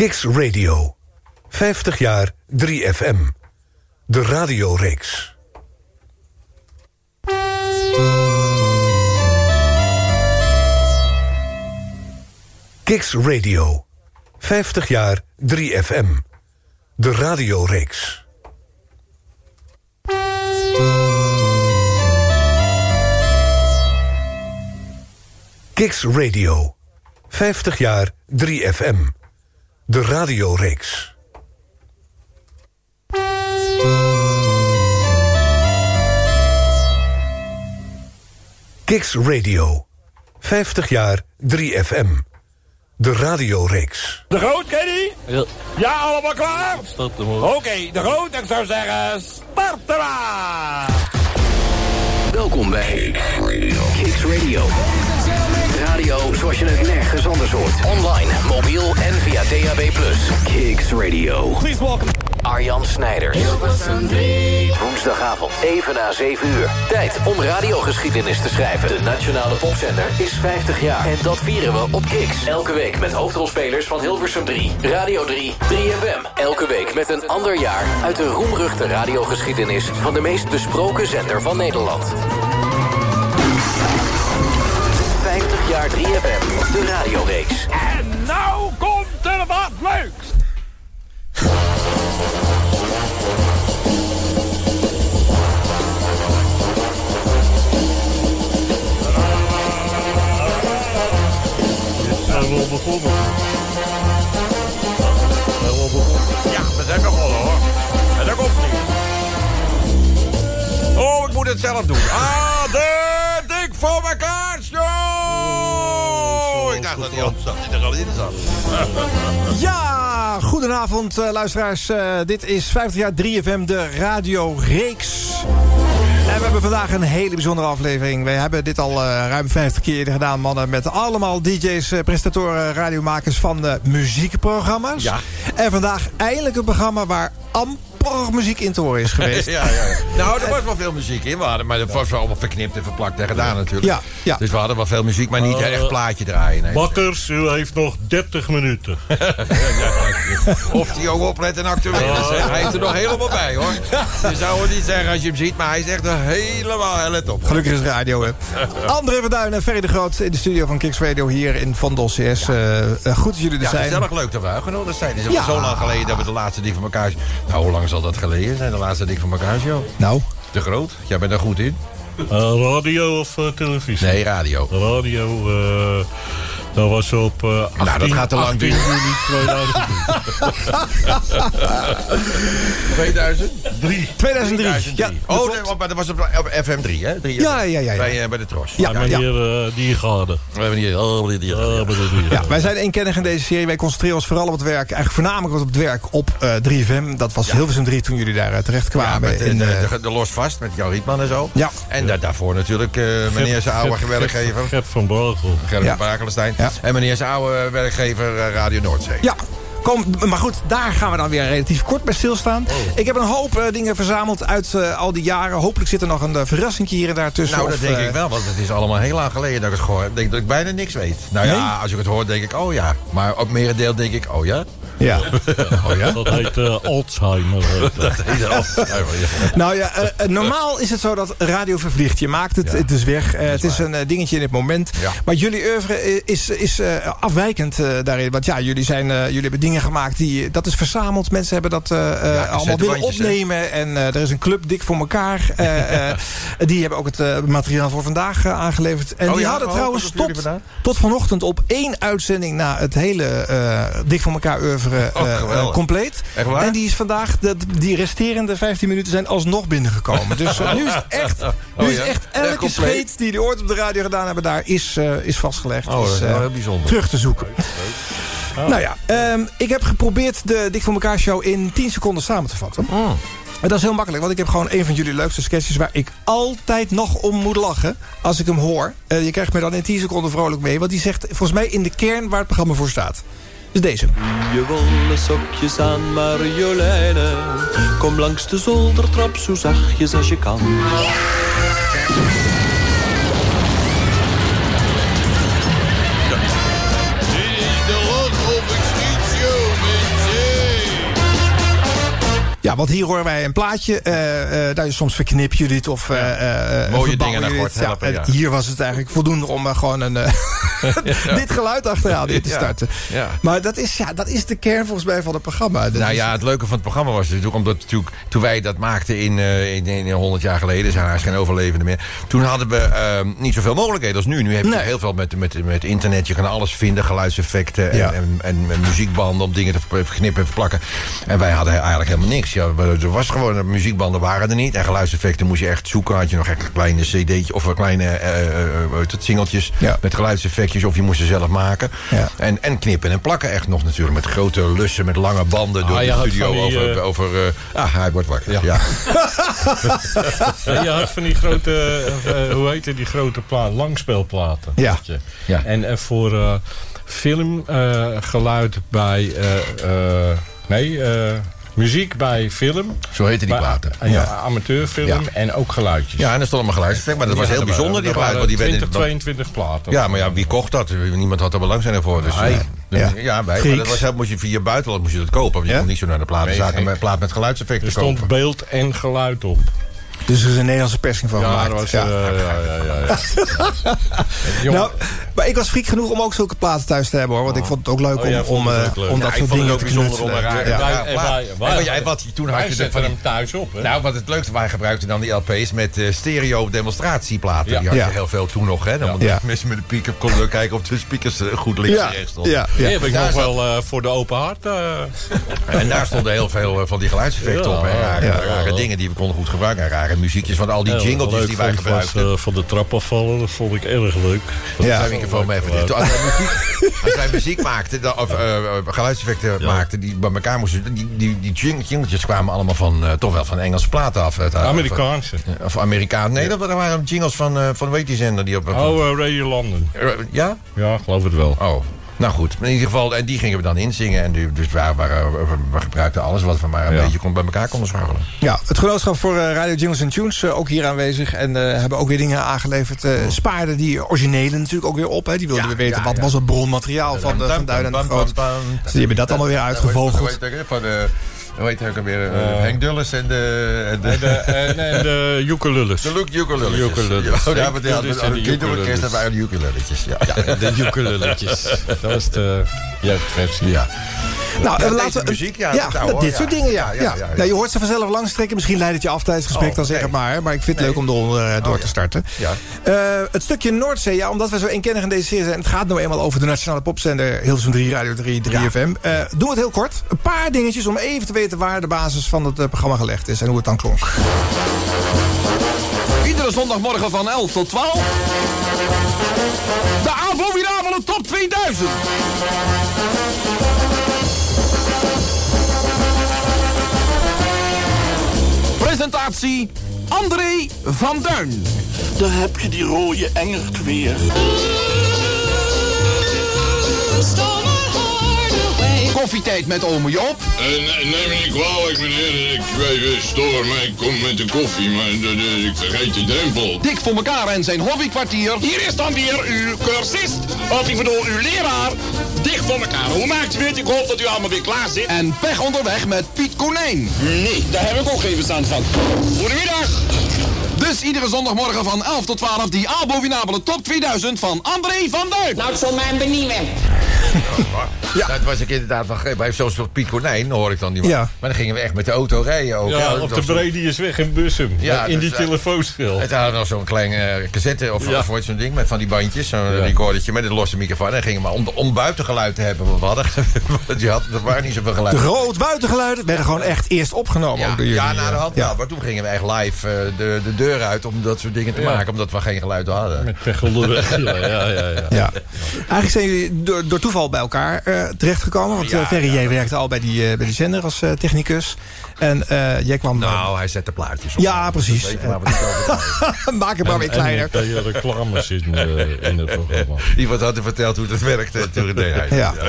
Kiks Radio. 50 jaar 3FM. De radioreeks. Kiks Radio. 50 jaar 3FM. De radioreeks. Kiks Radio. 50 jaar 3FM. De radioreeks. Kiks Radio. 50 jaar 3FM. De radioreeks. De Groot, Kenny? Ja, Ja, allemaal klaar? start hem. Oké, De Groot, ik zou zeggen, maar! Welkom bij Kicks Radio. Radio zoals je het nergens anders hoort. Online, mobiel en via DAB+. Kicks Radio. Please welcome. Arjan Snijders. Woensdagavond, even na 7 uur. Tijd om radiogeschiedenis te schrijven. De nationale popzender is 50 jaar. En dat vieren we op Kicks. Elke week met hoofdrolspelers van Hilversum 3, Radio 3, 3FM. Elke week met een ander jaar uit de roemruchte radiogeschiedenis... van de meest besproken zender van Nederland. 50 jaar 3FM, de radioreeks. En nou komt er wat leuks! zijn we al begonnen. Zijn we al begonnen. Ja, we zijn begonnen hoor. En daar komt niet. Oh, ik moet het zelf doen. Ah, de dik voor elkaar Ja, goedenavond eh, luisteraars. Eh, dit is 50 jaar 3FM, de radioreeks. En we hebben vandaag een hele bijzondere aflevering. We hebben dit al eh, ruim 50 keer gedaan, mannen. Met allemaal DJ's, eh, presentatoren, radiomakers van de muziekprogramma's. Ja. En vandaag eindelijk een programma waar amper muziek in te horen is geweest. Ja, ja, ja. Nou, er was wel veel muziek in. We hadden, maar dat was wel allemaal verknipt en verplakt en gedaan natuurlijk. Ja, ja. Dus we hadden wel veel muziek, maar niet Uh, echt plaatje draaien. Nee. Bakkers, u heeft nog 30 minuten. Of die ook oplet en actueel is. Hij is er nog helemaal bij, hoor. Je zou het niet zeggen als je hem ziet, maar hij is echt er helemaal let op. Gelukkig is het radio, hè. André van Duin en Ferry de Groot in de studio van Kicks Radio hier in Vondel CS. Eh, eh, goed dat jullie er Ja, zijn. gezellig leuk dat we uitgenodigd zijn. Het is Ja. al zo lang geleden dat we de laatste dik van elkaar... Nou, hoe lang zal dat geleden zijn, de laatste dik van show? Nou, Te groot? Jij bent er goed in? Eh, radio of eh, televisie? Nee, radio. Radio, eh dat was op eh 18, Nou, dat gaat te lang 18 duren. juli 2003. 2003. 2003. Ja, dat oh, nee, maar dat was op, op FM3, hè? 3FM. Ja, ja, ja, ja. Bij, eh, bij de Tros. Ja, Ja, meneer eh, Diergaarde. We hebben hier... Die, die, Ja, de Diergaarde. Ja, wij zijn eenkennig in deze serie. Wij concentreren ons vooral op het werk. Eigenlijk voornamelijk op het werk op eh 3FM. Dat was Hilversum 3 toen jullie daar eh, terecht Ja, kwamen. met de, in, de, eh, de, de Los Vast, met Jan Rietman en zo. Ja. En da- daarvoor natuurlijk eh, meneer zijn oude werkgever. Gert van Brakel. Gerrit Ja. Brakelstein. Ja. En meneer zijn oude werkgever eh, Radio Noordzee. ja, kom, maar goed, daar gaan we dan weer relatief kort bij stilstaan. Oh. Ik heb een hoop eh, dingen verzameld uit eh, al die jaren. Hopelijk zit er nog een uh, verrassing hier en daar tussen. Nou, dat Of, denk ik wel, want het is allemaal heel lang geleden dat ik het gehoord heb. Ik denk dat ik bijna niks weet. Nou ja, Nee? als ik het hoor, denk ik, oh ja. Maar op merendeel denk ik, oh ja. Ja. Oh ja? Dat heet eh, Alzheimer. heet dat. Dat heet al. Ja, Nou ja, eh, eh, normaal is het zo dat radio vervliegt. Je maakt het, Ja. het is weg. Het is een dingetje in het moment. Ja. Maar jullie oeuvre is, is afwijkend daarin. Want ja, jullie, zijn, jullie hebben dingen gemaakt die... Dat is verzameld. Mensen hebben dat eh, eh, allemaal willen opnemen. En er is een club dik voor elkaar. Eh, eh, die hebben ook het materiaal voor vandaag aangeleverd. En Oh die ja, hadden oh, trouwens tot, tot vanochtend op één uitzending... na het hele dik voor elkaar oeuvre Oh, eh, geweldig. compleet. Echt waar? En die is vandaag, de, die resterende 15 minuten zijn alsnog binnengekomen. Dus eh, nu is het echt, nu Oh is ja? echt elke scheet die die ooit op de radio gedaan hebben, daar is, eh, is vastgelegd. Oh, is Is, eh, heel bijzonder. terug te zoeken. Nou ja, ehm, ik heb geprobeerd de Dik voor elkaar show in 10 seconden samen te vatten. Mm. En dat is heel makkelijk, want ik heb gewoon een van jullie leukste sketches... waar ik altijd nog om moet lachen als ik hem hoor. Eh, je krijgt me dan in 10 seconden vrolijk mee. Want die zegt volgens mij in de kern waar het programma voor staat. Dus deze. Je wollen sokjes aan Marjoleine. Kom langs de zoldertrap zo zachtjes als je kan. Ja, want hier horen wij een plaatje. eh eh daar soms verknip je dit of... eh eh, Mooie dingen naar dit. helpen, en ja. Hier was het eigenlijk voldoende om gewoon een, dit geluid achteraan in te Ja. starten. Ja. Maar dat is, ja, dat is de kern volgens mij van het programma. Dat Nou is- ja, het leuke van het programma was natuurlijk... omdat natuurlijk, toen wij dat maakten in, in, in 100 jaar geleden... zijn er geen overlevenden meer... toen hadden we eh, niet zoveel mogelijkheden als nu. Nu heb je Nee. heel veel met, met, met internet. Je kan alles vinden, geluidseffecten en, Ja. en, en, en muziekbanden... om dingen te verknippen en verplakken. En wij hadden eigenlijk helemaal niks. Ja, er was gewoon, muziekbanden waren er niet. En geluidseffecten moest je echt zoeken. Had je nog echt een kleine cd'tje of een kleine eh, eh, eh, het, singeltjes... Ja. met geluidseffectjes of je moest ze zelf maken. Ja. En, en knippen en plakken echt nog natuurlijk. Met grote lussen, met lange banden door Ah, de studio die, over... eh, over eh, ah, hij wordt wakker. Ja. Je had van die grote, eh, hoe heet het, die grote plaat, langspeelplaten. Ja. weet je. Ja. En, en voor eh, filmgeluid bij, eh, eh, nee, eh, muziek bij film. Zo heette die platen. Ja, ja, amateurfilm Ja. en ook geluidjes. Ja, en er stond allemaal geluidseffect. Maar dat was heel bijzonder, die geluid. waren Want die werden, 20, 22 platen. ja, maar ja, wie kocht dat? Niemand had er belangstelling voor. Dus, Wij. eh, Ja. ja, wij. Maar dat was, heel- moest je via buitenland moest je dat kopen. Want je Ja? kon niet zo naar de platenzaak Nee, een plaat met geluidseffecten Er stond kopen. beeld en geluid op. Dus er is een Nederlandse persing van Ja, gemaakt. dat was... Ja. eh, ja, ja, ja, ja. Jongen, Nou, maar ik was freak genoeg om ook zulke platen thuis te hebben hoor. Want ik vond het ook leuk Oh, om, om, het eh, ook leuk. om Ja, dat soort dingen ook te bijzonder om knutselen. Ja. wij- Ja, en maar- wij- en wij wat toen had je van hem thuis op, hè? Nou, wat het leukste, wij gebruikten dan die LP's met eh, stereo demonstratieplaten. Ja. Die had je Ja. heel veel toen nog, hè. Dan moeten mensen met de piek-up konden kijken of de speakers goed links en rechts stonden. ja, heb ik nog wel eh, voor de open hart. eh, En daar stonden heel veel van die geluidseffecten op. Hè. Rare, dingen die we konden goed gebruiken. En rare muziekjes van al die jingletjes leuk die wij was, gebruikten. eh, van de trap afvallen, dat vond ik erg leuk. Dat Ja. Zijn microfoon mee even dicht. Als wij muziek, als wij muziek maakten, of eh, geluidseffecten maakten, die bij elkaar moesten. Die, die, die jing- jingletjes kwamen allemaal van, eh, toch wel van Engelse platen af. uit- Amerikaanse. Of, of Amerikaan. Nee, dat waren jingles van, van weet die zender die op. Oh, Radio London. Ja? Ja, geloof het wel. Oh. Nou goed, in ieder geval, en die gingen we dan inzingen. En die, dus we, we, we gebruikten alles wat we maar een Ja. beetje kon, bij elkaar konden scharrelen. Ja, het genootschap voor eh, Radio Jingles and Tunes eh, ook hier aanwezig. En eh, hebben ook weer dingen aangeleverd. eh spaarden die originele natuurlijk ook weer op. Hè. Die wilden Ja, weer weten ja, wat was het bronmateriaal van, de, van Duin en de Groot. Dus die hebben dat allemaal weer uitgevogeld. Van de, hoe heet het ook alweer? eh, Henk Dulles en de... En de, En de, en, de ukululus. de. Ukulelletjes. Ja, ja, maar die hadden de de kinderorkest wij de ukulelletjes. Ja. Ja, de ukululletjes. Dat was de jeugdversie. ja. Nou, Ja, eh, deze laten we- muziek, ja, ja, nou, dit ja. soort dingen, ja. Ja, ja, ja, ja, ja. Nou, je hoort ze vanzelf langstrekken. Misschien leidt het je af tijdens het gesprek, Oh, dan zeg nee. het maar. Maar ik vind het leuk om eronder eh, door Oh, te starten. Ja. Eh, het stukje Noordzee, ja, omdat we zo eenkennig in deze serie zijn. Het gaat nou eenmaal over de nationale popzender Hilversum 3, Radio 3, 3FM. Eh doen we het heel kort. Een paar dingetjes om even te weten waar de basis van het programma gelegd is. En hoe het dan klonk. Iedere zondagmorgen van 11 tot 12. De AVO-winnaar van de top 2000. Presentatie André van Duin. Daar heb je die rode engert weer. Koffietijd met ome Job. Nee, neem me niet kwalijk, meneer. Ik uh, stoor mij. Ik kom met de koffie, maar ik vergeet de drempel. Dik voor elkaar en zijn hobbykwartier. Hier is dan weer uw cursist, of ik bedoel uw leraar. Dicht voor elkaar. Hoe maakt u het? Ik hoop dat u allemaal weer klaar zit. En pech onderweg met Piet Konijn. Nee, daar heb ik ook geen verstand van. Goedemiddag. Dus iedere zondagmorgen van 11 tot 12 die AVO-winnaar top 2000 van André van Duin. Nou, ik zal mij benieuwen. Ja. Dat was ik inderdaad wel gek. Bij zo'n soort Piet Konijn hoor ik dan die man. Ja. Maar dan gingen we echt met de auto rijden ook. Ja, hè. op de Brediusweg in Bussum. Ja, in die dus, telefoonschil. Het hadden nog zo'n klein eh, cassette of, Ja. of ooit zo'n ding met van die bandjes. Zo'n Ja. recordertje met een losse microfoon. En gingen we om, om buitengeluid te hebben. wat We hadden, je had, er waren niet zoveel De geluid. groot buitengeluiden werden gewoon echt eerst opgenomen. Ja, ook door jullie, ja, de eh, hand ja. wel. Maar toen gingen we echt live eh, de, de deur uit om dat soort dingen te Ja. maken. Omdat we geen geluid hadden. Met pech onderweg. Ja, ja, ja. ja. Ja. Eigenlijk zijn jullie door, door toeval bij elkaar eh, terechtgekomen. Want Ja, eh, jij werkte al bij die, eh, bij die zender als technicus. En eh, jij kwam... eh, Nou, hij zette plaatjes op. Ja, precies. We maak het maar weer kleiner. En je reclames in, eh, in het programma. Iemand had hem verteld hoe het werkte. Toen deed hij. Ja.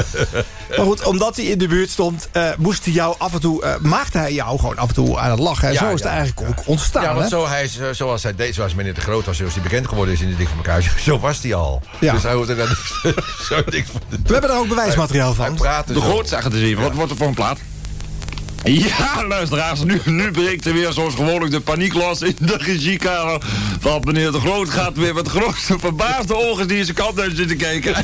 Maar goed, omdat hij in de buurt stond, eh, moest hij jou af en toe, eh, maakte hij jou gewoon af en toe aan het lachen. En Ja, zo is het ja, eigenlijk ook ontstaan. Ja, hè? want zo hij is, eh, zoals hij deed, zoals meneer de Groot was, zoals hij bekend geworden is in de Dik van elkaar, zo was hij al. Ja. Dus hij hoefde daar niks, zo niks van te doen. We hebben er ook bewijsmateriaal Hij van. De groot, zeg het eens even. Wat wordt er voor een plaat? Ja, luisteraars, nu, nu breekt er weer zoals gewoonlijk de paniek los in de regiekamer. Want meneer De Groot gaat weer met grootste verbaasde ogen die zijn kant uit zitten kijken.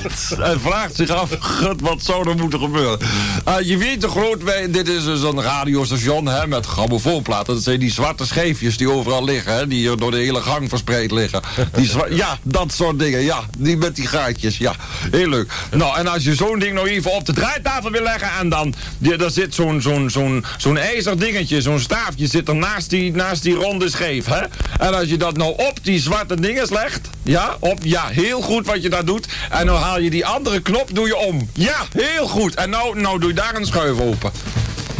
En vraagt zich af, god, wat zou er moeten gebeuren? Uh, je weet De Groot, wij, dit is dus een radiostation hè, met grammofoonplaten. Dat zijn die zwarte scheefjes die overal liggen, hè, die hier door de hele gang verspreid liggen. Die ja, dat soort dingen, ja, die met die gaatjes, ja. Heel leuk. Nou, en als je zo'n ding nog even op de draaitafel wil leggen en dan, daar zit zo'n zo'n zo'n zo'n ijzer dingetje, zo'n staafje zit er naast die, naast die ronde scheef. Hè? En als je dat nou op die zwarte dingen legt, ja, op, ja, heel goed wat je daar doet. En dan haal je die andere knop, doe je om. Ja, heel goed. En nou, nou doe je daar een schuif open.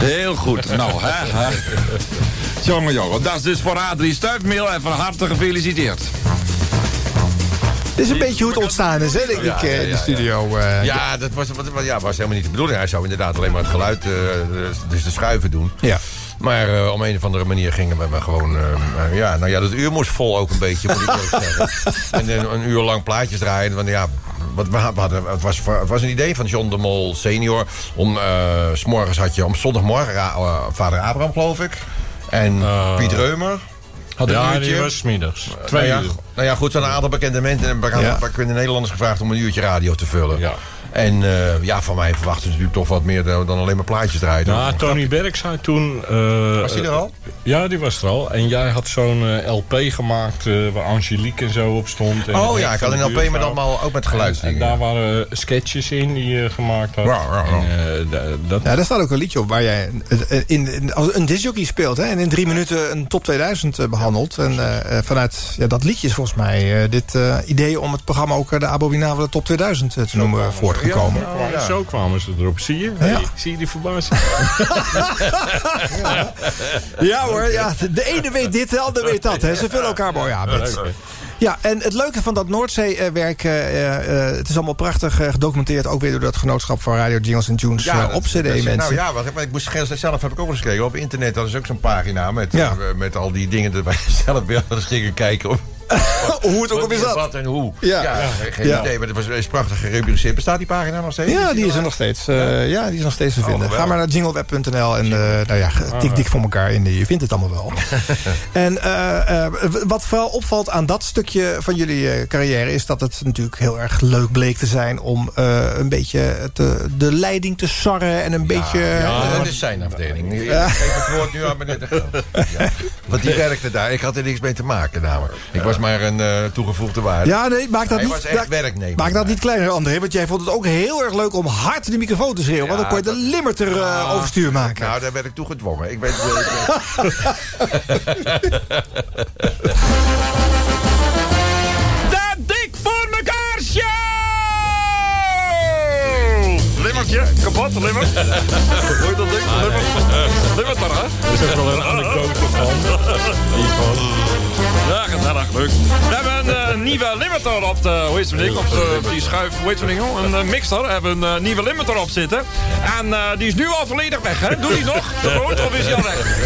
Heel goed. Nou, hè, hè. Jongen, jongen. Dat is dus voor Adrie Stuifmeel en van harte gefeliciteerd. Dit is een beetje hoe het ontstaan is, hè, denk ik, eh, in de studio. eh. Ja, dat was, wat- ja, was helemaal niet de bedoeling. Hij zou inderdaad alleen maar het geluid, eh, dus de schuiven doen. Ja. Maar eh, om een of andere manier gingen we maar gewoon... eh, eh, ja, nou ja, dat uur moest vol ook een beetje, moet ik eerlijk zeggen. En een, een uur lang plaatjes draaien. Want ja, wat we hadden, het, was, het was een idee van John de Mol senior. Om, s s'morgens had je om zondagmorgen vader Abraham, geloof ik. En Piet Reumer. Had een uurtje. was middags. Twee nou ja, uur. Nou ja, goed, zo'n aantal bekende mensen en bekende, bekende Nederlanders gevraagd om een uurtje radio te vullen. Ja. En eh, ja, van mij verwachten ze natuurlijk toch wat meer dan dan alleen maar plaatjes draaien. Nou, Tony Berg zei toen... eh, Was die er al? Ja, die was er al. En jij had zo'n eh, LP gemaakt eh, waar Angelique en zo op stond. En Oh ja, ik had een LP met allemaal, ook met En, geluidsdingen. en daar waren eh, sketches in die je gemaakt had. Ja, ja, ja. En, eh, dat, Ja, daar staat ook een liedje op waar jij eh, in, in, als een disjockey speelt. Hè, en in drie minuten een top 2000 eh, behandelt. En eh, eh, vanuit ja, dat liedje is volgens mij eh, dit eh, idee om het programma ook eh, de Abominabele top 2000 eh, te noemen Ja, ja. Zo kwamen ze erop. Zie je? Hey, zie je die verbazing? Ja hoor, ja, de ene weet dit, de ander weet dat. Hè. Ze vullen elkaar mooi aan. met- Ja, en het leuke van dat Noordzee-werk, eh, eh, het is allemaal prachtig gedocumenteerd. Ook weer door dat genootschap van Radio Jingles and Tunes dat- op CD, dat is- mensen. Nou ja, wat, ik moest zelf heb ik ook eens gekeken. Op internet dat is ook zo'n pagina met, Ja. met al die dingen dat wij zelf weer eens gingen kijken. Of, Hoe het ook alweer zat. Wat en hoe. Ja. geen Ja. idee, maar het was is prachtig gerubriceerd. Bestaat die pagina nog steeds? Ja, die is er nog steeds. eh, ja, die is nog steeds te vinden. Ga maar naar jingleweb.nl en eh, nou ja, tik dik voor elkaar in. Je vindt het allemaal wel. en eh, wat vooral opvalt aan dat stukje van jullie carrière... is dat het natuurlijk heel erg leuk bleek te zijn... om een beetje te, de leiding te sarren en een beetje... Ja, dat is zijn afdeling. Ik geef het woord nu aan meneer de Groot. Want die werkte daar. Ik had er niks mee te maken namelijk. Ik was maar een eh, toegevoegde waarde. ja, nee, maak dat Hij niet, maak- werknemer. Maak dat niet kleiner, André. Want jij vond het ook heel erg leuk om hard de microfoon te schreeuwen. want dan kon je de limiter eh, overstuur maken. Nou, daar werd ik toe gedwongen. Ik weet, ik- De Limmertje, kapot, limmer. Hoor je dat ding? Limmer. Limmer toch, hè? Er is ook wel een anekdote van. Hiervan. Ja, gezellig, leuk. We hebben een eh, nieuwe limiter op de, hoe heet ding, op, de, op die schuif, hoe heet ding, joh? Een eh, mixer. We hebben een eh, nieuwe limiter op zitten. En eh, die is nu al volledig weg, hè? Doe die nog? De of is die al weg?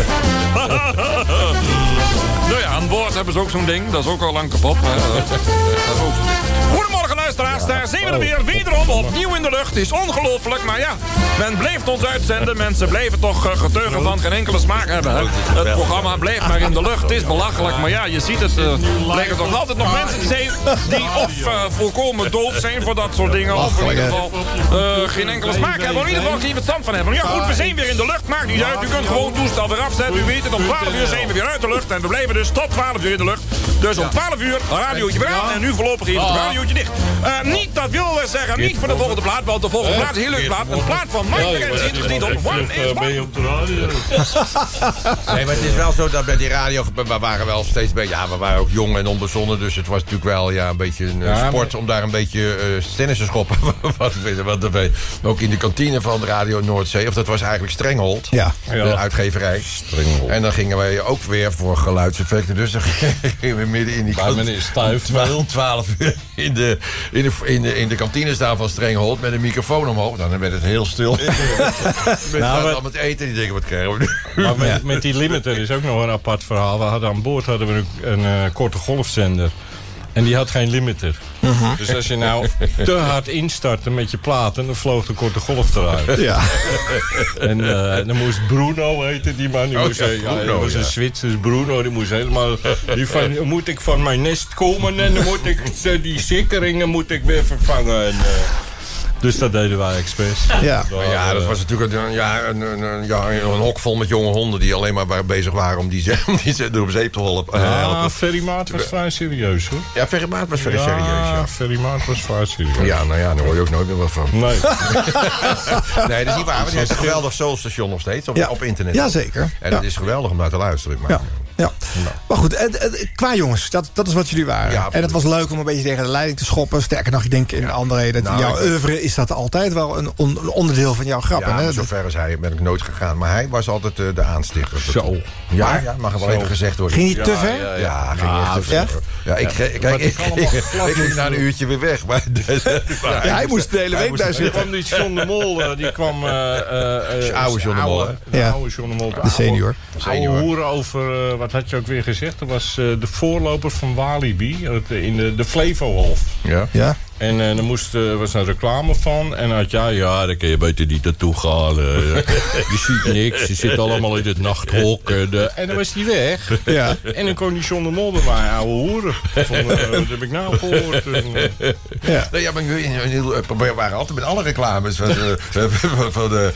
nou ja, aan boord hebben ze ook zo'n ding. Dat is ook al lang kapot. Maar, eh, dat is ook zo'n ding. Goedemorgen luisteraars, daar zijn we er weer. Wederom opnieuw in de lucht. Het is ongelooflijk, maar ja, men blijft ons uitzenden. Mensen blijven toch eh, getuigen van geen enkele smaak hebben. Het programma blijft maar in de lucht. Het is belachelijk, maar ja, je ziet het. eh blijken toch altijd nog mensen te zijn die of eh, volkomen doof zijn voor dat soort dingen. Of in ieder geval geen enkele smaak hebben. Of in ieder geval geen verstand van hebben. Ja goed, we zijn weer in de lucht. Maakt niet uit. U kunt gewoon het toestel weer afzetten. U weet het, om 12 uur zijn we weer uit de lucht. En we blijven dus tot 12 uur in de lucht. Dus om 12 uur radiootje weer aan. En nu voorlopig even het radiootje dicht. Eh, niet, dat wil we zeggen, niet voor de volgende plaat. Want de volgende plaat is een heel leuk plaat. Een plaat van Mike McKenzie. Dus niet op One is ben One. je op de radio? Nee, maar het is wel zo dat bij die radio... We waren wel steeds bij... Ja, we waren ook jong en onbezonnen. Dus het was natuurlijk wel ja, een beetje een eh, Ja, maar- sport... om daar een beetje eh tennis te schoppen. wat, wat, wat, ook in de kantine van Radio Noordzee. Of dat was eigenlijk Strenghold. Ja. De Ja. uitgeverij. En dan gingen wij ook weer voor geluidseffecten. Dus dan gingen we midden in die Bij meneer Stuif. 12, 12 uur in de, in, de, in, de, in de kantine staan van Strenghold met een microfoon omhoog. Dan werd het heel stil. Met Nou, nou, maar- met eten. Die denken, wat krijgen we nu? Maar met, met die limiter is ook nog een apart verhaal. We hadden aan boord hadden we een, een eh, korte golfzender. En die had geen limiter. Dus als je nou te hard instartte met je platen, dan vloog de korte golf eruit. Ja. En eh, dan moest Bruno heten die man. Die Oh, moest, ja, ja, Bruno, dat was ja. een Zwitsers Bruno. Die moest helemaal... Die van, moet ik van mijn nest komen en dan moet ik die sikkeringen moet ik weer vervangen. En, eh, dus dat deden wij expres. Ja. Ja, dat was natuurlijk een, ja, een, een, een- ja, een hok vol met jonge honden... die alleen maar bezig waren om die, ze- om die ze door op zeep te helpen. eh, Ja, helpen. Ferry Maat was vrij serieus hoor. Ja, Ferry Maat was vrij serieus, ja. Ferry Maat was vrij serieus. Ja, nou ja, daar hoor je ook nooit meer wat van. Nee. Nee, dat is niet waar. Want die heeft een geweldig soulstation nog steeds op, Ja. op internet. Jazeker. En Ja. het is geweldig om naar te luisteren. Maar, Ja. Ja. Maar goed, eh, eh, qua jongens, dat, dat is wat jullie waren. Ja, en het was leuk om een beetje tegen de leiding te schoppen. Sterker nog, ik denk in André, dat Nou, jouw oeuvre is dat altijd wel een, on- een onderdeel van jouw grappen. Ja, hè? zover als hij ben ik nooit gegaan. Maar hij was altijd eh, de aanstichter. Zo. Ja, Maar- ja, mag er wel Zo. even gezegd worden. Ging hij te ver? Ja, ja, ging echt te ja? ver. Ja, ik, kijk, Wat ik, ik ging na een uurtje weer weg. Maar, Ja, hij moest de hele week daar Die zitten. kwam die John de Mol, die kwam... eh, eh, eh, oude John de Mol, hè? De Ja. oude John de Mol. De, De senior. Oude, hoeren over, eh, wat had je ook weer gezegd? Dat was eh, de voorloper van Walibi, eh, in de, de Flevohof. ja. Ja? En eh, er moest, eh, was een reclame van. En had ja, ja, daar kun je beter niet naartoe gaan. eh. je ziet niks, je zit allemaal in het nachthok. En, eh, en dan was hij weg. Ja. En dan kon die John de Mol bij mij, ouwe hoeren. Van, eh, wat heb ik nou gehoord? En, eh, Ja. Nee, ja, maar ik- een heel- we waren altijd met alle reclames van de, van- van de.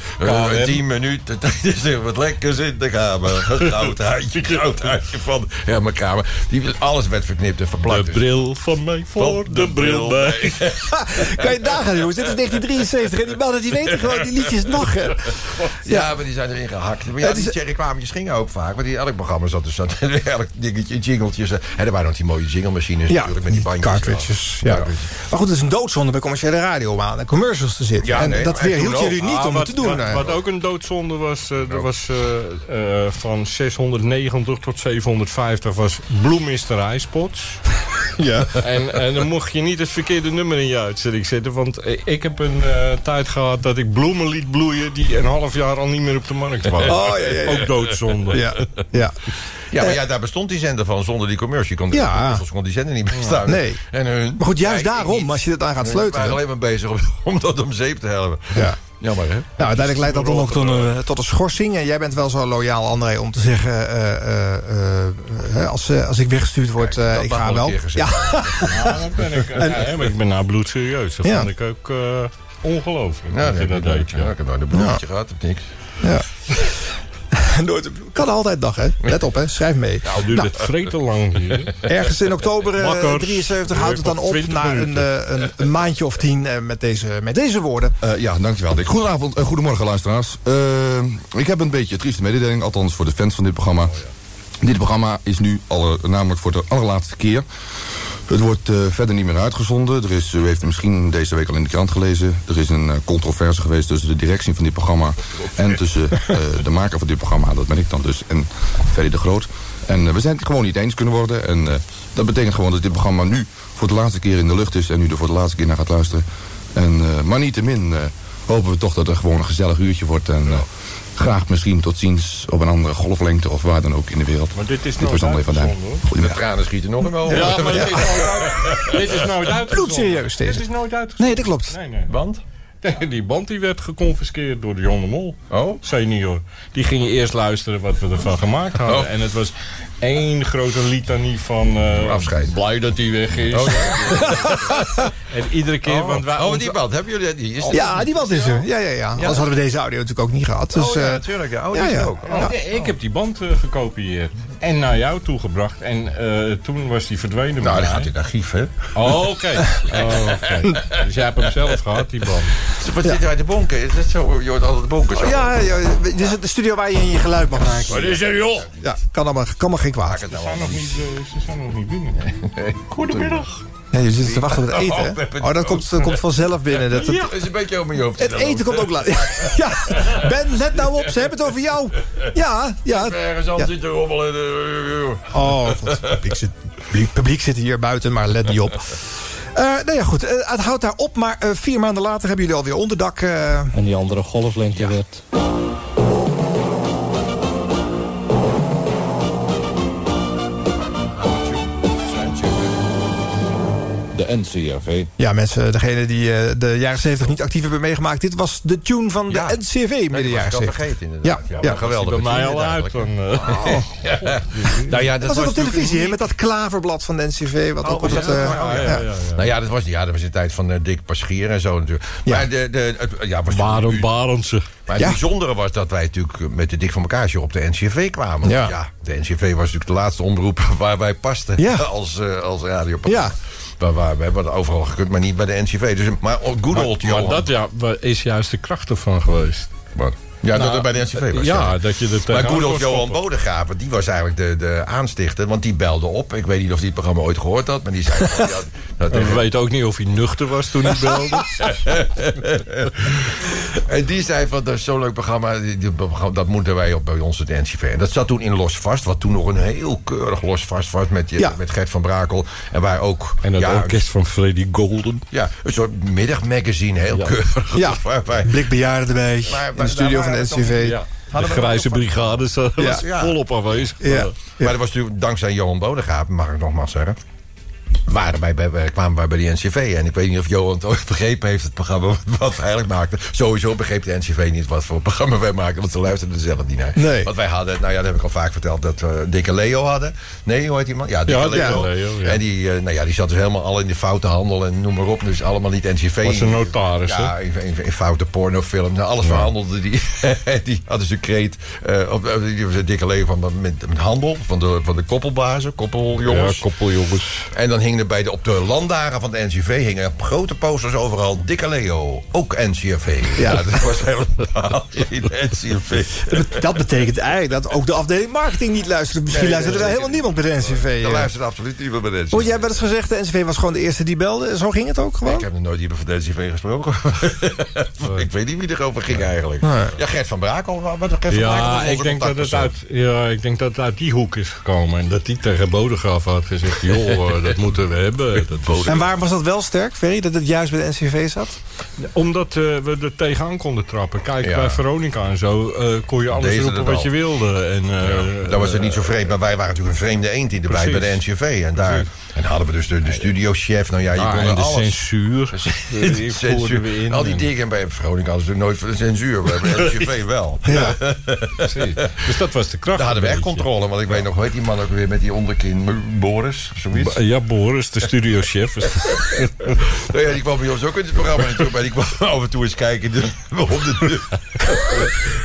10 minuten. Tijdens wat lekkers in de kamer. Een goud huidje, huidje van ja, mijn kamer. Die, alles werd verknipt en verplakt. de bril van mij voor de bril bij. Kan je nagaan, jongens? Dit is 1973 en die mannen die weten gewoon die liedjes nog. Hè? Ja, maar die zijn erin gehakt. Maar ja, is- die reclametjes gingen ook vaak. Want die, elk programma zat dus zat elk dingetje, jingeltjes. En er waren ook die mooie jinglemachines natuurlijk met die bandjes. cartridges. Ja. Cartridges. Maar goed, het is een doodzonde bij commerciële radio aan de commercials te zitten. Ja, en nee, dat toen ook. jullie niet Ah, om wat, het te doen. Wat, eh. wat ook een doodzonde was, er was eh, eh, van 690 tot 750 was bloemisterijspots. ja. en, en dan mocht je niet het verkeerde nummer in je uitzending zetten. Want eh, ik heb een eh, tijd gehad dat ik bloemen liet bloeien... die een half jaar al niet meer op de markt waren. Oh, ja, ja, ja. Ook doodzonde. Ja, ja. Ja, maar ja, daar bestond die zender van zonder die commercial. Kon, Ja. commercials kon die zender niet bestaan. Nee. En hun, Maar goed, juist Ja, daarom, als je het aan gaat We waren sleutelen. alleen maar bezig om, om dat om zeep te helpen. Ja. Jammer, hè? Nou, uiteindelijk leidt dat dan ook tot een, tot een schorsing. En jij bent wel zo loyaal, André, om te zeggen... eh, eh, eh, eh, als, eh, als ik weggestuurd word, eh, dat ik ga wel Ja, Ja, dat ben ik, eh, ja, maar ik ben nou bloedserieus. Dat Ja. vond ik ook eh, ongelooflijk. Ja, dat je dat deed je. ja. Ja, ik heb nou een bloemetje gehad, of niks. ja. Nooit, kan altijd dag, hè? Let op, hè? Schrijf mee. Nou, duurt het vreet te lang hier. Ergens in oktober eh, Makkers. 73 houdt het dan op... 20 na een, eh, een, een maandje of tien eh, met, deze, met deze woorden. Eh, ja, dankjewel Dick. Goedenavond, uh, goedemorgen luisteraars. Eh, ik heb een beetje trieste mededeling, althans voor de fans van dit programma. Dit programma is nu alle, namelijk voor de allerlaatste keer. Het wordt eh, verder niet meer uitgezonden. Er is, u heeft het misschien deze week al in de krant gelezen. Er is een eh, controverse geweest tussen de directie van dit programma... en tussen eh, de maker van dit programma, dat ben ik dan dus, en Ferry de Groot. En we zijn het gewoon niet eens kunnen worden. En dat betekent gewoon dat dit programma nu voor de laatste keer in de lucht is... en u er voor de laatste keer naar gaat luisteren. En, maar niettemin hopen we toch dat er gewoon een gezellig uurtje wordt... en graag misschien tot ziens op een andere golflengte of waar dan ook in de wereld. Maar dit is Dit nooit was uitgezonden, hoor. De tranen schieten nog wel. Ja, maar dit is nooit uit- dit is nooit uitgezonden. Bloedserieus, deze. Dit is nooit uitgezonden. Nee, dat klopt. Nee, nee. Want? Die band die werd geconfiskeerd door de John de Mol. Oh? Senior. Die gingen eerst luisteren wat we ervan gemaakt hadden. Oh. En het was één grote litanie van... eh, Afscheid. Blij dat hij weg is. Oh, En iedere keer... Oh, want wij, oh, die band, hebben jullie die? Is die- Ja, die band is er. Ja, ja, ja. Anders hadden we deze audio natuurlijk ook niet gehad. Dus, Oh ja, eh, natuurlijk. Ja. Oh, ja, die ja. ook. Oh. Ja, Ik heb die band eh, gekopieerd. En naar jou toegebracht. En eh, toen was die verdwenen Nou, die gaat in het archief, hè? Oh, oké. Oh, oké. Dus jij hebt hem zelf gehad, die band. Wat zit uit de bonken? Is dat zo? Je hoort altijd de bonken zo. Ja, ja, dit is de studio waar je in je geluid mag maken. Wat is er, joh? Ja, kan allemaal, kan maar geen kwaad. Ze zijn nog niet, eh, ze zijn nog niet binnen. Goedemiddag. Ja, je zit te wachten op het eten, Oh, hebben Oh, dat komt, dat komt vanzelf binnen. Dat, dat- is een beetje over je hoofd. het eten komt ook laat. Ja, Ben, let nou op. Ze hebben het over jou. Ja, ja. Ergens anders Ja. zitten rommelen. Oh, het publiek zit, publiek, publiek zit hier buiten, maar let niet op. Eh nou ja, goed. eh, het houdt daar op, maar eh, vier maanden later hebben jullie alweer onderdak. eh, En die andere golflengte werd. De NCRV. Ja, mensen, degene die eh, de jaren 70 niet actief hebben meegemaakt. Dit was de tune van de NCV midden die was jaren ik al 70. vergeten, inderdaad. Ja, Ja, geweldig. Bij mij al uit. Dan, eh, Nou ja, Dat was ook op televisie, met dat klaverblad van de NCV. Wat ook was op dat? eh, Oh, ja, ja. Nou ja, dat was, ja, dat was de tijd van eh, Dick Paschier en zo natuurlijk. Maar, de, de, het, ja, was Baron Barendse. maar het Ja. bijzondere was dat wij natuurlijk met de Dik van elkaar op de NCV kwamen. Ja. Ja. de NCV was natuurlijk de laatste omroep waar wij pasten Ja. als, eh als. Ja. Waar, waar, we hebben het overal gekund, maar niet bij de NCV. Dus, maar good old Maar Johan. dat ja, is juist de kracht ervan geweest. Wat? Ja, dat Nou, het bij de NCV was. Ja, dat je er Maar tegenaan goed kon old Johan. Bodegraven, die was eigenlijk de, de aanstichter. Want die belde op. Ik weet niet of hij het programma ooit gehoord had. Maar die zei... van, ja, dat, En we weten ook niet of hij nuchter was toen hij belde. En die zei van, dat is zo'n leuk programma, die- die dat moeten wij op bij ons het NCV. En dat zat toen in Los Vast, wat toen nog een heel keurig Los Vast was met, je, Ja. met Gert van Brakel. En waar ook... En dat ja, orkest van Freddy Golden. Ja, een soort middagmagazine, heel keurig. Ja, blikbejaarden erbij. Maar- in de studio van de NCV. Ja. De grijze brigade zo- was Ja. volop aanwezig. Ja. Maar dat was natuurlijk dankzij Johan Bodegraven, mag ik nogmaals zeggen. Waren wij bij, bij- kwamen wij bij de NCV. En ik weet niet of Johan het ooit begrepen heeft, het programma wat we eigenlijk maakten. Sowieso begreep de NCV niet wat voor programma wij maakten, want ze luisterden er zelf niet naar. Nee. Want wij hadden, nou ja, dat heb ik al vaak verteld, dat we Dikke Leo hadden. Nee, hoe heet die man? Ja, Dikke Ja, Leo. Leo, ja. En die, eh, nou ja, die zat dus helemaal al in de foute handel en noem maar op. Dus allemaal niet NCV. Was een notaris, Ja, in, in, in foute pornofilm. Nou, alles verhandelde die. die hadden ze kreet. eh op, op- die was een dikke leven van met, met handel. Van de, van de koppelbazen, koppeljongens. Ja, koppeljongens. En dan hingen er bij de, op de landdagen van de NCV hingen grote posters overal. Dikke Leo, ook NCV. Ja, dat was helemaal geen NCV. Dat bet- Dat betekent eigenlijk dat ook de afdeling marketing niet luisterde. Misschien Nee, luisterde er helemaal niemand bij de NCV. Er eh. luisterde absoluut niemand bij de NCV. Hoor jij wel eens gezegd, de NCV was gewoon de eerste die belde? Zo ging het ook gewoon? Ik heb nog nooit iemand van de NCV gesproken. ik weet niet wie erover ging eigenlijk. Ja, Gert van Brakel. Wat Gert van Brakel Ja, ik denk, dat het uit, ja, ik denk dat het uit die hoek is gekomen. En dat die tegen Bodegraaf had gezegd... joh, eh, dat moeten we hebben. Dat is- En waarom was dat wel sterk, Ferry, dat het juist bij de NCV zat? Omdat eh, we er tegenaan konden trappen. Kijk, Ja. bij Veronica en zo eh, kon je alles Deze roepen wat je wilde. En, eh, Dat was het niet zo vreemd, maar wij waren natuurlijk een vreemde eend in de bij bij de. NCV. En daar en hadden we dus de, de studiochef. Nou ja, je ah, kon en de alles. censuur. De die censuur. we in. Al die En- dingen bij Veronica hadden ze natuurlijk nooit voor de censuur. Bij de NCV wel. Precies. Dus dat was de kracht. Daar hadden we echt controle. Want ik weet nog, hoe heet die man ook weer met die onderkin? Boris, zoiets? Ja, Boris, de studiochef. Nou ja, die kwam bij ons ook in het programma natuurlijk. Maar die kwam af en toe eens kijken. De, op de,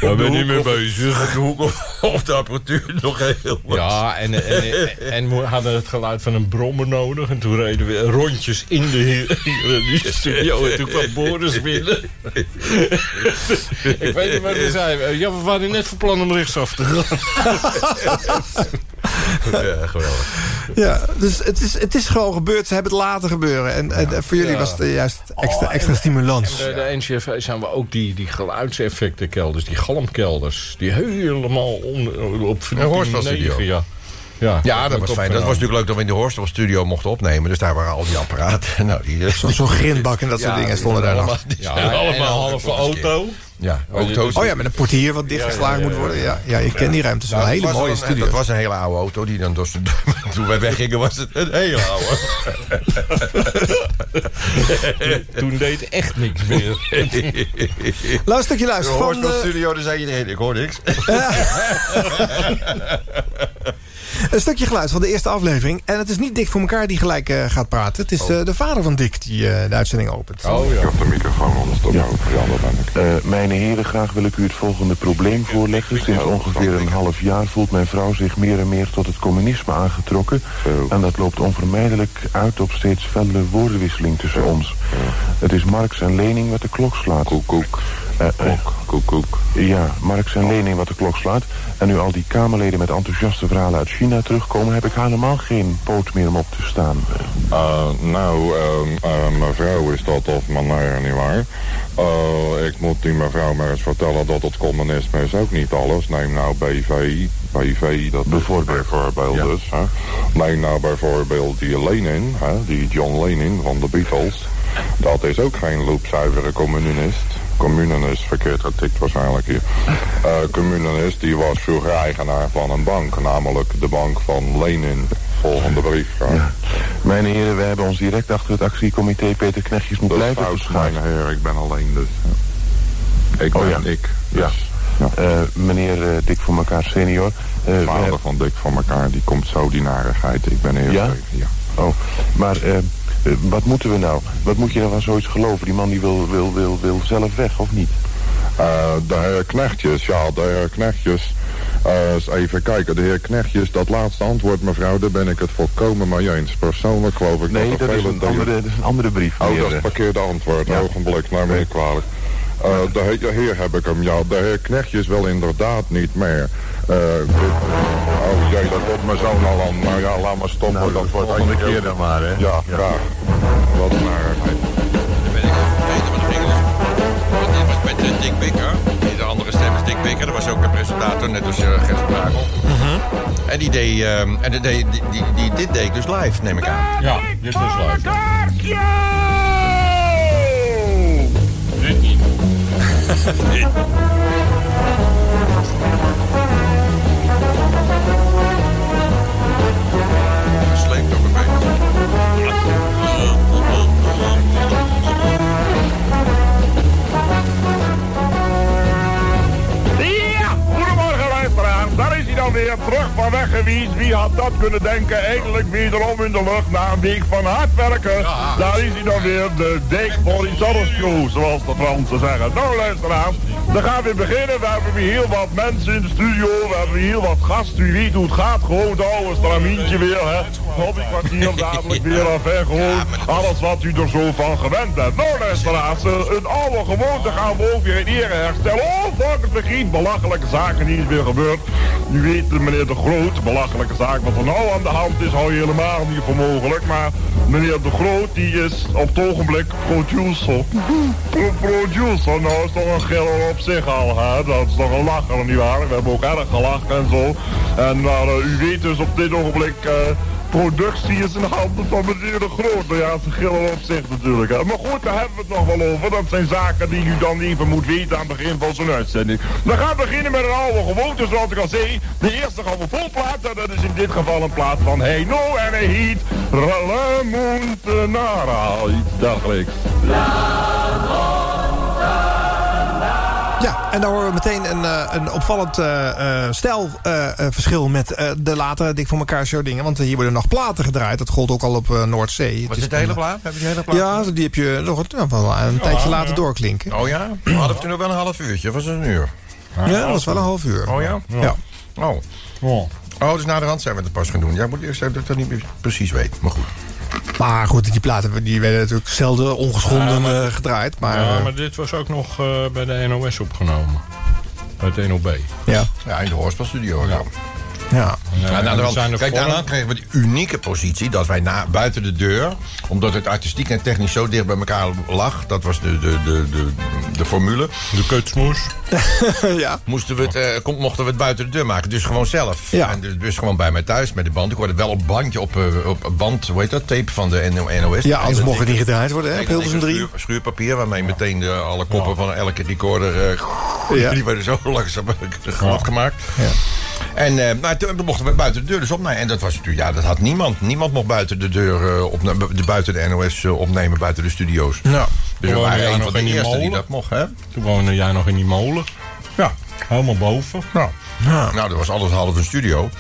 Daar ben je niet hoek mee of- bezig. of, of de apparatuur nog heel was. Ja, en, en, en we hadden het geluid van een brommer nodig. En toen reden we rondjes in de, in studio. En toen kwam Boris binnen. Ik weet niet wat we zeiden. Ja, we waren net van plan om rechtsaf te gaan. Ja, geweldig. Ja, dus het is, het is gewoon gebeurd. Ze hebben het laten gebeuren. En, en voor jullie Ja. was het eh, juist extra, Oh, extra stimulans. De, de NCFV zijn we ook die, die geluidseffectenkelders, die galmkelders. Die helemaal on, op verdieping hoorspelstudio. 9, ja. Ja, Ja, dat was fijn. Dat was natuurlijk leuk dat we in de Horstelstudio mochten opnemen. Dus daar waren al die apparaten. Nou, die, eh, Zo'n grindbak en dat soort dingen stonden daar allemaal- nog. die Ja, zijn en een allemaal halve auto. Ja, auto's. Oh ja, met een portier wat dichtgeslagen moet worden. Ja, ja je kent die ruimte. Het is wel een hele dat was mooie een- studio. Dat was een hele oude auto die dan dus, toen wij weggingen was het een hele oude. Toen deed echt niks meer. Laat een stukje De luisteren van... eh, Hoorspelstudio, daar zei iedereen, ik hoor niks. Een stukje geluid van de eerste aflevering. En het is niet Dick voor elkaar die gelijk eh, gaat praten. Het is Oh. eh, de vader van Dick die eh, de uitzending opent. Oh ja. de microfoon onderstop. Ja, ja, ik. mijn heren, graag wil ik u het volgende probleem voorleggen. Sinds ongeveer een half jaar voelt mijn vrouw zich meer en meer tot het communisme aangetrokken. En dat loopt onvermijdelijk uit op steeds felle woordenwisseling tussen ons. Het is Marx en Lening wat de klok slaat. Koek, koek. Koek, koek. Ja, Marx en Lening wat de klok slaat. En nu al die Kamerleden met enthousiaste verhalen uit China terugkomen... heb ik helemaal geen poot meer om op te staan. nou, eh, eh, mevrouw is dat of meneer, nietwaar? Eh ik moet die mevrouw maar eens vertellen dat het communisme is ook niet alles. Neem nou BV, BV, dat bijvoorbeeld, bijvoorbeeld dus. Hè? Neem nou bijvoorbeeld die Lenin, hè? die John Lenin van de Beatles. Dat is ook geen loopzuivere communist. Communist, verkeerd getikt waarschijnlijk hier. Eh communist, die was vroeger eigenaar van een bank, namelijk de bank van Lenin. volgende brief gaan. Mijn heren, wij hebben ons direct achter het actiecomité Peter Knechtjes moet Dat is blijven fout, mijn heer. Ik ben alleen dus. ja. Ik Oh, ben ja. ik. Ja. Dus, Eh, meneer eh, Dick voor elkaar senior. de vader van Dick van elkaar, die komt zo die narigheid. Ik ben heel Ja? ja. Oh, maar eh, wat moeten we nou? Wat moet je nou van zoiets geloven? Die man die wil, wil, wil, wil zelf weg, of niet? Eh, de heer Knechtjes, ja, de heer Knechtjes. eh, even kijken, de heer Knechtjes, dat laatste antwoord mevrouw, daar ben ik het volkomen mee eens. Persoonlijk geloof ik Nee, dat dat er is een andere, dat is een andere brief. Oh, dat is het verkeerde antwoord. Ogenblik, nou meer kwalijk. Eh, de heer, heer heb ik hem, ja. De heer Knechtjes wel inderdaad niet meer. Eh, oh jee, dat wordt mijn zoon al aan. Nou ja, laat maar stoppen. Nou, dat de wordt volgende één keer dan maar, hè? Ja, graag. Wat een narigheid. Dit was met eh, Dick Bikker. De andere stem is Dick Bikker. Dat was ook een presentator, net als uh, Gert Brakel. En, die deed, ehm, en die, deed- die, die, die- dit deed ik dus live, neem ik aan. Ja, dit is live. Dit niet. weer, terug van weg geweest. Wie had dat kunnen denken? Eindelijk wederom in de lucht na een week van hard werken. Daar is hij dan weer, de Dijk Horizontal Crew, zoals de Fransen zeggen. Nou luisteraars, dan gaan we beginnen. We hebben weer heel wat mensen in de studio. We hebben weer heel wat gasten. U weet hoe het gaat. Gewoon het oude stramintje weer, hè. Hobby kwartier dadelijk weer af, hè. Gewoon alles wat u er zo van gewend bent. Nou luisteraars, eh, een oude gewoonte gaan we ook weer in ere herstellen. Oh, volgens vergiet, belachelijke zaken die is weer gebeurd. U weet, meneer De Groot, belachelijke zaak wat er nou aan de hand is, hou je helemaal niet voor mogelijk. Maar meneer De Groot, die is op het ogenblik producer. Pro- producer, nou is toch een giller op zich al? Dat is toch een lacher, nietwaar? We hebben ook erg gelachen en zo. En eh, u weet dus op dit ogenblik... eh, productie is in handen van meneer De Groot. Nou ja, ze gillen op zich natuurlijk. Maar goed, daar hebben we het nog wel over. Dat zijn zaken die u dan even moet weten aan het begin van zo'n uitzending. We gaan beginnen met een oude gewoonte, zoals ik al zei. De eerste gaan we vol platen. Dat is in dit geval een plaat van Hey No en hij heet Ramontenara. Iets dergelijks. Ja, en daar horen we meteen een, eh, een opvallend eh, eh, stijlverschil met eh, de latere Dik voor elkaar show dingen. Want hier worden nog platen gedraaid. Dat gold ook al op eh, Noordzee. Was is dit de hele plaat? Heb je die hele plaat? Ja, die heb je nog een, wel een tijdje laten doorklinken. Oh ja? We hadden toen nog wel een half uurtje. Of was het een uur? Ja, dat was wel een half uur. Oh ja? Ja. Oh. Oh, dus na de hand zijn we het pas gaan doen. Ja, ik moet eerst even dat ik dat niet meer precies weet. Maar goed. Maar goed, die platen die werden natuurlijk zelden ongeschonden Ja, maar- eh, gedraaid. Maar, ja, eh, maar dit was ook nog eh, bij de NOS opgenomen. Bij het NOB. Ja. Ja, in de hoorspelstudio. Ja. Ja. Ja, nou, en dan, zijn er kijk, daarna kregen we die unieke positie dat wij na, buiten de deur, omdat het artistiek en technisch zo dicht bij elkaar lag, dat was de, de, de, de, de formule. De kutsmoes. ja. Moesten we het, eh, kom- mochten we het buiten de deur maken, dus gewoon zelf. Ja. En dus, dus gewoon bij mij thuis met de band. Ik hoorde wel op bandje, op, eh, op band, hoe heet dat, tape van de NOS. Ja, anders mocht het niet gedraaid worden, hè, op Hilversum 3. Schuur, schuurpapier, waarmee meteen de, alle koppen van elke recorder... eh, Ja. Die werden zo langzaam glad gemaakt. En eh, nou, toen mochten we buiten de deur dus opnemen. En dat was natuurlijk, ja, dat had niemand. Niemand mocht buiten de deur eh, opne- de, buiten de NOS eh, opnemen, buiten de studio's. Ja. Dus we waren een van de eerste die dat mocht, hè? Toen woonde jij nog in die molen. Ja. Helemaal boven. Nou, nou dat was alles half een studio.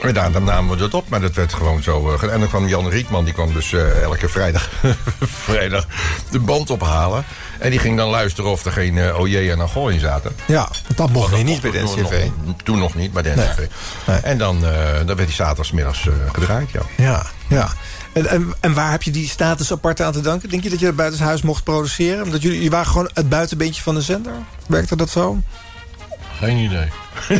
En daar, dan namen we dat op, maar dat werd gewoon zo. eh, en dan kwam Jan Rietman, die kwam dus eh, elke vrijdag, vrijdag de band ophalen. En die ging dan luisteren of er geen eh OJ en Agol in zaten. Ja, dat mocht niet bij de Toen NCV. nog- Toen nog niet bij de Nee. NCV. En dan, eh, dan werd die zaterdagmiddags eh gedraaid, ja. Ja, ja. En, en, en waar heb je die status apart aan te danken? Denk je dat je het buitenshuis mocht produceren? Omdat jullie, jullie waren gewoon het buitenbeentje van de zender? Werkte dat zo? Geen idee.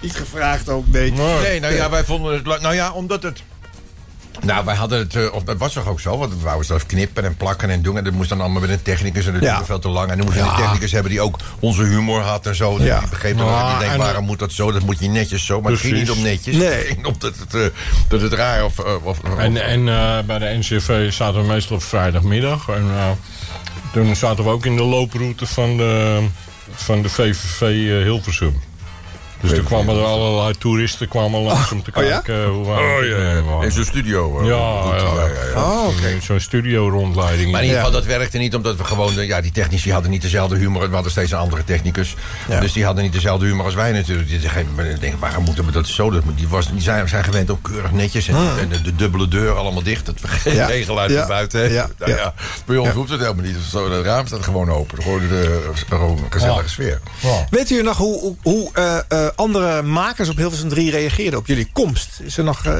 Niet gevraagd ook, nee. Nee, nou ja, wij vonden het... leuk. Nou ja, omdat het... Nou, wij hadden het, eh, of dat was toch ook zo, want we wouden zelf knippen en plakken en doen. En dat moest dan allemaal met een technicus en dat Ja. duurde veel te lang. En dan moesten we Ja. een technicus hebben die ook onze humor had en zo. Dat Ja. je begreep en- waarom moet dat zo? Dat moet je netjes zo, maar het ging niet om netjes. Nee. Het ging om dat het, eh, dat het raar of... eh, of, of- En, en eh, bij de NCV zaten we meestal op vrijdagmiddag. En eh, toen zaten we ook in de looproute van de, van de VVV eh, Hilversum. Dus er kwamen er allerlei toeristen kwamen langs om te Oh, ja? kijken hoe wij Oh ja, in zo'n studio. eh, Ja, goed, ja. ja. Oh, oké. Zo'n studio rondleiding. Maar in ieder geval, dat werkte niet omdat we gewoon... eh, Ja, die technici hadden niet dezelfde humor. We hadden steeds een andere technicus. Ja. Dus die hadden niet dezelfde humor als wij natuurlijk. Die denken, waarom moeten we dat zo... Dat, die, was, die zijn, zijn gewend ook keurig netjes. En, en de, de dubbele deur allemaal dicht. Dat we geen Ja. geen geluid Ja. van buiten hebben. Ja. Nou ja, bij ons hoeft het helemaal niet. Zo, het raam staat gewoon open. Gewoon de, gewoon een gezellige Ja. sfeer. Weet u nog hoe, hoe, hoe eh, eh, andere makers op Hilversum 3 reageerden op jullie komst? Is er nog, eh,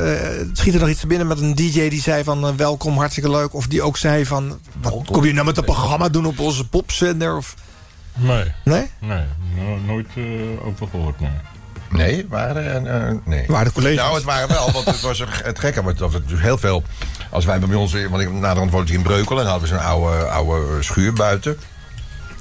schiet er nog iets te binnen met een DJ die zei van eh, welkom, hartstikke leuk? Of die ook zei van, wat kom je nou met een programma doen op onze popzender? Of, Nee. nee? Nee, no- nooit eh, over gehoord, nee. Nee, waren, eh, eh, nee. Waren de collega's? Nou, het waren wel, want het was er- het gekke. Want dat het dus heel veel. Als wij bij ons, want ik naderhand woonde ik in Breukelen en hadden we zo'n oude, oude schuur buiten.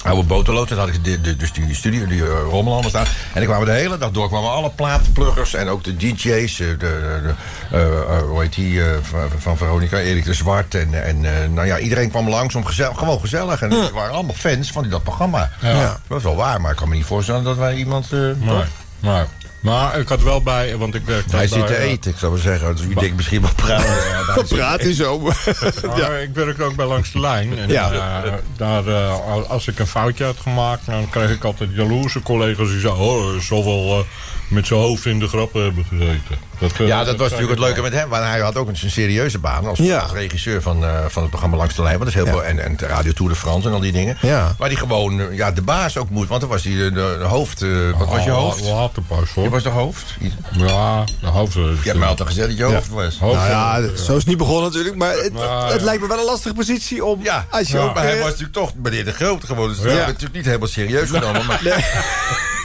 Oude boterlood, toen had ik de, de, dus die studio, die uh, rommel staan. En dan kwamen de hele dag door, kwamen alle platenpluggers en ook de DJ's. eh, De, eh, eh, hoe heet die, eh, van, van Veronica, Erik de Zwart. En, en eh, nou ja, iedereen kwam langs om gezellig, gewoon gezellig. En we waren allemaal fans van dat programma. Ja. Dat was wel waar, maar ik kan me niet voorstellen dat wij iemand... eh, Nee, maar, maar ik had wel bij, want ik werkte Hij zit te eh, eten, ik zou maar zeggen. Dus u denkt misschien wel praten. Ja, Wat praat u zo? Maar Ik werk ook bij Langs de Lijn. En Ja. eh, daar, eh, als ik een foutje had gemaakt, dan kreeg ik altijd jaloerse collega's die zeiden: Oh, hij eh, met zijn hoofd in de grappen hebben gezeten. Dat, eh, Ja, dat was natuurlijk het leuke met hem. Want hij had ook een serieuze baan als, Ja. als regisseur van, eh, van het programma Langs de Lijn. Want dat is heel Ja. veel, en, en de Radio Tour de France en al die dingen. Ja. Waar hij gewoon eh, ja, de baas ook moet. Want dan was hij de, de, de hoofd. eh, wat was je Oh, hoofd? Later pas hoor. Je was de hoofd? Je Ja, de hoofd. eh, hebt mij altijd gezegd dat je hoofd was. Hoofd- Nou ja, zo is het niet begonnen natuurlijk. Maar het, het ja. lijkt me wel een lastige positie om... Ja, als je Ja. ook, maar hij was natuurlijk toch meneer de Groot gewoon. Dus dat natuurlijk niet helemaal serieus genomen. Maar,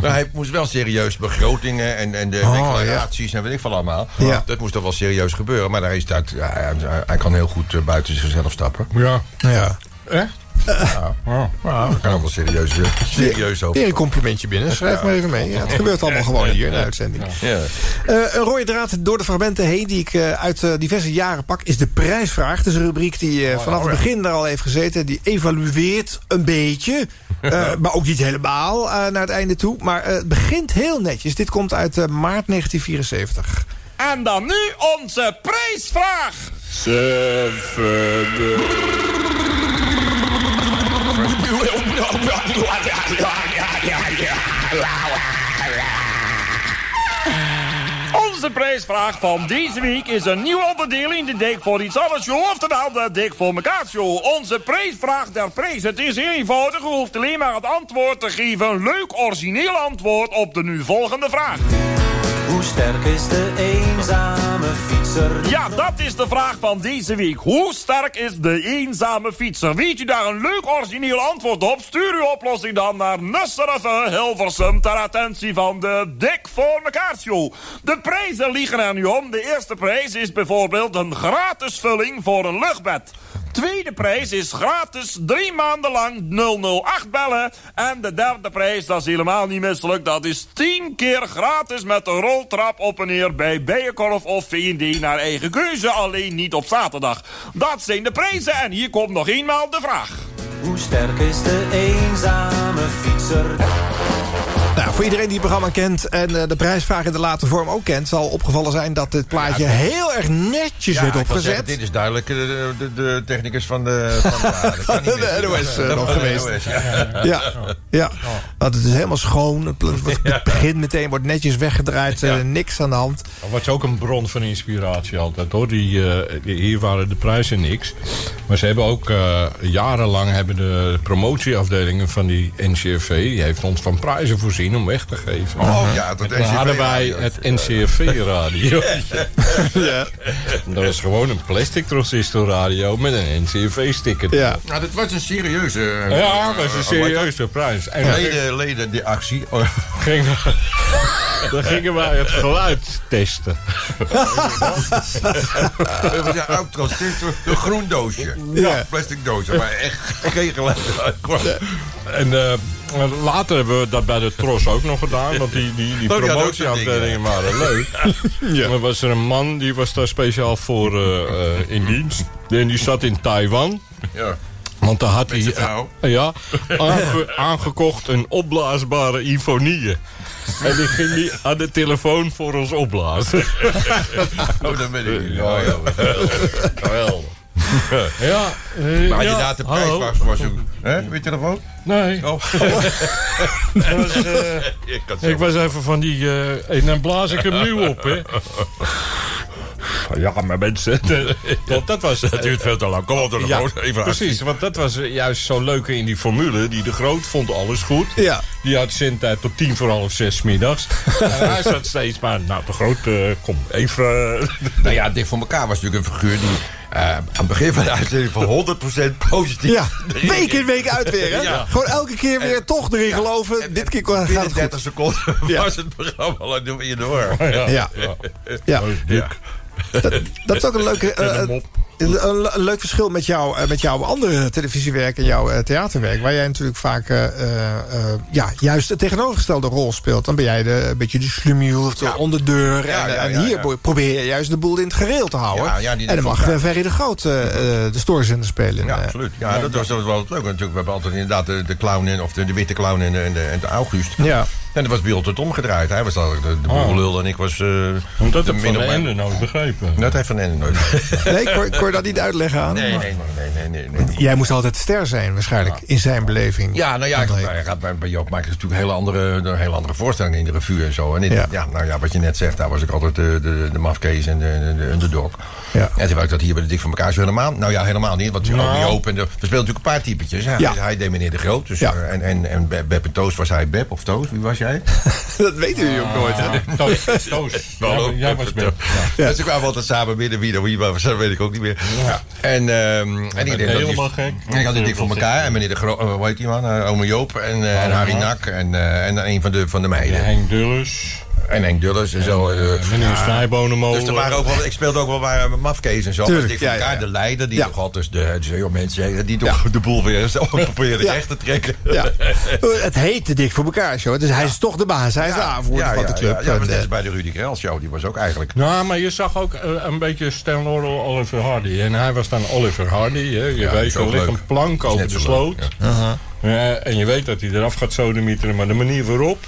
maar hij moest wel serieus begrotingen en, en de Oh, declaraties en weet ik veel allemaal. Ja. Dat moest toch wel serieus gebeuren. Maar daar is ja, hij, hij kan heel goed eh, buiten zichzelf stappen. Ja. ja. Echt? Nou, kan ook wel serieus, eh, serieus over. Weer een complimentje binnen. Schrijf maar even mee. Ja, het gebeurt allemaal gewoon hier in de uitzending. Ja. Eh, een rode draad door de fragmenten heen die ik eh, uit diverse jaren pak... is de prijsvraag. Dat is een rubriek die eh, vanaf het begin daar al heeft gezeten. Die evalueert een beetje. eh, maar ook niet helemaal eh, naar het einde toe. Maar eh, het begint heel netjes. Dit komt uit eh, maart 1974. En dan nu onze prijsvraag. Onze prijsvraag van deze week is een nieuw onderdeel in de Dik voor iets anders show. Oftewel de Dik voor elkaar show. Onze prijsvraag der prijs. Het is eenvoudig. U hoeft alleen maar het antwoord te geven. Een leuk origineel antwoord op de nu volgende vraag. Hoe sterk is de eenzame Ja, dat is de vraag van deze week. Hoe sterk is de eenzame fietser? Weet u daar een leuk origineel antwoord op? Stuur uw oplossing dan naar Nusserve Hilversum... ter attentie van de Dik voor mekaar. De prijzen liegen er nu om. De eerste prijs is bijvoorbeeld een gratis vulling voor een luchtbed. Tweede prijs is gratis drie maanden lang 008 bellen. En de derde prijs, dat is helemaal niet misselijk. Dat is 10 keer gratis met de roltrap op en neer bij Bijenkorf of V&D naar eigen keuze. Alleen niet op zaterdag. Dat zijn de prijzen en hier komt nog eenmaal de vraag. Hoe sterk is de eenzame fietser? Voor iedereen die het programma kent en eh, de prijsvraag in de late vorm ook kent... zal opgevallen zijn dat dit plaatje heel erg netjes Ja, werd wil zeggen, opgezet. dit is duidelijk eh, de, de, de technicus van de, van de, de. NOS, eh, nog geweest. NOS, ja. Ja, ja. Want het is helemaal schoon. Het, het- het begin meteen wordt netjes weggedraaid. niks aan de hand. Dat was ook een bron van inspiratie altijd hoor. Die, eh, hier waren de prijzen niks. Maar ze hebben ook jarenlang hebben de promotieafdelingen van die NCRV... die heeft ons van prijzen voorzien om weg te geven. Oh, ja, dat hadden wij het NCRV-radio. Ja. Dat was gewoon een plastic transistorradio met een NCRV-sticker. Ja. Nou, dit was een serieuze... Ja, dat eh, een serieuze prijs. En Leden, leden die actie. Gingen, dan gingen wij het geluid testen. Een oud transistor, een groen doosje. Ja. Plastic doosje, maar echt geen geluid uitkwam. En eh, later hebben we dat bij de Tros ook nog gedaan. Want die, die, die Oh, promotieafdelingen waren leuk. Ja. Maar was er een man die was daar speciaal voor eh, eh, in dienst. En die zat in Taiwan. Ja. Want dan had hij eh, ja, aange- aangekocht een opblaasbare Ifonie. En die ging hij aan de telefoon voor ons opblazen. Oh, dat ben ik niet. Oh, ja. Ja, eh, Maar ja, daar de prijs was, ook... Hè, met je telefoon? Nee. Oh. Dat was, eh, Ik was even van die... eh, en dan blaas ik hem nu op, hè. Ja, maar mensen... Want dat was... Het duurt veel te lang. Kom op, door de Ja. Even precies, want dat was eh, juist zo leuk in die formule. Die de Groot vond alles goed. Ja. Die had zendtijd tot tien voor half zes middags. en hij zat steeds maar, nou de Groot, eh, kom even... Nou ja, Dick voor elkaar was natuurlijk een figuur die eh, aan het begin van de uitzending van 100% positief. Ja, week in week uit weer, hè? Ja. Gewoon elke keer weer toch erin geloven. Dit keer gaat het 30 goed. seconden Ja. was het programma al in door. Ja. Ja. Ja. Dat, dat is ook een, leuke, eh, een, leuk verschil met, jou, eh, met jouw andere televisiewerk en jouw eh, theaterwerk. Waar jij natuurlijk vaak eh, ja, juist de tegenovergestelde rol speelt. Dan ben jij de, een beetje de slumiel of de onderdeur. Ja, en, ja, en ja, hier probeer je juist de boel in het gereel te houden. En dan mag Ferry de Groot de stoorzender spelen. Ja, absoluut. Ja, dat was, dat was wel het leuke. Natuurlijk, we hebben altijd inderdaad de, de clown in, of de, de witte clown en de, en de, en de August. Ja. En dat was bij ons het omgedraaid. Hij was altijd de, de boerlul en ik was... eh Want dat ik van Ende nooit begrepen. Dat heeft Van Ende nooit. Nee, kon, kon je dat niet uitleggen aan hem? Nee, nee, nee, nee, nee, nee. Jij moest altijd de ster zijn, waarschijnlijk, in zijn beleving. Ja, nou ja, ik, hij gaat bij, bij Joop maken natuurlijk hele andere, een hele andere voorstellingen in de revue en zo. En dit- Ja. ja. nou ja, wat je net zegt, daar was ik altijd de, de, de mafkees en de, de, de underdog. Ja. En toen wou ik dat hier bij de Dik van elkaar zo helemaal. Nou ja, helemaal niet. Want Nou. Joop en de, we speelden natuurlijk een paar typetjes. Hij, Ja. hij deed meneer de Groot. Dus, Ja. eh, en, en, en Be- Beb en Toos was hij Beb of Toos. Wie was jij? dat weten jullie ook nooit, hè? Toos, Toos. Hallo, Jij- was Beb. Toos. Dus ik kwamen altijd samen binnen. Wie er wie was, dat weet ik ook niet meer. En, ehm en ik denk dat helemaal gek. Ik had die dik voor elkaar. En meneer de Groot, eh, hoe heet die man? Eh, Ome Joop en, eh, en Harry Nak. En, en een van de, van de meiden. Henk Dulles. En Henk Dulles en zo. eh, Meneer ja. Snijbonenmolen. Dus er waren ook wel, ik speelde ook wel waar mafkees en zo. Tuurlijk, ja, ja, elkaar, ja. de leider, die Ja. toch altijd de, de joh, mensen, die toch de boel weer zo probeerde Ja. recht te trekken. Ja. Het heette Dik voor elkaar show. Dus hij is toch de baas. Hij is de aanvoerder ja, van ja, de club. Ja, ja, En, maar eh, als bij de Rudy Krell show, die was ook eigenlijk... Nou, maar je zag ook eh, een beetje Stan Laurel Oliver Hardy. En hij was dan Oliver Hardy. Hè. Je Ja, weet, is er ligt een plank over de zo sloot. Ja, en je weet dat hij eraf gaat sodemieteren. Maar de manier waarop,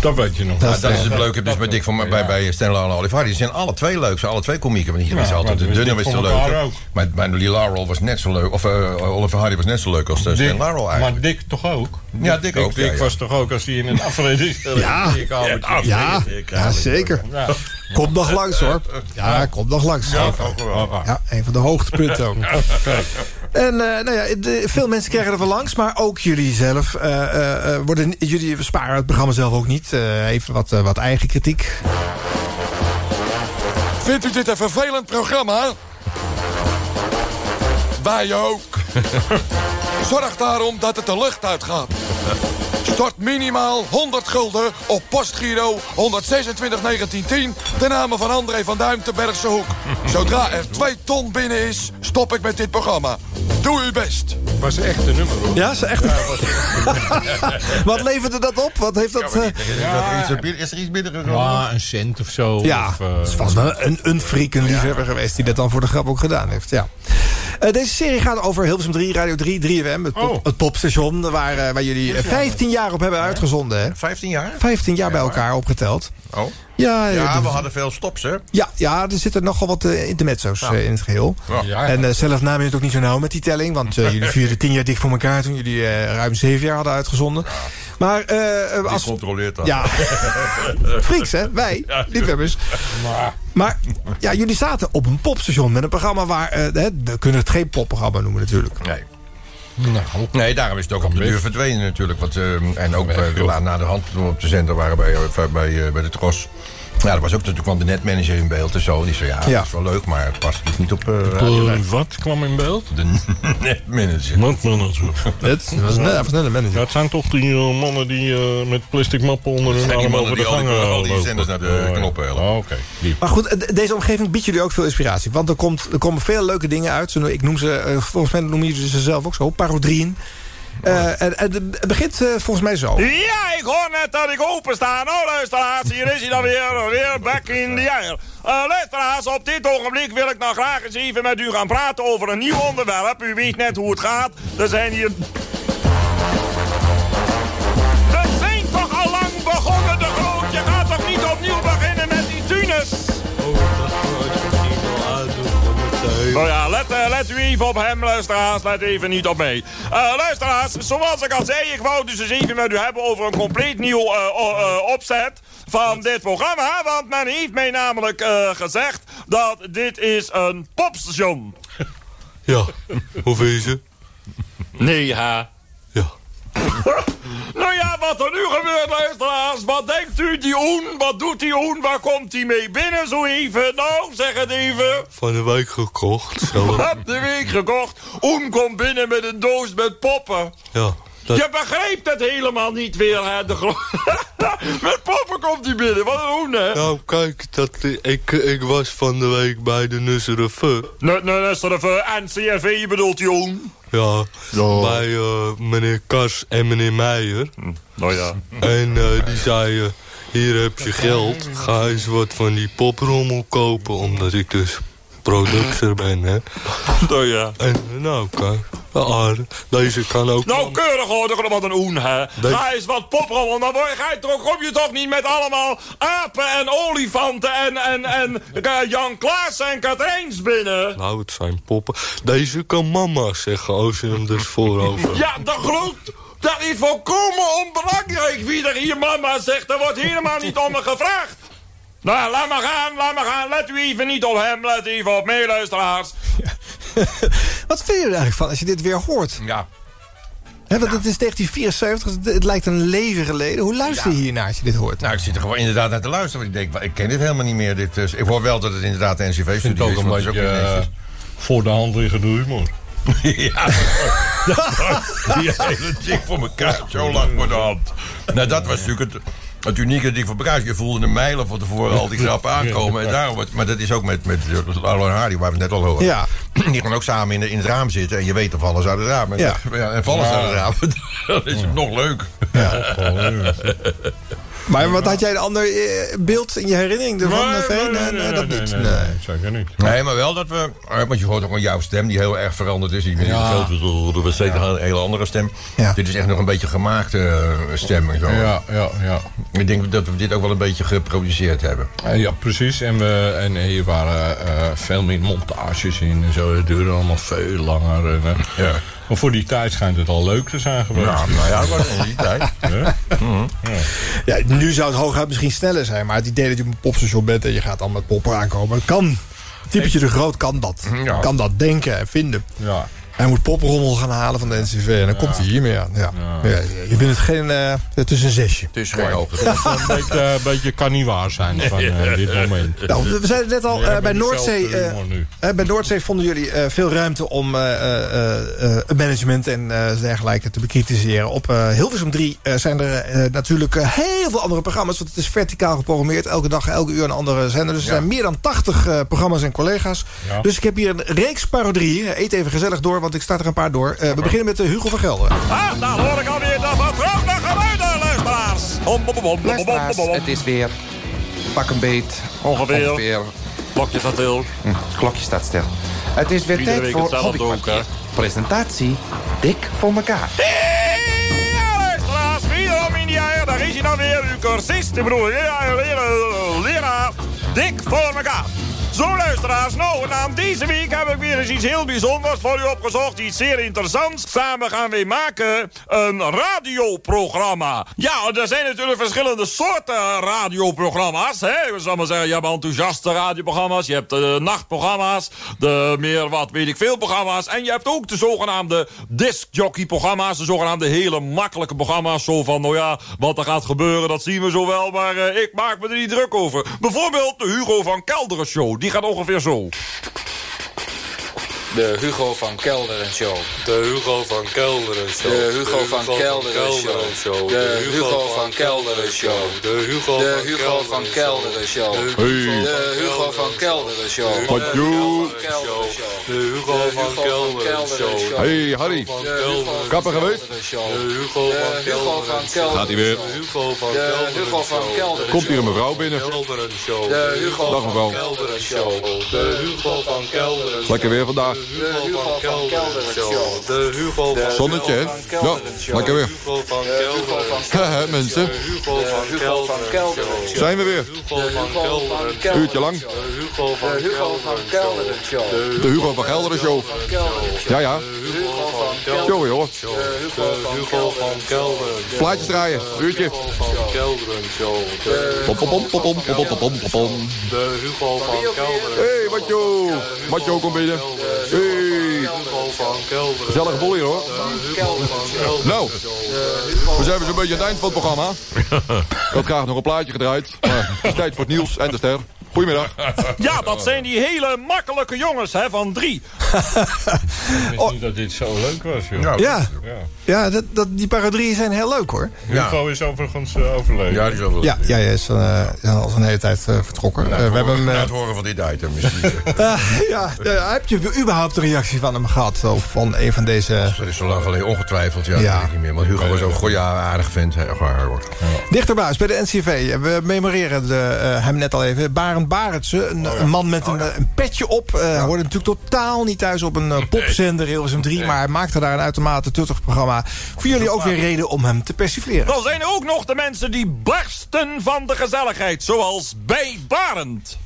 dat weet je nog dat is het leuke dus bij Dick van, bij, bij Stanley en Oliver Hardy. Die zijn alle twee leuk. Ze zijn alle twee komieken. Want hier Ja, is altijd de is dunne was de leuke. ook. Maar, maar Lee Laurel was net zo leuk. Of eh, Oliver Hardy was net zo leuk als uh, Stan Laurel eigenlijk. Maar Dick toch ook? Ja, Dick ook, Dick ja, ja. was toch ook als hij in het afredingstel... Ja. Ja, ja, zeker. Ja. Komt nog langs hoor. Ja, komt nog langs. Ja, een van de hoogtepunten ook. En eh, nou ja, de- veel mensen krijgen er van langs, maar ook jullie zelf. eh, eh, eh, worden, jullie sparen het programma zelf ook niet. Eh, even wat, eh, wat eigen kritiek. Vindt u dit een vervelend programma? Wij ook. Zorg daarom dat het de lucht uitgaat. Stort minimaal 100 gulden op postgiro 126 1910 ten name van André van Duim te Bergse Hoek. Zodra er 2 ton binnen is, stop ik met dit programma. Doe uw best. was echt een nummer hoor. Ja, ze echt. wat leverde dat op? Wat heeft dat... eh, Is er iets binnen Ja, een cent of zo. Ja, of, eh, het is vast wel een, een freak, een liefhebber geweest... die dat dan voor de grap ook gedaan heeft. Ja. Eh, deze serie gaat over Hilversum 3, Radio 3, 3FM. Het, pop, Oh. het popstation waar, eh, waar jullie eh, 15 jaar op hebben uitgezonden. Hè? 15 jaar? 15 jaar bij elkaar opgeteld. Oh. Ja, Ja, de- we hadden veel stops, hè? ja, ja, er zitten nogal wat uh, intermezzo's eh, in het geheel. Ja. En eh, zelf namen je het ook niet zo nauw met die telling. Want eh, jullie vierden 10 jaar dik voor elkaar... toen jullie eh, ruim 7 jaar hadden uitgezonden. Maar eh, eh, als... controleert dat? Ja, freaks hè, wij, liefhebbers. Maar ja, jullie zaten op een popstation met een programma waar... eh, hè, we kunnen het geen popprogramma noemen natuurlijk. Nee. Nou, Nee, daarom is het ook op de duur verdwenen natuurlijk. Want, eh, en ook eh, na de hand op de zender waren bij, eh, bij, bij de Tros. Ja, er was ook natuurlijk kwam de netmanager in beeld en zo. En die zei, ja, Ja. dat is wel leuk, maar het past natuurlijk niet op Radio vijf. wat kwam in beeld? De netmanager. Netmanager. Het was net, was net een manager. Dat zijn toch die eh, mannen die eh, met plastic mappen onder Dat hun zijn die arm over de al die- zenders naar de Oh, knoppen helpen. Oh. Maar goed, deze omgeving biedt jullie ook veel inspiratie. Want er, komt, er komen veel leuke dingen uit. Zo, Ik noem ze, volgens mij noemen jullie ze zelf ook zo, parodieën. Eh, en, het begint eh, volgens mij zo. Ja, ik hoor net dat ik opensta. Nou, luisteraars, hier is hij dan weer. Weer back in the air. Uh, luisteraars, op dit ogenblik wil ik nou graag eens even met u gaan praten over een nieuw onderwerp. U weet net hoe het gaat. Er zijn hier... Nou ja, let, uh, let u even op hem, luisteraars. Let even niet op mij. Uh, luisteraars, zoals ik al zei, ik wou dus eens even met u hebben over een compleet nieuw uh, opzet van dit programma. Want men heeft mij namelijk gezegd dat dit is een popstation. Ja, hoe vind je ze? Nee, ha. Ja. nou ja, wat er nu Wat denkt u, die Oen? Wat doet die Oen? Waar komt hij mee binnen zo even? Nou, zeg het even. Van de week gekocht. Heb de week gekocht. Oen komt binnen met een doos met poppen. Ja. Dat... Je begrijpt het helemaal niet weer, hè? De met poppen komt hij binnen. Wat een Oen, hè? Nou, kijk, dat, ik, ik was van de week bij de Nussereve. Nussereve, NCRV bedoelt die Ja, bij uh, meneer Kars en meneer Meijer. Nou ja. En uh, die zeiden, hier heb je geld. Ga eens wat van die poprommel kopen. Omdat ik dus producer ben, hè. Nou ja. En nou, kijk. Deze kan ook... Nou, keurig hoor, wat een oen, hè. Deze... Ga eens wat poprommel, dan ga je toch, kom je toch niet met allemaal apen en olifanten en, en, en uh, Jan Klaas en Katrijns binnen. Nou, het zijn poppen. Deze kan mama zeggen als je hem dus voorover... ja, dat groot... Dat is volkomen onbelangrijk wie er hier mama zegt. Er wordt helemaal niet om me gevraagd. Nou, laat maar gaan, laat maar gaan. Let u even niet op hem, let even op mij, luisteraars. Wat vind je er eigenlijk van als je dit weer hoort? Ja. He, want het is 1974, het lijkt een leven geleden. Hoe luister je hiernaar als je dit hoort? Nou, ik zit er gewoon inderdaad naar te luisteren. Want ik denk, ik ken dit helemaal niet meer. Dit, ik hoor wel dat het inderdaad de NCV-studie is. ook een beetje uh, voor de hand liggende humor. ja, die hele chick voor elkaar zo lang voor de hand. Nou, dat was natuurlijk het, het unieke ding van elkaar. Je voelde een mijlen van tevoren al die grappen aankomen. En daarom, maar dat is ook met, met Arlo en Hardy, waar we het net al horen. Ja. Die gaan ook samen in, in het raam zitten. En je weet of vallen ze uit het raam. En, ja. en vallen ze uit het raam. Dan is nog leuk. Ja. Maar wat had jij een ander beeld in je herinnering ervan? Nee, Veen? nee, nee, nee, dat nee, niet. nee, nee, zeker niet. Nee, maar wel dat we... Want je hoort ook aan jouw stem, die heel erg veranderd is. Die ben Ja. Dat was zeker een hele andere stem. Ja. Dit is echt nog een beetje gemaakte eh, stem. Zo. Ja, ja, ja. Ik denk dat we dit ook wel een beetje geproduceerd hebben. Eh, ja, precies. En, we, en hier waren eh, veel meer montages in en zo. Het duurde allemaal veel langer. En, eh, Ja. Maar voor die tijd schijnt het al leuk te zijn geweest. Ja, nou ja, dat was in die tijd. Ja. Ja, nu zou het hooguit misschien sneller zijn. Maar het idee dat je op een popstation bent en je gaat dan met poppen aankomen. Dat kan. Typetje de Groot kan dat. Ja. Kan dat denken en vinden. Ja. Hij moet poprommel gaan halen van de NCV. En dan komt hij hiermee aan. Ja. Ja. je vindt het geen... eh, het is een zesje. Het is geen hoogte. Een beetje, een beetje kan niet waar zijn van eh, dit moment. Nou, we zeiden het net al, eh, met bij, Noordzee, eh, eh, bij Noordzee vonden jullie eh, veel ruimte om eh, eh, eh, het management en eh, dergelijke te bekritiseren. Op eh, Hilversum 3 eh, zijn er eh, natuurlijk eh, heel veel andere programma's, want het is verticaal geprogrammeerd. Elke dag, elke uur een andere zender. Dus er zijn meer dan 80 eh, programma's en collega's. Ja. Dus ik heb hier een reeks parodieën. Eet even gezellig door, want ik sta er een paar door. Eh, we beginnen met eh, Hugo van Gelder. Ah, daar hoor ik alweer de vertrouwde geluiden, luisteraars. Bom, bom, bom, bom, bom, bom, Luisteraars, bom, bom. het is weer pak een beet. Ongeveer. Ongeveer. Klokje staat stil. Hm, het klokje staat stil. Het is weer Iedere tijd week voor Hobbykwartier. Presentatie Dik voor elkaar. Ja, luisteraars, wederom in die eier. Daar is hij dan weer, uw cursist, ik bedoel, ja, leraar, leraar, dik voor elkaar. Zo, luisteraars, nou, na deze week heb ik weer eens iets heel bijzonders voor u opgezocht. Iets zeer interessants. Samen gaan wij maken een radioprogramma. Ja, er zijn natuurlijk verschillende soorten radioprogramma's. Hè? We zullen maar zeggen, je hebt enthousiaste radioprogramma's. Je hebt de nachtprogramma's. De meer wat weet ik veel programma's. En je hebt ook de zogenaamde discjockey-programma's. De zogenaamde hele makkelijke programma's. Zo van, nou ja, wat er gaat gebeuren, dat zien we zo wel. Maar eh, ik maak me er niet druk over. Bijvoorbeeld de Hugo van Kelderen show. Die gaat ongeveer zo. De Hugo van Kelderen Show. De Hugo van Kelderen Show. De Hugo van Kelderen Show. De Hugo van Kelderen Show. De Hugo De van Hugo van Kelderen Show. De Hugo van Kelderen Show. Wat. De Hugo van Kelderen Show. Hey, Harry. Kapper geweest? De Hugo van Kelderen Gaat hij weer. Hugo van De Hugo van Kelderen Komt hier een mevrouw binnen. Show. De Hugo Dag van. Kelderen Show. De Hugo van Kelderen Lekker weer vandaag. De Hugo van Kelderen Show. De Hugo van Zonnetje, hè? Ja, lekker weer. Hugo van De Hugo van Haha, mensen. Hugo De Hugo van Kelderen Show. Zijn we weer. Van van Kelderen Kelderen Uurtje lang. Van De Hugo van Kelderen Show. De Hugo van Gelderen show. Kelderen Show. Ja, ja. Hugo van Kelderen Show, joh. De Hugo van Kelderen Plaatjes draaien. Uurtje. van Kelderen Pom, pom, pom, pom, pom, pom, pom, pom, pom, de Hugo van Kelderen. Hey, Matjo. Matjo, kom binnen. Hey. Gezellige bol hier, hoor. Kelderen. Nou, we zijn weer zo'n beetje aan het eind van het programma. Ik had graag nog een plaatje gedraaid. Maar het is tijd voor het nieuws en de ster. Goedemiddag. Ja, dat zijn die hele makkelijke jongens hè, van drie. Ik wist niet dat dit zo leuk was, joh. Ja, Ja. Ja dat, dat, die parodieën zijn heel leuk hoor. Hugo is overigens eh, overleden. Ja, die is wel Ja, ja hij is, is al een hele tijd eh, vertrokken. We hebben hem, Na eh, het horen van dit item misschien. ja, heb je überhaupt een reactie van hem gehad? Of van een van deze... Dat is zo lang geleden, ongetwijfeld. Ja, Ja. dat weet ik niet meer. Want Hugo was ook een goeie, aardig vent. hè, waar, hoor. Dichterbij, bij de NCV. We memoreren de, hem net al even. Barend Barendse, een, een man met een, eh, een petje op. Eh Hoorde natuurlijk totaal niet thuis op een popzender, Hilversum 3. Maar hij maakte daar een uitermate tuttig programma. Voor jullie ook weer reden om hem te persifleren. Dan zijn ook nog de mensen die barsten van de gezelligheid. Zoals bij Barend.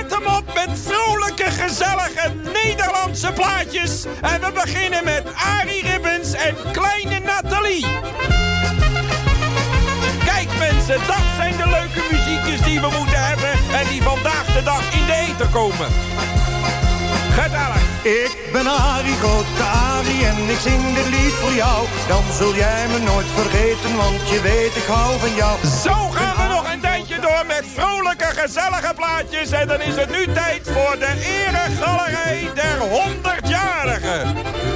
Zet hem op met vrolijke, gezellige Nederlandse plaatjes. En we beginnen met Arie Ribbens en kleine Nathalie. Kijk mensen, dat zijn de leuke muziekjes die we moeten hebben... en die vandaag de dag in de eten komen. Gezellig. Ik ben Arie, grote Arie en ik zing dit lied voor jou. Dan zul jij me nooit vergeten, want je weet ik hou van jou. Zo gaan we nog een door met vrolijke, gezellige plaatjes. En dan is het nu tijd voor de eregalerij der 100-jarigen.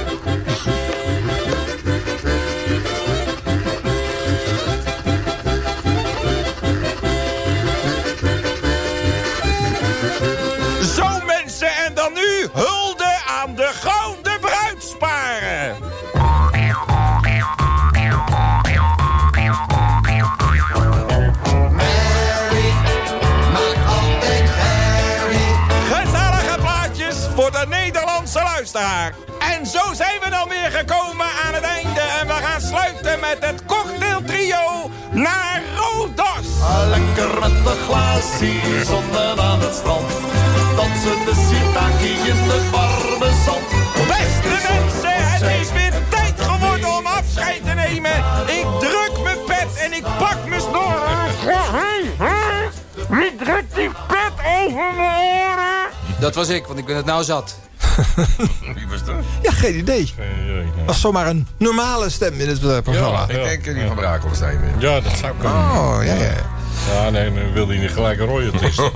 Met het cocktailtrio naar Rodos. Lekker met een glaasje zonnen aan het strand. Dansen de sitaki in het warme zand. Beste mensen, het is weer tijd geworden om afscheid te nemen. Ik druk mijn pet en ik pak mijn snor. Wie drukt die pet over mijn oren? Dat was ik, want ik ben het nou zat. Wie was dat? Ja, geen idee. Was zomaar een normale stem in het eh, programma. Ik denk die van Brakelstein weer. Ja, dat zou kunnen. Oh, ja, ja. Ja, nee, dan wil hij niet gelijk een royalties.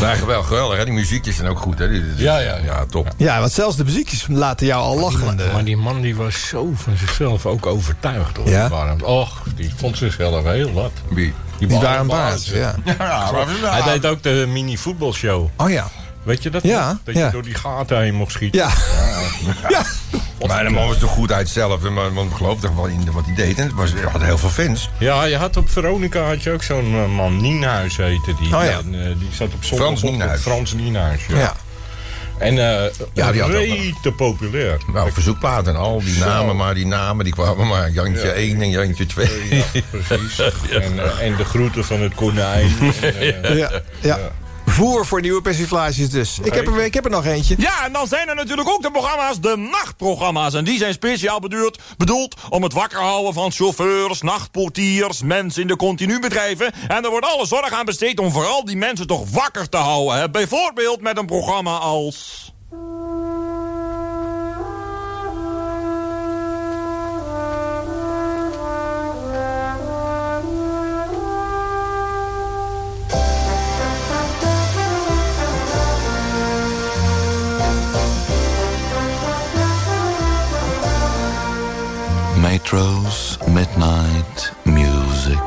Nou, geweldig, geweldig. Hè? Die muziekjes zijn ook goed. Hè? Die- die- Ja, ja, ja. top. Ja, want zelfs de muziekjes laten jou al lachen. Maar die man die was zo van zichzelf ook overtuigd. Hoor. Ja? Och, die vond zichzelf heel wat. Wie? Die waren baas, ja. Hij deed ook de mini voetbalshow. Oh ja. Weet je dat Ja, nog? Dat ja. je door die gaten heen mocht schieten. Ja. ja. Maar de man was toch goed uit zelf. en Man, man geloofde toch wel in wat hij deed. En het had heel veel fans. Ja, je had op Veronica had je ook zo'n eh, man, Nienhuis heette die. Oh ja. En, eh, die zat op zondag Frans op- Nienhuis. Frans Nienhuis, ja. Ja. En eh Ja, die had ook wel- rete populair. Nou, verzoekplaten en al die Zo. namen, maar die namen die kwamen maar. Jantje Ja. 1 en Jantje 2. Precies. En, en de groeten van het konijn. En, Ja, ja. Voer voor nieuwe persiflages dus. Ik heb, er, ik heb er nog eentje. Ja, en dan zijn er natuurlijk ook de programma's, de nachtprogramma's. En die zijn speciaal bedoeld, bedoeld om het wakker houden van chauffeurs, nachtportiers, mensen in de continubedrijven. En er wordt alle zorg aan besteed om vooral die mensen toch wakker te houden. Hè. Bijvoorbeeld met een programma als... Metro's Midnight Music.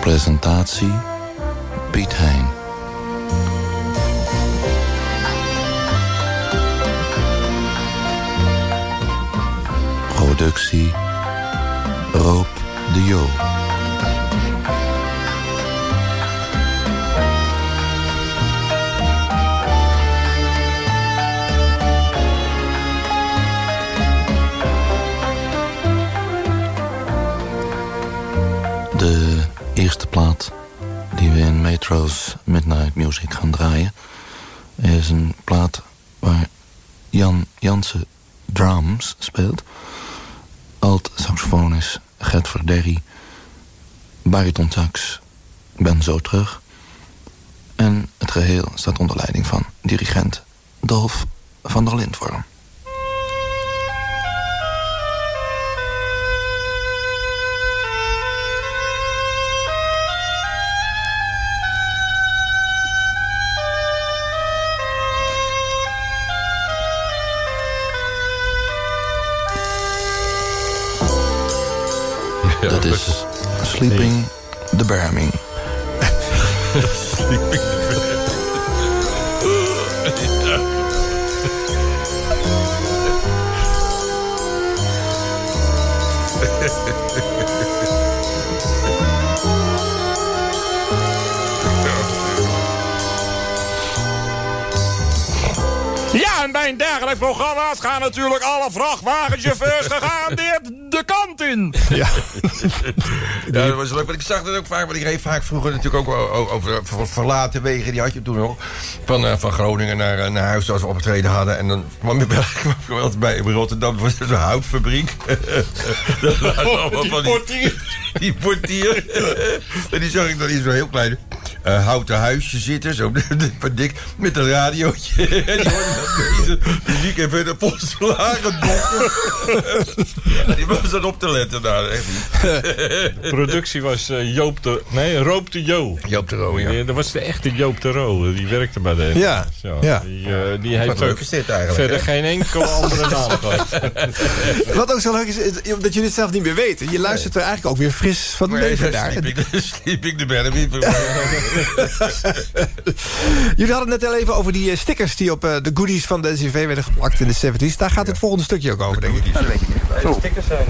Presentatie Piet Hein. Productie Roop de Jo. Eerste plaat die we in Metro's Midnight Music gaan draaien... is een plaat waar Jan Jansen drums speelt. Alt saxofoon is Gert Verderry. Bariton sax Ben Zo Terug. En het geheel staat onder leiding van dirigent Dolf van der Lindworm. Dat is Sleeping the Bearming. Ja, en bij een dergelijk programma's gaan natuurlijk alle vrachtwagenchauffeurs gegarandeerd de kant in. Ja. Ja, dat was leuk. Want ik zag dat ook vaak. Want ik reed vaak vroeger natuurlijk ook over ver- verlaten wegen. Die had je toen nog. Van, eh, van Groningen naar, eh, naar huis als we opgetreden hadden. En dan kwam je bij, bij in Rotterdam. was er zo'n houtfabriek. dat waren allemaal die van die, portier. die portier. en die zag ik dan in zo'n heel klein eh, houten huisje zitten. Zo dik. Met een radiootje. en die hoorde muziek en verder volslagen donker. ja, die was dan op te letten daar. Echt. De productie was eh, Joop de... Nee, Roop de Jo. Joop de Roo, ja. Dat was de echte Joop de Roo. Die werkte bij de... Ja, ja. Die, eh, die heeft Wat leuk ook is dit eigenlijk, verder hè? geen enkele andere naam gehad. Wat ook zo leuk is, is dat jullie het zelf niet meer weten. Je luistert er eigenlijk ook weer fris van Nee, leven daar sliep ik, de- sliep ik de berm Jullie hadden het net al even over die eh, stickers die op eh, de goodies van de NCV werden geplakt in de 70s. Daar gaat het volgende stukje ook over, denk ik. Stickers zijn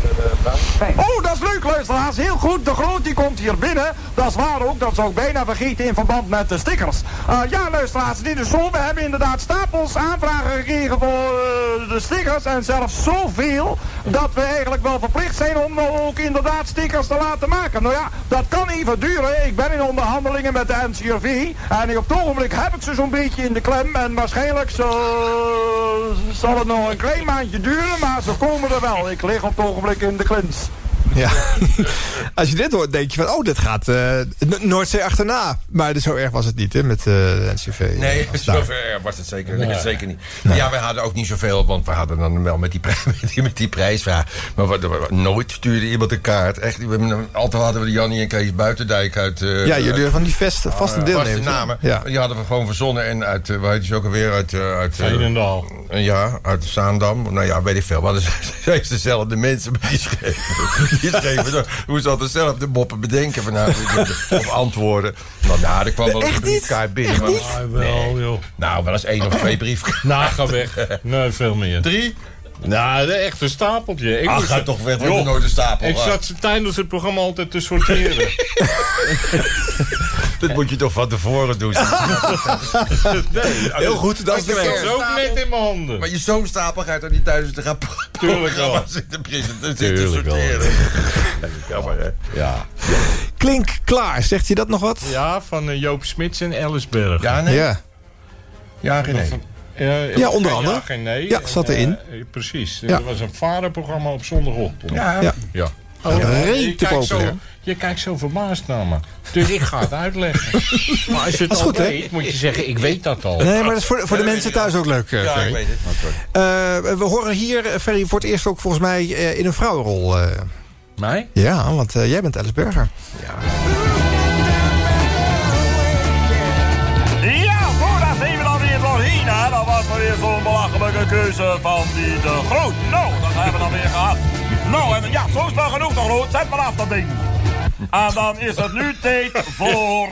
fijn. Oh, dat is leuk, luisteraars. Heel goed. De groot die komt hier binnen. Dat is waar ook. Dat zou ik bijna vergeten in verband met de stickers. Eh, ja, luisteraars. Dit is zo. We hebben inderdaad stapels aanvragen gekregen voor eh, de stickers. En zelfs zoveel dat we eigenlijk wel verplicht zijn om ook inderdaad stickers te laten maken. Nou ja, dat kan even duren. Ik ben in onderhandelingen met de NCRV. En op het ogenblik heb ik ze zo'n beetje in de klem. En waarschijnlijk zo, zal het nog een klein maandje duren. Maar ze komen er wel. Ik lig op het ogenblik in de klins. Ja. Als je dit hoort, denk je van, oh, dit gaat eh, Noordzee achterna. Maar zo erg was het niet, hè, met eh, de NCV. Nee, zover was het zeker, Nee. zeker niet. Ja, we hadden ook niet zoveel, want we hadden dan wel met die, prijs, met die, met die prijsvraag. Maar we, we- nooit stuurde iemand een kaart. Echt, we altijd hadden we de Jannie en Kees Buitendijk uit... eh, Ja, jullie van die vast, vaste vaste deelnemers. namen. Ja. Die hadden we gewoon verzonnen. En uit, uh, waar heet ze ook alweer? Uit, uh, uit uh, ja, uit Zaandam. Nou ja, weet ik veel. Maar het zijn dezelfde mensen. Die schreven dan, hoe ze altijd zelf de moppen bedenken. Van, nou, of antwoorden. Nou, nou, er kwam wel Echt een kaart binnen. Echt maar-? Ah, wel, joh. Nou, wel eens één of twee briefkaarten. Nou, ga weg. Nee, veel meer. Drie? Nou, de echte stapeltje. Ik Ach, ga toch weg, nooit een stapel Ik zat ze tijdens het programma altijd te sorteren. Dat moet je toch van tevoren doen. nee, Heel goed, dat is de ook net in mijn handen. Maar je zo'n stapel gaat toch niet thuis te gaan Tuurlijk wel. zitten presenteren, zitten Tuurlijk wel. sorteren. Jammer, hè? Ja. Klink klaar, zegt je dat nog wat? Ja, van eh, Joop Smits en Ellisberg. Ja, nee? Ja. Ja, geen nee. Ja, Ja, onder andere. Ja, geen nee. Ja, zat erin. Eh, eh, precies. Ja. Er was een vaderprogramma op zondagochtend. Ja. Ja. Ja. Oh, Ja, reet je, te kijkt zo, populair. je kijkt zo verbaasd naar me. Dus ik ga het uitleggen. Maar als je het Dat al goed, hè? weet, moet je zeggen, ik weet dat al. Nee, maar dat is voor, voor de mensen thuis ook leuk, eh, Ja, Ferry. ik weet het. Eh, we horen hier, eh, Ferry, voor het eerst ook volgens mij eh, in een vrouwenrol. eh. Mij? ja, want eh, jij bent Alice Berger. weer zo'n belachelijke keuze van die de Groot. Nou, dat hebben we dan weer gehad. Nou, en ja, zo is wel genoeg de Groot. Zet maar af dat ding. En dan is het nu tijd voor...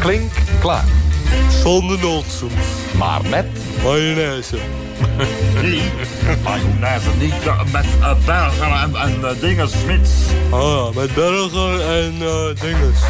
Klink klaar. Zonder nonsens. Maar met... Mayonaise. Nee, mayonaise niet. eh, Met uh, bergen en, en eh, dingen smits. Ah, met bergen en uh, dinges.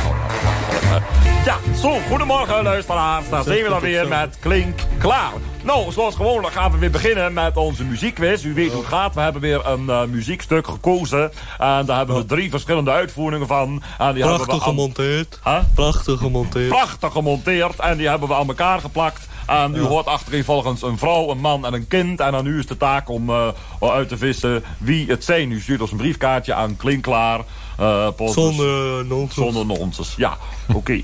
Ja, zo, goedemorgen luisteraars. Daar zijn we dan weer met Klink Klaar. Nou, zoals gewoonlijk gaan we weer beginnen met onze muziekquiz. U weet hoe het gaat. We hebben weer een uh, muziekstuk gekozen. En daar hebben we drie verschillende uitvoeringen van. En die Prachtig hebben we gemonteerd. Huh? Prachtig gemonteerd. Prachtig gemonteerd. En die hebben we aan elkaar geplakt. En u Ja. hoort achterin volgens een vrouw, een man en een kind. En aan u is de taak om uh, uit te vissen wie het zijn. U stuurt ons een briefkaartje aan Klinkklaar. Uh, post- Zonder nonsens. Zonder nonsens, ja. Oké.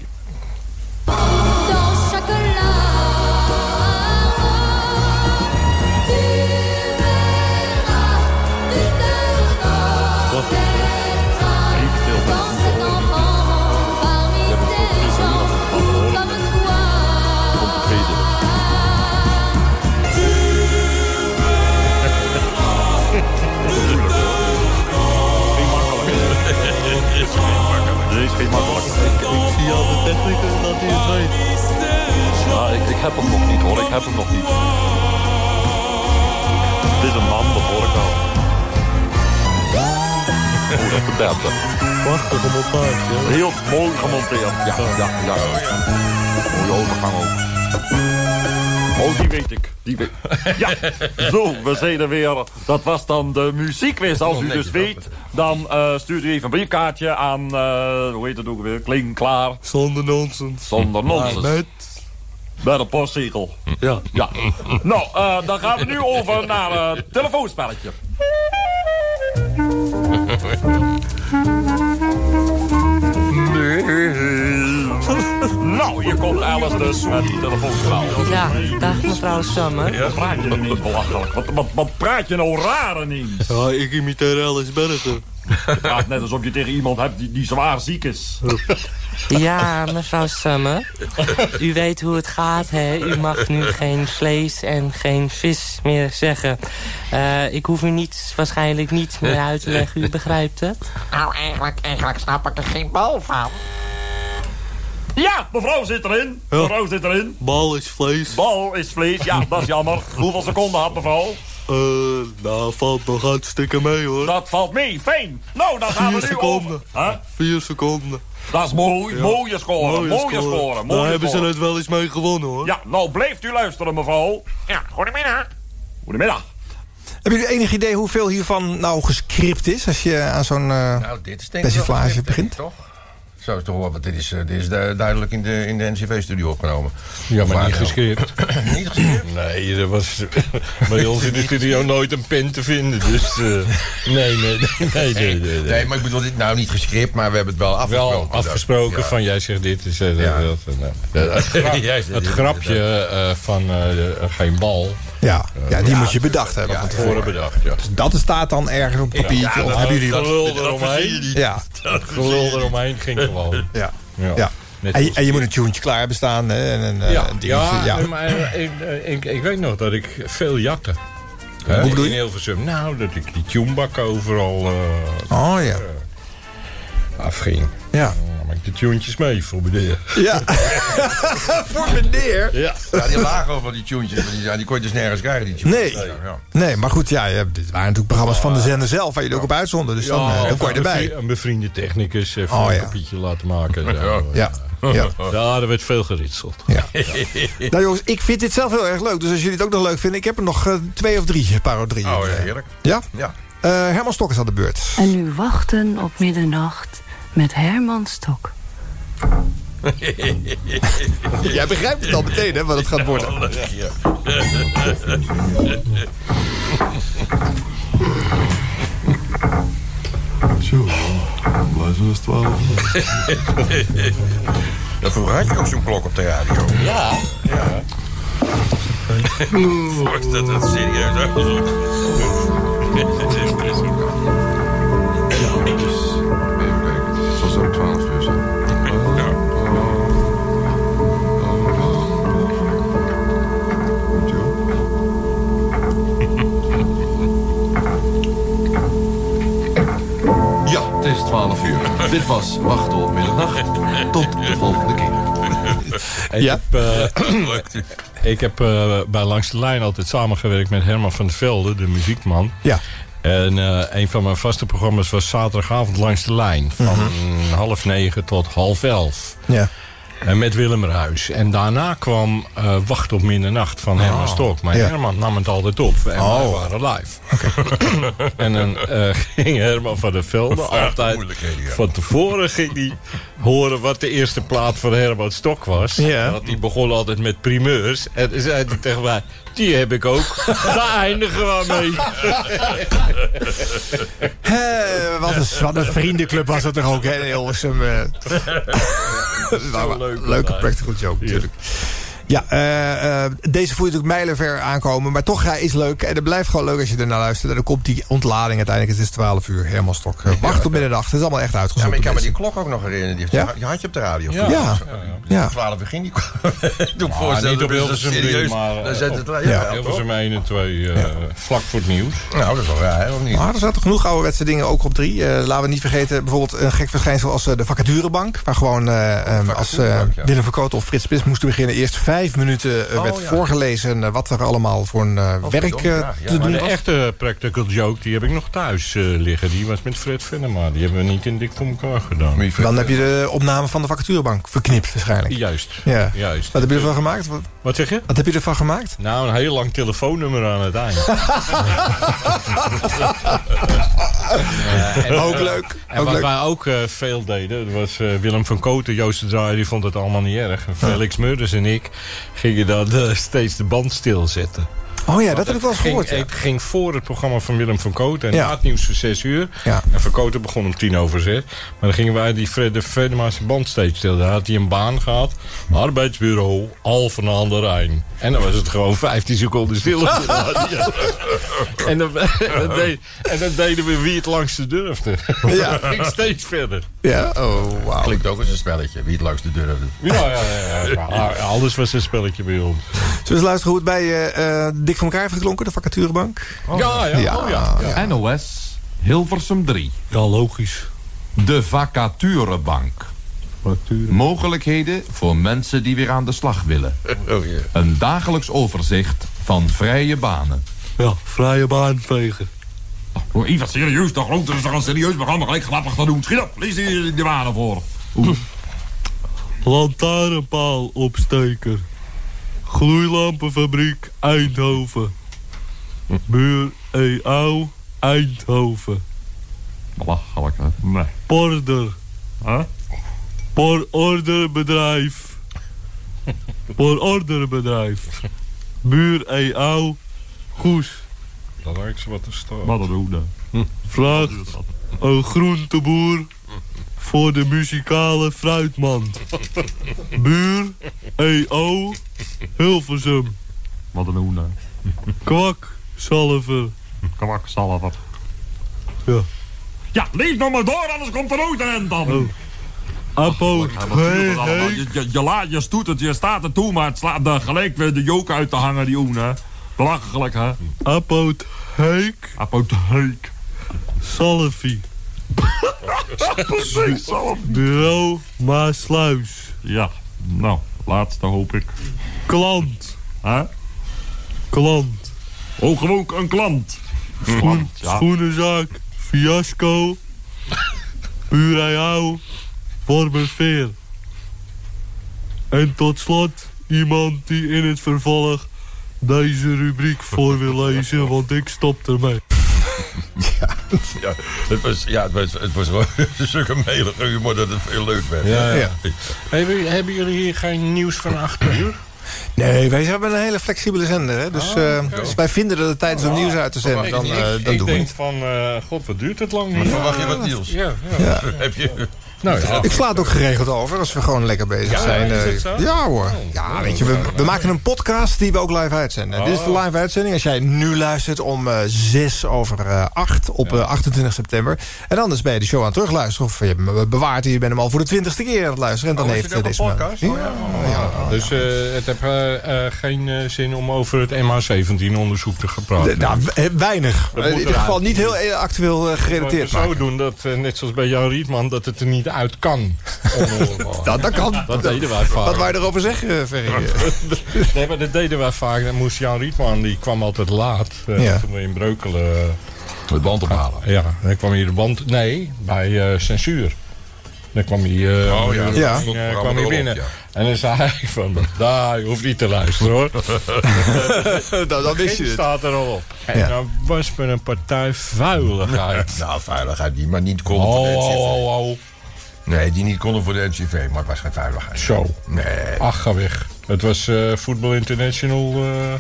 Heb hem nog niet hoor, ik heb hem nog niet. Het is een man, dat hoor ik al. Oh, dat vertelt dat. Prachtige montage. Heel mooi gemonteerd. Ja, ja, ja. Mooie overgang ook. Oh, die weet ik. Die weet... Ja, zo, we zijn er weer. Dat was dan de muziekquiz. Als u dus weet, dan uh, stuurt u even een briefkaartje aan... Uh, hoe heet het ook weer? Klink klaar. Zonder nonsens. Zonder nonsens. Bij de postzegel. Ja. Ja. Nou, uh, dan gaan we nu over naar het telefoonspelletje. Nou, hier komt Alice dus met het telefoonspel. Ja, dag mevrouw Summer. Wat praat je ineens belachelijk? Wat, wat, wat praat je nou raar ineens? Ja, ik imiteer Alice Bergen. Je praat net alsof je tegen iemand hebt die, die zwaar ziek is. Ja, mevrouw Summer. U weet hoe het gaat, hè? U mag nu geen vlees en geen vis meer zeggen. Uh, ik hoef u niet, waarschijnlijk niet meer uit te leggen. U begrijpt het? Nou, eigenlijk, eigenlijk snap ik er geen bal van. Ja, mevrouw zit erin. Mevrouw zit erin. Bal is vlees. Bal is vlees, ja, dat is jammer. Hoeveel seconden had mevrouw? Uh, nou, valt nog hartstikke mee, hoor. Dat valt mee, fijn. Nou, dan gaan Vier we nu seconden. over. Huh? Vier seconden. Dat is mooi. Ja. Mooie score. Mooie, Mooie score. score. mooie Daar hebben ze het wel eens mee gewonnen, hoor. Ja, nou blijft u luisteren, mevrouw. Ja, goedemiddag. Goedemiddag. Hebben jullie enig idee hoeveel hiervan nou gescript is... als je aan zo'n uh, Nou, dit is denk ik wel persiflage begint? denk ik, toch? Zo is toch wel, want dit is, eh, dit is du- duidelijk in de, in de NCV-studio opgenomen. Ja, maar niet gescript. niet gescript? Nee, er was bij ons in de studio nooit een pen te vinden. Dus eh, nee, nee, nee, nee, nee, nee, Nee, maar ik bedoel, dit nou niet gescript, maar we hebben het wel afgesproken. Wel afgesproken Ja. van jij zegt dit. Is, eh, Ja. dat, eh, nou, het, dit, grapje eh, van eh, geen bal. Ja, ja die moet je bedacht hebben. Ja, van tevoren bedacht, ja. Dus dat staat dan ergens op papiertje. of hebben jullie dat? gelul dat eromheen? Ja. Het gelul eromheen ging gewoon. Ja. Ja. En, je- en moet een tuentje klaar hebben staan. Hè, en een, eh, Ja, ja, ja. maar eh, ik, eh, ik, ik weet nog dat ik veel jatte. Hoe bedoel in je? Hilversum. Nou, dat ik die tunebakken overal Oh ja. afging. Ja. Maak ik de tuentjes mee voor meneer. Ja. Voor meneer. Ja. Ja, die lagen over die tuentjes, maar die, die kon je dus nergens krijgen, die tuentjes. Nee. Ja. Nee, maar goed, ja, je hebt- dit waren natuurlijk programma's van de zender zelf... waar je ook op uitzonden. Dus dan, eh, dan kon je erbij. Een bevriende technicus even Oh, een ja. kopietje laten maken. en Zo. Ja. Ja. Ja, er werd veel geritseld. Ja. Nou jongens, ik vind dit zelf heel erg leuk. Dus als jullie het ook nog leuk vinden... ik heb er nog eh, twee of drie parodieën. Oh, ja, Eh, heerlijk. Ja? Ja. Eh, Herman Stok is aan de beurt. En nu wachten op middernacht met Herman Stok. Jij begrijpt het al meteen, hè, wat het gaat worden. Zo, blij zijn als 12. Ja, vroeger had je ook zo'n klok op de radio. Ja. Ja. Dat het serieus uitgezocht? Even is 12 uur. Dit was Wacht op middernacht. Tot de volgende keer. Ik Ja? heb, eh, ik heb eh, bij Langs de Lijn altijd samengewerkt met Herman van der Velde, de muziekman. Ja. En eh, een van mijn vaste programma's was zaterdagavond Langs de Lijn. Van half negen tot half elf. Ja. En met Willem Ruis. En daarna kwam eh, Wacht op Middernacht van Herman Oh, Stok. Maar ja. Herman nam het altijd op. En Oh. wij waren live. en dan eh, ging Herman van der Velde altijd... moeilijkheden, ja. Van tevoren ging hij horen wat de eerste plaat van Herman Stok was. Ja. Want die begon altijd met primeurs. En dan zei hij tegen mij... Die heb ik ook. Daar eindigen we mee. Wat, een, wat een vriendenclub was dat toch ook, hè, in Nou, leuk, Leuke practical joke, natuurlijk. Ja, eh, eh, deze voel je natuurlijk mijlenver aankomen. Maar toch ja, is leuk. En het blijft gewoon leuk als je ernaar luistert. En dan komt die ontlading uiteindelijk. Het is 12 uur. Helemaal stok. Eh, Wacht op middernacht. Het is allemaal echt Ja, uitgezocht. maar ik kan me die klok ook nog herinneren. Die, Ja? die had je op de radio. Ja. Ja. Ja. 12 uur ging die. Doe ik Ah, voorstellen, niet op dat is Hilversum serieus. 3, maar Dan zet op het Ja. ja, Hilversum 1 en 2 eh, vlak voor het nieuws. Nou, dat is wel raar, of niet? Maar er zaten genoeg ouderwetse dingen ook op drie. Eh, laten we niet vergeten bijvoorbeeld een gek verschijnsel als de vacaturebank. Waar gewoon eh, ehm, als eh, ja. Willem Verkoten of Frits Spits moesten beginnen. Eerst vijf minuten eh, Oh, werd ja. voorgelezen eh, wat er allemaal voor een eh, werk ja, ja, te doen De was. echte practical joke die heb ik nog thuis liggen. Die was met Fred Venema. Die hebben we niet in dik voor elkaar gedaan. Dan heb je de opname van de vacaturebank verknipt waarschijnlijk. Juist. Ja. Juist. Wat heb je ervan gemaakt? Wat, Wat zeg je? wat heb je ervan gemaakt? Nou, een heel lang telefoonnummer aan het eind. Ja, Ook leuk, En ook wat leuk. wij ook veel deden, dat was Willem van Koten, Joost de Draaier, die vond het allemaal niet erg. En Felix Murders en ik gingen dan eh, steeds de band stilzetten. Oh ja, dat heb ik wel eens ging, gehoord. Ja. Ik ging voor het programma van Willem van Koten en Ja. na het nieuws voor zes uur. Ja. En van Koten begon om tien over zes. Maar dan gingen wij die Fred de band steeds stil. Daar had hij een baan gehad. Arbeidsbureau, Alphen aan de Rijn. En dan was het gewoon 15 seconden stil. en, dan, en, dan deed- en dan deden we wie het langste durfde. Ja. Dat ging steeds verder. Ja, oh wauw. Klinkt ook als een spelletje. Wie het langs de deur heeft. Ja, ja, ja. alles was een spelletje bij ons. Zullen we eens luisteren hoe het bij eh, eh, Dick van elkaar heeft geklonken, de vacaturebank? Ja, ja. Ja. Oh, ja. NOS Hilversum 3. Ja, logisch. De vacaturebank. Mogelijkheden voor mensen die weer aan de slag willen. Oh, ja. Een dagelijks overzicht van vrije banen. Ja, vrije baan vegen. Oh, Ivan, serieus, toch? Groot, er is toch een serieus programma gelijk grappig te doen. Schiet op, lees die de banen voor. Lantaarnpaalopsteker. Gloeilampenfabriek Eindhoven. Buur EAU Eindhoven. Belachelijk, hè? Nee. Porder. Huh? Pororderbedrijf. Pororderbedrijf. Buur EAU Goes. Dat lijkt ze wat te staan. Wat een hoede. Vraagt een groenteboer voor de muzikale fruitman. Buur EO Hilversum. Wat een hoede. Kwak Salver. Kwakzalver. Ja. Ja, leef nog maar door, anders komt er ook een end dan. Oh. Duurt het allemaal? Je, je, je, laat, je stoet het, je staat er toe, maar het slaat er gelijk weer de joker uit te hangen, die hè. Belachelijk, hè. Apoot Heik. Apotheek. Salvi. Bureau Maasluis. Ja, nou, laatste hoop ik. Klant. Hè? Klant. Oh, gewoon een klant. Schoen, Klant, ja. Schoenenzaak. Fiasco. Buurrijhou. Wormerveer. En tot slot iemand die in het vervolg deze rubriek voor wil lezen, want ik stop ermee. Ja, het was, ja, het was, het was wel zulke melige humor dat het heel leuk werd. Ja, ja. Ja. Hebben, hebben jullie hier geen nieuws van 8 uur? Nee, wij hebben een hele flexibele zender. Hè? Dus Ah, eh, als wij vinden dat het tijd is om nieuws uit te zenden, dan, eh, ik dan ik doen we denk het. van, eh, god, wat duurt het lang Maar verwacht je wat nieuws? Ja, ja. Heb je... Nou ja. Ik sla het ook geregeld over als we gewoon lekker bezig Ja, zijn. Eh, zo? Ja hoor. Ja, weet je, we, we maken een podcast die we ook live uitzenden. Dit is de Oh. live uitzending. Als jij nu luistert om eh 6 over eh 8 op eh, 28 september. En anders ben je de show aan het terugluisteren. Of je hebt hem bewaard en je bent hem al voor de twintigste keer aan het luisteren. En dan Oh, heeft het deze podcast? Ja, Oh, ja. Dus het heeft geen zin om over het MH17-onderzoek te gaan praten. Nou, weinig. In ieder geval niet heel actueel gerelateerd zo maken. doen dat, net zoals bij Jan Rietman, dat het er niet uit kan. Dat, dat kan. Dat deden wij vaak. Wat je erover zeggen, Ferry? nee, maar dat deden wij vaak. Dan moest Jan Rietman, die kwam altijd laat. eh, Ja. Toen we in Breukelen... De band ophalen. Ja, dan kwam hij de band... Nee, bij eh, censuur. Dan kwam hij, eh, Oh, ja. eh, Ja. eh, het kwam hij binnen. ja. En dan zei hij van... Daar, je hoeft niet te luisteren hoor. dan, dan wist je het. staat er al op. En Ja. dan was me een partij vuiligheid. nou, veiligheid die maar niet voor de Oh, NCV. oh, oh. Nee, die niet konden voor de NCV, maar het was geen veiligheid. Zo. Nee. Ach, ga weg. Het was eh Voetbal International... eh,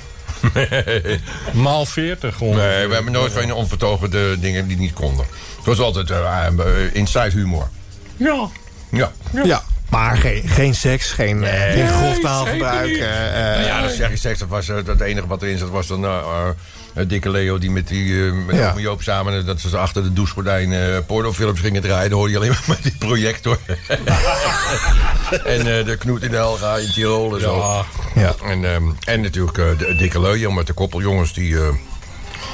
maal 40 ongeveer. Nee, we hebben nooit van onvertogen de dingen die niet konden. Het was altijd uh, inside humor. Ja. Ja. Ja. Maar geen, geen seks, geen, eh, geen grof taalgebruik. eh, eh, nou ja, dat zeg je seks. Dat was eh, het enige wat erin zat was dan eh, eh, dikke Leo die met die eh, met Ja. Ome Joop samen eh, dat ze achter de douchegordijn eh pornofilms gingen draaien. Dan hoorde je alleen maar met die projector. en eh, de knoet in de Helga in Tirol en zo. Ja. En, ehm, en natuurlijk eh, de dikke Leo met de koppeljongens die. eh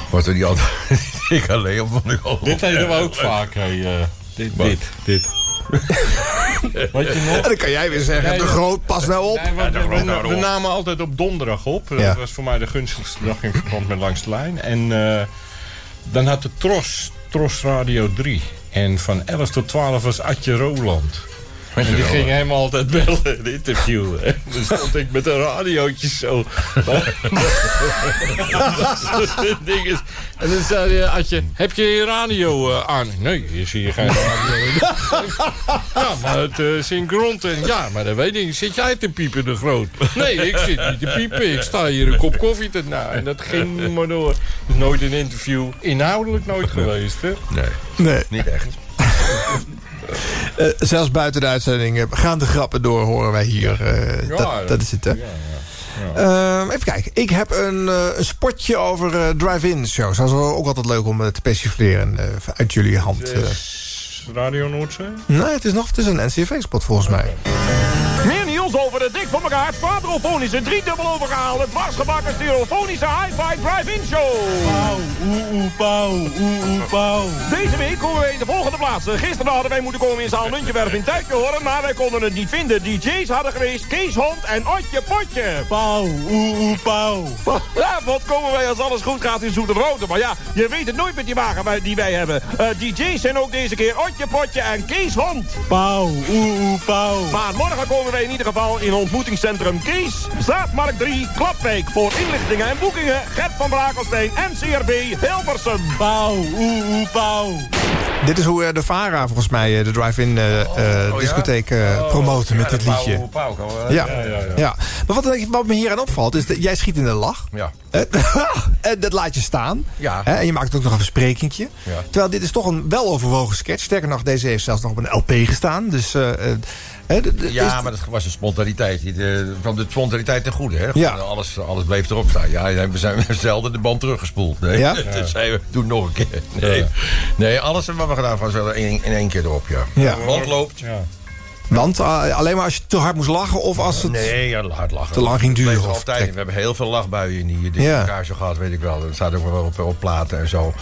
wat er die altijd. dikke Leo vond ik al. Dit deden we ook vaak. Hey, eh, dit, dit, dit. Weet je nog? En dan kan jij weer zeggen, Nee, de groot, pas nou op. Nee, we, namen altijd op donderdag op. Ja. Dat was voor mij de gunstigste dag in verband met Langs de Lijn. En eh, dan had de Tros, Tros Radio 3. En van 11 tot 12 was Atje Roland. En die ging hem altijd bellen en interviewen. En dan stond ik met een radiootje zo. Dat ding is- en dan zei hij, Atje, heb je je radio eh, aan? Nee, je zie je geen radio. ja, maar het uh, synchroont en ja, maar dat weet ik. Zit jij te piepen de groot? Nee, ik zit niet te piepen. Ik sta hier een kop koffie te na. En dat ging maar door. Dus nooit een interview. Inhoudelijk nooit geweest, hè? Nee, Nee. niet echt. Eh, zelfs buiten de uitzending eh, gaan de grappen door, horen wij hier. Eh, Ja, dat, dat is het, hè? Ehm, even kijken. Ik heb een, een spotje over drive-in shows. Dat is ook altijd leuk om te specificeren eh, uit jullie hand. eh. Radio Noordzee? Nee, het is nog het is een NCV-spot volgens mij. Meer nieuws over de dik voor elkaar quadrofonische driedubbel overgehaalde dwarsgebakken stereofonische hi-fi drive-in show. Oeh oeh pauw, oeh oeh pauw. Deze week komen wij in de volgende plaatsen. Gisteren hadden wij moeten komen in zaal Muntjewerf in Tuitjehoren, maar wij konden het niet vinden. DJ's hadden geweest Kees Hond en Otje Potje. Pauw, oeh oeh pauw. Vanavond komen wij als alles goed gaat in Zoete. Maar ja, je weet het nooit met die wagen die wij hebben. Eh, DJ's zijn ook deze keer Otje Potje en Kees Hond. Pauw, oeh oeh pauw. Maar morgen komen wij in ieder geval in ontmoetingscentrum Kees. Zaadmarkt 3, Klapwijk. Voor inlichtingen en boekingen Gert van Brakelstein, NCRB, Hilversum. Pauw, oeh oeh pauw. Dit is hoe eh, de VARA volgens mij eh, de drive-in eh, eh, Oh, discotheek eh, promoten met dit liedje. Ja. Ja, Maar wat, wat me hier aan opvalt is dat jij schiet in de lach. Ja. en dat laat je staan. Ja. Hè, en je maakt ook nog een versprekingje. Ja. Terwijl dit is toch een weloverwogen sketch. Sterker nog, deze heeft zelfs nog op een LP gestaan. Dus, eh, Ja, is- maar dat was een spontaniteit. Die, de, van de spontaniteit ten goede. Hè? Ja. Alles, alles bleef erop staan. Ja, ja, we zijn zelden de band teruggespoeld. Nee. Ja? Dat zijn we toen nog een keer. Nee, nee alles wat we gedaan hebben was wel in, in één keer erop. Ja. Ja. De band loopt. Want eh, alleen maar als je te hard moest lachen of als het... Nee, ja, hard lachen. Te lang ging duren, er of- altijd. We hebben heel veel lachbuien in die, die Ja. elkaar zo gehad, weet ik wel. Dat staat ook wel op, op platen en zo.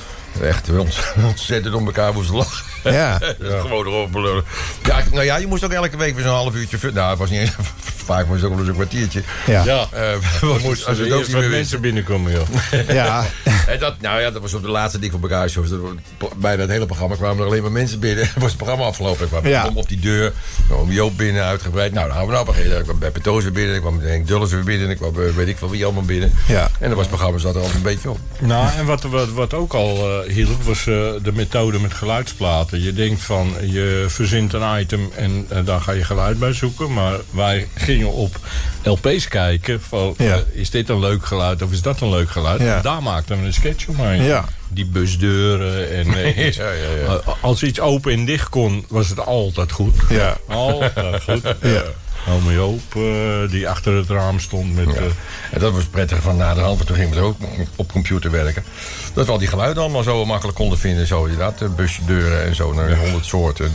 Echt ont- ontzettend om elkaar moesten lachen. Ja. Gewoon erop belullen. Ja, nou ja, je moest ook elke week weer zo'n half uurtje... Nou, het was niet eens... Vaak was het ook wel eens een kwartiertje. Ja. Ja. Eh, We moesten als er het ook niet meer mensen binnenkomen, joh. Ja. En dat, nou ja, dat was op de laatste dik van elkaar shows. Dat was- Bijna het hele programma kwamen er alleen maar mensen binnen. was het programma afgelopen. Ik kwam Ja. Op die deur. kwam Joop binnen, uitgebreid. Nou, dan gaan we nou beginnen. Ik kwam weer binnen. Ik kwam Henk Dulles weer binnen. Ik kwam eh, weet ik van wie allemaal binnen. Ja. En dan was het programma zat er al een beetje op. Nou, en wat, wat, wat ook al hielp, was eh, de methode met geluidsplaten. Je denkt van, je verzint een item en eh, daar ga je geluid bij zoeken. Maar wij gingen op LP's kijken van, Ja. eh, is dit een leuk geluid of is dat een leuk geluid? Ja. Daar maakten we een sketch omheen. Ja. Die busdeuren en eh, Ja, ja, ja. eh, als iets open en dicht kon, was het altijd goed. Ja. Altijd goed. Ja. Ome Joop, eh, die achter het raam stond met... eh, En dat was prettig van na de hand, want toen gingen we ook op computer werken. Dat we al die geluiden allemaal zo makkelijk konden vinden. Zo inderdaad, eh, busje deuren en zo, naar honderd soorten.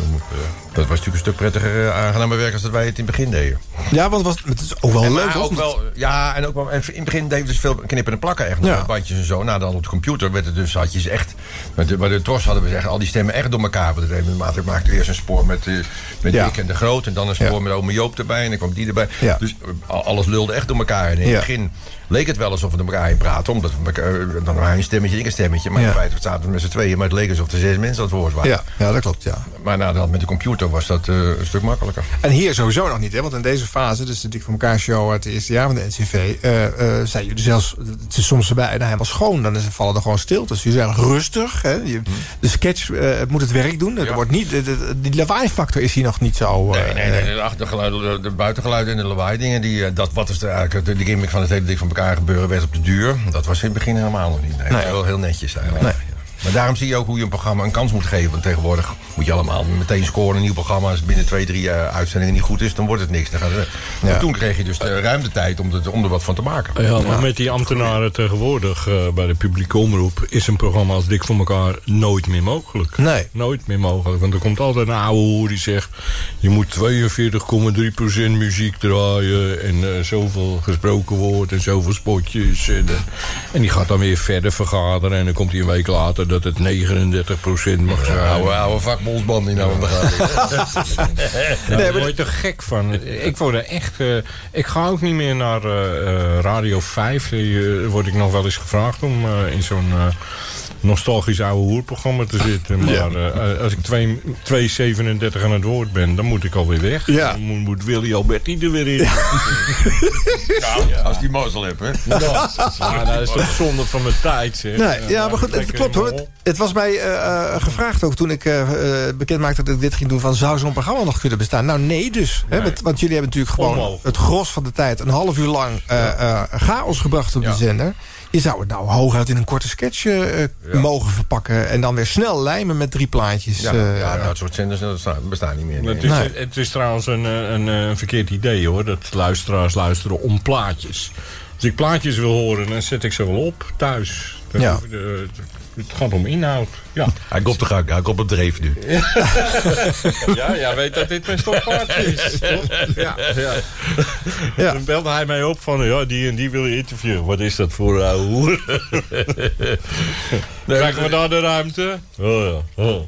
Dat was natuurlijk een stuk prettiger eh, aangenamer werk als dat wij het in het begin deden. Ja, want het, was, het is ook wel En leuk, ook wel, ja, en ook wel, en in het begin deden we dus veel knippen en plakken echt. nog, Ja. Bandjes en zo. Nou, dan op de computer werd het dus, had je ze echt... Met de, bij de tros hadden we echt al die stemmen echt door elkaar. Want het maakte, maakte eerst een spoor met, eh, met Ja. Dick en de Groot. En dan een spoor Ja. met ome Joop erbij. En dan kwam die erbij. Dus eh, al- alles lulde echt door elkaar. En in het begin leek het wel alsof we door elkaar praten. Omdat we elkaar, eh, dan waren een stemmetje, ik een stemmetje. Maar Ja. in feite zaten we met z'n tweeën. Maar het leek alsof er zes mensen aan het woord waren. Ja, ja, dat klopt, ja. Maar nadat met de computer was dat eh, een stuk makkelijker. En hier sowieso nog niet, hè? want in deze fase, dus de Dik voor elkaar show uit het eerste jaar van de NCV, eh eh zijn jullie zelfs, het is soms erbij, nou, helemaal schoon, dan is, vallen er gewoon stiltes. Jullie zijn rustig, hè? Je, de sketch moet het werk doen. Er wordt niet, de, de- die lawaai-factor is hier nog niet zo. Nee, nee, nee, de achtergeluiden, de, de buitengeluiden en de lawaai dingen. Die, dat, wat is de, eigenlijk de, de gimmick van het hele dik van elkaar gebeuren werd op de duur. Dat was in het begin helemaal nog niet. Nee, dat wel heel netjes eigenlijk. Nee. Maar daarom zie je ook hoe je een programma een kans moet geven. Want tegenwoordig moet je allemaal meteen scoren. Een nieuw programma, als het binnen twee, drie eh, uitzendingen niet goed is, dan wordt het niks. Dan gaat het, Maar toen kreeg je dus de ruimte tijd om, er wat van te maken. Ja, maar met die ambtenaren tegenwoordig eh, bij de publieke omroep... is een programma als Dik voor elkaar nooit meer mogelijk. Nee. Nooit meer mogelijk. Want er komt altijd een oude hoer die zegt... je moet 42,3% muziek draaien... en eh, zoveel gesproken woord en zoveel spotjes. En, eh, en die gaat dan weer verder vergaderen... en dan komt hij een week later dat het 39% mag zijn. Oude, oude vakbondsband die nou aan de gang. Nou, daar word je toch gek van. Ik word er echt... eh, ik ga ook niet meer naar eh, eh, Radio 5. Uh, word ik nog wel eens gevraagd om eh, in zo'n eh, nostalgisch oude hoerprogramma te zitten. Maar Ja. eh, als ik 2,37 aan het woord ben, dan moet ik alweer weg. Ja. Dan moet, moet Willy Alberti er weer in. Ja, als die mazzel hebt, hè. Ja, Ja, dat is toch zonde van mijn tijd, zeg. Nee, Eh, ja, maar goed, het klopt hoor. Het, het was mij eh, eh, gevraagd ook toen ik eh eh, bekend maakte dat ik dit ging doen... van zou zo'n programma nog kunnen bestaan? Nou, nee dus. Hè, want, want jullie hebben natuurlijk gewoon Onmogelijk. het gros van de tijd... een half uur lang eh, eh, chaos gebracht op de zender. Je zou het nou hooguit in een korte sketch eh, mogen verpakken... en dan weer snel lijmen met drie plaatjes. Ja, eh, ja, dat soort zenders dat bestaan niet meer. Nee. Het is, het is trouwens een, eh, een, een verkeerd idee hoor. Dat luisteraars luisteren om plaatjes. Als ik plaatjes wil horen, dan zet ik ze wel op thuis. Ja. Het gaat om inhoud. Ja. Hij komt de gang, hij komt op dreef nu. ja, jij weet dat dit mijn stoppaard is. toch? Ja, ja. Ja. Dan belde hij mij op van, ja, die en die wil je interviewen. Wat is dat voor een ouwe hoer? Krijgen we daar de ruimte? Oh ja. Oh.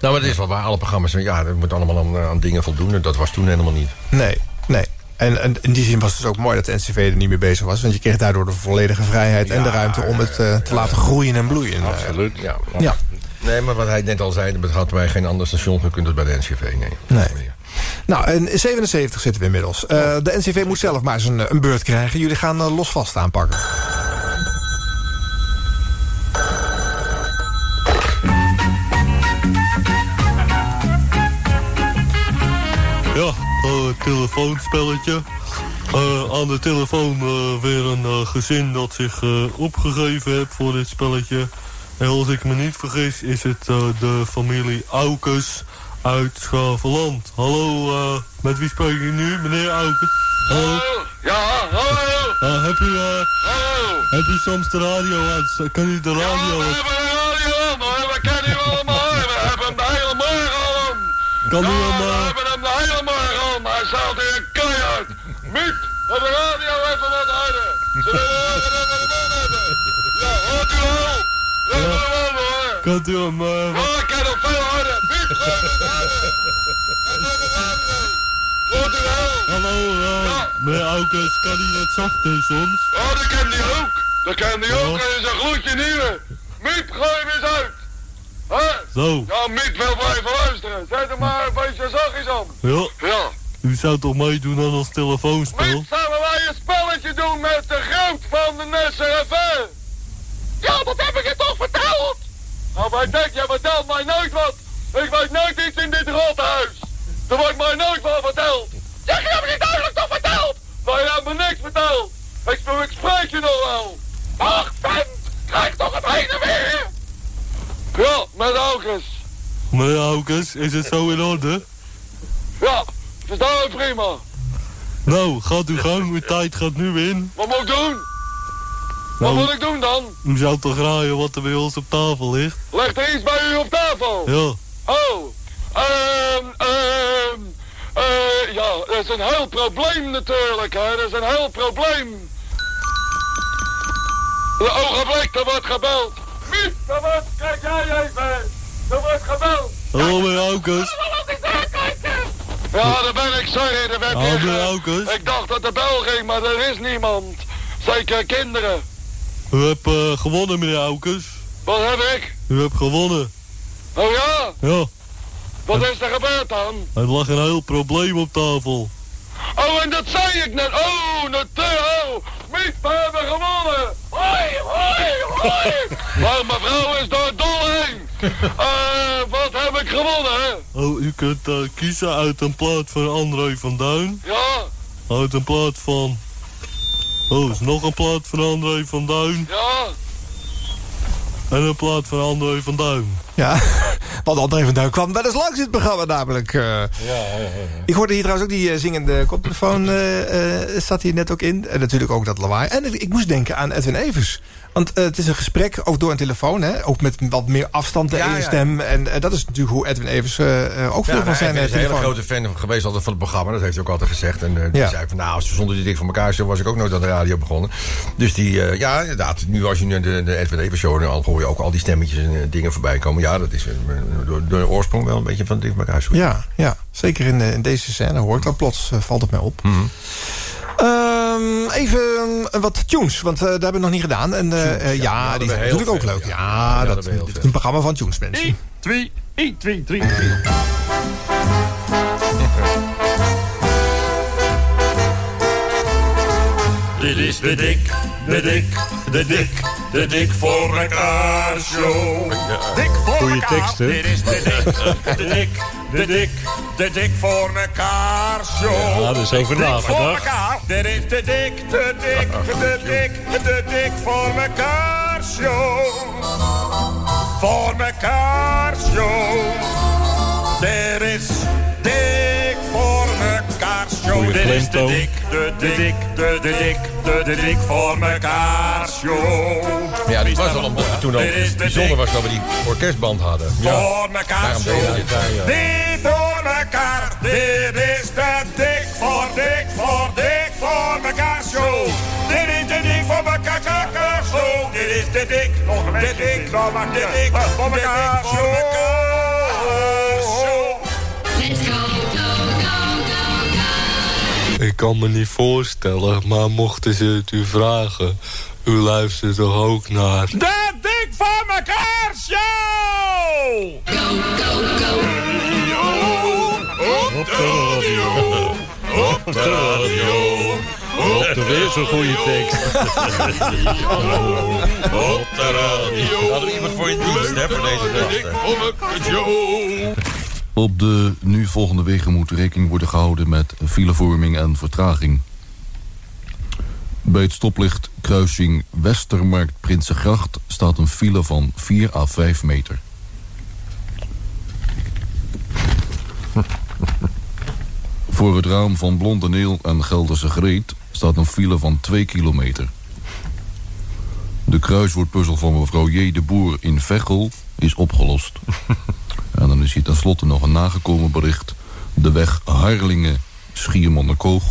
Nou, maar het is wel waar. Alle programma's, ja, dat moet allemaal aan, aan dingen voldoen. En dat was toen helemaal niet. Nee, nee. En, en in die zin was het ook mooi dat de NCV er niet mee bezig was. Want je kreeg daardoor de volledige vrijheid en de ruimte om het eh, te laten groeien en bloeien. Absoluut, ja. Ja. Nee, maar wat hij net al zei, dat had bij geen ander station gekund dan bij de NCV. Nee. Nee. Nou, in 77 zitten we inmiddels. Eh, de NCV moet zelf maar eens een, een beurt krijgen. Jullie gaan eh, los vast aanpakken. Telefoonspelletje. Eh, aan de telefoon eh, weer een eh, gezin dat zich eh, opgegeven heeft voor dit spelletje. En als ik me niet vergis is het eh, de familie Aukes uit Schaveland. Hallo, eh, met wie spreek ik nu, meneer Aukes? Hallo? Ja, hallo. Eh, heb u, eh, Hallo. heb u soms de radio aan? Kan u de radio... We hebben een radio aan. We kennen u allemaal. We hebben hem de hele morgen al. Kan u ja, hem, we eh, hebben hem de hele morgen al, maar hij staat hier keihard. Miet, op de radio even wat harder. Ze willen horen dat we hem aan hebben. Ja, hoort u wel? Dat we hem aan hoor. Kunt u hem... eh, Ja, ik kan nog veel harder. Miet, gewoon wat harder. Dat is de radio. Hoort u wel? Hallo, eh, meneer Aukes, kan u wat zachter soms? Oh, dat kan die ook. Dat kan die ook. En is een gloedje nieuwe. Miet, gooi hem eens uit. Hè? Zo. Ja, Miet wil blijven luisteren. Zet hem maar een beetje zachtjes aan. Ja. Ja. U zou toch meedoen aan ons telefoonspel? Miet, zouden wij een spelletje doen met de groot van de FM? Ja, dat heb ik je toch verteld? Nou, maar denk, jij vertelt mij nooit wat. Ik weet nooit iets in dit rothuis. Er wordt mij nooit wat verteld. Zeg, je hebt me niet duidelijk toch verteld? Nou, je hebt me niks verteld. Ik, ik spreek je nog wel. Ach, vent, krijg toch het heen en weer. Ja, met August. Meneer Aukes, is het zo in orde? Verstaan we prima. Nou, gaat uw gang, uw tijd gaat nu in. Wat moet ik doen? Wat Nou, moet ik doen dan? U zou toch raaien wat er bij ons op tafel ligt? Ligt er iets bij u op tafel? Ja. Oh, ehm, ehm, eh, ja, dat is een heel probleem natuurlijk, hè. Dat is een heel probleem. De ogenblik, er wordt gebeld. Miep, er wordt, kijk jij even. Er wordt gebeld. Hallo meneer Aukes. Ja, daar ben ik, sorry, daar ben ik. Meneer eh. Ik dacht dat de bel ging, maar er is niemand. Zeker kinderen. U hebt eh, gewonnen meneer Aukes. Wat heb ik? U hebt gewonnen. Oh ja? Ja, Wat is er gebeurd dan? er lag een heel probleem op tafel. Oh, en dat zei ik net. Oh, natuurlijk. Oh, Miep, we hebben gewonnen. Hoi, hoi, hoi. maar mevrouw is door dol heen. Eh, wat gewonnen, hè? Oh, u kunt eh, kiezen uit een plaat van André van Duin. Ja, Uit een plaat van... Oh, is nog een plaat van André van Duin. ja. En een plaat van André van Duin. Ja, want André van Duin kwam wel eens langs in het programma namelijk. eh. Ik hoorde hier trouwens ook die eh, zingende koptelefoon, zat hier net ook in. En natuurlijk ook dat lawaai. En ik, ik moest denken aan Edwin Evers. Want eh, het is een gesprek, ook door een telefoon, hè? ook met wat meer afstand de Ja, ene ja. stem. En eh, dat is natuurlijk hoe Edwin Evers eh, ook veel van nou, zijn hij is een hele grote fan geweest altijd van het programma. Dat heeft hij ook altijd gezegd. En die zei van, nou, zonder die dik voor elkaar zo was ik ook nooit aan de radio begonnen. Dus die, ja, inderdaad. Nu als je nu de, de Edwin Evers show, dan hoor je ook al die stemmetjes en dingen voorbij komen. Ja, dat is door, door de oorsprong wel een beetje van dik voor elkaar zo. Ja, ja, zeker in, in deze scène hoort dat plots, valt het mij op. Mhm. Ehm, even eh, wat tunes, want eh, dat hebben we nog niet gedaan. En, eh, eh, ja, die zijn natuurlijk ook leuk. ja. Ja, Ja, dat, dit is een programma van tunes, mensen. 1, 2, 1, 2, 3, 4. Dit is de dik, de dik, de dik, de dik voor elkaar show. Dik voor Goeie elkaar. tekst, hè? Dit is de dik, de dik, de dik, de dik voor elkaar show. Ja, daar is over nagedacht. Dit is de dik, de dik, de dik, de dik voor elkaar show. Voor elkaar show. Er is is de klemtoon. dik, de dik, de de dik, de de dik voor elkaar show. Ja, dit was al het toen ook bijzonder was dat we die orkestband hadden. Voor elkaar Daarom deed show. ja. Dit voor elkaar. Dit is de dik voor dik voor dik voor elkaar show. Dit is de dik voor elkaar elkaar show. Dit is de dik. Nog een de dik. De dik voor elkaar show. Ik kan me niet voorstellen, maar mochten ze het u vragen... U luistert toch ook naar... De dik voor elkaar show. Op de radio. Op de radio. Op de weer zo'n goede tekst. Op de radio. Hadden we iemand voor je dienst, hè, voor deze gasten. Op de nu volgende wegen moet rekening worden gehouden met filevorming en vertraging. Bij het stoplicht kruising Westermarkt Prinsengracht staat een file van 4 à 5 meter. Voor het raam van Blonde Neel en Gelderse Greet staat een file van 2 kilometer. De kruiswoordpuzzel van mevrouw J. de Boer in Veghel is opgelost. En dan is hier tenslotte nog een nagekomen bericht. De weg Harlingen-Schiermonnikoog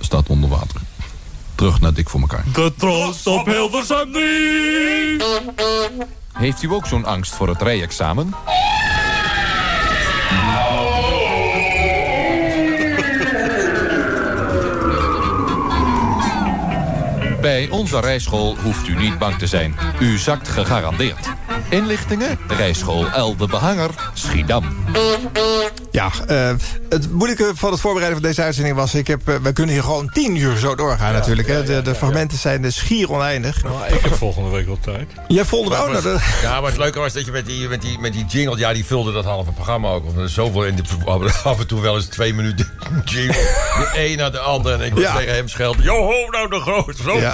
staat onder water. Terug naar Dik voor elkaar. De troost op Hilversum 3! Heeft u ook zo'n angst voor het rijexamen? Bij onze rijschool hoeft u niet bang te zijn. U zakt gegarandeerd. Inlichtingen? Rijschool El de Behanger, Schiedam. Ja, eh, het moeilijke van het voorbereiden van deze uitzending was... Ik heb, eh, we kunnen hier gewoon tien uur zo doorgaan natuurlijk. hè. De, de fragmenten zijn dus schier oneindig. Nou, ik heb volgende week wel tijd. Jij volgende oh, nou, Ja, maar het leuke was dat je met die, met die, met die jingle... Ja, die vulde dat halve programma ook. Want er is zoveel in de, af en toe wel eens twee minuten jingle. De een naar de ander. En ik was tegen hem schelden. Joho, nou de groot. Zo, Ja.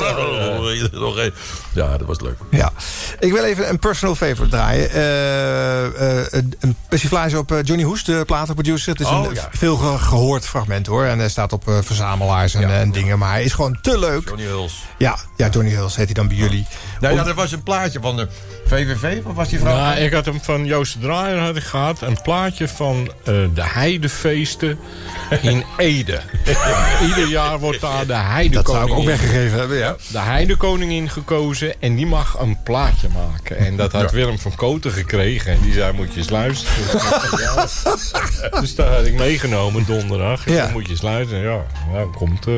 Ja. Dat was leuk. Ja, ik wil even een personal favorite draaien. Eh, eh, een- een persiflage op eh, Johnny Hoes, de platenproducer. Het is Oh, een ja. veel ge- gehoord fragment hoor. En hij staat op eh, verzamelaars en, en dingen. Maar hij is gewoon te leuk. Johnny Huls. Ja, ja Johnny Hulls heet hij dan bij jullie. Nou, ja, er was een plaatje van de VVV. Of was die vrouw? Ja, ik had hem van Joost Draaier had ik gehad. Een plaatje van eh, de heidefeesten in Ede. Ieder jaar wordt daar de heidekoning... Dat zou ik ook weggegeven hebben, ja. De heidekoningin gekozen en die mag een plaatje maken. En dat had Ja. Willem van Koten gekregen. En die zei, moet je eens luisteren. Ja. Dus daar had ik meegenomen donderdag. Ja. zei, moet je eens luisteren. Ja, ja komt... eh,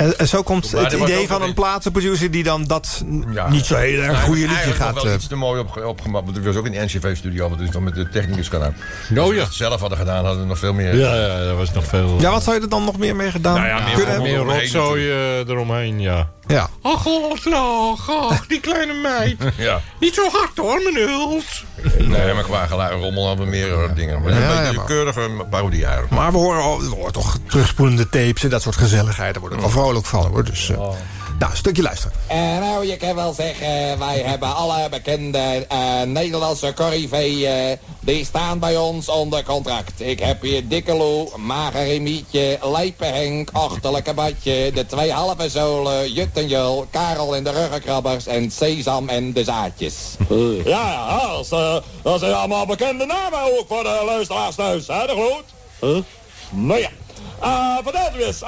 En, en zo komt Maar het idee van een platenproducer... die dan dat Ja. niet zo heel erg goede liedje gaat... wel eh, iets te mooi opge opgemaakt. Want ik was ook in de NCV-studio. Want dus dan met de technicus gedaan. Oh Als we ja. het zelf hadden gedaan, hadden we nog veel meer. ja, ja, dat was nog veel... ja, wat zou je er dan nog meer mee gedaan Nou ja, meer kunnen hebben? meer rotzooi eh, eromheen, ja. Ja. Ach, ach, ach, ach, die kleine meid. Ja. Niet zo hard hoor, mijn huls. Nee, maar qua geluid rommel hadden we meer eh, dingen. Maar Ja, een ja, beetje maar- keurige parodie eigenlijk. Maar we horen, al- we horen toch terugspoelende tapes en dat soort gezelligheid. Daar worden we wel vrolijk van hoor. Dus, eh, Nou, een stukje luisteren. En nou, je kan wel zeggen, wij hebben alle bekende eh, Nederlandse corriveeën. die staan bij ons onder contract. Ik heb hier Dikke Lou, Magere Mietje, Lijpe Henk, Achterlijke Badje... de twee halve zolen, Jut en Jul, Karel en de ruggenkrabbers... en Sesam en de zaadjes. Ja, ja, dat, is, dat zijn allemaal bekende namen ook voor de luisteraars thuis, hè, de? Huh? Nou ja. Eh vertel u eens,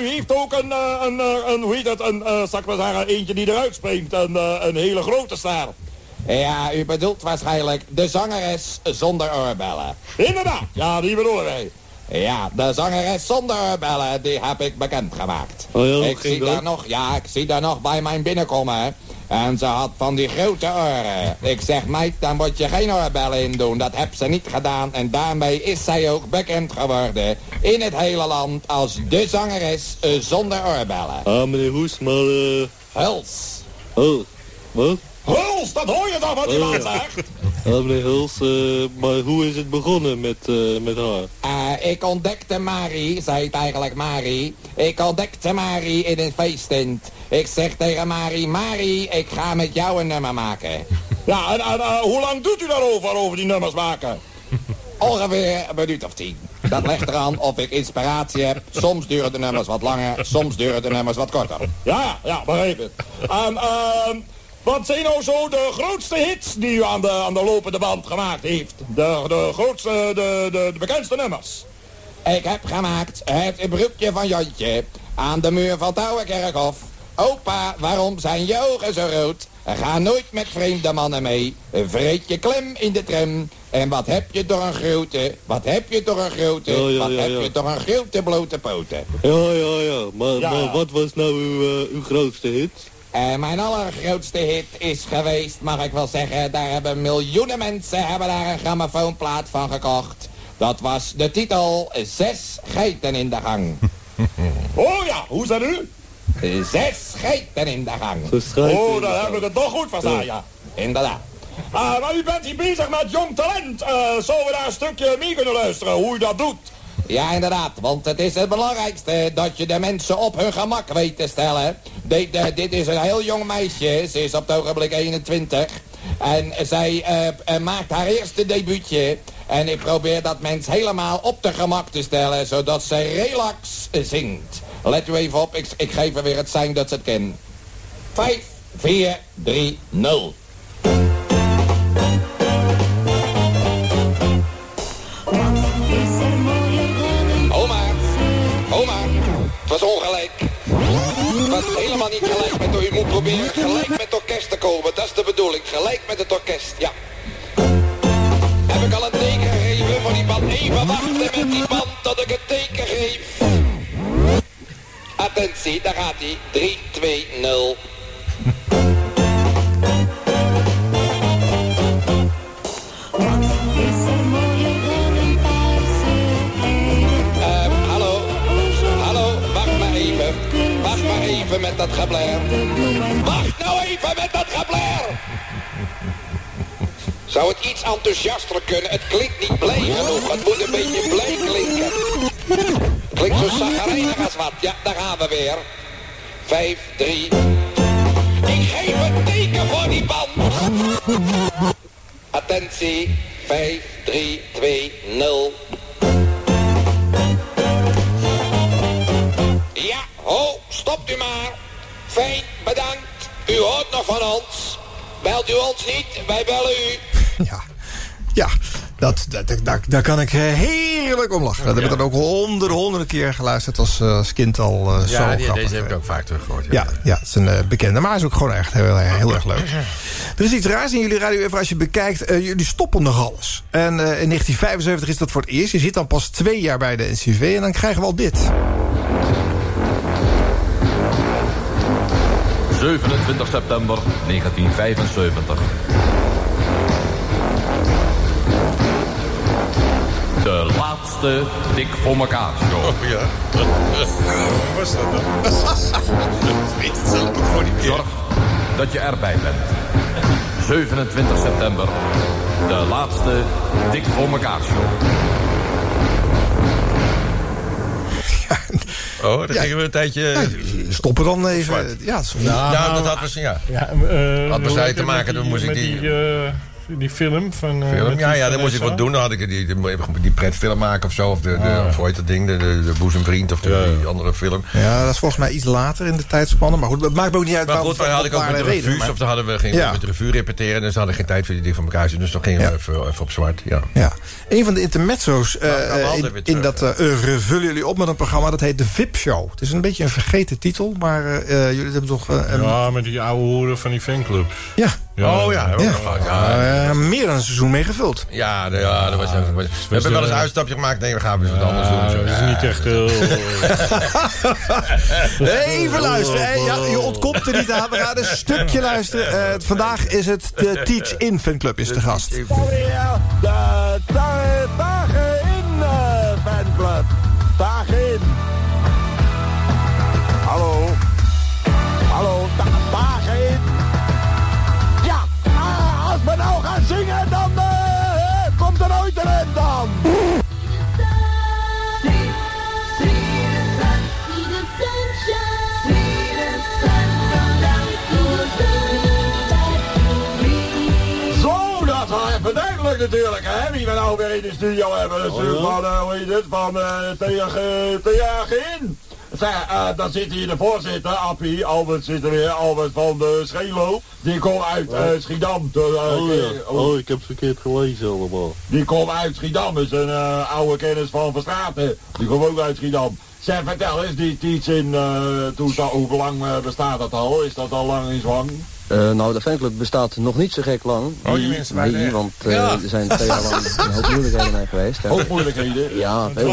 u heeft ook een, eh, een, eh, een hoe heet het, een, eh, zal ik maar zeggen, eentje die eruit springt. Een, een hele grote ster. Ja, u bedoelt waarschijnlijk de zangeres zonder oorbellen. Inderdaad, ja, die bedoelen wij. Ja, de zangeres zonder oorbellen, die heb ik bekendgemaakt. Oh ja, ik zie dat? daar nog, ja, ik zie daar nog bij mijn binnenkomen. En ze had van die grote oren. Ik zeg, meid, daar moet je geen oorbellen in doen. Dat heb ze niet gedaan. En daarmee is zij ook bekend geworden. In het hele land als de zangeres eh, zonder oorbellen. Ah, meneer Hoes, maar... eh Huls. oh, wat? Huls, dat hoor je toch wat die Oh, man zegt? Ah, meneer Huls, eh, maar hoe is het begonnen met, met haar? Ik ontdekte Marie, zei het eigenlijk Marie. Ik ontdekte Marie in een feesttent. Ik zeg tegen Marie, Marie, ik ga met jou een nummer maken. Ja, en, en eh, hoe lang doet u daarover, over die nummers maken? Ongeveer een minuut of tien. Dat ligt eraan of ik inspiratie heb. Soms duren de nummers wat langer, soms duren de nummers wat korter. Ja, ja, ja, begreep het. En, ehm, wat zijn nou zo de grootste hits die u aan de, aan de lopende band gemaakt heeft? De, de grootste, de, de, de bekendste nummers. Ik heb gemaakt het broekje van Jantje aan de muur van Touwenkerkhof. Opa, waarom zijn je ogen zo rood? Ga nooit met vreemde mannen mee. Vreet je klem in de tram. En wat heb je door een grote, wat heb je door een grote, Ja, ja, wat ja, heb ja. je door een grote blote poten. Ja, ja, ja. Maar, Ja. maar wat was nou uw, eh, uw grootste hit? Eh, mijn allergrootste hit is geweest, mag ik wel zeggen, daar hebben miljoenen mensen hebben daar een grammofoonplaat van gekocht. Dat was de titel Zes geiten in de gang. Oh ja, hoe zijn u? Zes geiten in de gang. Oh, dan heb ik het toch goed verstaan, ja. Inderdaad. Ah, maar u bent hier bezig met jong talent. Eh zouden we daar een stukje mee kunnen luisteren, hoe u dat doet? Ja, inderdaad, want het is het belangrijkste dat je de mensen op hun gemak weet te stellen. Dit, dit is een heel jong meisje, ze is op het ogenblik 21. En zij eh, eh, maakt haar eerste debuutje. En ik probeer dat mens helemaal op de gemak te stellen, zodat ze relax zingt. Let u even op, ik, ik geef er weer het zijn dat ze het kennen. 5, 4, 3, 0. Oma, oma, het was ongelijk. Het was helemaal niet gelijk met U moet proberen gelijk met het orkest te komen. Dat is de bedoeling, gelijk met het orkest, ja. Heb ik al een teken gegeven voor die band? Even wachten met die band tot ik het teken geef attentie, daar gaat hij. 3, 2, 0. Hallo, hallo, wacht maar even. Wacht maar even met dat gebler. Wacht nou even met dat gebler! Zou het iets enthousiaster kunnen? Het klinkt niet blij genoeg. Het moet een beetje blij klinken. Klinkt zo zagrijnig wat. Ja, daar gaan we weer. Vijf, drie. Ik geef een teken voor die band. Attentie. Vijf, drie, twee, nul. Ja, ho, stopt u maar. Fijn, bedankt. U hoort nog van ons. Belt u ons niet, wij bellen u. Ja, dat, dat, dat- daar, daar kan ik heerlijk om lachen. Dat heb ik dan ook honderden, honderden keer geluisterd als, eh, als kind al zo Ja, die, grappig. deze heb ik ook vaak teruggehoord. Ja, ja, het is een eh, bekende, maar hij is ook gewoon echt heel, heel erg leuk. Er is iets raars in jullie radio, even als je bekijkt. jullie stoppen nog alles. En eh, in 1975 is dat voor het eerst. Je zit dan pas twee jaar bij de NCV en dan krijgen we al dit. 27 september 1975. De laatste Dik voor elkaar show. Oh, ja. was dat dan? Weet het zelf gewoon niet Zorg dat je erbij bent. 27 september. De laatste Dik voor elkaar show. Oh, dan gingen we een tijdje... stoppen dan even. Ja, Nou, Nou, dat had we... Ja. Ja, eh, Had heet te maken, dan moest ik die- eh, die film van... eh, Film? Ja, ja, dan moest ik wat doen. Dan had ik die, die, die pretfilm maken of zo. Of de, de, Ah. of hoe heet dat ding? De, de, de boezemvriend of de, die andere film. Ja, dat is volgens mij iets later in de tijdspannen. Maar goed, dat maakt me ook niet uit Maar goed, dan had ik ook met de revues. maar- Of dan hadden we, we Ja. met de revue repeteren. Dus dan hadden we geen tijd voor die dingen van elkaar. Dus dan gingen we even, even op zwart. Ja. Ja. Een van de intermezzo's eh, Nou, eh, altijd in, dat eh oeuvre vullen jullie op met een programma dat heet de VIP Show. Het is een beetje een vergeten titel, maar eh, eh, jullie hebben toch eh, een... Ja, met die oude hoeren van die fanclubs. Ja. Oh ja, Ja. Ja, meer dan een seizoen mee gevuld. ja, de- ja, dat was, dat was- we hebben wel eens een uitstapje gemaakt. Nee, we gaan weer wat anders doen. Zo. Dat is niet echt heel... Even luisteren. hè. Ja, je ontkomt er niet aan. We gaan een stukje luisteren. Eh, vandaag is het de Teach In fanclub is de gast. De Dagen in eh, fanclub. Dagen in. Natuurlijk, hè, wie we nou weer in de studio hebben. Is natuurlijk van, eh, hoe heet het, van uh, Theagin. Zeg, eh, dan zit hier de voorzitter, Appie, Albert zit er weer, Albert van de Schelo. Die komt uit eh, Schiedam. De, Oh ja, ke- oh, oh ik heb het verkeerd gelezen allemaal. die komt uit Schiedam, is een oude kennis van Verstraten. Die komt ook uit Schiedam. Zeg, vertel eens, die iets in, toestand, hoe lang bestaat dat al? Is dat al lang in zwang? Eh, nou, de fanclub bestaat nog niet zo gek lang. Oh, die mensen waren nee, want eh, Ja. er zijn twee jaar lang een hoop moeilijkheden mee geweest. hè. Hoop moeilijkheden? Ja, veel.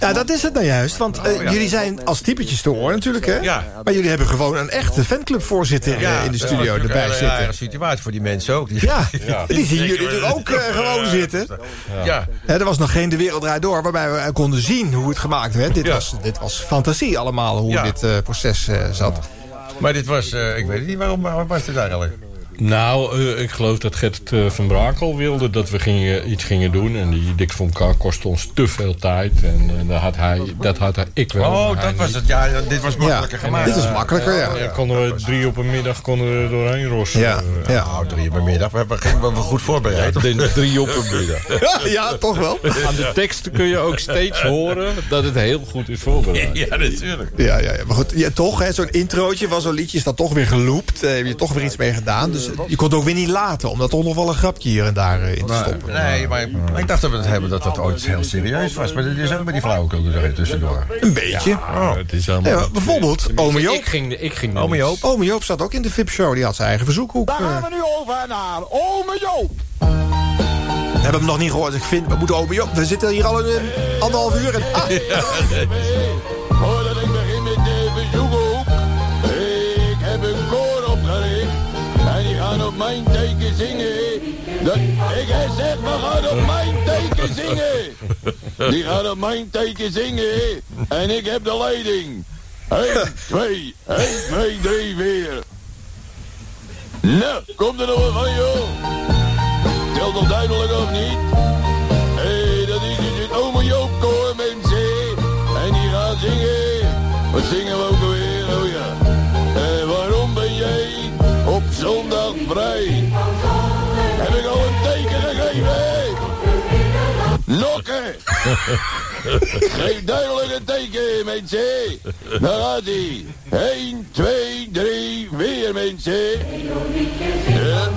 Ja, dat is het nou juist. Want eh, jullie zijn als typetjes te horen natuurlijk, hè? Ja. Maar jullie hebben gewoon een echte fanclubvoorzitter in de studio erbij een zitten. rare situatie voor die mensen ook. Die, Ja, die zien jullie natuurlijk ook gewoon zitten. Ja. Hè, er was nog geen De Wereld Draait Door waarbij we konden zien hoe het gemaakt werd. Dit, Ja. was, dit was fantasie allemaal, hoe Ja. dit proces zat. Maar dit was, eh, ik weet niet waarom, waarom was dit eigenlijk? Nou, eh, ik geloof dat Gert eh, van Brakel wilde dat we gingen, iets gingen doen. En die Dick van K kostte ons te veel tijd. En eh, dat had hij, dat had hij, ik wel. Oh, dat was niet. het. Ja, dit was makkelijker gemaakt. Dit is makkelijker, ja. Dan konden we drie op een middag konden we doorheen rossen. Ja, ja. Nou, drie uur middag. We hebben geen- we hebben goed voorbereid. Ja, drie op een middag. ja, toch wel. Aan de teksten kun je ook steeds horen dat het heel goed is voorbereid. Ja, natuurlijk. Ja, ja, ja. maar goed, ja, toch, zo'n introotje van zo'n liedje is dan toch weer geloopt. Eh, heb je toch weer iets mee gedaan. Dus eh, je kon het ook weer niet laten, om dat toch nog wel een grapje hier en daar eh, in te stoppen. Nee, maar maar ik dacht dat we het hebben dat dat ooit heel serieus was. Maar dit is ook bij die flauwekul er tussendoor. Een beetje. Oh. Het is allemaal... Ja, bijvoorbeeld, ome Joop. Ik ging, ik ging Ome Joop. Ome Joop zat ook in de VIP-show. Die had zijn eigen verzoekhoek. Daar eh. gaan we nu over naar Ome Joop. We hebben hem nog niet gehoord. Dus ik vind, we moeten Ome Joop. We zitten hier al een anderhalf uur. En, ah, mijn teken zingen. Dat, ik gezegd, we gaan op mijn teken zingen. Die gaan op mijn teken zingen. En ik heb de leiding. 1, 2, 1, 2, 3, 4. Nou, komt er nog wat van, joh? Telt nog duidelijk of niet? Hé, hey, dat is dus het Ome Joop koor, mensen. En die gaan zingen. Wat zingen we ook alweer? Vrij? Heb ik al een teken gegeven? Nokken! Geef duidelijk een teken, mensen. Daar gaat hij. 1, 2, 3, weer, mensen. Ja.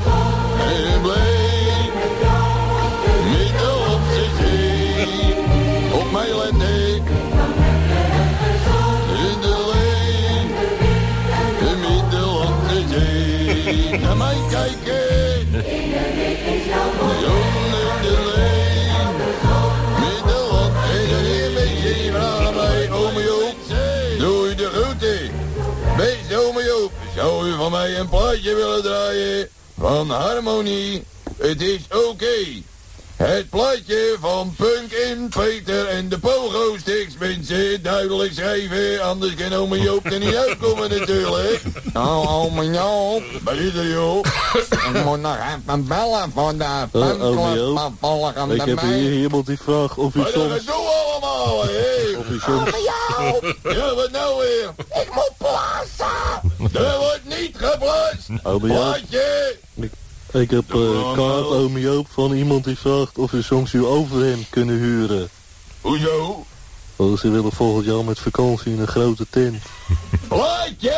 En bleef. Midden op zee. Op mij letten. Naar mij kijken. Jongen in de leen. Midden op de zee. Weet je, vragen mij, ome Joop. Doe de groeten. Beste ome Joop, zou u van mij een plaatje willen draaien? Van Harmonie. Het is oké. Het plaatje van Punk in Peter en de Pogo Sticks, mensen. Duidelijk schrijven, anders kan ome Joop er niet uitkomen natuurlijk. Nou, ome Joop. Er, joh? Ik moet nog even bellen voor de Eh, Joop, fanclub volgende Ik heb hier iemand die vraagt of u soms... gedoe allemaal, hé? Of u soms... Ja, wat nou weer? Ik moet plassen. Er wordt niet geplast. Ome Joop, Plaatje. Ik, heb een kaart, ome Joop, van iemand die vraagt of u soms uw overhemd kunnen huren. Hoezo? Oh, ze willen volgend jaar met vakantie in een grote tent. Plaatje!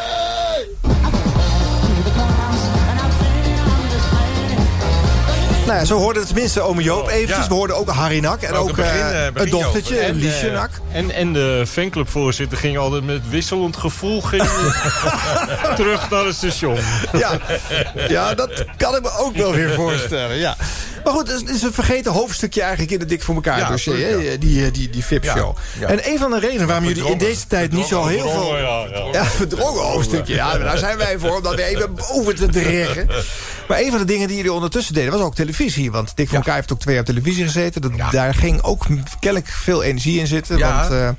Nou ja, zo hoorde het tenminste ome Joop eventjes. ja. We hoorden ook Harinak en Ook begin, eh, eh, een dochtertje, een En, Liesje eh, Nak. En, en de fanclubvoorzitter ging altijd met wisselend gevoel ging terug naar het station. Ja. ja, dat kan ik me ook wel weer voorstellen. Ja. Maar goed, het is een vergeten hoofdstukje eigenlijk in het Dik voor elkaar Ja, dossier. hè, Die, eh, die, die VIP-show. Ja. En een van de redenen waarom jullie in deze tijd niet zo heel veel... Ja, verdrongen hoofdstukje. Ja, maar daar zijn wij voor, om dat weer even boven te dreggen. Maar een van de dingen die jullie ondertussen deden, was ook televisie. Want Dick van elkaar heeft ook twee jaar op televisie gezeten. Dat, Daar ging ook kennelijk veel energie in zitten. Ja. Want, eh,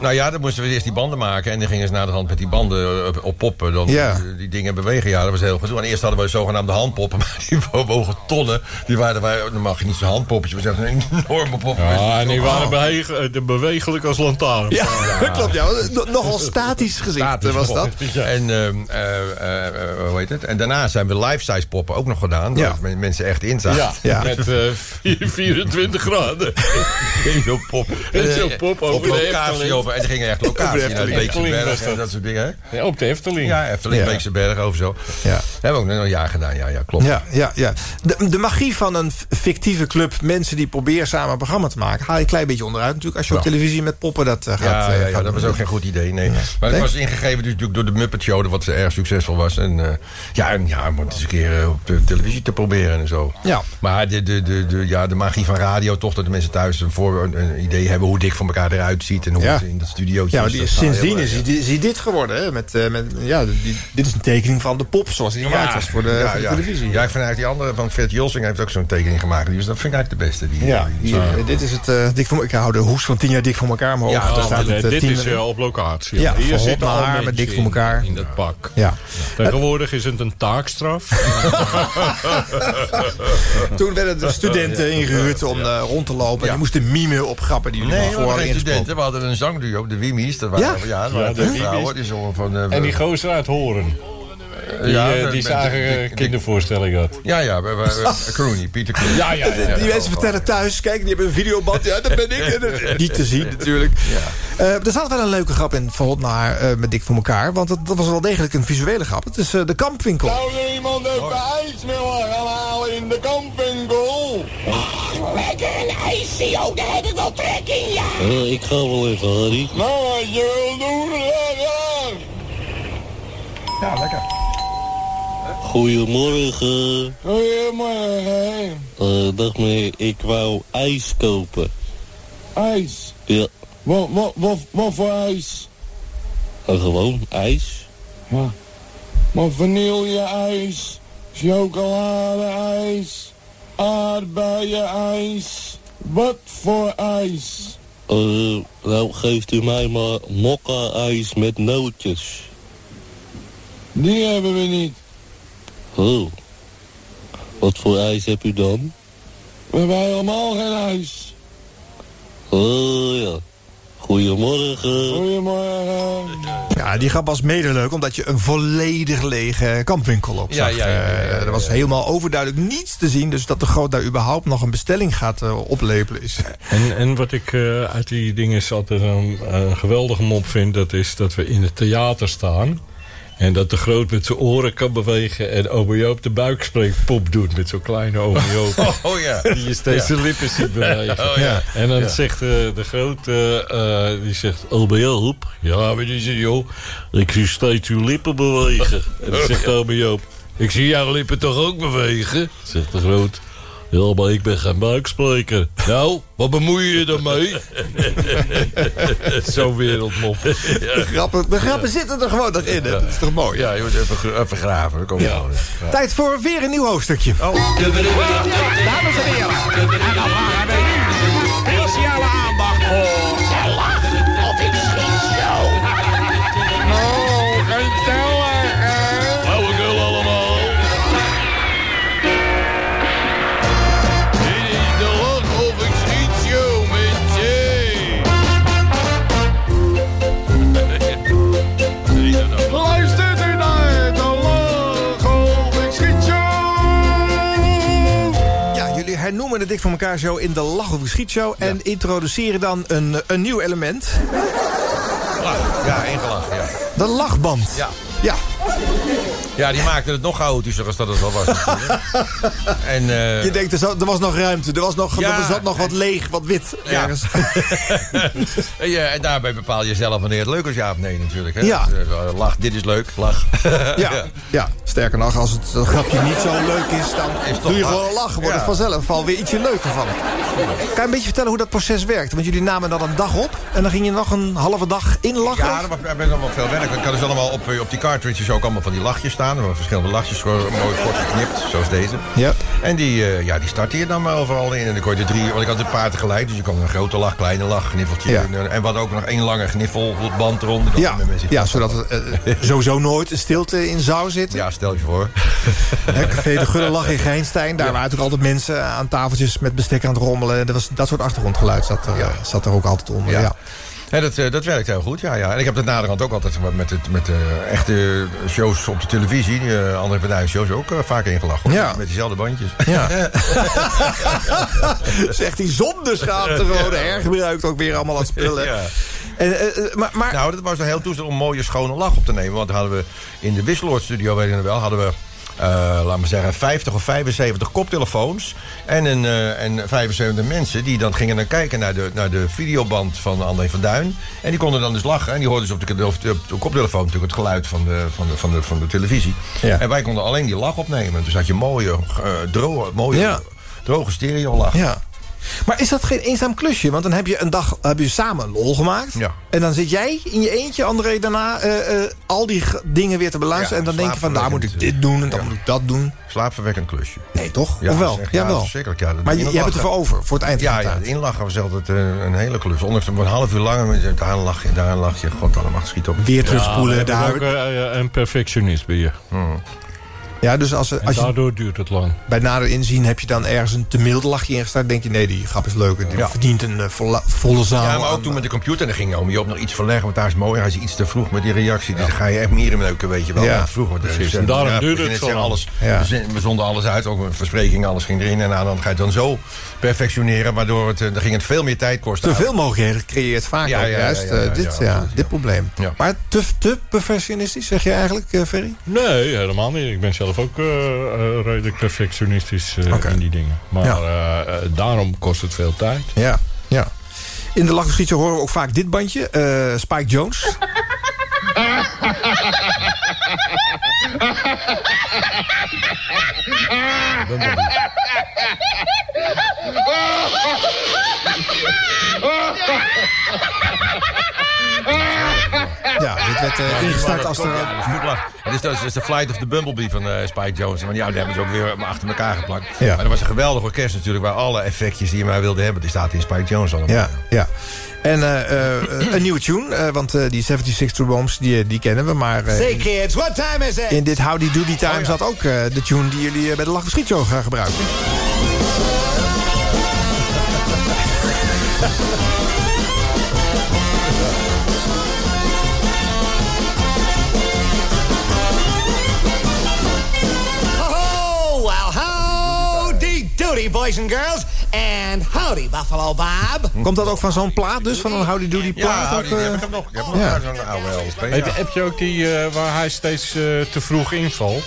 Nou ja, dan moesten we eerst die banden maken. En dan gingen ze naar de hand met die banden op, op poppen. Dan Ja. die, die dingen bewegen. Ja, dat was heel gedoe. En eerst hadden we zogenaamde handpoppen. Maar die wogen tonnen. Die waren, dan mag je niet zo'n handpoppetje. We zeggen een enorme pop. Ja, en die waren beheeg- eh, de bewegelijk als lantaarn. ja, klopt. Ja. No- Nogal statisch gezicht Statisch was dat. En, ehm, eh, eh, eh, hoe heet het? En daarna zijn we life-size poppen ook nog gedaan. Ja. Mensen echt in zaten. Ja, Ja. met eh, vier- 24 graden. Zo'n pop. Zo'n Eh, pop op over de. Over. En er gingen echt locatie naar de Efteling. Beekse Berg en dat. soort dingen. hè? Ja, op de Efteling. Ja, Efteling, Ja. Beekse Berg over zo. Ja. Hebben we ook nog een jaar gedaan. Ja, ja klopt. Ja, ja, ja. De, de magie van een fictieve club, mensen die proberen samen een programma te maken, haal je een klein beetje onderuit natuurlijk. Als je op televisie met poppen dat eh, gaat. Ja, eh, ja, ja, gaat dat was ook geen goed idee, nee. Maar het Nee? was ingegeven dus natuurlijk door de Muppet Show... wat erg succesvol was. En eh, ja, en, ja, om het eens een keer eh, op de televisie te proberen en zo. Ja. Maar de, de, de, de, ja, de magie van radio, toch dat de mensen thuis een, voor, een, een idee hebben... hoe dik van elkaar eruit ziet en hoe Ja. het in dat studiootje Ja, maar is. die, Dat is sindsdien heel is, die- is hij dit geworden. Hè? Met, eh, met, ja, die, dit is een tekening van de pop zoals die gemaakt was voor de, ja, voor de ja. televisie. Ja, ik vind eigenlijk die andere van Fred Jolsing heeft ook zo'n tekening gemaakt. Dus dat vind ik eigenlijk de beste. Die, Ja, die- eh, dit is het eh, dik voor Ik hou de hoes van tien jaar dik voor elkaar omhoog. Ja, Daar dat- staat Nee, het, dit is eh, op locatie. Ja, Hier hot al haar, met dik voor in- elkaar. In dat pak. Ja. Tegenwoordig is het een taakstraf. Toen werden de studenten ingehuurd om eh, rond te lopen. En die moesten mimen op grappen die jullie Nee, voor hadden studenten. We hadden een zangduo, de Wimies. Dat waren, Ja? ja? dat Ja, waren de vrouwen. Die zongen van... eh, en die gozer uit Horen. Die, ja, die zagen de- de- kindervoorstelling had. Ja, ja, we, we, we- Crooney, Pieter Crooney. Ja, ja, ja. Die mensen vertellen thuis, kijk, die hebben een videoband. Ja, dat ben ik. Niet te zien natuurlijk. Eh, er zat wel een leuke grap in van Hot naar eh, met Dik voor elkaar. Want dat, dat was wel degelijk een visuele grap. Het is eh, de kampwinkel. Zou er iemand even ijs willen gaan halen in de kampwinkel? Lekker een ijsje, joh, daar heb ik wel trek in, ja. Ik ga wel even, Harry. Nou, wat je wil doen, ja, ja. Ja, lekker. Goedemorgen. Goedemorgen. Eh, dag meneer, ik wou ijs kopen. IJs. Ja, Wat, wat, wat, wat voor ijs? eh, gewoon ijs. Ja. Maar vanille-ijs, chocolade-ijs, aardbeien-ijs. Wat voor ijs? Eh, nou, geeft u mij maar mokka-ijs met nootjes. Die hebben we niet. Oh. Wat voor ijs heb u dan? We hebben helemaal geen ijs. Oh ja. Goedemorgen. Goedemorgen. Ja, die grap was mede leuk, omdat je een volledig lege kampwinkel op zag. ja, ja, ja, ja, Eh, ja, er was helemaal overduidelijk niets te zien. Dus dat de groot daar überhaupt nog een bestelling gaat eh, oplepelen is. En, en wat ik eh, uit die dingen altijd een, een geweldige mop vind... dat is dat we in het theater staan... en dat de groot met zijn oren kan bewegen... en ome Joop de buikspreekpop doet met zo'n kleine ome Joop. Oh, ja. Die je steeds Ja. de lippen ziet bewegen. Oh, ja. En dan Ja. zegt eh, de groot... eh, die zegt, ome Joop... Ja, wat is het joh? Ik zie steeds uw lippen bewegen. En dan zegt ome Joop... Ik zie jouw lippen toch ook bewegen? Zegt de groot... Ja, maar ik ben geen buikspreker. Nou, wat bemoei je je dan mee? Zo'n wereldmop. De grappen, de grappen zitten er gewoon nog in. hè? Dat is toch mooi? Ja, je moet even, even graven. Dan kom je Ja. wel. Ja. Tijd voor weer een nieuw hoofdstukje. Dames en heren, en dan wij nu speciale aandacht voor... hernoemen de Dik voor elkaar show in de Lach of Geschietshow... en introduceren dan een, een nieuw element. Lach. Ja, één gelach, ja. De lachband. Ja. Ja. Ja, die maakte het nog chaotischer als dat het al was. en, eh, Je denkt, er, zat- er was nog ruimte. Er, was nog, Ja. er zat nog wat leeg, wat wit. Ja. ergens. en, ja, en daarbij bepaal je zelf wanneer het leuk is, ja of nee natuurlijk. Hè? Ja. Dus, eh, lach, dit is leuk, lach. Ja, ja, sterker nog, als het grapje niet zo leuk is... dan Is toch doe je lach. gewoon lachen. Wordt het vanzelf al weer ietsje leuker van. Kan je een beetje vertellen hoe dat proces werkt? Want jullie namen dat een dag op... en dan ging je nog een halve dag in lachen? Ja, er was- er best wel veel werk. Ik had dus allemaal op, eh, op die cartridges ook allemaal van die lachjes staan. Er waren verschillende lachjes, gewoon mooi kort geknipt, zoals deze. Ja. En die, eh, ja, die startte je dan maar overal in. En dan kon je er drie, want ik had een paar tegelijk. Dus je kon een grote lach, kleine lach, gniffeltje. Ja. En, en wat ook nog één lange gniffelband eronder. Ja, er met mensen ja, zodat er eh, sowieso nooit een stilte in zou zitten. Ja, stel je voor. Café de Gulle lag in Geinstein. Daar waren natuurlijk altijd mensen aan tafeltjes met bestek aan het rommelen. Dat, was, dat soort achtergrondgeluid zat, er, eh, zat er ook altijd onder. Ja. Ja. Dat, eh, dat werkt heel goed, ja, ja. En ik heb dat naderhand ook altijd met, het, met de echte shows op de televisie... die uh, André van Duin shows ook eh, vaak ingelachen. Ja. Met diezelfde bandjes. Ja. Zegt hij zonder schaamte gewoon. Hergebruikt ook weer allemaal aan spullen. Ja. En, eh, eh, maar, maar, Nou, dat was een heel toestel om een mooie schone lach op te nemen. Want hadden we in de Wisseloord studio, weet je wel... hadden we, eh laten we zeggen, 50 of 75 koptelefoons... En, een, eh, en 75 mensen die dan gingen dan kijken naar de, naar de videoband van André van Duin. En die konden dan dus lachen. En die hoorden dus op de, op de, op de koptelefoon natuurlijk het geluid van de, van de, van de, van de televisie. Ja. En wij konden alleen die lach opnemen. Dus had je mooie, eh, droge, mooie, Ja. droge stereo-lach. ja. Maar is dat geen eenzaam klusje? Want dan heb je een dag heb je samen een lol gemaakt. Ja. En dan zit jij in je eentje, André, daarna eh, eh, al die dingen weer te beluisteren. Ja, en dan denk je van, daar moet ik dit doen en dan moet ik dat doen. Slaapverwekkend klusje. Nee, toch? Ja, of wel? zeg, ja, ja, wel. verschrikkelijk, ja. Maar je, je hebt het ervoor over, voor het eind van Ja, de ja, tijd. het inlachen was altijd een, een hele klus. Ondanks dat een half uur lang... en Daar lach je, daar lach je. God, allemaal schiet op. Weer terugspoelen, Ja, huid. ook eh, een perfectionist ben je. Ja, dus als, En als je daardoor duurt het lang. bij nader inzien heb je dan ergens een te milde lachje ingestart. denk je, nee, die grap is leuk. Die Ja. verdient een eh, volle, volle zaal. Ja, maar ook aan- toen met de computer. Dan ging om je op nog iets verleggen. Want daar is mooi. Hij is iets te vroeg met die reactie. Dus dan ga je echt mieren neuken, weet je wel. Ja. Precies, en daarom duurde het zo alles. Ja. We zonden alles uit. Ook een verspreking, alles ging erin. En nou, dan ga je het dan zo perfectioneren. Waardoor het, eh, dan ging het veel meer tijd kosten. Te veel mogelijkheden creëert vaak Ja, ook ja, ja, juist ja, eh, ja, dit, ja, dit probleem. Ja. Maar te, te perfectionistisch, zeg je eigenlijk, eh, Ferry? Nee, helemaal niet. Ik ben zelf ook redelijk perfectionistisch eh, in die dingen. Maar Ja. daarom kost het veel tijd. Ja, ja. In de lachgeschiedje horen we ook vaak dit bandje. eh, Spike Jones. Ha ha ha ha! Ja, dit werd eh, ingestart als er... Ja, dat is goed lachen. Het is, dat is de Flight of the Bumblebee van eh, Spike Jones. Want ja, die hebben ze ook weer achter elkaar geplakt. Ja. Maar dat was een geweldig orkest natuurlijk... waar alle effectjes die je maar wilde hebben... die staat in Spike Jones allemaal. Ja, ja. En eh, eh, een nieuwe tune, eh, want eh, die 76 True Bombs, die, die kennen we. Maar eh, Say kids, what time is it? in dit Howdy Doody Time zat ook eh, de tune die jullie bij de Lach Schietshow gaan gebruiken. doody, boys and girls. And howdy, Buffalo Bob. Komt dat ook van zo'n plaat dus, van een Howdy Doody Ja, plaat? Howdy, ook, die heb ik hem nog. Ik heb nog Ja. zo'n oude LP. Heb, ja. heb je ook die eh, waar hij steeds eh, te vroeg invalt?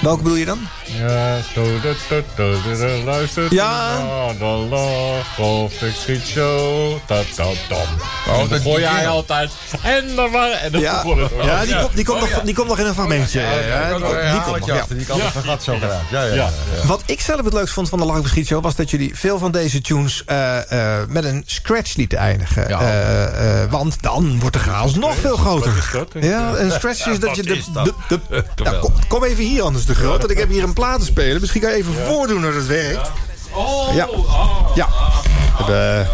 Welke bedoel je dan? Ja, to, to, to, to, to, luister Ja. naar de lach of de schietshow. Ta, ta, tam. Oh, Oh, dat dan gooi jij altijd. En dan waar. En dan Ja, het. ja, die, Komt, die, komt Oh, nog, die komt nog in een fragmentje. Ja, ja, die, komt- die komt nog, ja. Die kan het gat zo gedaan. Ja, ja. Wat ik zelf het leukst vond van de Lach Schietshow... was dat jullie veel van deze tunes eh, eh, met een scratch lieten eindigen. Ja. Eh, eh, want dan wordt de chaos nog veel groter. Dat? Ja, een scratch is dat je... De, is dat? de, de- Nou, kom, kom even hier anders de groot, want ik heb hier een plaat te spelen. Misschien kan je even voordoen dat het werkt. Ja. Ja. We hebben,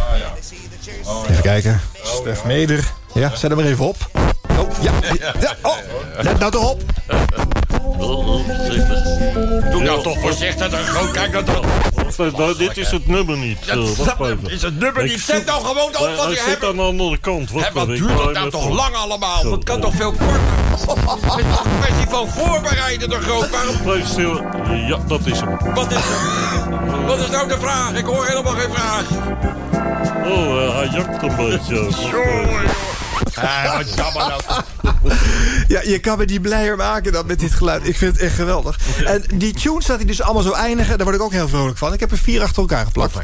eh, even kijken. Stef Meder. Ja, zet hem er even op. Oh, ja. ja. Oh, let nou toch op. Doe nou toch voorzichtig. kijk nou toch. Nou, dit is het nummer niet. Eh, even. Is het nummer niet? Zet nou gewoon op wat Hij je zit hebt. aan de andere kant. Wat ik duurt dat nou toch lang allemaal? Dat kan toch veel korter? Het is een kwestie van voorbereiden, de groot. Waarom? Blijf stil. Ja, dat is hem. Wat is? Wat is nou de vraag? Ik hoor helemaal geen vraag. Oh, eh, hij jakt een beetje. Ah, wat jammer nou. Ja, je kan me niet blijer maken dan met dit geluid. Ik vind het echt geweldig. En die tunes dat die dus allemaal zo eindigen, daar word ik ook heel vrolijk van. Ik heb er vier achter elkaar geplakt.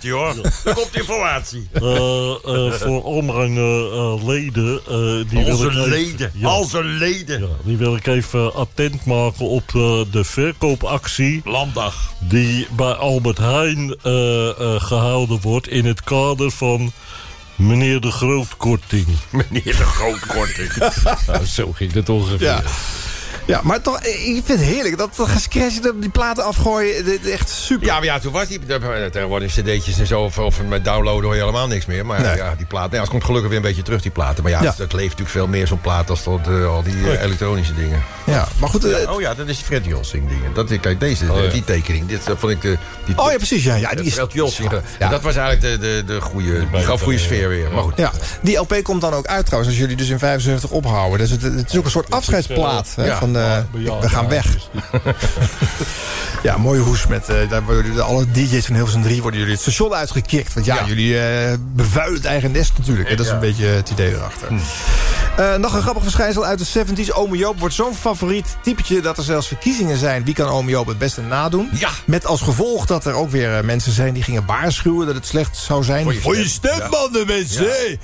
Komt hij hoor. Daar komt informatie. Voor eh, eh, leden. eh, die wil Onze ik even- leden. Ja. Onze leden. Ja, die wil ik even attent maken op eh, de verkoopactie. Landdag. Die bij Albert Heijn eh, eh, gehouden wordt in het kader van meneer de Grootkorting. Meneer de Grootkorting. Nou, zo ging het ongeveer. Ja. Ja, maar toch, ik vind het heerlijk. Dat, dat gescratcht, dat die platen afgooien, dit is echt super. Ja, maar ja, toen was die... Tegenwoordig cd'tjes en zo, of, of met downloaden hoor je helemaal niks meer. Maar Nee. ja, die platen... Ja, het komt gelukkig weer een beetje terug, die platen. Maar ja, Ja. Het, het leeft natuurlijk veel meer zo'n plaat als dat, eh, al die eh, elektronische dingen. Ja, maar goed. eh, Ja, oh ja, dat is Fred Jossing dingen. Dat, kijk, deze, die tekening, dit dat vond ik de... Die, Oh ja, precies. Ja, ja, die is, Fred Jossing. Ja. Dat was eigenlijk de, de, de goede, die gaf goede sfeer weer. Maar goed. ja, die LP komt dan ook uit trouwens, als jullie dus in 75 ophouden. Dus het, het is ook een soort afscheidsplaat. Hè, Ja. van, we gaan weg. ja, mooie hoes. Met, eh, daar worden de- alle DJ's van Hilversum 3 worden jullie het station uitgekikt. Want ja, jullie eh, bevuilen het eigen nest natuurlijk. Dat is een beetje het idee erachter. Eh, nog een grappig verschijnsel uit de 70s. Ome Joop wordt zo'n favoriet typetje dat er zelfs verkiezingen zijn. Wie kan Ome Joop het beste nadoen? Ja. Met als gevolg dat er ook weer eh, mensen zijn die gingen waarschuwen dat het slecht zou zijn. Voor je Voor je stem. stembanden, mensen! Ja.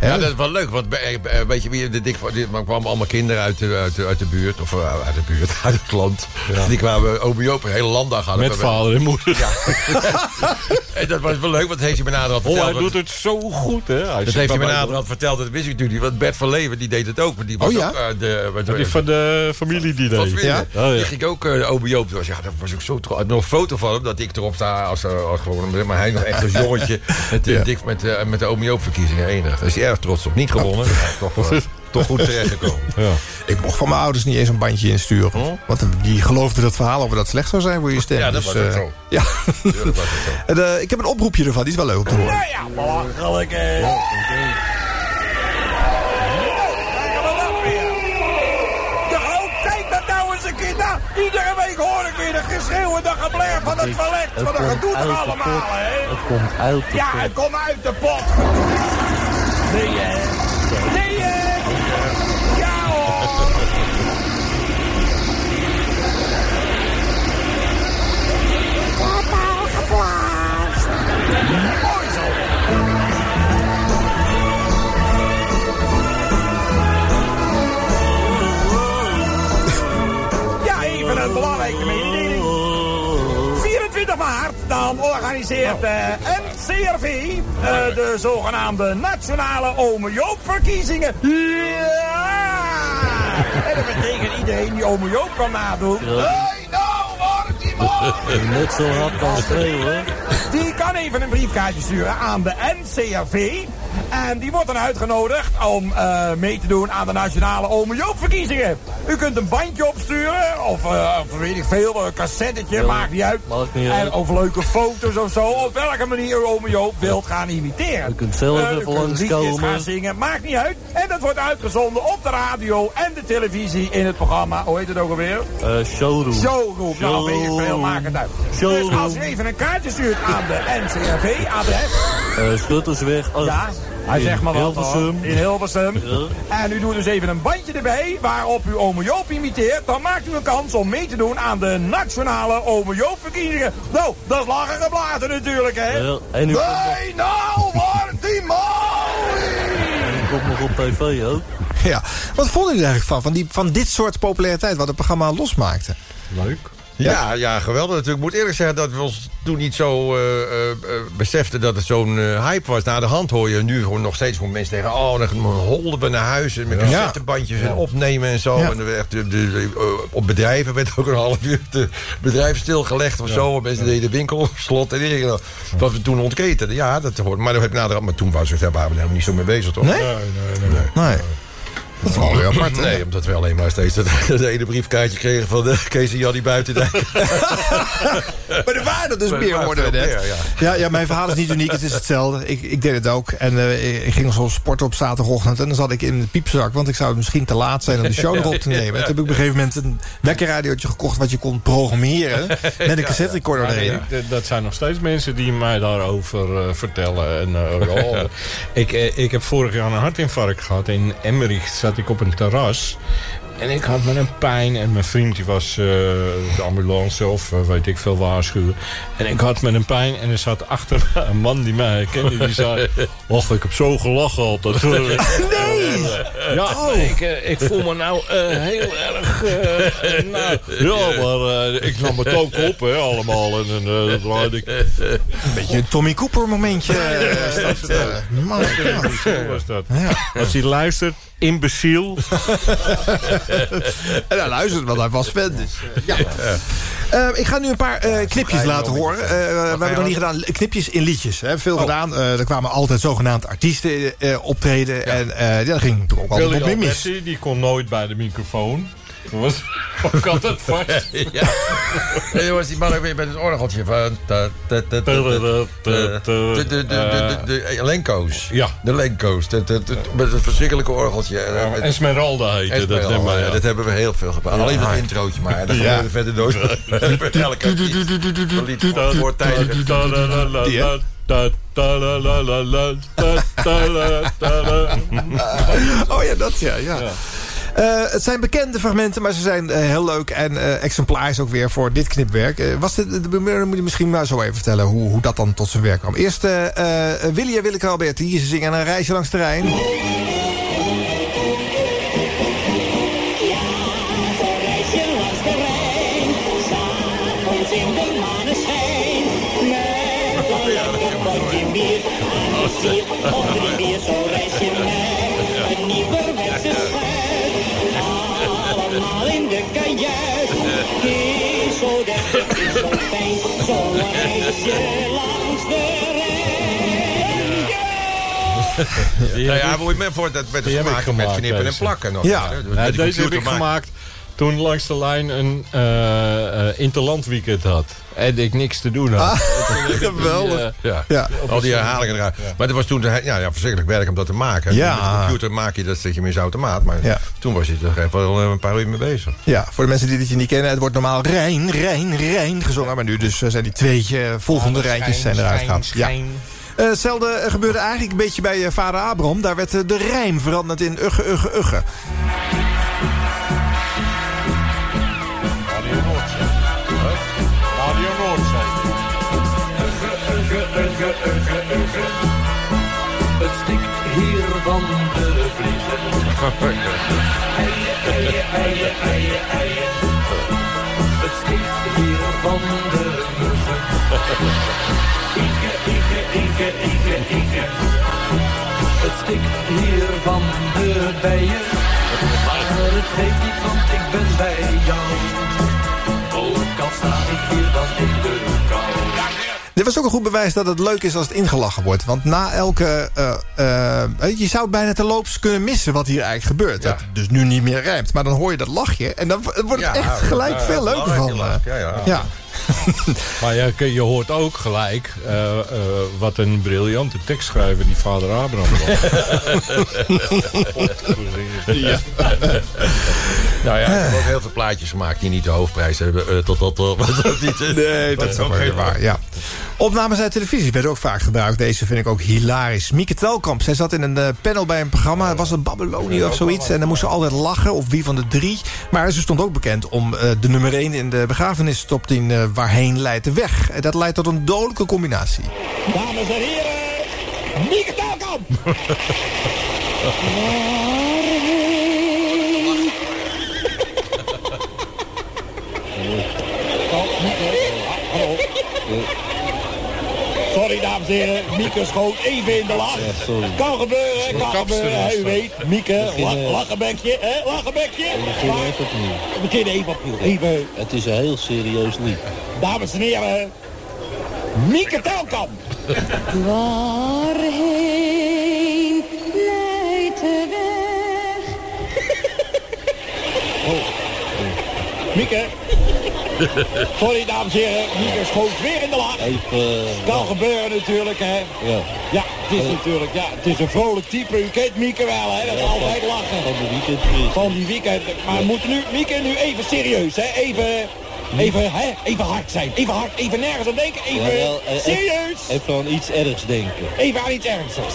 Ja, dat is wel leuk, want eh, eh, weet je wie de dik van. Er kwamen allemaal kinderen uit de, uit de, uit de buurt, of eh, uit de buurt, uit het land. Die kwamen Oom Joop een hele landdag hadden. Met vader en moeder. Ja. en dat was wel leuk, want heeft hij me naderhand Oh, verteld. hij doet het zo goed, hè? Hij dat heeft hij me naderhand verteld, dat wist ik natuurlijk niet. Want Bert van Leeuwen, die deed het ook. Maar die was Oh ja? ook, eh, de, wat- is van de familie die deed. Ja? Oh, ja. Die ging ook uh, Oom Joop. Dus ja, dat was ook zo trots. Nog een foto van hem, dat ik erop sta als, eh, als gewoon... Maar hij nog echt als jongetje met, de Ja. dik, met, eh, met de Oom Joop verkiezingen enig. Is hij erg trots op. Niet gewonnen. maar toch, eh, toch goed terechtgekomen. Ja. Ik mocht van mijn ouders niet eens een bandje insturen. Want die geloofden dat verhaal over dat slecht zou zijn voor je stem. Ja, dat Dus, was eh, zo. Ja. Tuurlijk was het zo. En, eh, ik heb een oproepje ervan, die is wel leuk om te horen. Nou ja, belachelijk, hè. De groot, kijk dat nou eens een keer na. Iedere week hoor ik weer de geschreeuw en de gebler van het Wat een komt gedoe de allemaal, hè. Het komt uit de Ja, pot. het komt uit de pot. Nee, hè. Dan organiseert de NCRV eh, de zogenaamde Nationale Ome Joop verkiezingen. Ja! En dat betekent iedereen die Ome Joop kan nadoen. Hey, nou! Net zo hard kan schreeuwen. Die kan even een briefkaartje sturen aan de NCRV. En die wordt dan uitgenodigd om eh, mee te doen aan de nationale Ome verkiezingen. U kunt een bandje opsturen of, eh, of weet ik veel, een cassettetje, maakt niet uit. Maakt niet en, of leuke foto's of zo. Op welke manier u Ome Joop wilt gaan imiteren. Je kunt zelf Eh, even u kunt liedjes gaan langskomen. zingen, maakt niet uit. En dat wordt uitgezonden op de radio en de televisie in het programma. Hoe heet het ook alweer? Showroom. Showroom. Nou, weet ik veel, uit. Dus als u even een kaartje stuurt aan de NCRV-adres... Eh, Schuttersweg. Oh, Ja, hij zegt maar wat. Hilversum. In Hilversum. Ja. En u doet dus even een bandje erbij waarop u Ome Joop imiteert. Dan maakt u een kans om mee te doen aan de nationale Ome Joop verkiezingen. Nou, dat is lachen geblazen natuurlijk, hè? Ja, en u komt nog- Nee, nou komt nog op tv ook. Ja. Wat vonden jullie eigenlijk van? Van, die, van dit soort populariteit wat het programma losmaakte? Leuk. Ja, ja, geweldig natuurlijk. Ik moet eerlijk zeggen dat we ons toen niet zo eh, eh, eh, beseften dat het zo'n hype was. Na de hand hoor je nu gewoon nog steeds gewoon mensen zeggen... oh, dan holden we naar huis en met Ja. cassettebandjes en opnemen en zo. Ja. En er werd de, de, de, op bedrijven werd ook een half uur de bedrijf stilgelegd of zo. En mensen deden de winkel op slot. En dingen. wat we toen ontketen. Ja, dat hoort. Maar, dat heb ik naderhand- maar toen was het, daar waren we helemaal niet zo mee bezig, toch? Nee? Nee, nee, nee. Nee. Dat is wel weer apart. hè? Nee, omdat we alleen maar steeds dat, dat ene briefkaartje kregen van de Kees en Jannie Buitendijk. Maar er waren dus Maar er meer, waren hoorden we net. meer, ja. Ja, ja, mijn verhaal is niet uniek. Het is hetzelfde. Ik, ik deed het ook. En eh, ik ging zo sporten op zaterdagochtend. En dan zat ik in de piepzak. Want ik zou misschien te laat zijn om de show nog op te nemen. Toen heb ik op een gegeven moment een wekkerradiootje gekocht... wat je kon programmeren met een cassette recorder erin. dat zijn nog steeds mensen die mij daarover eh, vertellen. En, eh, oh, ik, eh, ik heb vorig jaar een hartinfarct gehad. In Emmerich zat ik op een terras. En ik had met een pijn. En mijn vriend die was eh, de ambulance of eh, weet ik veel waarschuwen. En ik had met een pijn. En er zat achter me een man die mij herkende. Die zei... Och, ik heb zo gelachen altijd. Nee! Ja, ik, eh, ik voel me nou eh, heel erg... nou, ja, maar ik nam het ook op, hè, allemaal. En, eh, dat draaide ik... Een beetje een Tommy Cooper momentje. man, ja. Was dat. Ja. Als hij luistert, imbeciel. En hij luistert, want hij was fan. Dus, eh, ja. Eh, ik ga nu een paar eh, knipjes laten horen. Eh, we hebben nog niet gedaan knipjes in liedjes. Hè. Veel gedaan. Eh, er kwamen altijd zogenaamd artiesten optreden. En ja, dat ging ook altijd op mis. Die kon nooit bij de microfoon. Dat was ook altijd vast. ja. En dan was die man ook weer met het orgeltje van... de- de- de- de- de- De Lenko's. Ja. De Lenko's. De- de- de- Met het verschrikkelijke orgeltje. En met- Esmeralda heette dat Esmeralda, nummer, ja, ja. Dat hebben we heel veel gedaan. Alleen het introotje maar. Dat Ja. gaan we verder nooit. Elke lied. Ja. La- ta- la. Oh ja, dat ja. ja. Eh, het zijn bekende fragmenten, maar ze zijn eh, heel leuk. En eh exemplaars ook weer voor dit knipwerk. Eh, was dit, de, moet je misschien maar zo even vertellen hoe, hoe dat dan tot zijn werk kwam. Eerst eh Willy Willeke Alberti. Ze zingen een reisje langs de nou heb ja, ik- voor, voor, dat werd dus gemaakt met knippen en plakken. Nog, Ja? Dus Ja, deze heb ik gemaakt toen langs de lijn een eh eh, interlandweekend had. En ik niks te doen had. Ah, Geweldig. eh, Ja. Ja. al die herhalingen eruit. Maar dat was toen ja, ja, verschrikkelijk werk om dat te maken. Ja. Met de computer maak je dat zet je meer automaat. Maar Ja. toen was je er echt wel eh, een paar uur mee bezig. Ja, voor de mensen die dit hier niet kennen, het wordt normaal Rijn, Rijn, Rijn gezongen. Maar nu dus eh, zijn die twee volgende rijtjes zijn eruit gehaald. Ja. Eh, hetzelfde gebeurde eigenlijk een beetje bij vader Abraham. Daar werd de rijm veranderd in ugge, ugge, ugge. Van de vliegen. Eien, eien, eien, eien, eien. Het stikt hier van de muggen. Ige, ige, ige, ige, ige. Het stikt hier van de bijen. Maar het geeft niet, want ik ben bij jou. Ook al sta ik hier dan in. Dit was ook een goed bewijs dat het leuk is als het ingelachen wordt. Want na elke... eh, eh, je zou bijna terloops kunnen missen wat hier eigenlijk gebeurt. Dat het dus nu niet meer rijmt. Maar dan hoor je dat lachje. En dan wordt het Ja, echt ja, gelijk ja, veel leuker van. eh. Ja, ja. ja. Maar je, je hoort ook gelijk eh, eh, wat een briljante tekstschrijver die vader Abraham was. Ja. nou ja, ik heb ook heel veel plaatjes gemaakt die niet de hoofdprijs hebben. eh, tot dat uh, dat niet. eh, Nee, dat is ook geen waar. Ja. Opnames uit televisie werden ook vaak gebruikt. Deze vind ik ook hilarisch. Mieke Telkamp, zij zat in een panel bij een programma. Het was een Babylonie of zoiets. En dan moest ze altijd lachen, of wie van de drie. Maar ze stond ook bekend om eh, de nummer 1 in de begrafenis top 10 eh, Waarheen leidt de weg. En dat leidt tot een dodelijke combinatie. Dames en heren, Mieke Telkamp! Hallo. Sorry, dames en heren. Mieke schoot even in de lach. Kan gebeuren, kan gebeuren. U weet, Mieke, lach, lachenbekje, hè, lachenbekje. beginnen even opnieuw. We beginnen even opnieuw. Even, Het is een heel serieus lied. dames en heren, Mieke Telkamp. Waarheen leidt de weg? Oh. Mieke. Sorry, dames en heren. Mieke schoot weer in de lach. Even... Kan gebeuren natuurlijk, hè. Ja. Ja, het is natuurlijk, ja, het is een vrolijk type. U kent Mieke wel, hè. Dat is altijd lachen. Van de weekendquiz. Van die weekend. Maar we moeten nu, Mieke, nu even serieus, hè. Even, even, hè. Even hard zijn. Even hard, even nergens aan denken. Even Jawel, eh, serieus. Even aan iets ergs denken. Even aan iets ernstigs.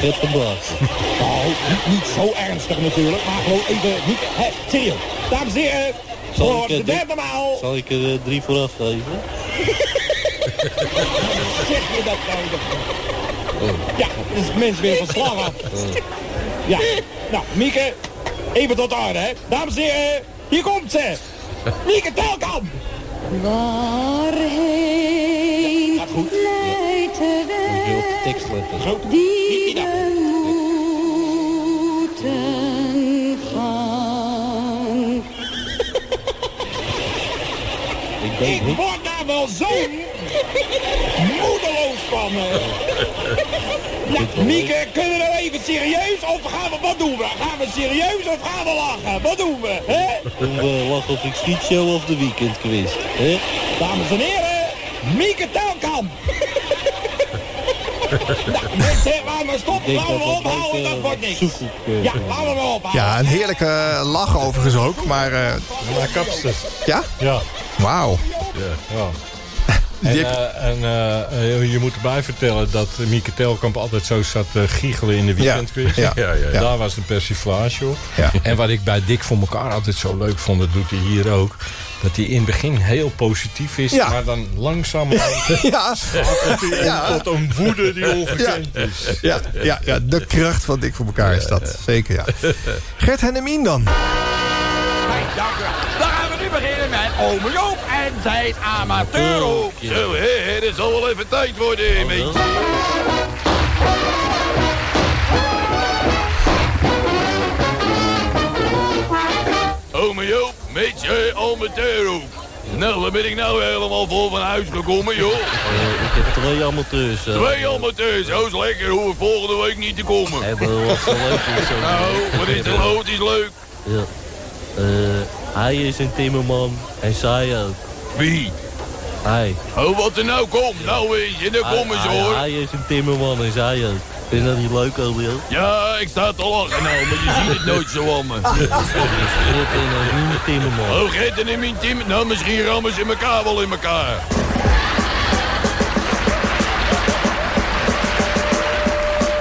Gert van Braak. Nou, niet, niet zo ernstig natuurlijk, maar gewoon even, Mieke, hè, serieus. Dames en heren, Zal voor ik, de eh, derde maal. Zal ik er eh, drie vooraf geven? Zeg je dat nou? Ja, dat is het mens weer van slag af. Ja, nou, Mieke, even tot orde, hè. Dames en heren, hier komt ze. Mieke Telkamp. Waarheen Gaat goed. leidt de weg? Zo, Die we moeten gaan. Ik word daar wel zo moedeloos van. Ja, Mieke, kunnen we nou even serieus of gaan we, wat doen we? Gaan we serieus of gaan we lachen? Wat doen we, hè? Doen we Lach of ik schiet show of de weekendquiz? Hè? Dames en heren, Mieke Telkamp. nou, mensen, laten we stoppen, laten we ophouden, dat wordt niks. eh, Ja, laten we ophouden. Ja, een heerlijke lach overigens ook. Maar, eh, Maar kapster. ja? Ja. Wauw. Ja. ja. En, eh, en eh, eh, je moet erbij vertellen dat Mieke Telkamp altijd zo zat te giechelen in de weekendquiz. Ja, ja, ja. Daar was een persiflage op. Ja. En wat ik bij Dick voor elkaar altijd zo leuk vond, dat doet hij hier ook. Dat hij in het begin heel positief is, Ja. maar dan langzaam Ja. Ja. tot een woede die ongekend Ja. is. Ja, ja, ja, de kracht van Dik voor elkaar is dat. Zeker, ja. Gert Hennemien dan. Fijn, dank u Dan we met Ome Joop en zijn amateurhoek. Zo, hè, hè, dat zal wel even tijd worden, hè, mate. Ome Joop, met je amateurhoek. Nou, waar ben ik nou helemaal voor van huis gekomen, joh? Eh, ik heb twee amateurs. eh. Twee amateurs, oh, is lekker. Hoef ik volgende week niet te komen. Ja, maar wat leuk. Nou, wat is er nou? Het is leuk. Ja. Eh, hij is een timmerman en zij ook. Wie? Hij. Oh, wat er nou komt. Nou weet je, daar Hij- komen ze hij- hoor. Hij is een timmerman en zij ook. Vind je dat niet leuk, Obiel? Ja, ik sta te lachen nou, maar je ziet het nooit zo aan me. Gert en een timmerman. Oh, Gert en mijn team. Nou, misschien rammen ze elkaar wel in elkaar.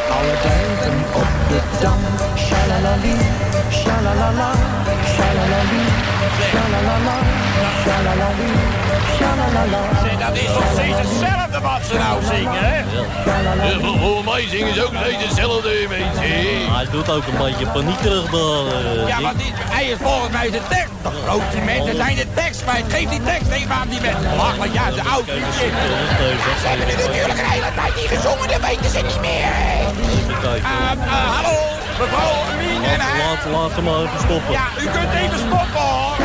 Alle duiven op de dam, shalalali, shalalala, Zeg, dat is nog steeds hetzelfde wat ze nou zingen, hè? Ja, vol- volgens mij zingen ze ook steeds hetzelfde, je. Hij doet ook een beetje paniekerig daar. eh, Ja, maar dit, hij is volgens mij de tekst. De grote mensen zijn de tekst kwijt. Geef die tekst even aan die mensen. Belachelijk, ja, de oud. Ze hebben nu natuurlijk een hele tijd niet gezongen, dat weten ze niet meer. Uh, uh, hallo, mevrouw Mien en Laat, hij. laat, laat hem maar even stoppen. Ja, u kunt even stoppen hoor.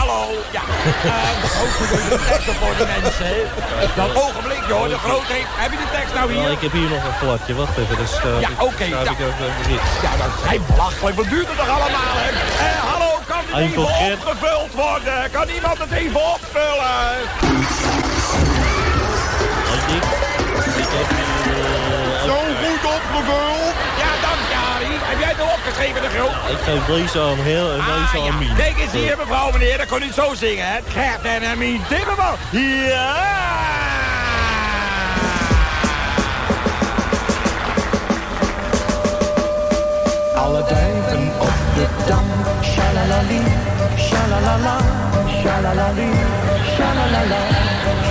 Hallo, ja. Uh, ook goed de teksten voor de mensen. hè. Dat ogenblikje hoor, de grote heeft. Heb je de tekst nou Ja, hier? ik heb hier nog een plakje. Wacht even. Dus, eh, Ja, ik- oké, schrijf ja. ik even even dit. Ja, dat zijn belachelijk. Wat duurt het toch allemaal, hè? Eh, hallo, kan dit Eén even opgevuld worden? Kan iemand het even opvullen? Hey, Dick, ik heb hier... eh, Zo goed opgevuld. Heb jij het nou opgeschreven, de groot? Ik geef deze aan Heel en deze Ah, ja. aan Mien. Kijk eens hier, mevrouw, meneer. Dat kon u zo zingen, hè? Gert en Hermine Timmerman. Ja! Alle duiven op de dam, shalalali, shalalala, shalalali, shalalala,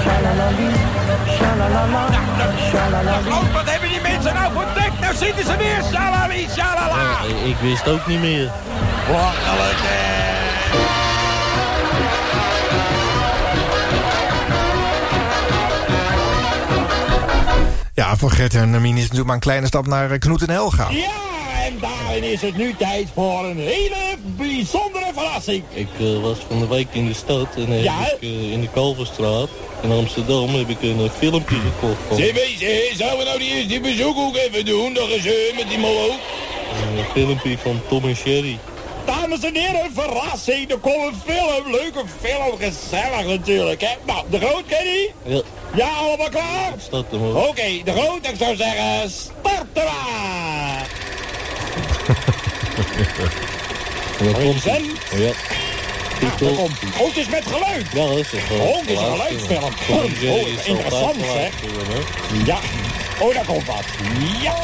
shalalali, wat hebben die mensen nou voor tekst? Nou zitten ze weer. Shalali, shalala. Ik wist ook niet meer. Ja, voor Gert en Hermine is natuurlijk maar een kleine stap naar Knoet en Helga. Ja, en daarin is het nu tijd voor een hele bijzondere verrassing. Ik eh, was van de week in de stad en heb Ja, ik, eh, in de Kalverstraat in Amsterdam heb ik een eh, filmpje gekocht van Zeg, zouden we nou die eerste bezoek ook even doen? Dat is met die mol ook. een filmpje van Tom en Sherry. Dames en heren, een verrassing. Er komt een film. Leuke film. Gezellig natuurlijk, hè. Nou, de groot, ken je die? Ja, Ja, allemaal klaar? er maar. Oké, de groot, ik zou zeggen, maar. En komt hij. Ja. Nou, komt Groot is met geluid. Ja, dat is Oh, dit is een geluidsfilm. Oh, interessant, zeg. hè. Ja. Oh, daar komt wat. Ja.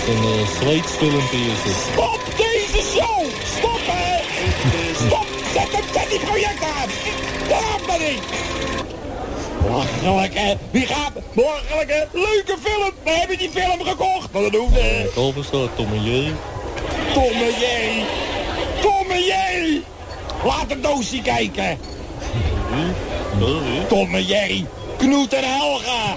Het is een uh, het. Stop deze show! Stop, hè! Stop! Zet hem, zet die project aan! Daarom maar niet! Belachelijk, hè? Wie gaat... Belachelijke, leuke film! We hebben die film gekocht! Maar dat hoeft, hè? Kalverstraat, Tom en Jerry. Tom en Jerry! Tom en Jerry! Laat een doosje kijken! Tom en Jerry! Knoet en Helga!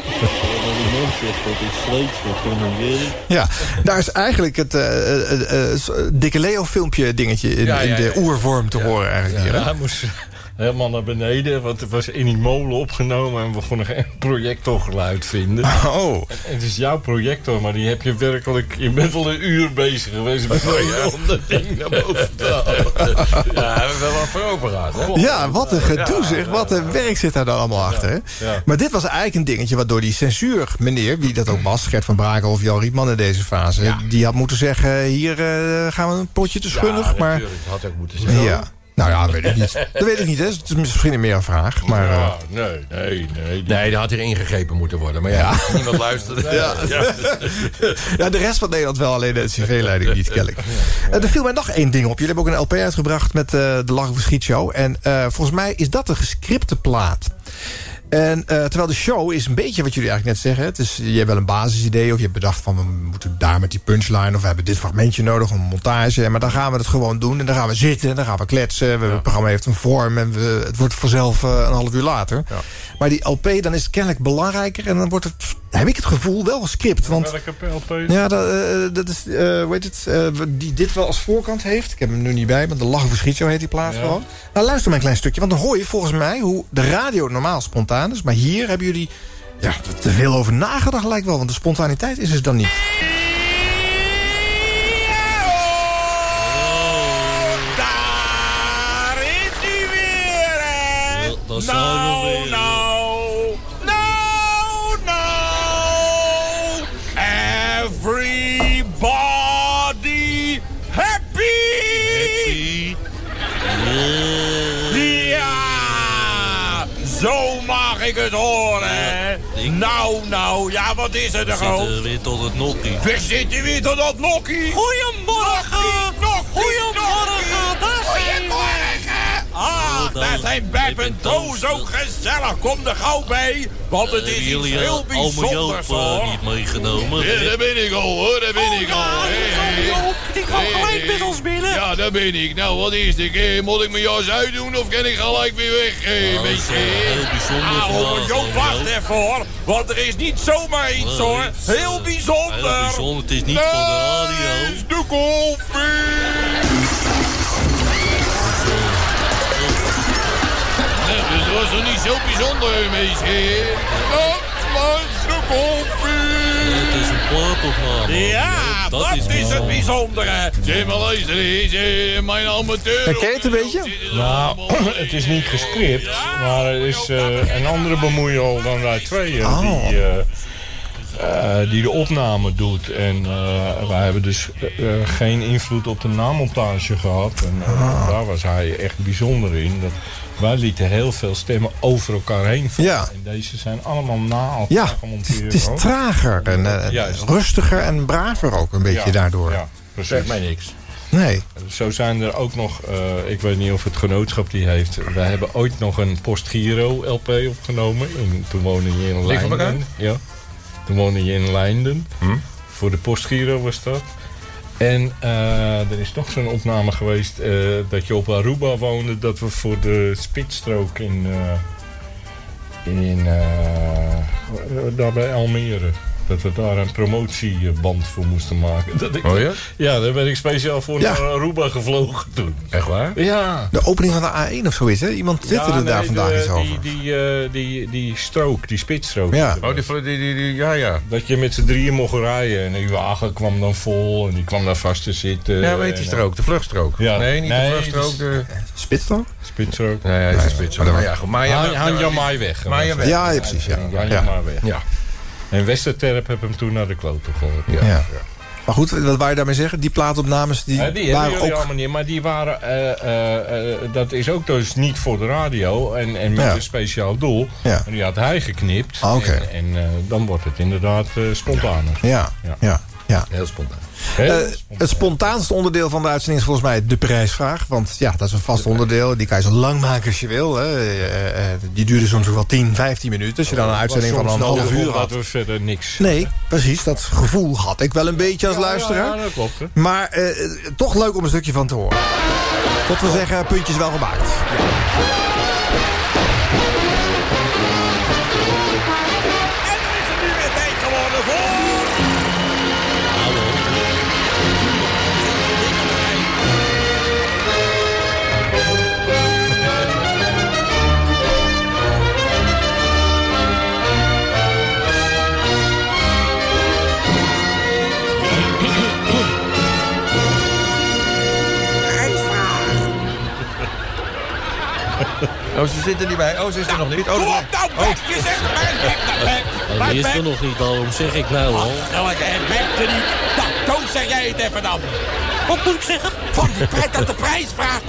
Ja, daar is eigenlijk het eh, eh, eh, dikke Leo filmpje dingetje in, Ja, ja, in de oervorm te horen eigenlijk hier. Hè? moest helemaal naar beneden, want het was in die molen opgenomen en we konden geen projectorgeluid vinden. Oh. En het is jouw projector, maar die heb je werkelijk... Je bent een uur bezig geweest met om dat ding naar boven te halen. Ja, hebben we wel wat voor over gehad, hè? Ja, wat een gedoe zeg. Wat een werk zit daar dan allemaal achter. Hè? Ja. Maar dit was eigenlijk een dingetje waardoor die censuur, meneer, wie dat ook was, Gert van Brakel of Jan Rietman in deze fase, die had moeten zeggen: hier eh, gaan we een potje te schunnig. maar. Dat had ook moeten zijn. ja. Nou ja, dat weet ik niet. Dat weet ik niet, hè. Het is misschien meer een vraag. Maar, eh, Ja, nee, nee, nee. Nee, daar had hier ingegrepen moeten worden. Maar ja, niemand luisterde. Ja. ja, de rest van Nederland wel, alleen de CV-leiding niet, kennelijk. Eh, er viel mij nog één ding op. Jullie hebben ook een LP uitgebracht met eh, de Lach of Schietshow. En eh, volgens mij is dat een gescripte plaat. En eh, terwijl de show is een beetje wat jullie eigenlijk net zeggen. Het is, je hebt wel een basisidee of je hebt bedacht van... we moeten daar met die punchline of we hebben dit fragmentje nodig, een montage. Maar dan gaan we het gewoon doen en dan gaan we zitten en dan gaan we kletsen. We Het programma heeft een vorm en we, het wordt vanzelf eh, een half uur later. Maar die LP, dan is het kennelijk belangrijker en dan wordt het, heb ik het gevoel, wel gescript. Want Welke LP? ja, dat, eh, dat is, hoe heet het, die dit wel als voorkant heeft. Ik heb hem nu niet bij, maar de Lach of Schiet, zo heet die plaat Ja. gewoon. Nou, luister maar een klein stukje, want dan hoor je volgens mij hoe de radio normaal spontaan is. Maar hier hebben jullie ja, er te veel over nagedacht lijkt wel, want de spontaniteit is er dan niet. Daar is hij weer, hè? nou, nou, ik het horen, hè? Nou, nou, ja, wat is er We er ook? zitten weer tot het nokkie. We zitten weer tot dat nokkie. Goedemorgen. Goedemorgen. daar zijn we. Ah, Oh, daar nou, zijn Beb en Toos ook gezellig. Kom er gauw bij, want het is Hebben iets heel eh, bijzonders, Joop eh, hoor. niet meegenomen? Ja, daar ben ik al hoor, daar ben ik al. Hey, Die kwam hey, gelijk met ons binnen. Ja, daar ben ik. Nou, wat is dit? Eh, Moet ik mijn jas uitdoen of kan ik gelijk weer weg? Eh, Nou, dat is, beetje, eh, eh? heel bijzonder Ah, Joop, ome wacht even hoor. Want er is niet zomaar iets hoor. Heel eh, bijzonder. heel bijzonder. Het is niet voor de radio. Is de koffie. Was toch niet zo bijzonder, meisje? Dat was de koffie. Het is een plaatopname. Ja, Dat dat, is is, het bijzonder. bijzondere. Zeg maar, luister eens, eh, mijn amateur... Herken je het een beetje? Nou, het is niet gescript, maar er is eh, een andere bemoeial dan wij tweeën Oh. die, eh, eh, die de opname doet. En eh, wij hebben dus eh, geen invloed op de naammontage gehad. En eh, daar was hij echt bijzonder in. Dat wij lieten heel veel stemmen over elkaar heen vallen. Ja. En deze zijn allemaal na elkaar Ja, het is, gemonteerd. het is ook. trager en rustiger en braver ook een beetje Ja, daardoor. Ja, precies. Mij niks. Nee. Zo zijn er ook nog, eh, ik weet niet of het genootschap die heeft. Wij hebben ooit nog een Postgiro LP opgenomen. In, toen woonde je in Dik van elkaar? Leinden. Ja. Toen woonde je in Leinden. Hm? Voor de Postgiro was dat. En eh, er is nog zo'n opname geweest eh, dat je op Aruba woonde. Dat we voor de spitsstrook in, eh, in daar bij Almere. Dat we daar een promotieband voor moesten maken. Dat ik, Oh ja? Ja, daar ben ik speciaal voor Ja. naar Aruba gevlogen toen. Echt waar? Ja. De opening van de A1 of zo is, hè? Iemand twitterde Ja, daar nee, vandaag de- iets over. Die, die, eh, die, die strook, die spitsstrook. Ja. Oh, die, die, die, die- ja, ja. Dat je met z'n drieën mocht rijden. En die wagen kwam dan vol. En die kwam daar vast te zitten. Ja, weet die En, strook, de vluchtstrook. Ja. Nee, niet Nee, de vluchtstrook, de... Spitstrook? eh, Spitsstrook. Nee, een spitsstrook. Maar ja, goed. Maar ja, Han- Han Maai weg. Je. Ja, ja, precies. Ja. Han Ja. Maai weg. Ja. En Westerterp heb hem toen naar de kloten geholpen. Ja. Ja. Maar goed, wat wou je daarmee zeggen? Die plaatopnames die, Ja, die hebben waren jullie ook... allemaal niet. Maar die waren, eh, eh, eh, dat is ook dus niet voor de radio en, en met Ja. een speciaal doel. Ja. En die had hij geknipt. Ah, oké. En, en eh, dan wordt het inderdaad eh, spontaner. Ja, Ja. Ja, ja. Heel spontaan. Heel Eh, spontaan. het spontaanste onderdeel van de uitzending is volgens mij de prijsvraag. Want ja, dat is een vast onderdeel. Die kan je zo lang maken als je wil. Hè. Eh, die duurde soms ook wel 10, 15 minuten. Als je dan een uitzending van een half uur had. we verder niks. Nee, precies. Dat gevoel had ik wel een beetje als luisteraar. Ja, dat klopt. Hè. Maar toch leuk om een stukje van te horen. Tot we zeggen, puntjes wel gemaakt. Oh, ze zitten er niet bij. Oh, ze is er nog niet. Oh, Kom ze- op nou, Bek, je zegt maar Bek, nou. Hij Maar is er nog niet, daarom zeg ik nou al. Welke en Bek er niet. Nou, zeg jij het even dan. Wat moet ik zeggen? Van die prijs dat de prijs vraagt.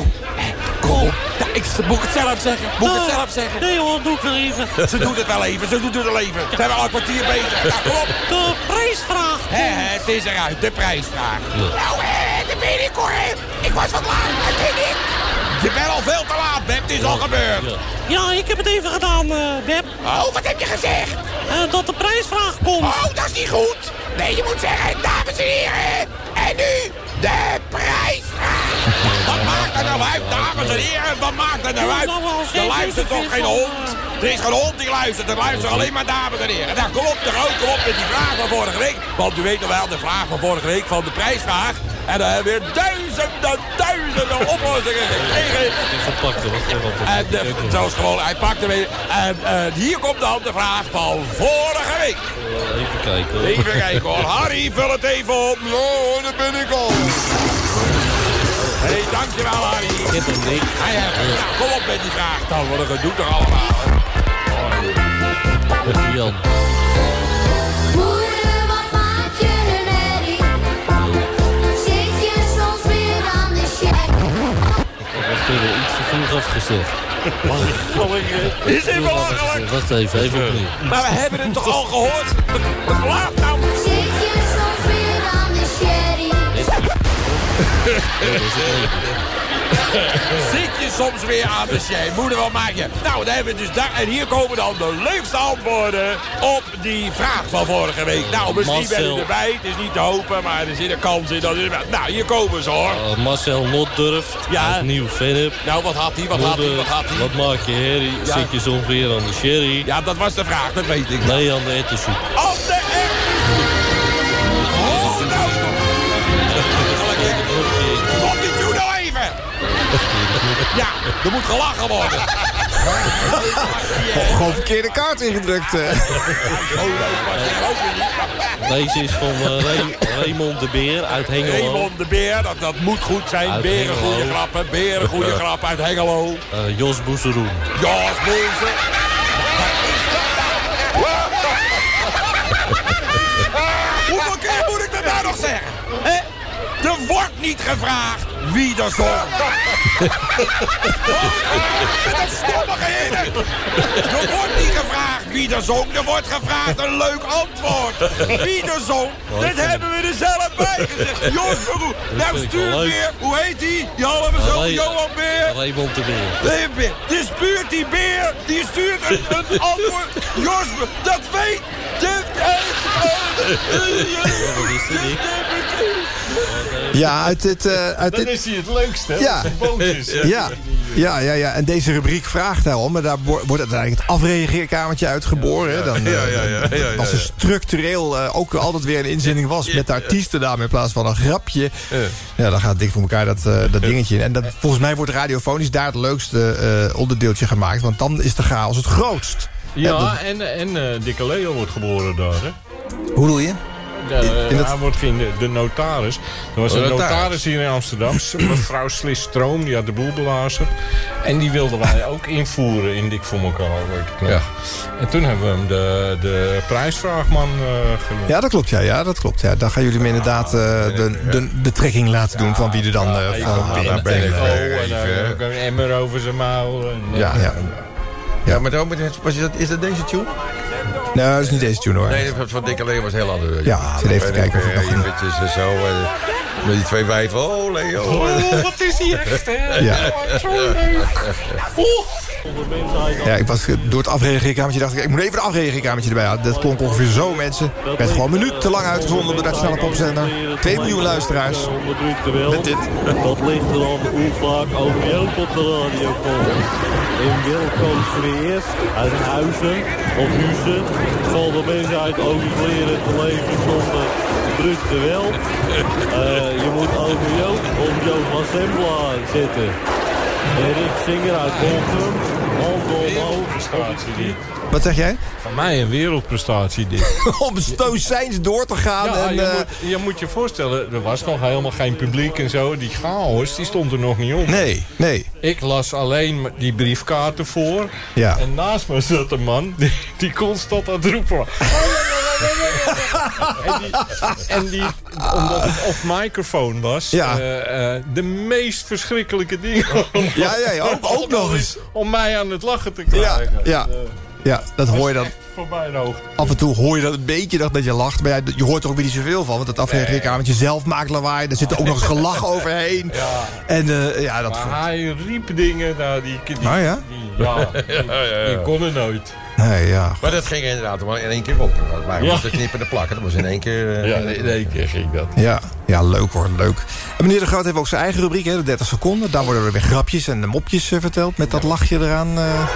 Kom, nou, ik moet ik het zelf zeggen. Moet ik het zelf zeggen. Nee hoor, doe ik wel even. Ze doet het wel even, ze doet het wel even. Ze zijn al een kwartier bezig. Nou, kom op. De prijsvraag. Hè, het is eruit, de prijsvraag. Nou, hè, daar ben ik hoor. hè. Ik was wat laat, daar ben ik. Je bent al veel te laat, Beb. Het is al gebeurd. Ja, ik heb het even gedaan, eh Beb. Oh, wat heb je gezegd? Eh, dat de prijsvraag komt. Oh, dat is niet goed. Nee, je moet zeggen, dames en heren. En nu de prijsvraag. Wat maakt er nou uit, dames en heren? Wat maakt er nou uit? Er luistert toch geen hond? Er is geen hond die luistert. Er luisteren alleen maar dames en heren. Nou, kom op, de kom op met die vraag van vorige week. Want u weet nog wel, de vraag van vorige week van de prijsvraag. En daar hebben we weer duizenden, duizenden oplossingen gekregen. Op. En de, zoals gewoon, hij pakt hem weer. En eh, hier komt dan de vraag van vorige week. Eh, Even kijken. hoor. Even kijken hoor. Harry, vul het even op. Hoor, daar ben ik al. Hé, hey, dankjewel Harry. Ik heb hem niet. Hij heeft hem. Nou, kom op met die vraag dan, wat een gedoe toch allemaal. Jan. Moeder, wat maak je een herrie? Zit je soms weer aan de check? Wacht even, iets te vroeg afgezegd. Is dit belachelijk? Wacht even, even opnieuw. Maar we hebben het toch al gehoord? Laat nou. Zit je soms weer aan de sherry? Zit je soms weer aan de shay? Moeder, wat maak je? Nou, dan hebben we dus daar. En hier komen dan de leukste antwoorden op die vraag van vorige week. Nou, misschien ben je Marcel. erbij. Het is niet te hopen, maar er zit een kans in. Dat Nou, hier komen ze hoor. Eh, Marcel Notdurft, Ja. nieuw Vennep. Nou, wat had hij? Wat had hij? Wat had hij? Wat maak je? Ja. Zit je soms weer aan de sherry? Ja, dat was de vraag, dat weet ik. Nee, aan de ettensoep. Op de Oh, Ja, er moet gelachen worden. Oh, gewoon verkeerde kaart ingedrukt. eh. Deze is van eh, Ray- Raymond de Beer uit Hengelo. Raymond de Beer, dat, dat moet goed zijn. Uit Beren goede grappen, beren goede grap uit Hengelo. Eh, Jos Boezeroen. Jos Boeze. Hoeveel keer moet ik dat nou nog zeggen? Hè? Er wordt niet gevraagd wie er zong. Met dat stommige hinnen. Er wordt niet gevraagd wie er zong. Er wordt gevraagd een leuk antwoord. Wie er zong, dat hebben we er zelf bij gezegd. Jos. Nou leuk. weer. Hoe heet die? Die halve zoon Johan Beer. Raymond de Beer. Beer. Dus stuurt die beer, die stuurt een, een antwoord. Jos, dat weet de... Dit, Dick? Ja, uit dit... eh, uit Dan dit is hij het leukste, hè? Ja. is. ja. Ja, ja, ja. En deze rubriek vraagt daarom. Maar daar wo- wordt uiteindelijk het afreageerkamertje uitgeboren. Dan, eh, Ja, ja, ja, dan- ja, ja, Als er structureel eh, ook altijd weer een inzending was... met de artiesten daarmee in plaats van een grapje. Ja, dan gaat dik voor elkaar dat, eh, dat dingetje in. En dat, volgens mij wordt radiofonisch daar het leukste eh, onderdeeltje gemaakt. Want dan is de chaos het grootst. Ja, en, en eh, Dikke Leo wordt geboren daar, hè? Hoe bedoel je? Ja, eh, in dat- Hij wordt geen, de, de notaris. Er was een notaris. notaris hier in Amsterdam. Mevrouw Slis Stroom, die had de boel belazerd. En die wilden wij ook invoeren in Dik voor elkaar. weet ik nog. Ja. En toen hebben we hem de, de prijsvraagman eh genoemd. Ja, dat klopt. Ja, ja, dat klopt. Ja, dan gaan jullie hem inderdaad eh, de, de, de trekking laten doen van wie er dan eh, Even van de telefoon beneden. en dan ook een emmer over zijn mouw. en, Ja, ja. Ja, maar dan, was dat, is dat deze tune? Nee, dat is niet deze tune hoor. Nee, van Dick alleen was heel anders. Ja, zit even te kijken of het nog genoeg- Eventjes en zo. eh, met die twee wijven. Oh, Leo. Oh, wat is hij echt, hè? Ja. Oh, zo leuk. Ja, ik was door het afreageerkamertje dacht ik, ik moet even het afreageerkamertje erbij halen. Dat klonk ongeveer zo, mensen. werd gewoon een minuut te lang uitgezonden op de snelle popzender. 2 miljoen luisteraars. Met dit. Dat ligt er aan hoe vaak over op de radio komt. In welkom eerst uit huizen of huizen zal de mensheid ook leren te leven zonder drukte wel. Eh, je moet over Joop op Joop van Sembla zetten. En Rick Singer uit Boltum, handen omhoog. Prestatie dit. Wat zeg jij? Van mij een wereldprestatie dit. Om stoïcijns door te gaan. Ja, en, je, eh, moet, je moet je voorstellen, er was nog helemaal geen publiek en zo. Die chaos, die stond er nog niet op. Nee, nee. Ik las alleen die briefkaarten voor. Ja. En naast me zat een man die, die constant aan het roepen. was. En, die, en die, omdat het off microfoon was, Ja. eh, eh, de meest verschrikkelijke dingen. Ja, ja, ja, ook- ook nog eens. Om mij aan het lachen te ja, krijgen. ja, ja, dat hoor je dan. voorbij de hoogte. Af en toe hoor je dat een beetje dat, dat je lacht. Maar ja, je hoort er ook weer niet zoveel van. Want het afreageerkamertje zelf maakt lawaai. Er zit er ook nog eens gelach overheen. En eh, ja, dat... Maar hij riep dingen, nou, die... die, Ah, ja? die- ja, die, die kon er nooit. Nee, ja. Maar dat ging inderdaad maar in één keer op. Maar Ja. was de knippen en de plakken. Dat was in één keer... eh, Ja, in één keer ging dat. Ja, ja, leuk hoor, leuk. En meneer De Groot heeft ook zijn eigen rubriek, hè, de 30 seconden. Daar worden er weer grapjes en mopjes eh, verteld met dat lachje eraan. eh.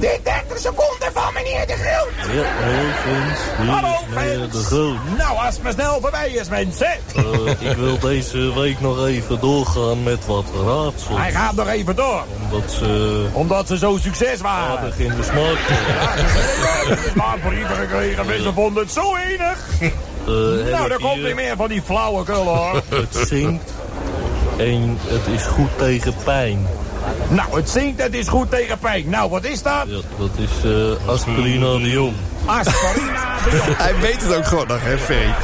De 30 seconden van meneer De Groot. Ja, hallo Frans. Hallo, meneer. De. Nou, als het maar snel voorbij is, mensen. Eh, ik wil deze week nog even doorgaan met wat raadsels. Hij gaat nog even door. Omdat ze Omdat ze zo succes waren. aardig in de smaak. Maar brieven gekregen, mensen vonden het zo enig. Eh, Nou, daar komt weer meer van die flauwekul, hoor. Het zingt en het is goed tegen pijn. Nou, het zingt, het is goed tegen pijn. Nou, wat is dat? Ja, dat is eh Aspirina de Jong. Aspirina de Jong. Hij weet het ook gewoon nog, hè, Ferry.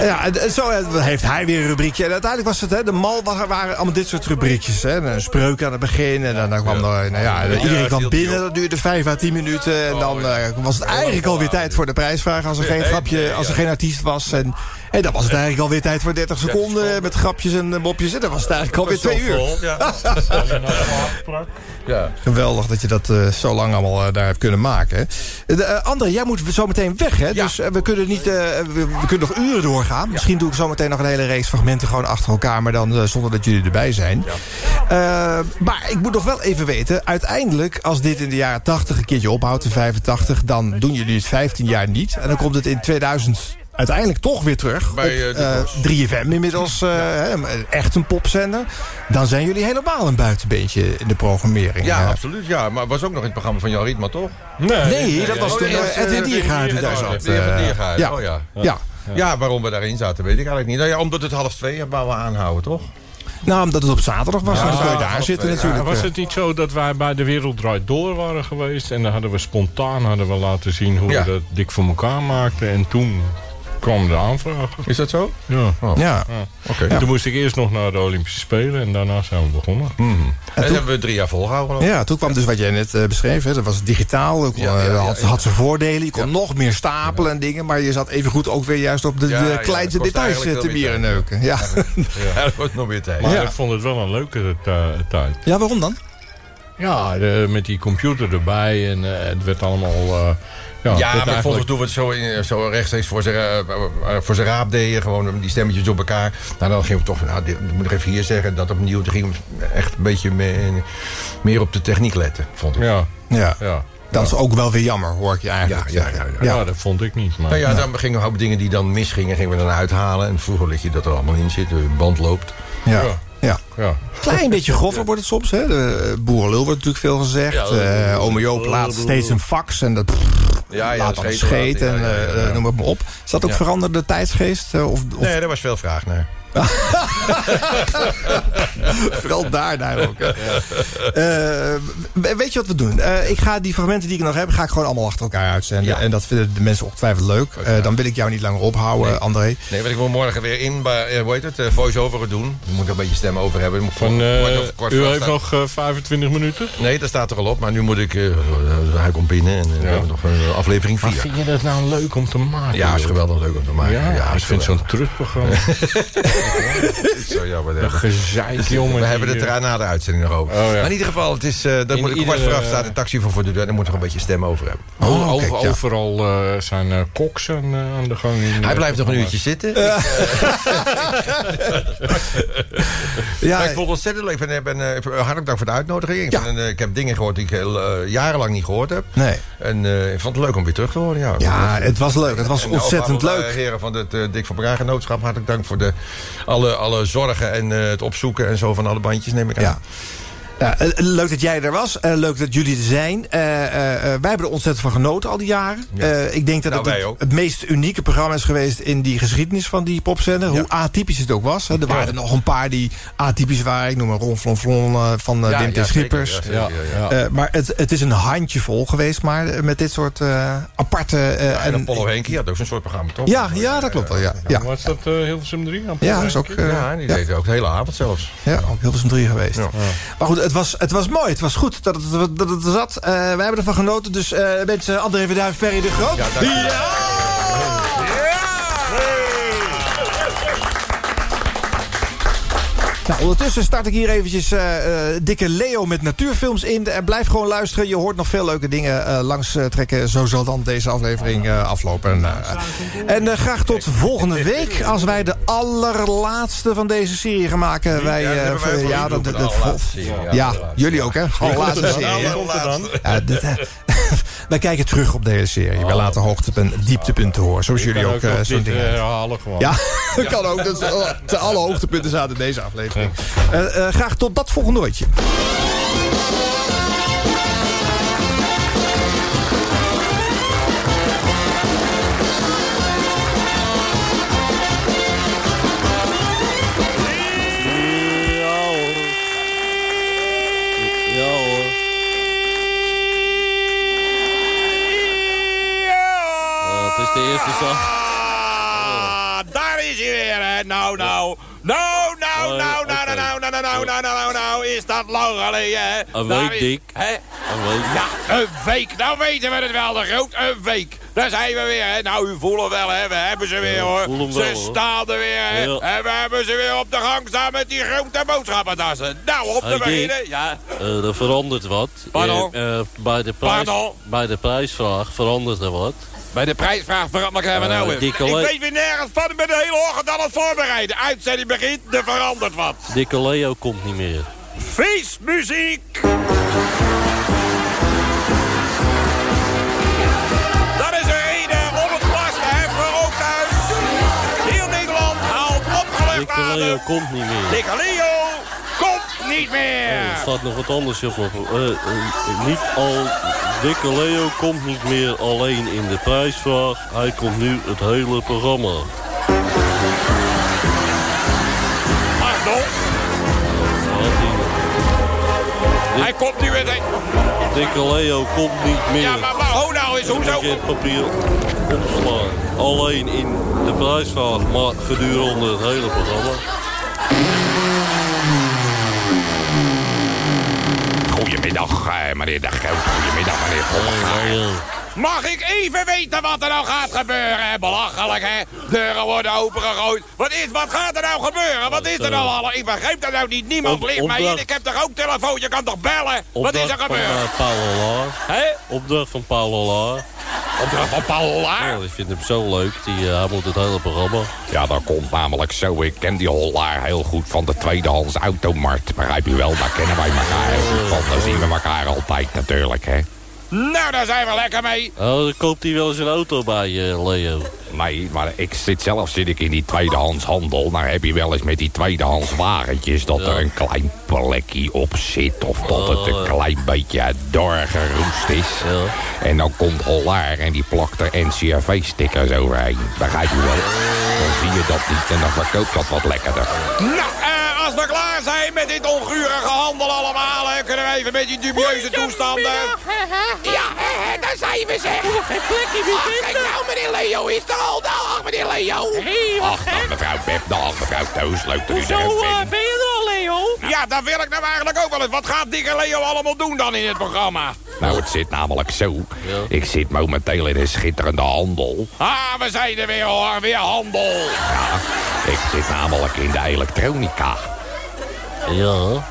Ja, en zo eh, heeft hij weer een rubriekje. En uiteindelijk was het, hè, de mal wa- waren allemaal dit soort rubriekjes. Hè. Een spreuk aan het begin. En dan, dan kwam er, nou ja, iedereen kwam binnen. Dat duurde 5 à 10 minuten. En dan eh, was het eigenlijk alweer tijd voor de prijsvraag. Als er geen grapje, als er geen artiest was. En, en dan was het eigenlijk alweer tijd voor 30 seconden. Met grapjes en eh, mopjes. En dan was het eigenlijk alweer twee uur. Ja. Geweldig dat je dat eh, zo lang allemaal eh, daar hebt kunnen maken. eh, André, jij moet zo meteen weg, hè? Dus eh, we kunnen niet. eh, we, we kunnen nog uren doorgaan. Misschien doe ik zo meteen nog een hele reeks fragmenten gewoon achter elkaar, maar dan eh, zonder dat jullie erbij zijn. Eh, maar ik moet nog wel even weten. Uiteindelijk, als dit in de jaren 80 een keertje ophoudt, in 85, dan doen jullie het 15 jaar niet. En dan komt het in 2000 uiteindelijk toch weer terug. Bij, op eh, de eh, 3FM inmiddels. eh, hè, echt een popzender. Dan zijn jullie helemaal een buitenbeentje in de programmering. Ja, Eh, absoluut. Ja, maar was ook nog in het programma van Jan Rietman, toch? Nee, dat was toen eh, Edwin eh, Diergaard die daar oh, zat. Edwin eh, Diergaard, ja. oh ja. Ja. Ja, waarom we daarin zaten, weet ik eigenlijk niet. Nou ja, omdat het half twee wou we aanhouden, toch? Nou, omdat het op zaterdag was. Ja, en dan kun je daar zitten twee, natuurlijk. was eh. het niet zo dat wij bij de Wereld Draait Door waren geweest... en dan hadden we spontaan hadden we laten zien hoe Ja. we dat dik voor elkaar maakten... en toen kwam de aanvraag. Is dat zo? Ja. Ja. Oké. En Toen moest ik eerst nog naar de Olympische Spelen en daarna zijn we begonnen. En dat hebben we drie jaar volgehouden. Ja, toen kwam dus wat jij net eh, beschreef. Hè. Dat was digitaal. Dat kon, Ja, ja, eh, ja, had, ja. had zijn voordelen. Je kon nog meer stapelen en dingen. Maar je zat even goed ook weer juist op de, Ja, de kleinste details eh, te tijd. neuken. Ja. Ja, dat wordt nog meer tijd. Maar Ja. ik vond het wel een leuke tijd. ja, waarom dan? Ja, de- met die computer erbij en eh, het werd allemaal... eh, ja, maar eigenlijk- volgens doen we het zo, in, zo rechtstreeks voor zijn, eh, eh, voor zijn raap deden. Gewoon die stemmetjes op elkaar. Nou, dan gingen we toch, nou, dit moet ik even hier zeggen, dat opnieuw. Toen gingen we echt een beetje meer, meer op de techniek letten, vond ik. Ja, Ja. ja. Dat is ook wel weer jammer, hoor ik je eigenlijk Ja, ja, ja, Ja. dat vond ik niet. Maar, Nou ja, dan gingen we ook dingen die dan misgingen, gingen we dan uithalen. En vroeger liet je dat er allemaal in zit, de band loopt. Ja. Ja. ja. Klein beetje grover wordt het soms. Hè. De eh, boerenlul wordt natuurlijk veel gezegd. Ja, Eh Ome Joop laat steeds een fax. En dat Ja, ja, laat dat dan scheet. En ja, ja, eh, ja, ja. noem het maar op. Is dat ook Ja. veranderde tijdsgeest? Of, of Nee, daar was veel vraag naar. Vooral daar, daar ook. Eh, weet je wat we doen? Eh, ik ga die fragmenten die ik nog heb, ga ik gewoon allemaal achter elkaar uitzenden. Ja. En dat vinden de mensen ongetwijfeld leuk. Eh, dan wil ik jou niet langer ophouden, André. Nee, want ik wil morgen weer in, bij, eh, hoe heet het, eh, voice-over doen. Daar moet ik een beetje stem over hebben. Moet ik Van, eh, kwart u heeft nog eh, 25 minuten? Nee, dat staat er al op. Maar nu moet ik... hij komt binnen en we hebben nog een aflevering Maar 4. vind je dat nou leuk om te maken? Ja, is geweldig leuk om te maken. Ja, Ja, ik vind zo'n geweldig. Zo jammer. Een hè. gezeik, jongen. We hebben het eh, er na de uitzending nog over. Oh, ja. Maar in ieder geval, het is, eh dat In moet ik kwart vooraf staat een taxi voor voor de deur. Daar moet nog een beetje stem over hebben. Oh, Oh, kijk, over- ja. Overal eh, zijn eh, koks aan, aan de gang. in, Hij blijft nog een uurtje zitten. Ja, ik vond het ontzettend leuk. Ik ben, hartelijk dank voor de uitnodiging. Ik, Ja. vind, ik heb dingen gehoord die ik heel, jarenlang niet gehoord heb. nee. En ik vond het leuk om weer terug te horen. Ja, ja, het was leuk. Het was En ontzettend leuk. heren van het Dik van elkaar genootschap, hartelijk dank voor de, alle, alle zorgen en eh, het opzoeken en zo van alle bandjes, neem ik aan. Ja. Ja, eh, leuk dat jij er was. Eh, leuk dat jullie er zijn. Eh, eh, eh, wij hebben er ontzettend van genoten al die jaren. Eh, ik denk dat Nou, het het, meest unieke programma is geweest... in die geschiedenis van die popzender. Hoe atypisch het ook was. Hè. Er waren er nog een paar die atypisch waren. Ik noem een Ron Flon Flon eh, van uh, ja, Schippers. zeker, ja, zeker, ja, ja. Eh, maar het, het is een handjevol geweest. Maar eh, met dit soort eh, aparte... eh, En Apollo Henkie had ook zo'n soort programma, toch? Ja, ja, dat klopt wel. Ja, ja. Was dat uh, Hilversum 3? Ja, is ook, eh, ja, die ja. deed ook de hele avond zelfs. Ja, ook Hilversum 3 geweest. Ja. Maar goed, het was, het was mooi. Het was goed dat het, dat het er zat. Eh, wij hebben ervan genoten. Dus eh mensen, André Verduin, Ferry de Groot. Ja, Nou, ondertussen start ik hier eventjes eh, eh, dikke Leo met natuurfilms in. En blijf gewoon luisteren. Je hoort nog veel leuke dingen eh, langs trekken. Zo zal dan deze aflevering aflopen. Eh, en graag tot volgende week. Als wij de allerlaatste van deze serie gaan maken. Wij, Ja, dat ja, jullie dat, ook, hè? Allerlaatste er serie. er? Ja, wij kijken terug op deze serie. Wij laten hoogtepunten, dieptepunten horen. Zoals jullie kan ook eh, zo'n ding eh, hebben. herhalen gewoon. Ja, dat kan ook. Dat is, oh, alle hoogtepunten zaten in deze aflevering. Eh, graag tot dat volgende ooitje. Hè. Nou, nou. Nou, nou, Oh, nou, nou, oké. nou, nou, nou, nou, nou, nou, nou, is dat lang geleden, hè? Een Daar week, Dick. Hè? Een week. Ja, een week. Nou weten we het wel, de groot. Een week. Daar zijn we weer, hè. Nou, u voelt het wel, hè. We hebben ze weer, hoor. Ze staan er weer, hè. En we hebben ze weer op de gang staan met die grote boodschappentassen. Nou, op Dick. beginnen. Ja. Eh, er verandert wat. Pardon? Eh, eh, bij, de prijs, bij de prijsvraag verandert er wat. Bij de prijsvraag verandert we Eh, nou weer. Ik weet weer nergens van. Ik ben de hele ochtend aan het voorbereiden. Uitzending begint, er verandert wat. Dikke Leo komt niet meer. Feestmuziek! Dat is een reden om het glas te heffen, ook thuis. Heel Nederland haalt opgelegd Dikke Leo komt niet meer. Dikke Leo komt niet meer. Oh, er staat nog wat anders op. Eh, niet al... Dikke Leo komt niet meer alleen in de prijsvraag. Hij komt nu het hele programma. Pardon? Hij komt nu weer. Dikke Leo komt niet meer. Ja, maar, maar ho nou eens, hoezo? Het papier opslaan. Alleen in de prijsvraag, maar gedurende het hele programma. Goedemiddag, eh, meneer De Groot. Goedemiddag, meneer Pommelgaar. Mag ik even weten wat er nou gaat gebeuren? Belachelijk, hè? Deuren worden opengegooid. Wat, is, wat gaat er nou gebeuren? Wat is er nou al? Ik begrijp dat nou niet. Niemand ligt mij in. Ik heb toch ook telefoon? Je kan toch bellen? Wat is er Opdracht van gebeurd? eh, Paul Laar. Hè? Opdracht van Paul Laar. Opdracht van Paul Laar? Oh, ik vind hem zo leuk. Die, eh, hij moet het hele programma. Ja, dat komt namelijk zo. Ik ken die Hollaar heel goed van de tweedehands automarkt. Begrijp je wel, daar kennen wij elkaar heel goed van. Daar zien we elkaar altijd natuurlijk, hè. Nou, daar zijn we lekker mee. Oh, dan koopt hij wel eens een auto bij eh, Leo. Nee, maar ik zit zelf zit ik in die tweedehands handel. Nou heb je wel eens met die tweedehands wagentjes... dat er een klein plekje op zit... of dat het een klein beetje doorgeroest is. En dan komt Hollaar en die plakt er NCRV-stickers overheen. Begrijp je wel? Dan zie je dat niet en dan verkoopt dat wat lekkerder. Nou, als we klaar zijn met dit ongurige handel allemaal... Hè, kunnen we even met die dubieuze toestanden... Ja, hè, hè, daar zijn we zeg. Ach, kijk nou, meneer Leo is er al. Dag, meneer Leo. Ach, dag mevrouw Beb, dag mevrouw Toos. Leuk dat u er ook bent. ben je er al, Leo? Ja, dat wil ik nou eigenlijk ook wel eens. Wat gaat dikke Leo allemaal doen dan in het programma? Nou, het zit namelijk zo. Ik zit momenteel in een schitterende handel. Ah, we zijn er weer hoor, weer handel. Ja, ik zit namelijk in de elektronica. Ja,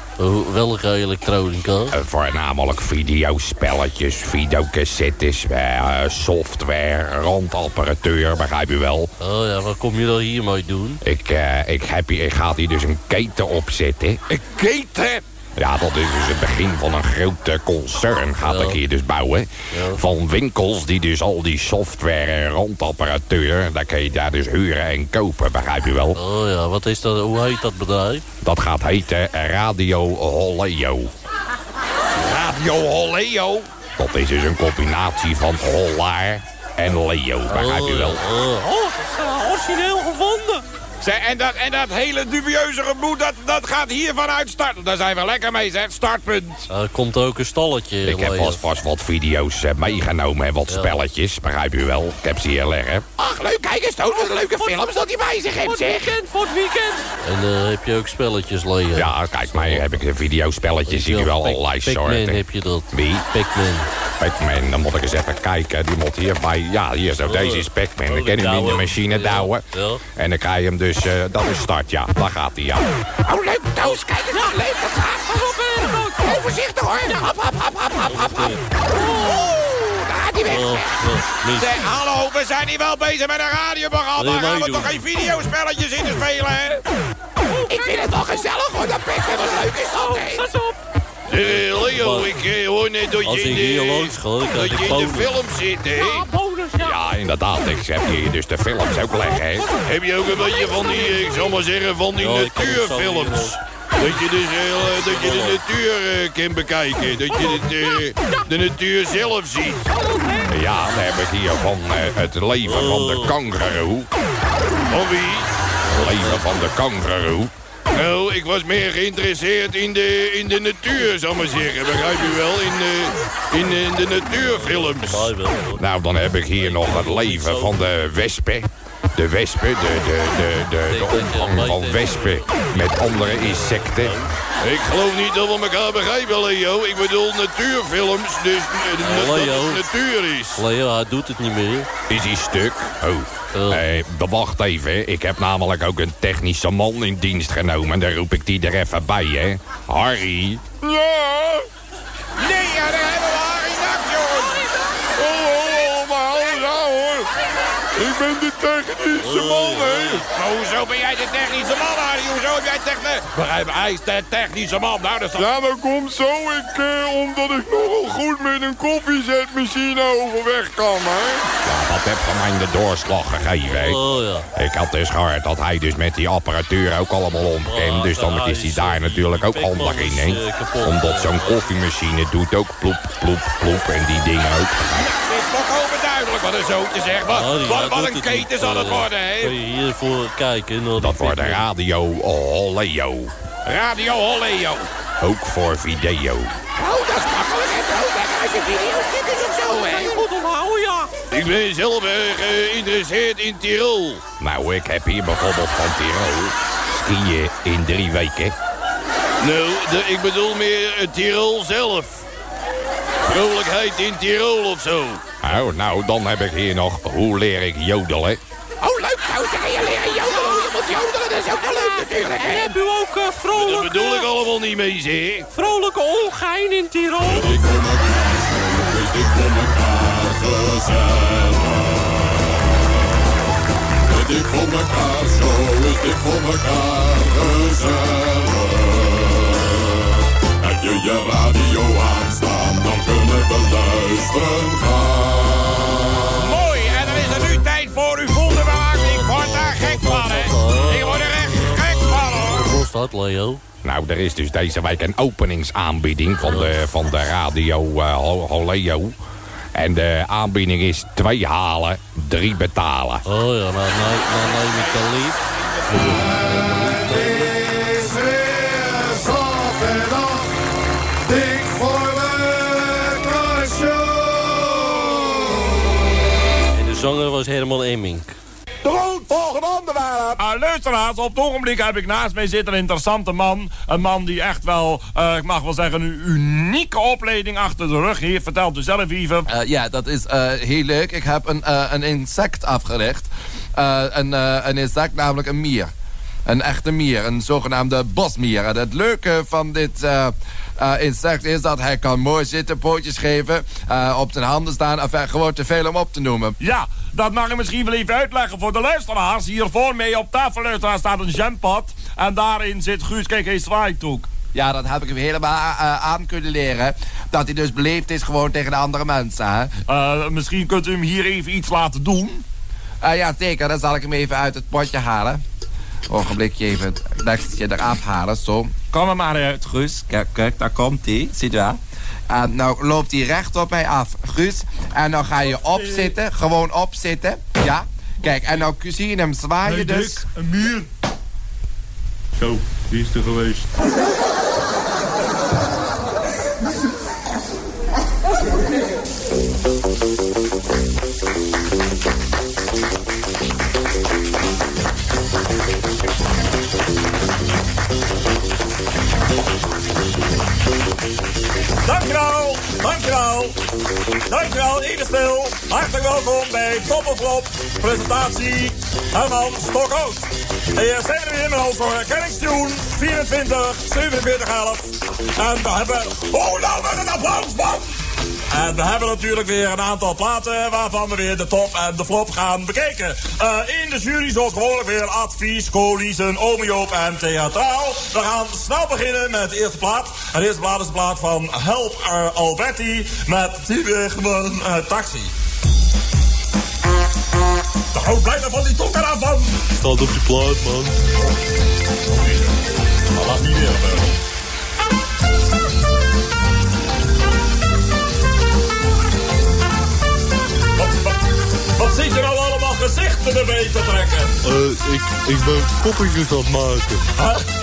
welke elektronica? Eh, voornamelijk videospelletjes, videocassettes, eh, software, randapparatuur, begrijp je wel. Oh ja, wat kom je dan hiermee doen? Ik, eh, ik, heb hier, ik ga hier dus een keten opzetten. Een keten? Ja, dat is dus het begin van een grote concern, gaat ik hier dus bouwen. Van winkels die dus al die software en randapparatuur... daar kun je daar dus huren en kopen, begrijp je wel. Oh ja, wat is dat, hoe heet dat bedrijf? Dat gaat heten Radio Holleo. Radio Holleo. Dat is dus een combinatie van Hollaar en Leo, begrijp je wel. Oh, dat is eh, origineel gevonden. Zeg, en, dat, en dat hele dubieuze gemoed, dat, dat gaat hier vanuit starten. Daar zijn we lekker mee, zeg. Startpunt. er komt ook een stalletje. Ik heb vast, vast wat video's eh, meegenomen en wat Ja. spelletjes, begrijp u wel. Ik heb ze hier liggen. Ach, leuk, kijk eens, Toon, wat een leuke films dat hij bij zich Voor heeft, het zeg. weekend, voor het weekend. En eh, heb je ook spelletjes, Leo? Ja, kijk maar, heb ik de videospelletjes, zie je wel allerlei Pac-Man soorten. heb je dat. Wie? Pac-Man. Pac-Man, dan moet ik eens even kijken. Die moet hierbij, ja, hier zo, deze is Pac-Man. Dan kan je hem in de machine douwen. En dan krijg je hem dus, eh, dat is start, ja. Daar gaat hij, ja. Oh, leuk, Toos, kijk eens, leuk, dat gaat. Pas op, uh, Voorzichtig, hoor. Hap, hap, hap, hap, hap, hap, hap. Oeh, daar gaat hij weg, zeg. Zeg, hallo, we zijn hier wel bezig met een radioprogramma. Nee, Gaan we toch geen videospelletjes in te spelen, hè? Ik vind het wel gezellig, hoor, dat Pac-Man. Wat leuk is dat, hè? Pas op. Leo, ik eh, hoor net dat Als je ik hier de, langs ga, dan dat je ik in de film zit, hè? Ja, bonus, ja. Ja, inderdaad. Ik heb hier dus de films ook leggen, hè? Heb je ook een beetje van die, eh, ik zal maar zeggen, van die Ja, natuurfilms? Dat je dus heel, eh, dat je de natuur eh, kan bekijken. Dat je de, de, de natuur zelf ziet. Ja, dan heb ik hier van eh, het leven van de kangaroo. Van wie? Het leven van de kangaroo. Nou, ik was meer geïnteresseerd in de, in de natuur, zal maar zeggen. Begrijp u wel? In de, in, de- in de natuurfilms. Nou, dan heb ik hier nog het leven van de wespen. De wespen, de, de, de, de, de omgang van wespen met andere insecten. Ik geloof niet dat we elkaar begrijpen, Leo. Ik bedoel natuurfilms, dus eh, dat het Leo. natuur is. Leo, hij doet het niet meer. Is hij stuk? Oh. Eh, wacht even, ik heb namelijk ook een technische man in dienst genomen. Daar roep ik die er even bij, hè. Harry. Ja. Nee, ja, daar hebben we Harry Nak, jongens. Oh, oh, oh, maar alles aan, hoor. Ik ben de technische man, hè. Maar hoezo ben jij de technische man, Harry? Hoezo heb jij technische... Begrijp, hij is de technische man. Nou, dat is toch... Ja, dat komt zo. Ik, eh, omdat ik nogal goed met een koffiezetmachine overweg kan, hè. Ja, dat heeft van mij de doorslag gegeven, hè. Oh ja. Ik had dus gehoord dat hij dus met die apparatuur ook allemaal omkent. Dus dan is hij daar natuurlijk ook handig in, hè. Omdat zo'n koffiemachine doet ook ploep, ploep, ploep en die dingen ook. Het is toch overduidelijk wat er zo te zeggen. Wat, Harry, wat, wat een het keten zal het Eh, worden, Kun hè. je hiervoor kijken? naar Dat wordt. Radio Holleo. Radio Holleo. Ook voor video. Oh, dat is makkelijk. Daar als je video's of zo, hè. Goed onthouden, ja. Ik ben zelf geïnteresseerd in Tirol. Nou, ik heb hier bijvoorbeeld van Tirol skiën in drie weken. Nou, de, ik bedoel meer eh, Tirol zelf. Vrolijkheid in Tirol of zo. Oh, nou, dan heb ik hier nog hoe leer ik jodelen. Oh, leuk, nou, zeg je leren jodelen. Je moet jodelen, dat is ook wel leuk natuurlijk, En heb u ook eh, vrolijk, Dat bedoel ik allemaal niet mee, zeg. vrolijke ongein in Tirol? Dik voor elkaar, zo is dik voor elkaar gezellig. Heb je je radio aanstaan, dan kunnen we luisteren gaan. Mooi, en dan is het nu tijd voor uw volgende bewaking. Ik word daar gek van, hè. Ik word er echt gek van, hoor. Wat was dat, Leo? Nou, er is dus deze week een openingsaanbieding van de, van de radio eh, Ho- Holeo. En de aanbieding is twee halen, drie betalen. Oh ja, nou, nou, nou neem ik de lief. Herman Emmink. De goed, volgende onderwerp. Ah, luisteraars, op het ogenblik heb ik naast mij zitten een interessante man. Een man die echt wel, eh, ik mag wel zeggen, een unieke opleiding achter de rug heeft. Vertelt u zelf even. Eh, ja, dat is eh, heel leuk. Ik heb een, eh, een insect afgericht. Eh, een, eh, een insect, namelijk een mier. Een echte mier, een zogenaamde bosmier. En het leuke van dit eh, eh, insect is dat hij kan mooi zitten, pootjes geven, eh, op zijn handen staan. Enfin, gewoon te veel om op te noemen. Ja, dat mag ik misschien wel even uitleggen voor de luisteraars. Hier voor mij op tafel, luisteraars, staat een jampot. En daarin zit Guus, kijk, hij zwaait ook. Ja, dat heb ik hem helemaal aan kunnen leren. Dat hij dus beleefd is gewoon tegen de andere mensen. Hè? Misschien kunt u hem hier even iets laten doen. Eh, ja, zeker. Dan zal ik hem even uit het potje halen. Ogenblikje even het dekseltje eraf halen, zo. Kom er maar uit, Guus. Kijk, kijk, daar komt hij. Ziet u wel? En nou loopt hij recht op mij af. Guus. En dan ga je opzitten. Gewoon opzitten. Ja. Kijk, en nou zie je hem zwaaien Nee, dus. Dick, een muur. Zo, die is er geweest. Dankjewel, dankjewel. Dankjewel, ieder stil. Hartelijk welkom bij Doppelflop. Presentatie Herman Stokhout. En hier zijn we weer met onze herkenningstune 24, 47, 11. En we hebben... Oh, nou met een applaus, man! En we hebben natuurlijk weer een aantal platen waarvan we weer de top en de flop gaan bekijken. Eh, in de jury zoals gewoonlijk weer advies, colisen, omeoop en theatraal. We gaan snel beginnen met de eerste plaat. En de eerste plaat is de plaat van Help eh, Alberti met weer gewoon eh, taxi. De groot blijven van die af van. Staat op die plaat, man. Laat niet weer Wat, wat, wat zit je nou allemaal gezichten erbij te trekken? Eh, ik, ik ben koppeltjes aan het maken.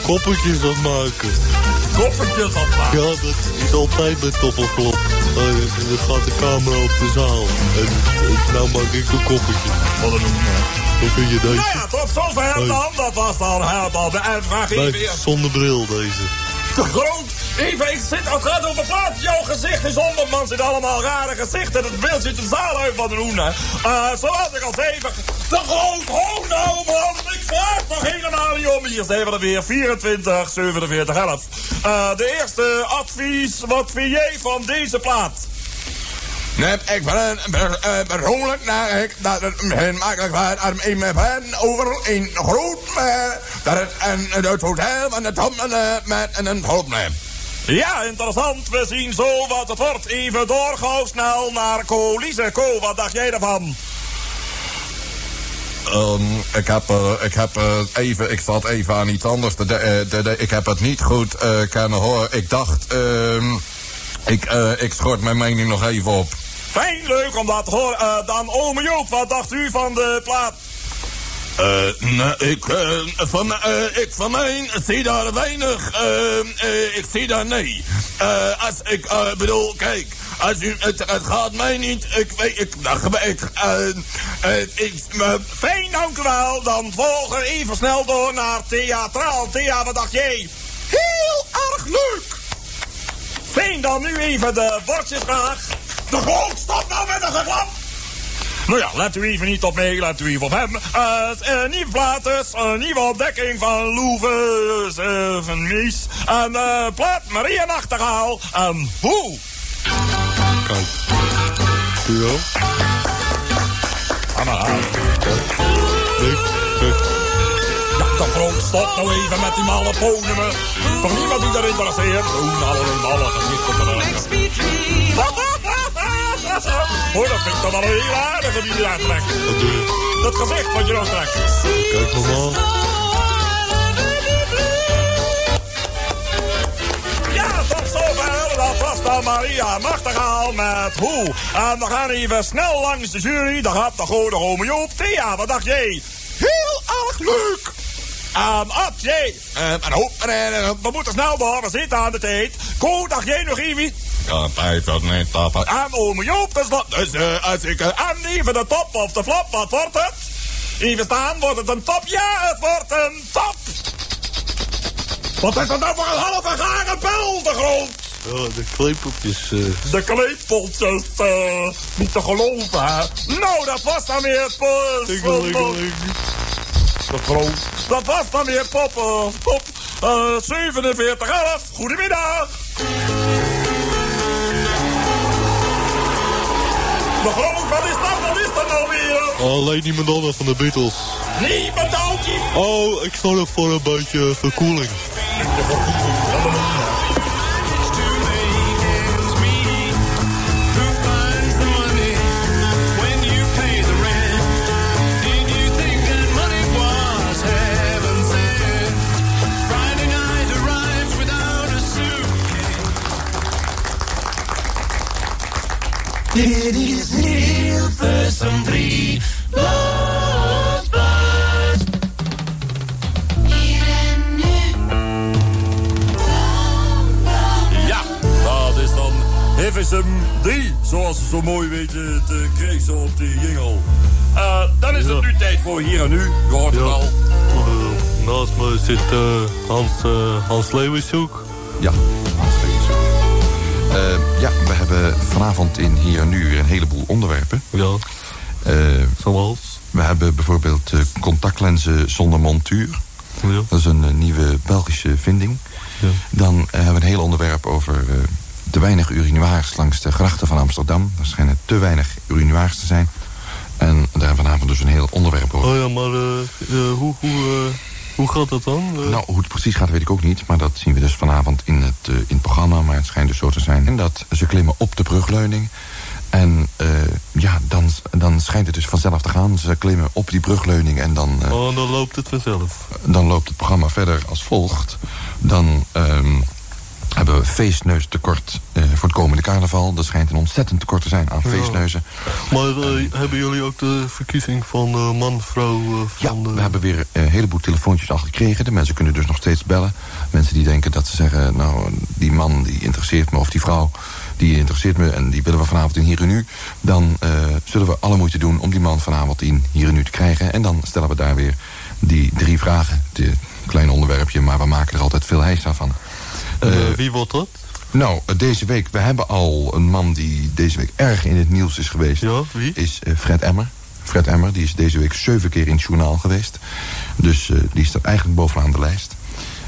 Koppeltjes aan het maken. Koppeltjes aan het maken? Ja, dat is altijd met toppelklop. Uh, dan gaat de camera op de zaal. En eh, nou maak ik een koppeltje. Wat een Hoe vind je deze? Nou ja, tot zover dan. Dat was dan helemaal de vraag Nee, even. zonder bril deze. Te groot. Even, ik zit, het gaat over plaat. Jouw gezicht is onder, man. Zit allemaal rare gezichten. Het beeld zit de zaal uit van de hoenen. Uh, zoals ik al zei, te groot. Oh nou, man. Ik vraag toch helemaal niet om. Hier zijn we er weer. 24, 47, 11. Uh, de eerste advies. Wat vind jij van deze plaat? Nee, ik ben eh, persoonlijk naar ik dat het misschien makkelijk was om in mijn pen over een groot eh, dat het een het hotel van de eh, met een probleem. Ja, interessant. We zien zo wat het wordt. Even door, gauw snel naar Co. Lise. Co, wat dacht jij daarvan? Ehm, ik heb, eh, ik heb eh, even, ik zat even aan iets anders. de- eh, de- de- ik heb het niet goed eh, kunnen horen. Ik dacht, ehm, ik, ik schort mijn mening nog even op. Fijn, leuk om dat te horen. Dan ome Joop, wat dacht u van de plaat? Eh, ik, eh, van, eh, ik van mij zie daar weinig. eh, eh, ik zie daar nee. Eh, als ik eh, bedoel, kijk, als u, het, gaat mij niet. Ik weet, ik, nou, ik, eh, eh, ik, eh, Fijn, dank u wel. Dan volgen we even snel door naar Theatraal. Thea, wat dacht jij? Heel erg leuk. Fijn, dan nu even de bordjesvraag. De groot, stop nou met een. Nou ja, let u even niet op mij, let u even op hem. Eh, nieuwe plaat een nieuwe ontdekking van Loeve uh, van Mies. En eh plaat Maria Nachtegaal. En hoe? Nee, kijk. Ja, de groot, stop nou even met die malle ponemen. Voor niemand die dat interesseert. Doen alle malle gezichten te Hoor, dat vind ik toch wel een heel aardige die je daar trekt. Wat doe je? Dat gezicht wat je nou trekt. Kijk normaal. Ja, tot zover. Dat was dan Maria Nachtegaal met Hoe. En we gaan even snel langs de jury. Daar gaat de goede Rome Joop. Thea, wat dacht jij? Heel erg leuk. En Ad, jij? Eh, en hoop, eh, eh, we moeten snel door, we zitten aan de tijd. Ko, dacht jij nog even? Ja, tijd dat niet, papa. En ome Joop, dus, wat- dus eh, als ik... eh, en even de top of de flop, wat wordt het? Even staan, wordt het een top? Ja, het wordt een top! Wat is dat nou voor een halve gare bel, de groot? Ja, de klepeltjes. eh De kleedpotjes, eh, niet te geloven, hè? Nou, dat was dan weer het De groot. Dat was dan weer pop, eh, pop. eh 4711. Goedemiddag. De groot, wat is dat? Wat is dat nou weer? Alleen die Madonna van de Beatles. Nee, bedankt. Oh, ik nog voor een beetje verkoeling. Dit is Hilversum 3. Los, Bas. Hier en nu. Ja, dat is dan Hilversum 3, zoals ze zo mooi weten te krijgen op de jingle. Eh, dan is het nu tijd voor hier en nu. Je hoort het al. Eh, naast me zit eh, Hans, Hans. Ja, Eh, ja, we hebben vanavond in Hier en Nu weer een heleboel onderwerpen. Ja. Zoals? We hebben bijvoorbeeld eh, contactlenzen zonder montuur. Dat is een nieuwe Belgische vinding. Dan eh, hebben we een heel onderwerp over te weinig urinoirs langs de grachten van Amsterdam. Er schijnen te weinig urinoirs te zijn. En daar hebben we vanavond dus een heel onderwerp over. Oh ja, maar hoe, hoe, hoe gaat dat dan? Eh, Nou, hoe het precies gaat weet ik ook niet. Maar dat zien we dus vanavond in het, eh, in het programma. Maar het schijnt dus zo te zijn. En dat ze klimmen op de brugleuning. En eh, ja, dan, dan schijnt het dus vanzelf te gaan. Ze klimmen op die brugleuning en dan, oh, dan loopt het vanzelf. dan loopt het programma verder als volgt. Dan ehm, hebben we feestneustekort eh, voor het komende carnaval. Er schijnt een ontzettend tekort te zijn aan Ja. feestneuzen. Maar eh, hebben jullie ook de verkiezing van eh, man, vrouw? eh, van. We hebben weer een heleboel telefoontjes al gekregen. De mensen kunnen dus nog steeds bellen. Mensen die denken dat ze zeggen... nou, die man die interesseert me of die vrouw die interesseert me... en die willen we vanavond in Hier en Nu... dan eh, zullen we alle moeite doen om die man vanavond in Hier en Nu te krijgen. En dan stellen we daar weer die drie vragen. Dit klein onderwerpje, maar we maken er altijd veel heisa van. En, eh, Eh, wie wordt dat? nou, deze week, we hebben al een man die deze week erg in het nieuws is geweest. Ja, wie? Is eh, Fred Emmer. Fred Emmer, die is deze week zeven keer in het journaal geweest. Dus die staat eigenlijk bovenaan de lijst.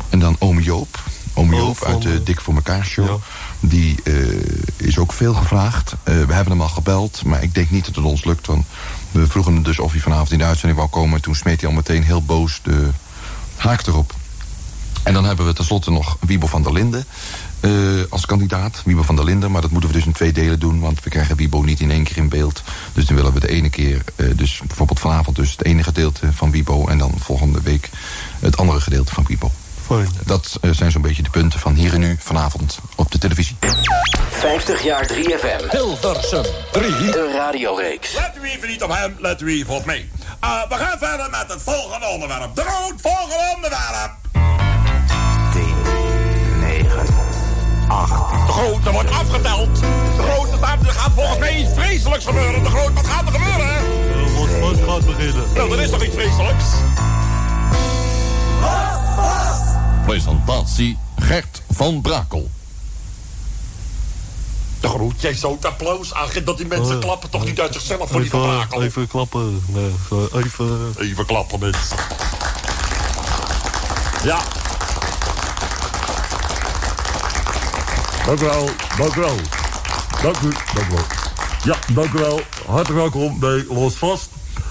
En dan Oom Joop. Oom Oh, Joop uit de Dik voor elkaar show. Die is ook veel gevraagd. We hebben hem al gebeld, maar ik denk niet dat het ons lukt. Want we vroegen hem dus of hij vanavond in de uitzending wou komen. Toen smeet hij al meteen heel boos de haak erop. En dan hebben we tenslotte nog Wiebo van der Linden eh, als kandidaat. Wiebo van der Linden, maar dat moeten we dus in twee delen doen... want we krijgen Wiebo niet in één keer in beeld. Dus dan willen we de ene keer, eh, dus bijvoorbeeld vanavond... dus het ene gedeelte van Wiebo... en dan volgende week het andere gedeelte van Wiebo. Fijn. Dat eh, zijn zo'n beetje de punten van hier en nu vanavond op de televisie. 50 jaar 3FM. Hilversum 3. De radioreeks. Let u even niet op hem, let u even op mij. Eh, we gaan verder met het volgende onderwerp. De groot volgende onderwerp. 10, 9, 8. De grote wordt afgeteld. De grote er gaat volgens mij iets vreselijks gebeuren. De groot, wat gaat er gebeuren? Eh, wat, wat gaat beginnen? Nou, er is toch iets vreselijks? Presentatie Gert van Brakel. De groot, jij het applaus aangeven dat die mensen Oh, ja. klappen toch niet uit zichzelf voor die even, verbrakel. even klappen. Zo, even... Even klappen, mensen. Ja. Dank u wel, dank u wel. Dank u, dank u wel. Ja, dank u wel. Hartelijk welkom bij Los Vast.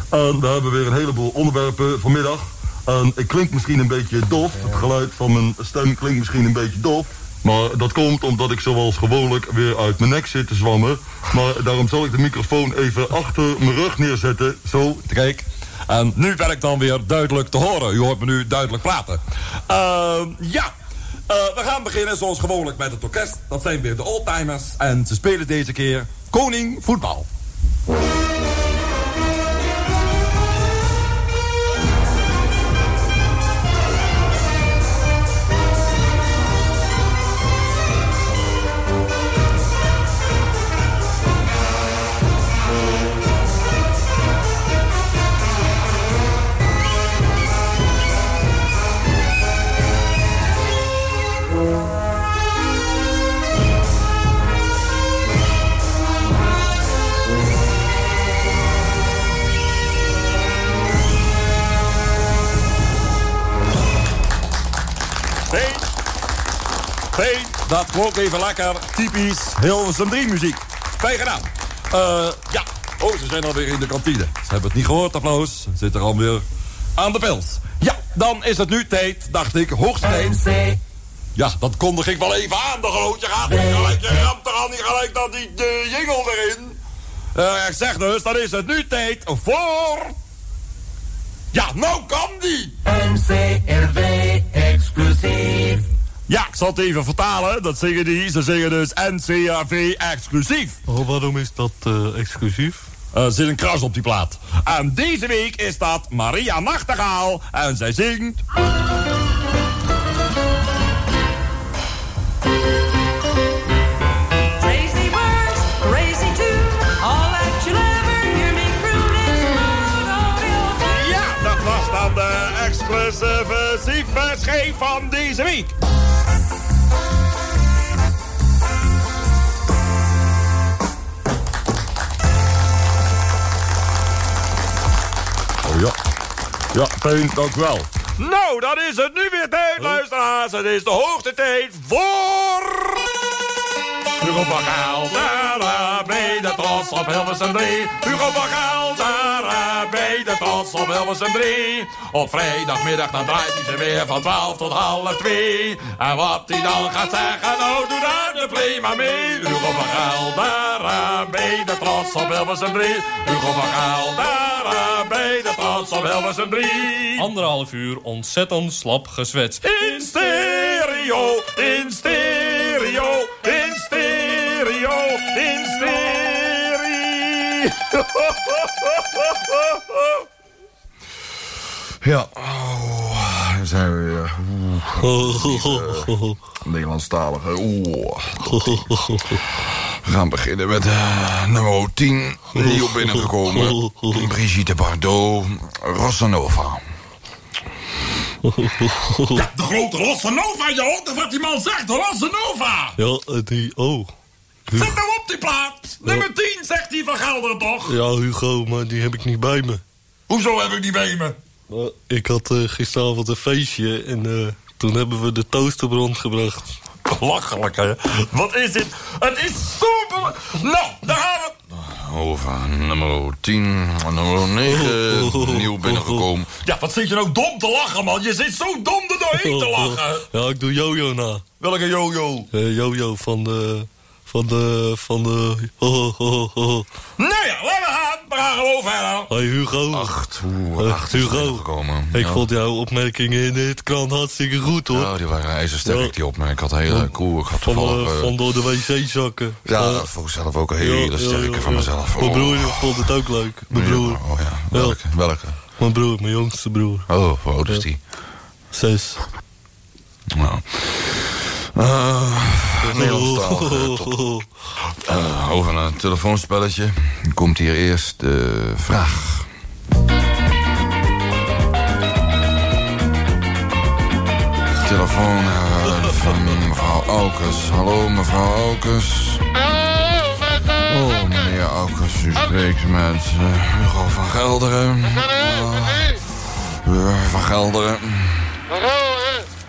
En we hebben weer een heleboel onderwerpen vanmiddag. En ik klink misschien een beetje dof. Het geluid van mijn stem klinkt misschien een beetje dof. Maar dat komt omdat ik zoals gewoonlijk weer uit mijn nek zit te zwammen. Maar daarom zal ik de microfoon even achter mijn rug neerzetten. Zo. Kijk. En nu ben ik dan weer duidelijk te horen. U hoort me nu duidelijk praten. Ehm, ja. Eh, we gaan beginnen zoals gewoonlijk met het orkest. Dat zijn weer de oldtimers. En ze spelen deze keer Koning Voetbal. Dat klonk even lekker. Typisch Hilversum 3 muziek. Fijn gedaan. Eh, ja. Oh, ze zijn alweer in de kantine. Ze hebben het niet gehoord, applaus. Ze zitten er alweer aan de pils. Ja, dan is het nu tijd, dacht ik, hoogste. Ja, dat kondig ik wel even aan, de groot. Je gaat niet gelijk, je ramt er al niet gelijk dat die de jingle erin. Eh, ik zeg dus, dan is het nu tijd voor... Ja, nou kan die! NCRV exclusief. Ja, ik zal het even vertalen. Dat zeggen die. Ze zeggen dus NCRV exclusief. Oh, waarom is dat eh, exclusief? Er zit een kras op die plaat. En deze week is dat Maria Nachtegaal. En zij zingt... exclusieve scheef van deze week. Oh ja. Ja, Teun, dank wel. Nou, dan is het nu weer tijd, luisteraars. Het is de hoogte tijd voor... Hugo van Gaal, daar bij de trots op Hilversum 3. Hugo van Gaal, daar bij de trots op Hilversum 3. Op vrijdagmiddag dan draait hij ze weer van 12 tot half 2. En wat hij dan gaat zeggen, nou doe daar de play maar mee. Hugo van Gaal, daar bij de trots op Hilversum 3. Hugo van Gaal, daar bij de trots op Hilversum 3. Anderhalf uur ontzettend slap gezwetst. In stereo, in stereo, Ja, oh, daar zijn we weer. Oeh, Nederlandstalige. Oeh. We gaan beginnen met eh, nummer 10. Nieuw binnengekomen. Brigitte Bardot, Rossanova. Ja, de grote Rossanova, je hoort wat die man zegt, de Rossanova. Ja, die... Oh. Zet nou op die plaat. Nummer 10, zegt hij van Gelderen toch? Ja, Hugo, maar die heb ik niet bij me. Hoezo heb ik die bij me? Eh, ik had eh, gisteravond een feestje en eh, toen hebben we de toaster rondgebracht. Belachelijk, hè? Wat is dit? Het is super... Nou, daar gaan we... Over nummer 10, nummer 9. Nieuw binnengekomen. Ja, wat zit je nou dom te lachen, man? Je zit zo dom er doorheen te lachen. Ja, ik doe Jojo na. Welke jojo? Eh, Jojo van de... Van de... Van de... Ho, ho, ho, ho. Nou ja, laten we gaan. We gaan gewoon verder. Hoi Hugo. Acht, acht Hugo. binnengekomen. Ik Ja. vond jouw opmerkingen in het krant hartstikke goed, hoor. Ja, die waren ijzersterk, Ja. die opmerking. Ik had een hele koe. Ik had Van, toevallig... eh, eh, van door de wc-zakken. ja, Eh, dat vond ik zelf ook een hele ja, ja, sterke ja, van ja. mezelf. Mijn Oh. broer vond het ook leuk. Mijn broer. Ja, oh ja, welke? Welke? Mijn broer, mijn jongste broer. Oh, hoe oud is Ja. die? Zes. Nou. Uh, Nederlandstalige top. Eh, over een telefoonspelletje. Komt hier eerst de vraag. Telefoon eh, van mevrouw Aukes. Hallo mevrouw Aukes. Oh, meneer Aukes, u spreekt met eh, Hugo van Gelderen. Uh, van Gelderen.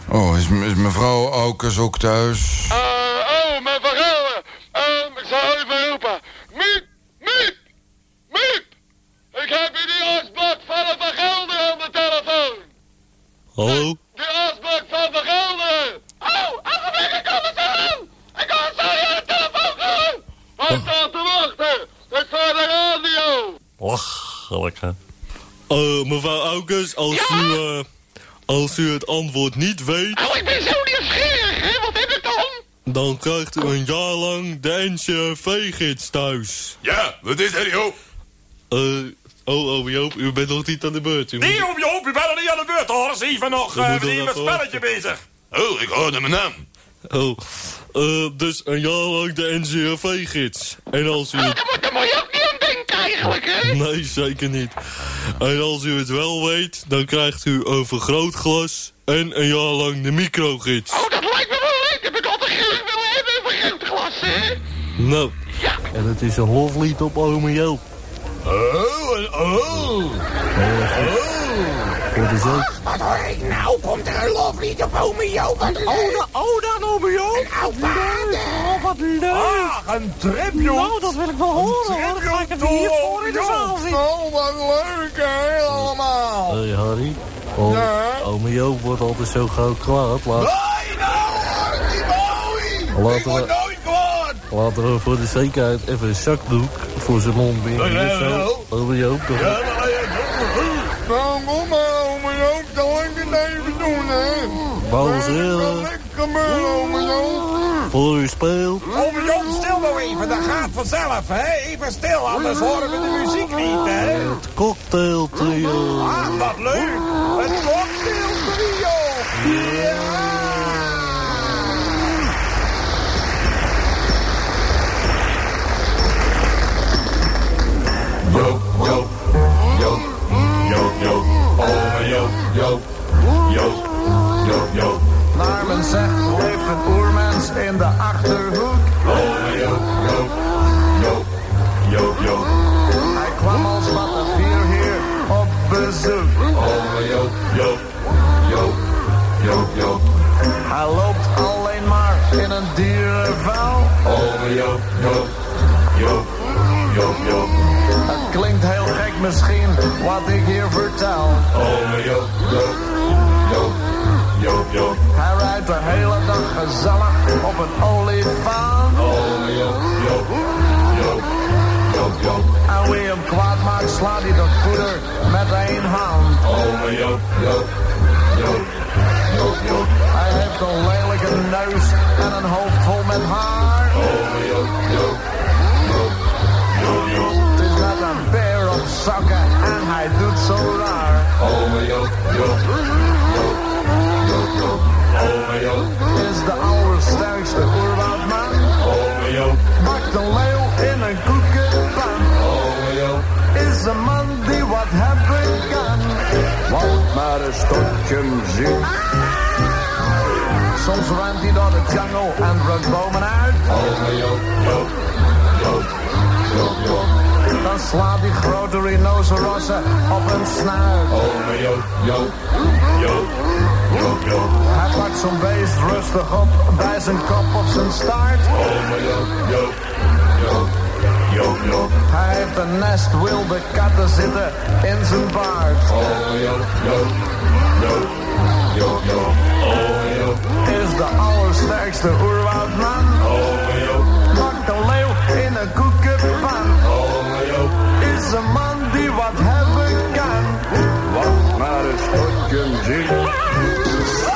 Oh, is, is mevrouw Aukes ook thuis? oh, mijn Van Gelder. Ehm, ik zal even roepen. Miep, miep, miep. Ik heb hier die asbak van Van Gelder aan de telefoon. Hallo? Die asbak van Van Gelder. Oh, algemeen, ik kom het aan. Ik kom zo hier aan de telefoon gaan. Hij staat te wachten. Ik voor de radio. Lachelijk, hè? Eh, mevrouw Aukes, als u... eh, als u het antwoord niet weet... Oh, ik ben zo nieuwsgierig, hè. Wat heb ik dan? krijgt u een jaar lang de NCRV-gids thuis. Ja, wat is er, joh? Eh, oh, oh, Joop, u bent nog niet aan de beurt. U Nee, op Joop, u bent nog niet aan de beurt, hoor. Is even nog We uh, moeten met een even spelletje bezig. Oh, ik hoorde mijn naam. Oh, eh, dus een jaar lang de NCRV-gids. En als u... het- Daar moet je ook niet aan denken, eigenlijk, hè. Nee, zeker niet. En als u het wel weet, dan krijgt u een vergrootglas en een jaar lang de microgids. Oh, dat lijkt me wel leuk. Heb ik altijd graag willen hebben, een. Nou, en het is een loflied op ome Joop. Oh, en oh. Wat is ook? Wat hoor ik nou? Komt er een loflied op ome Joop? Wat leuk. Oh, da- oh, dan ome Joop. Een oud vader. Oh, wat leuk. Ah, een tribute. Nou, dat wil ik wel horen, hoor. Dan ga ik het hier voor in de zaal zitten. Oh, wat leuk, hè, allemaal. Hé Harry, oh, Ja? ome Joop wordt altijd zo gauw kwaad. Laat, Nee, nou, mooi. Laten we-. Laten we voor de zekerheid even een zakdoek voor zijn mond binden. Ja, ja. Ome Joop, toch? Ja, maar ja, Nou, kom maar, Joop, dat het even doen, hè. Heel, lekker ome Joop? Voor u speelt. Ome Joop, stil nou even, dat gaat vanzelf, hè? Even stil, anders horen we de muziek niet, hè? Het cocktail trio. Ah, wat leuk! Het cocktail trio! Ja! Joop, Joop, Joop, Joop, ome Joop, Joop, Joop, Joop, Joop. Naar men zegt, leeft een oermens in de Achterhoek. Ome Joop, Joop, Joop, Joop, Joop. Hij kwam als battenvier hier op bezoek. Ome Joop, Joop, Joop, Joop, Joop. Hij loopt alleen maar in een dierenvuil. Ome Joop, Joop, Joop, Joop, Joop. Het klinkt heel gek misschien, wat ik hier vertel. Ome Joop, Joop, Joop, Joop, Joop. Hij rijdt de hele dag gezellig op een olifant. Ome Joop, Joop, Joop, Joop, Joop. En wie hem kwaad maakt, slaat hij de poeder met één hand. Ome Joop, Joop, Joop, Joop, Joop. Hij heeft een lelijke neus en een hoofd vol met haar. Ome Joop, Joop. Het is net een beer op zakken en hij doet zo raar. Ome Joop. Ome Is de allersterkste oerwoudman. Ome Joop, Bakt een leeuw in een koekenpan. Ome Joop. Is een man die wat hebben kan. Want maar een stokje muziek. Soms rent hij door de jungle en rukt bomen uit. Ome. Dan slaat die grote rhinocerossen op hun snuit. Ome Joop, Joop, Joop, Joop, Joop. Hij pakt zo'n beest rustig op bij zijn kop of zijn staart. Ome Joop, Joop, Joop, Joop, Joop. Hij heeft een nest wilde katten zitten in zijn baard. Ome Joop, Joop, Joop, Joop, Joop. Ome Joop, Is de allersterkste oerwoudman. Ome Joop, Bakt een leeuw in een koekenpan. Is een man die wat hebben kan. Want maar een stokje muziek.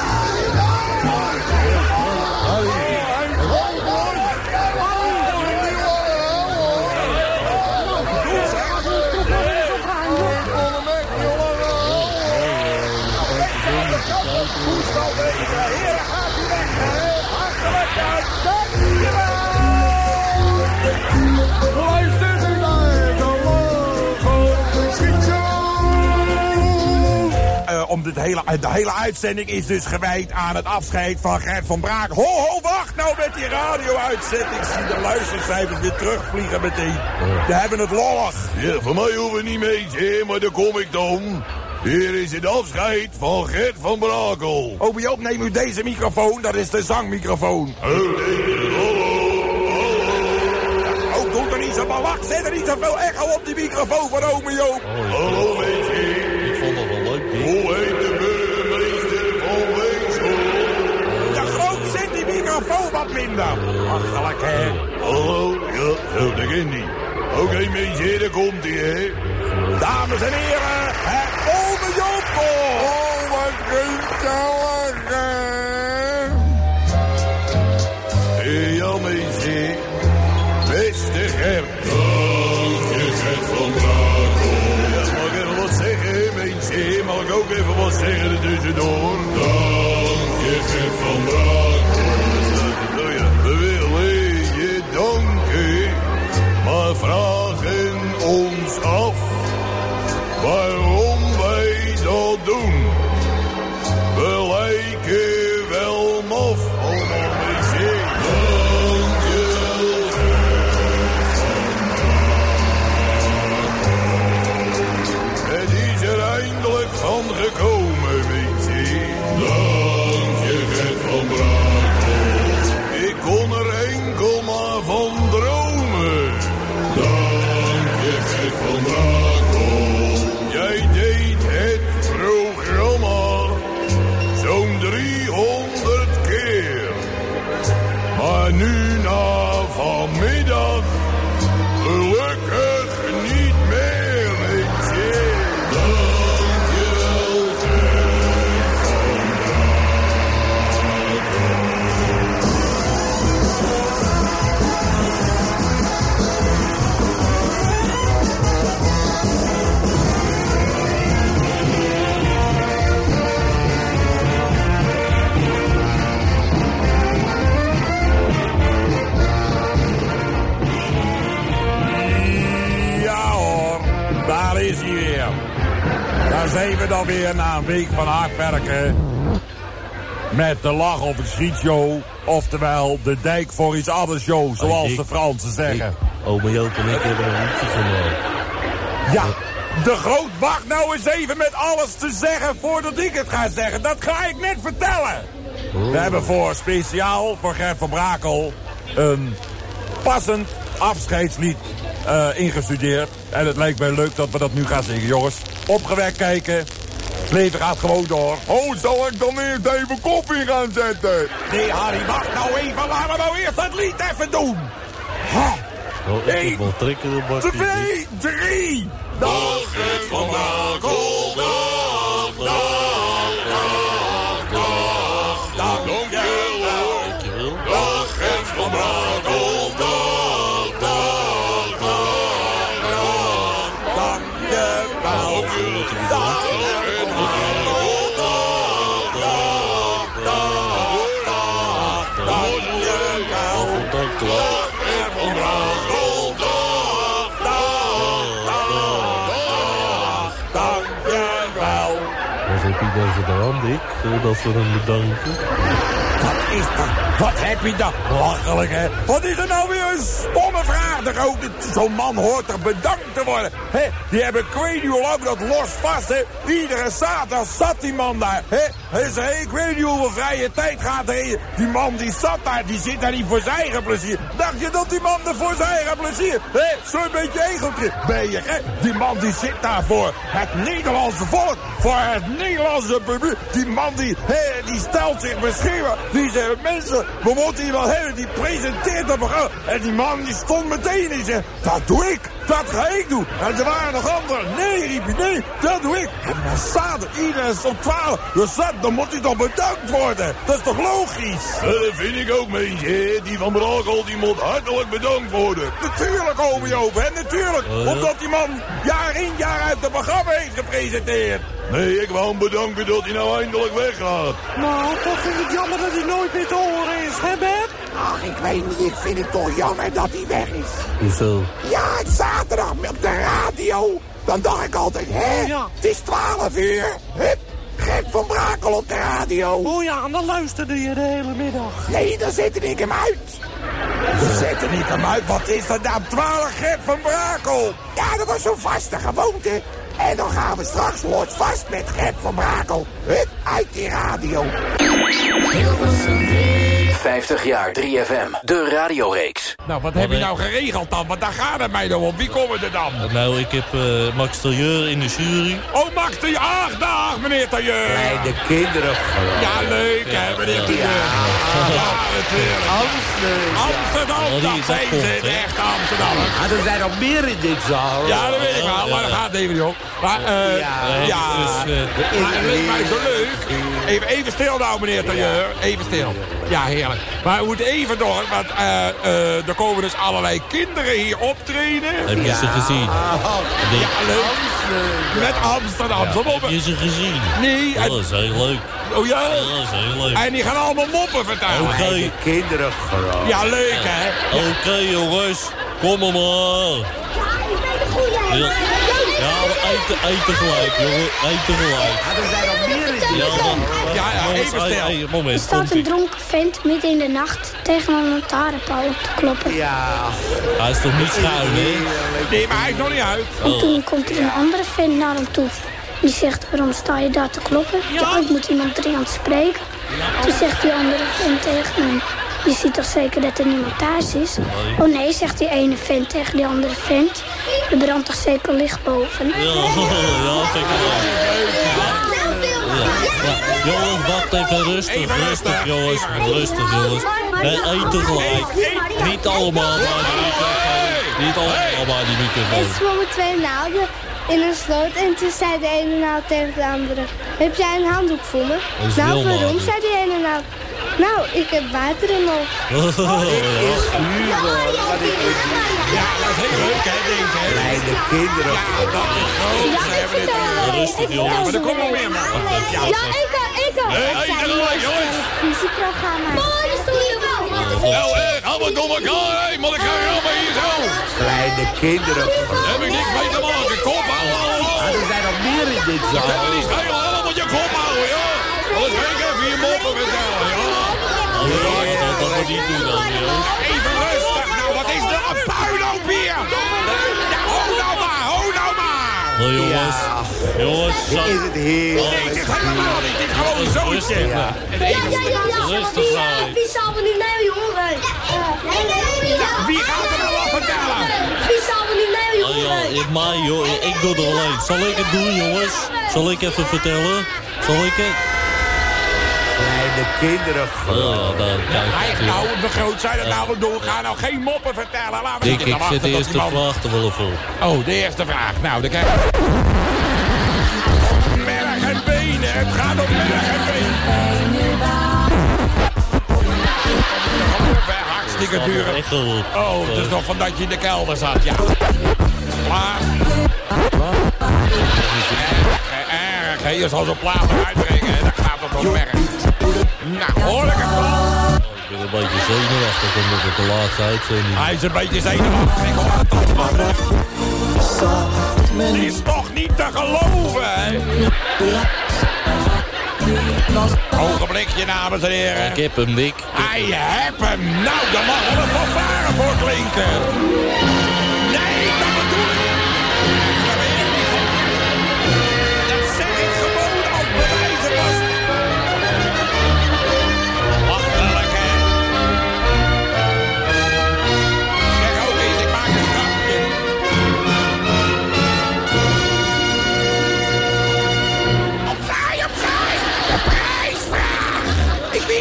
Om dit hele, de hele uitzending is dus gewijd aan het afscheid van Gert van Braak. Ho, ho, wacht nou met die radio-uitzending. Ik zie de luistercijfers weer terugvliegen meteen. We hebben het lollig. Ja, voor mij hoeven we niet mee, hè, maar daar kom ik dan. Hier is het afscheid van Gert van Brakel. Obi Joop, neem u deze microfoon. Dat is de zangmicrofoon. Oh, nee, hallo. Oh, doe er niet zo belach. Zet er niet zoveel echo op die microfoon van Ome Joop. Hallo, Hoe heet de burgemeester van Weesel? Ja, groot, zet die microfoon wat minder. Achterlijk, hè. Hallo, ja, zo, dat ken die. Oké, mensen, daar komt hij, hè. Dames en heren, het Ome Joop. Oh, wat gezellig, ik ook even wat zeggen er tussendoor? Dank dan weer na een week van hard werken... met de lach of het schietshow. Oftewel de dijk voor iets anders show, zoals de Fransen zeggen. Ome Joop en ik hebben een liedje gemaakt. Ja, de groot wacht nou eens even met alles te zeggen voordat ik het ga zeggen. Dat ga ik net vertellen. We hebben voor speciaal voor Gert van Brakel een passend afscheidslied eh, ingestudeerd. En het lijkt mij leuk dat we dat nu gaan zingen, jongens. Opgewekt kijken. Het leven gaat gewoon door. Oh, zal ik dan eerst even koffie gaan zetten? Nee, Harry, wacht nou even. Laten we nou eerst dat lied even doen. Ha, Oh, ik Eén, twee, drie. Dag Gert van gedaan, Dick? eh, we hem bedanken. Wat is dat? Wat heb je dat? Lachelijk, hè? Wat is er nou weer een stomme vraag? Zo'n man hoort toch bedankt te worden? Hè? Die hebben ik weet niet hoe lang dat los vast? Iedere zaterdag zat die man daar, hè? Hij ik weet niet hoeveel vrije tijd gaat er Die man die zat daar, die zit daar niet voor zijn eigen plezier. Dacht je dat die man er voor zijn eigen plezier? Zo'n beetje egotrip ben je, hè? Die man die zit daar voor het Nederlandse volk, voor het Nederlandse publiek. Die man die, hè, die stelt zich beschikbaar. Die zegt, mensen, we moeten hier wel hebben. Die presenteert dat programma. En die man die stond meteen en zegt, dat doe ik. Dat ga ik doen. En er waren nog anderen. Nee, riep hij, nee, dat doe ik. En dan staat er, iedereen is op 12. Dus dat, dan moet hij toch bedankt worden. Dat is toch logisch? Eh, Dat vind ik ook, meentje. Die van Brakel, die moet hartelijk bedankt worden. Natuurlijk, ome Joop, hè, natuurlijk. Ja? Omdat die man jaar in jaar uit het programma heeft gepresenteerd. Nee, ik wou hem bedanken dat hij nou eindelijk weggaat. Nou, toch vind ik het jammer dat hij nooit meer te horen is, hè Bert? Ach, ik weet niet, ik vind het toch jammer dat hij weg is. Hoezo? Ja, het zaterdag op de radio. Dan dacht ik altijd, hè, het is 12 uur. Hup, Gert van Brakel op de radio. Oh ja, en dan luisterde je de hele middag. Nee, dan zette ik hem uit. Ze zetten niet hem uit. Wat is dat nou? 12 Gert van Brakel. Ja, dat was zo'n vaste gewoonte. En dan gaan we straks wordt vast met Gert van Brakel. Hup, uit die radio. 50 jaar 3FM, de radioreeks. Nou, wat heb je nou geregeld dan? Want daar gaat het mij dan om. Wie komen er dan? Nou, ik heb eh, Max Tailleur in de jury. Oh, Max de Ach, dag, meneer Tailleur. Kleine kinderen. Ja, leuk, hè, meneer Tailleur. Ja, natuurlijk. Amsterdam, die- dat zijn ze, hè? de echte Amsterdammer. Ah, er zijn nog meer in dit zaal. Ja, dat weet ik wel, maar dat gaat even niet op. Maar, eh, Ja. ja, Dus, eh, maar het leek mij zo leuk. Even, even stil nou, meneer Tailleur. Even stil. Ja, heerlijk. Maar we moeten even door, want eh, eh, er komen dus allerlei kinderen hier optreden. Heb je ze gezien? Ja, leuk. Met Amsterdam. Heb je ze gezien? Nee. Dat is heel leuk. Oh ja? Dat is heel leuk. En die gaan allemaal moppen vertellen. Oké. Kinderen gewoon. Ja, leuk hè? Oké jongens, kom maar. Ja, ja we eten, eten gelijk, jongen. Eten gelijk. Er zijn nog meer Ja, Ja, ja, even stil. hey, Er moment, staat een dronken vent midden in de nacht tegen een lantaarnpaal op te kloppen. Ja. Hij is toch niet schuin, hè? Nee, maar hij is nog niet uit. En toen komt er een andere vent naar hem toe. Die zegt, waarom sta je daar te kloppen? Ja, ik moet iemand dringend spreken. Toen zegt die andere vent tegen hem, je ziet toch zeker dat er niemand thuis is? Oh nee, zegt die ene vent tegen die andere vent. Er brandt toch zeker licht boven? Ja, ja, vind ik wel. Ja. Jongens, wacht even rustig, rustig jongens, rustig jongens. Nee, eten gelijk. Niet allemaal maar die microfoon. Niet allemaal maar die En microfoon. ze zwommen twee naalden in een sloot en toen zei de ene naald tegen de andere... Heb jij een handdoek voor me? Dat is nou, waarom, zei die ene naald. Nou, ik heb water in nog. Ja, dat is heel leuk hè, denk ik. Kleine kinderen. Ja, dat is groot. Ze hebben dit. Rustig jongens. Maar er komt nog meer, man. Ja, ik ook, ik ook. Hey, Ik hey, zei hey, mooi jongens. muziekprogramma. Nou, eh, hou allemaal door elkaar maar ik ga allemaal hier zo. Kleine kinderen. Daar heb ik niks mee te maken. Kop houden allemaal. Ah, er zijn nog meer in dit Dat kan me zaal. niet schelen, allemaal moet je kop houden, ja. Anders ga ik even je moppen vertellen, ja. Dat moet niet doen dan, joh. Even rustig nou, wat is er een puinhoop hier? Maar. Jongens, jongens. Dit is het heerlijk. Nee, dit is helemaal niet, dit is gewoon een zoontje. Ja. Rustig zijn. Wie zal me niet nemen, jongen? Wie gaat er nou wat vertellen? Wie zal me niet nemen, Oh ja, jongen? ik, mij joh, ik doe het alleen. Zal ik het doen jongens? Zal ik even vertellen? Zal ik het? Kleine kinderen. Oh ja, nou, we groot zijn het nou wel doen. Ga nou geen moppen vertellen. Laten we zitten ik te wachten de vraag er wel even op. Oh, de eerste vraag. Nou, dan kijk Merg en benen. Het gaat om merg en benen. Hartstikke op. Oh, het is nog van dat je in de kelder zat, ja. Klaar. Erg, hè. Je zal zo'n plaat uitbrengen, om. Nou, ik ben een beetje zenuwachtig omdat het de laatste uitzending Hij is een beetje zenuwachtig. Ik hoor het is toch niet te geloven, hè? Ogenblikje, dames en heren. Ik heb hem, Dick. Hij heb hem. Nou, daar mag wel een fanfare voor klinken.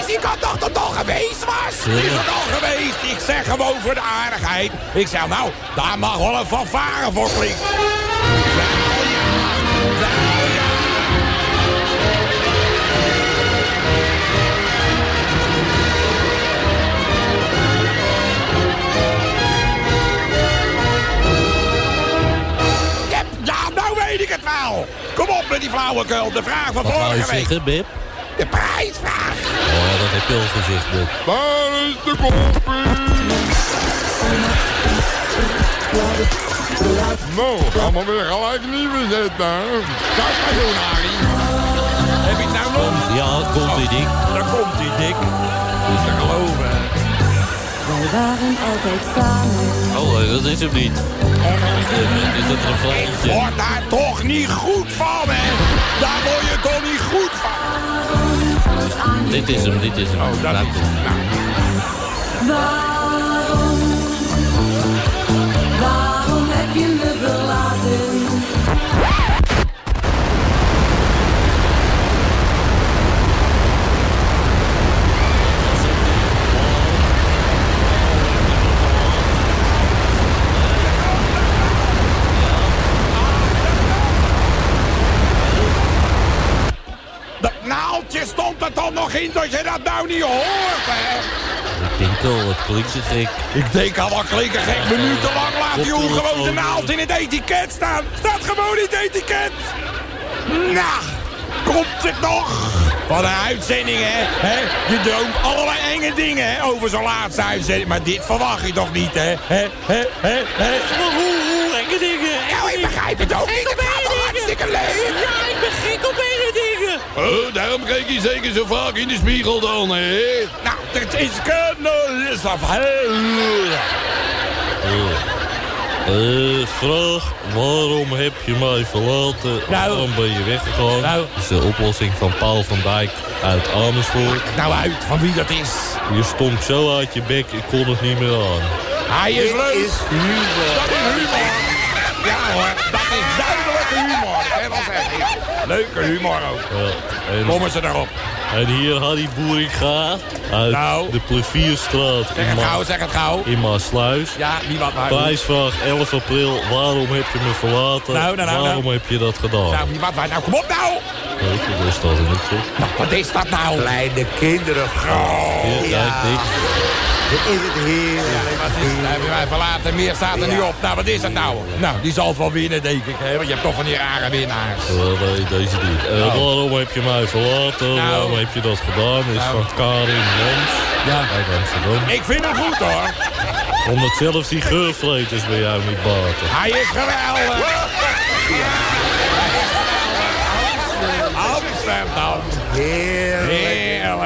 Ik wist niet dat het toch geweest was. Is het al geweest? Ik zeg gewoon voor de aardigheid. Ik zeg nou, daar mag wel een fanfare voor klinken. Ja, nou weet ik het wel. Kom op met die flauwekul. De vraag van Wat vorige week. zeggen? De prijsvraag. Oh, dat heb je al gezegd, Bib. Waar is de koffie? Nou, gaan we weer gelijk nieuwe zetten. Kijk maar doen, Harry. Heb ik nou nog? Ja, komt ie, Dick. Daar komt hij, Dick. Is te geloven. Wij waren altijd samen. Oh, nee, dat is hem niet. Het is het Ik refreintje. word daar toch niet goed van, hè? Daar word je toch niet goed van? Dit is hem, dit is hem. Oh, dat Laat is hem. Waarom? Er toch nog in dat je dat nou niet hoort, hè? Ik denk al, het klinkt te gek. Ik denk al wat klinken gek minutenlang laat die jongen gewoon de naald in het etiket staan. Staat gewoon in het etiket. Nou, komt het nog? Wat een uitzending, hè? hè? Je droomt allerlei enge dingen hè? over zo'n laatste uitzending. Maar dit verwacht je toch niet, hè? hè? hè? hè? hè? Oeh, enge dingen. Nou, ik begrijp het ook niet. Hartstikke? Ja, ik ben gek op enge dingen. Oh, daarom kijk je zeker zo vaak in de spiegel dan, hè? Nou, het is kunnen, is af. Eh, vraag, waarom heb je mij verlaten? Nou. Waarom ben je weggegaan? Nou. Dat is de oplossing van Paul van Dijk uit Amersfoort. Nou uit, van wie dat is. Je stonk zo uit je bek, ik kon het niet meer aan. Hij is leuk. is humor. Dat is humor. Ja hoor, dat is duidelijke humor. Dat kan je wel zeggen. Leuke humor ook. Ja, Komen ze erop. en hier Harry Boeringa uit Nou. de Plevierstraat Zeg in, het gauw, zeg het gauw. in Maasluis. Ja, wie wat maar. Prijsvraag 11 april, waarom heb je me verlaten? Nou, nou, nou, waarom nou. heb je dat gedaan? Nou, wie wat maar. Nou, kom op nou. Dat op. Nou, wat is dat nou? Kleine kinderen. Dick. Dit is het heerlijk. Wat is mij verlaten? Meer staat er niet op. Nou, wat is het nou? Nou, die zal wel winnen, denk ik. Hè? Want je hebt toch van die rare winnaars. Eh, nee, deze niet. Eh, Oh. Waarom heb je mij verlaten? Nou. Waarom heb je dat gedaan? Is Nou. van Karin Jans. Ja, uit Amsterdam. Ik vind hem goed hoor. Omdat zelfs die geurvleters bij jou niet baten. Hij is geweldig. Amsterdam. Heerlijk.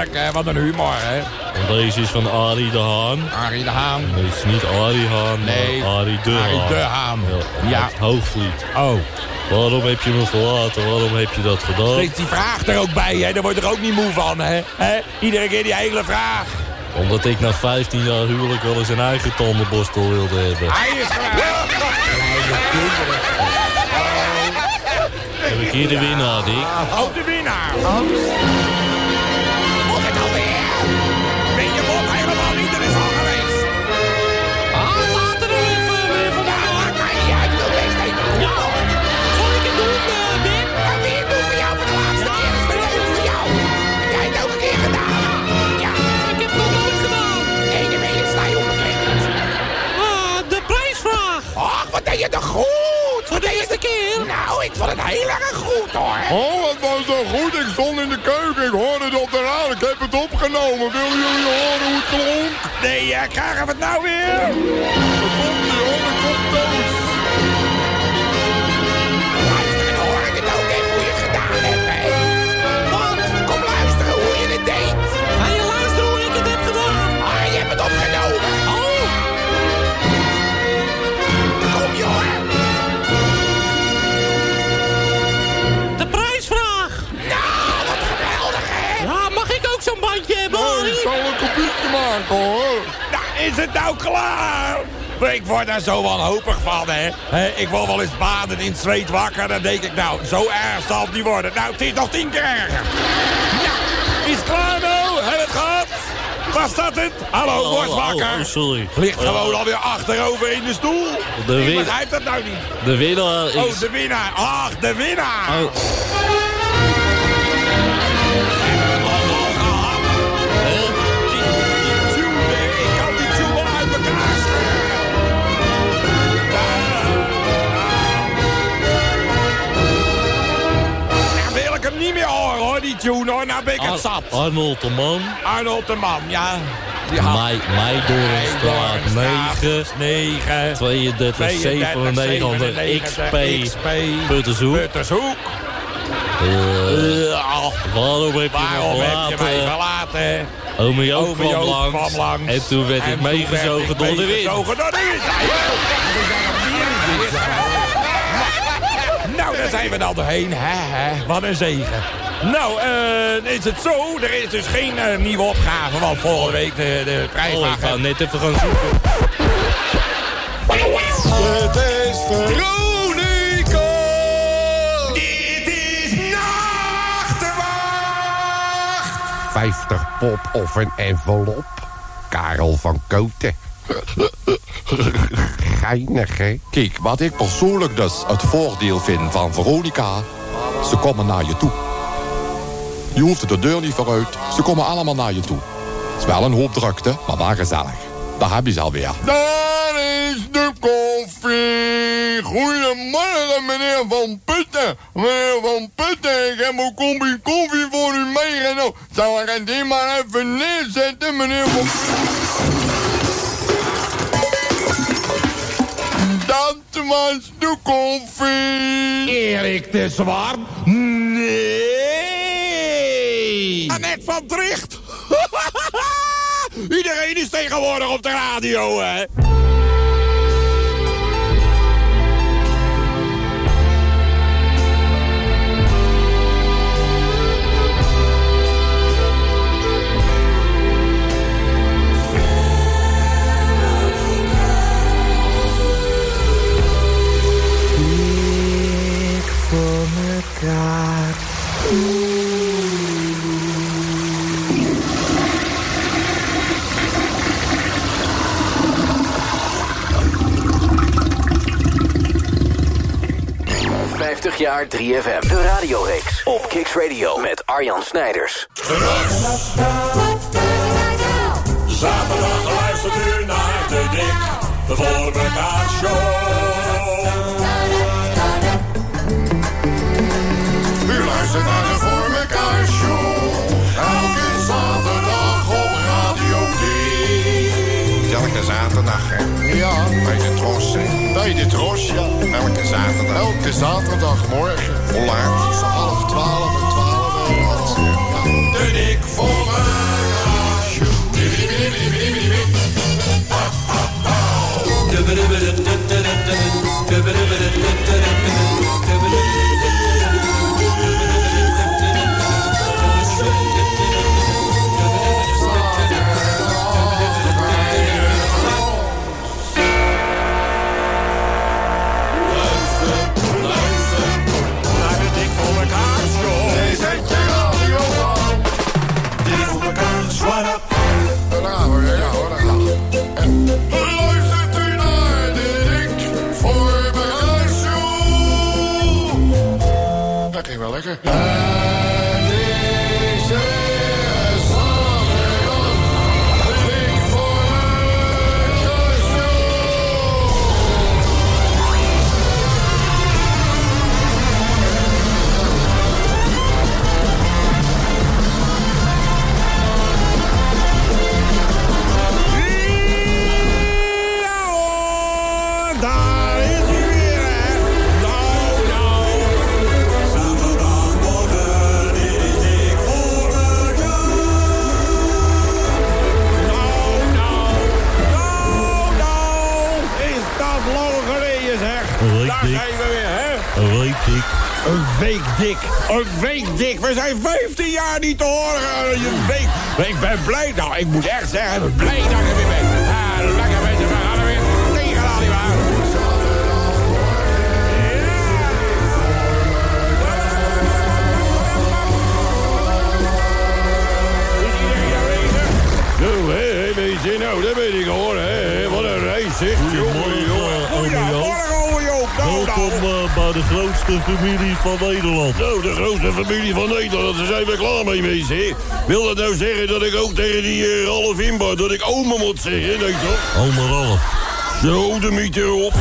Heerlijk, hè? Wat een humor, hè? En deze is van Arie de Haan. Arie de Haan. Nee, het is niet Arie Haan, Nee, maar Arie de Arie Haan. de Haan. Ja, Ja. Hoogvliet. Oh. Waarom heb je me verlaten? Waarom heb je dat gedaan? Steeds die vraag er ook bij, hè? Daar word je er ook niet moe van, hè? hè? Iedere keer die hele vraag. Omdat ik na 15 jaar huwelijk wel eens een eigen tandenborstel wilde hebben. Hij is. Heb ik hier de winnaar, Dick? Oh, de winnaar. Wat deed je toch goed. Voor de eerste keer. Nou, ik vond het heel erg goed hoor. Oh, het was zo goed. Ik stond in de keuken. Ik hoorde het op de raad. Ik heb het opgenomen. Willen jullie horen hoe het klonk? Nee, uh, krijgen we het nou weer? Hoor. Nou, is het nou klaar? Ik word daar zo wanhopig van, hè. Hè, Ik wil wel eens baden in het zweet wakker. Dan denk ik, nou, zo erg zal het niet worden. Nou, het is nog tien keer erger. Nou, is het klaar nou? Heb het gehad? Was dat het? Hallo, Oh, word oh, wakker. oh, sorry. Ligt Ja. gewoon alweer achterover in de stoel. De Ik begrijp dat nou niet. De winnaar is... Oh, de winnaar. Ach, de winnaar. Nou ben ik het Ar- zat. Arnold de Man. Arnold de Man, ja. Die had- Mei, Meidoornstraat 9. 9. 32, 97, XP, Puttershoek. Puttershoek. Eh, Ja, waarom heb je Waarom me heb je mij verlaten? Ome Joop kwam langs. kwam langs. En toen werd En ik meegezogen door de wind. meegezogen door de wind. Nou, daar zijn we dan doorheen. Hè. Wat een zegen. Nou, eh, is het zo? Er is dus geen eh, nieuwe opgave, want volgende week de, de Oh, prijsvraag... ik ga net even gaan zoeken. Het is Veronica. Dit is Nachtewacht! 50 pop of een envelop. Karel van Koten. Geinig, hè? Kijk, wat ik persoonlijk dus het voordeel vind van Veronica... ze komen naar je toe. Je hoeft de deur niet vooruit. Ze komen allemaal naar je toe. Het is wel een hoop drukte, maar wel gezellig. Daar heb je ze alweer. Daar is de koffie. Goedemorgen, meneer Van Putten. Meneer Van Putten, ik heb een kopje koffie voor u meegenomen. Zal ik het hier maar even neerzetten, meneer Van Dat was de koffie. Erik de Zwart? Nee! Annette van Tricht? Iedereen is tegenwoordig op de radio, hè? 50 jaar 3FM. De radioreeks op Kicks Radio met Arjan Snijders. Zaterdag luistert u naar de Dik voor elkaar show. U luistert naar de Voor elkaar show. Elke zaterdag op Radio zaterdag, hè? Bij de Tros? Bij de Tros, ja. Elke zaterdag. Elke zaterdagmorgen. Hoe laat? Half twaalf twaalf. De dik voor elkaar uh. Een week dik. Een week dik. We zijn 15 jaar niet te horen. Week. Ik ben blij. Nou, ik moet echt zeggen, blij dat ik er weer ben. Ah, lekker mensen. We gaan er weer tegenaan, nietwaar? Mensen. Nou, dat ben ik hoor. Welkom eh, bij de grootste familie van Nederland. Nou, de grootste familie van Nederland, daar zijn we klaar mee, mensen. Wil dat nou zeggen dat ik ook tegen die uh, Ralf Inbar, dat ik oma moet zeggen, denk je toch? Oma Ralf. Zo, de miet erop.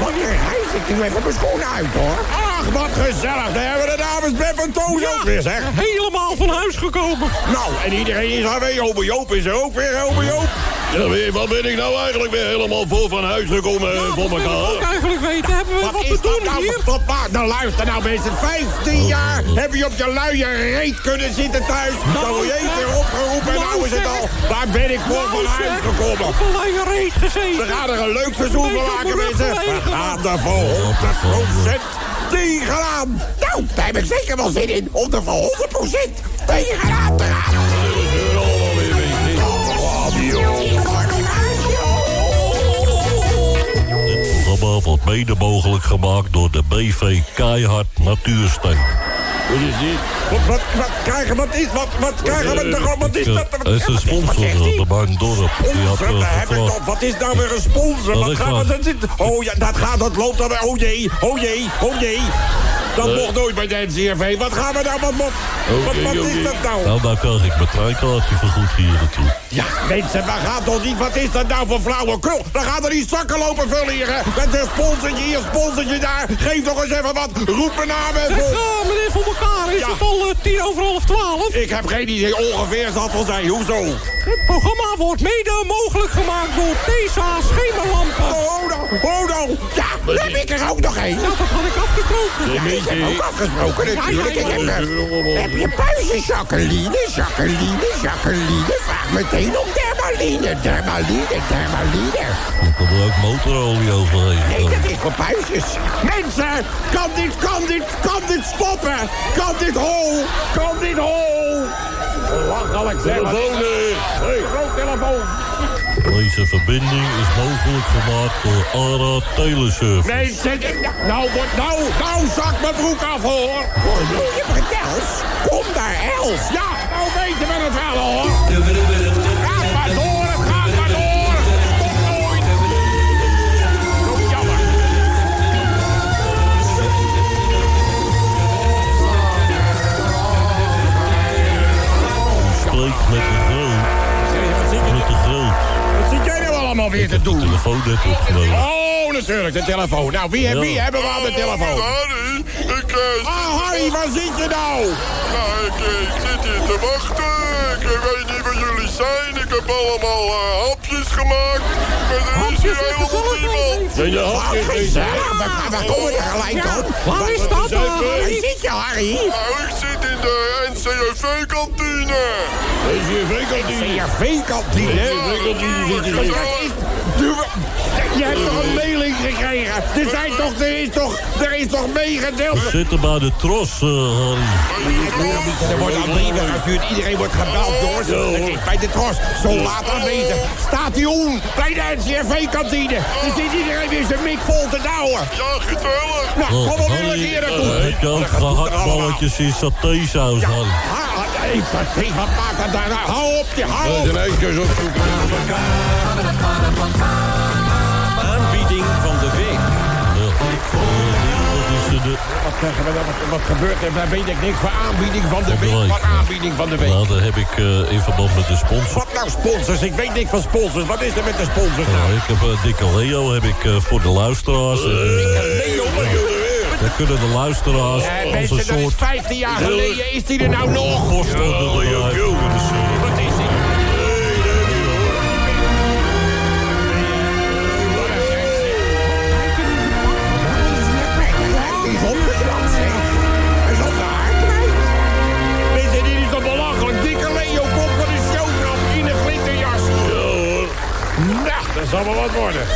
Wat een reis. Ik doe even mijn schoenen uit, hoor. Ach, wat gezellig. Daar hebben we de dames en Toos ook weer, zeg. Helemaal van huis gekomen. Nou, en iedereen is er weer. Ome Joop is er ook weer, ome Joop. Ja, wat ben ik nou eigenlijk weer helemaal vol van huis gekomen eh, voor Ook elkaar? eigenlijk weten, hebben we wat, Wat te is dat doen nou? hier? Waar? Nou luister nou mensen, 15 jaar heb je op je luie reet kunnen zitten thuis. Dan word je één keer opgeroepen en nou is het al. Waar ben ik voor van huis gekomen? Op een luie reet gezeten. We gaan er een leuk seizoen van maken mensen. We gaan er voor 100% tegenaan. Nou, daar heb ik zeker wel zin in. Om er voor 100% tegenaan te gaan. Programma wordt mede mogelijk gemaakt door de BV Keihard Natuursteun. Wat is dit? Wat, wat, wat krijgen, wat is, wat, wat krijgen we toch, wat is dat? Het is een sponsor van mijn dorp. Sponsor, eh, daar heb ik toch, wat is nou weer een sponsor? Dat Wat is gaan we, dat zit, oh ja, dat gaat, dat loopt dan oh jee, oh jee, oh jee. Dat Eh. mocht nooit bij de NCRV. Wat gaan we nou, wat, wat, wat, is dat nou? Nou, daar krijg ik mijn treinkaartje vergoed hier naartoe. Ja, mensen, we gaan toch niet, wat is dat nou voor flauwekul? Dan gaan er die zakken lopen vullen hier, hè? Met een sponsortje hier, sponsortje daar. Geef toch eens even wat, roep mijn naam Zeg, even Van elkaar, is Ja. het al eh, tien over half twaalf? Ik heb geen idee, ongeveer zal het wel zijn. Hoezo? Het programma wordt mede mogelijk gemaakt door TESA schemerlampen. Oh, nou, oh, nou. Ja, Dan heb ik er ook nog één. Ja, dat had ik afgesproken. Ja, ik heb ook afgesproken natuurlijk. Ik heb, eh, heb je puistje, Jacqueline, Jacqueline, Jacqueline. Vraag meteen om dermaline, dermaline, dermaline. Ik kan er ook motorolie overheen. Nee, dat is voor puistjes. Mensen, kan dit, kan dit, kan dit stoppen? Kan dit hol? Kan dit hol? Lachelijk zeg. Telefoon, hey. telefoon. Deze verbinding is mogelijk gemaakt door ARA Teleservice. Mensen, ik- nou, nou, nou zak mijn broek af, hoor. Je vertelt, kom daar, Els. Ja, nou weten we het wel, hoor. Met de groot. Met de groot. Wat zit jij nou allemaal weer te doen? telefoon net opgenomen. Oh, natuurlijk, de telefoon. Nou, wie, Ja. wie hebben we aan de telefoon? Harry, ik... eh, Ah, Harry, waar zit je nou? Nou, ik, eh, ik zit hier te wachten. Ik eh, weet niet waar jullie zijn. Ik heb allemaal eh, hapjes gemaakt. Maar er is hier helemaal niemand. Nee, de hapjes niet. We komen er gelijk op. Waar is dat dan, Waar Harry? zit je, Harry? Nou, ik zit in de NCRV-kantine. NCRV-kantine? NCRV-kantine? Je hebt toch een mailing gekregen? Er, zijn toch, er, is toch, er is toch meegedeeld? We zitten bij de tros, Harry. Er wordt al brieven gestuurd. Iedereen wordt gebeld, jongens. Het is bij de tros. Zo laat aanwezig. Om bij de NCRV-kantine. Er zit iedereen weer zijn mik vol te douwen. Ja, gezellig. Nou, Oh, kom op keer eh, naartoe. Heb je ook gehaktballetjes in satésaus, Harry? Wat daar? nou? Hou op, je hou op. Opzoeken. Aanbieding van de week. Wat, zeggen we dan? wat, gebeurt er? Daar weet ik niks van aanbieding van de week. Wat aanbieding van de week? Nou, dat heb ik eh, in verband met de sponsor. Wat nou sponsors? Ik weet niks van sponsors. Wat is er met de sponsors nou? Nou, ik heb eh, Dikke Leo heb ik, eh, voor de luisteraars. Leo, dan kunnen de luisteraars Eh, als een dat soort 15 jaar geleden. Is die er nou nog? postorderbedrijf kunnen zien. Wat is die? Die is opgetrapt, zeg. Hij is op de dit de. Nou, dat zal wel wat worden.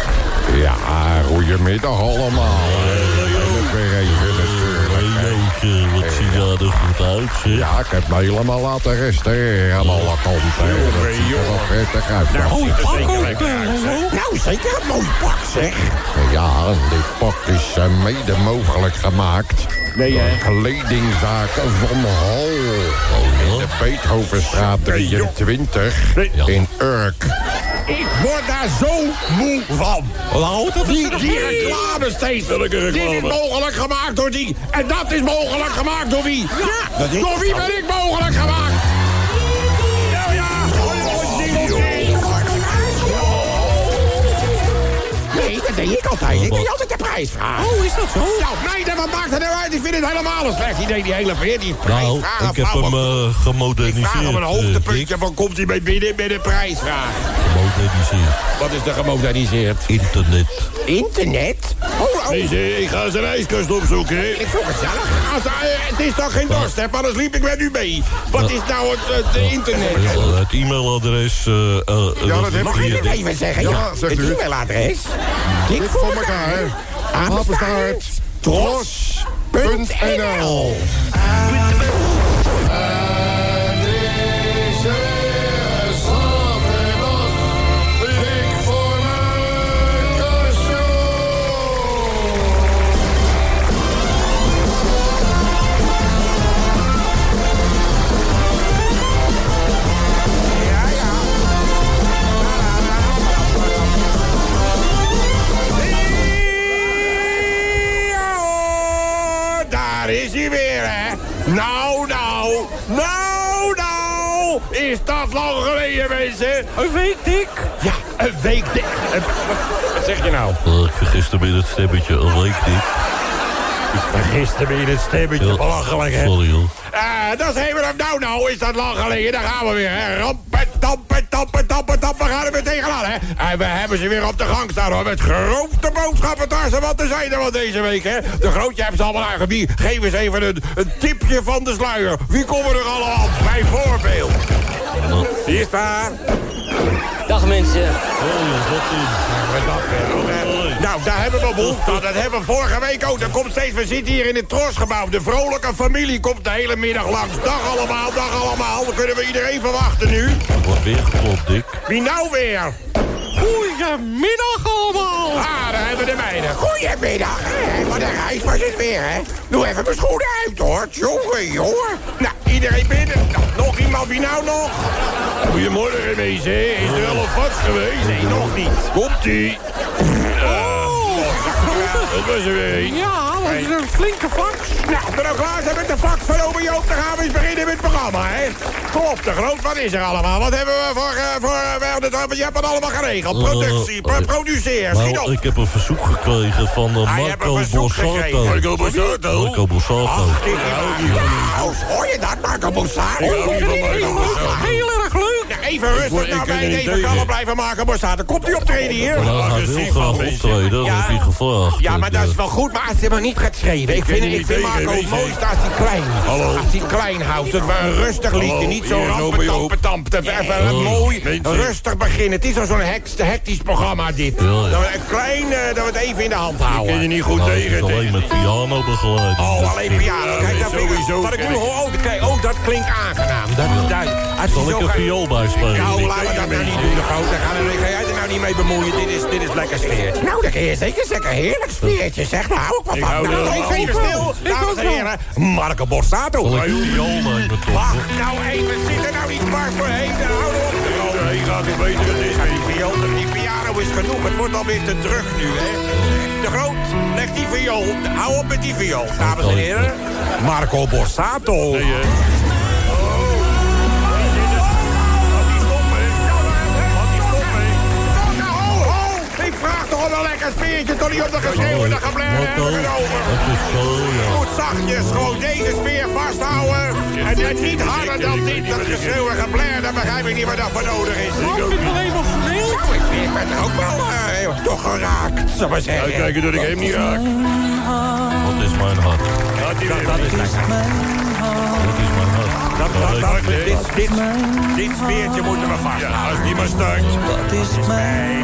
Ja, goedemiddag allemaal. Weer even. Jeetje, wat zie je er goed uit, zeg. Ja, ik heb me helemaal laten restaureren aan alle kanten. hè. Dat ziet er wel prettig uit. Nou, er zeker lekker uit. Nou, zeker een mooi pak, zeg. Ja, dit pak is eh, mede mogelijk gemaakt. Nee, hè? kledingzaken van Hal. In de Beethovenstraat 23 in Urk. Ik word daar zo moe van. Die, die reclame steeds. Dit is mogelijk gemaakt door die. En dat is mogelijk gemaakt door wie? Ja, door wie ben ik mogelijk gemaakt? Deed ik altijd. Ik deed altijd de prijs vragen. Oh, is dat zo? Nou, nee, dat wat maakt het nou uit? Ik vind het helemaal een slecht idee, die hele veer. Die Nou, prijsvragen. ik heb hem eh, Ik gemoderniseerd. vraag hem een eh, hoogtepuntje van komt hij mee binnen met een prijsvraag. Gemoderniseerd. Wat is er gemoderniseerd? Internet. Internet? Oh, oh. ik ga zijn ijskast opzoeken. Ik zoek het zelf. Als, eh, het is toch geen dorst, hè? Anders liep ik met u mee. Wat is nou het, het internet? Ja, het e-mailadres... eh, eh, Ja, dat heb mag ik je het dit- even zeggen? Ja, Ja, zegt het e-mailadres. Dik voor elkaar. Apenstaart. Tros.nl Een week, Dick. Ja, een week dik. Wat, zeg je nou? Ik vergiste me in het stemmetje. Een week Gisteren in het stemmetje, Ja, belachelijk, hè? Sorry, joh. Eh, dat is even, nou, nou, is dat lang geleden. Daar gaan we weer, hè? Rampen, tampen, tampen, tampen, tampen. We gaan er weer tegenaan, hè? En we hebben ze weer op de gang staan, hoor. Met grote boodschappentassen. Wat er zijn er wat deze week, hè? De grootje hebben ze allemaal aangebied. Geef eens even een, een tipje van de sluier. Wie komen er allemaal? Bijvoorbeeld. Wie is daar? Dag mensen. Nou, daar hebben we behoefte aan. Dat hebben we vorige week ook. Dat komt steeds, we zitten hier in het trosgebouw. De vrolijke familie komt de hele middag langs. Dag allemaal, dag allemaal. Dan kunnen we iedereen verwachten nu. Er wordt weer geklopt, Dick. Wie nou weer? Goedemiddag allemaal. Ah, daar hebben we de meiden. Goedemiddag, hè. Wat een reis was het weer, hè. Doe even mijn schoenen uit, hoor. Jongen, jongen. Nou, iedereen binnen. Nou, nog iemand, wie nou nog? Goedemorgen, wezen. Is er wel een vast geweest? Nee, nog niet. Komt-ie. het? Dat was er weer een. Ja, dat is een flinke fax. Nou, we nou klaar zijn met de fax van Ome Joop, dan gaan we eens beginnen met het programma, hè? Op, de groot, wat is er allemaal? Wat hebben we voor... eh, voor eh, het- je hebt het allemaal geregeld. Productie, pro- produceer, schiet Nou, op. ik heb een verzoek gekregen van eh, Ah, Marco Borsato. gekregen. Marco Borsato? Marco Borsato. Ach, Nou, hoor je dat, Borsato? Marco Borsato. Heel erg leuk. Even rustig bij het even kalm blijven maken, Borsato. Komt u optreden hier? Hij wil graag optreden, dat heb ik gevraagd. Ja, maar dat is wel goed, maar als hij maar niet gaat schreeuwen. Ik vind, ik vind Marco het mooiste als hij klein is. Hallo. Als hij klein houdt, het maar een rustig liedje. Niet zo hier is Ome Joop. rampetampetamp. Even mooi, rustig beginnen. Het is al zo'n hectisch programma, dit. Dat we een klein, eh, dat we het even in de hand Ik ken je houden. niet goed Nou, is tegen. alleen met piano begeleid. Oh, alleen piano. Kijk, dat vind ik, sowieso wat ik nu hoor, oh, oh, dat klinkt aangenaam. Dat, dat, als Zal je ik een gaat- viool bijspelen? Nou, laten we dat nou niet doen, de grote. Ga, ga jij er nou niet mee bemoeien. Dit is, dit is lekker sfeer. Nou, dat kun je zeker zeggen. Heerlijk sfeertje, zeg. Daar hou ik Ik van. hou Nou, even stil. Ik Dames en heren, Marco Borsato. Ik? Wacht nou even. Zit er nou niet dwars voorheen? Hou op. Nee, gaat het beter het is. Die viool, die piano is genoeg. Het wordt alweer te druk nu, hè. De Groot, leg die viool. Hou op met die viool, dames en heren. Marco Borsato. Nee. Toch een lekker sfeertje tot niet op de geschreeuw en de geblazen Marco, hebben over. het is zo, ja. Goed zachtjes, gewoon deze sfeer vasthouden. En, en niet harder dan dit, dat geschreeuw en geblaar, dan begrijp ik niet wat dat voor nodig is. Nou, ik vind het wel emotioneel. Nou, ik, ben er ook wel eh, toch geraakt, zal maar zeggen. Uitkijken dat ik hem niet raak. Wat is mijn hart? Dat is lekker. Wat is mijn hart? Dat, dat, dat, dit, dit, dit sfeertje moeten we Ja, vasthouden. als die maar start.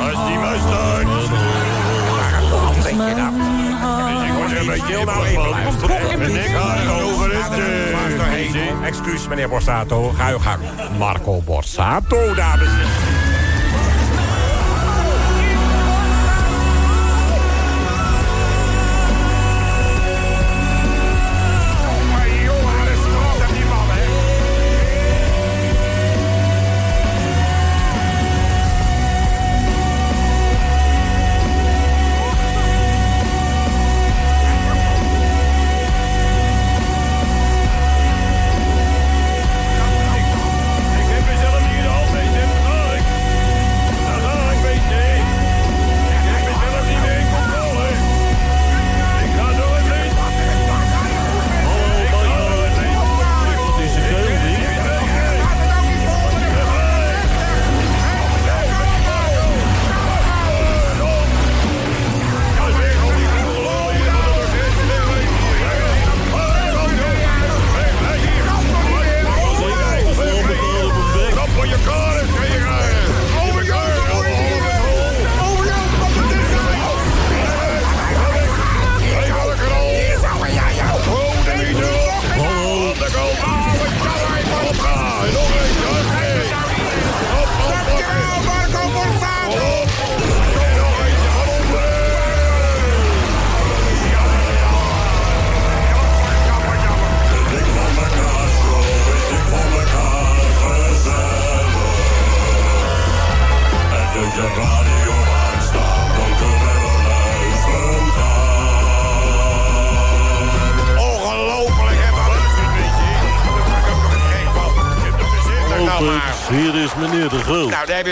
Als die maar start. Je dat? Nou even gaat over het... Maak er heen. eh, Excuus, meneer Borsato. Ga uw gang. Marco Borsato, dames en heren.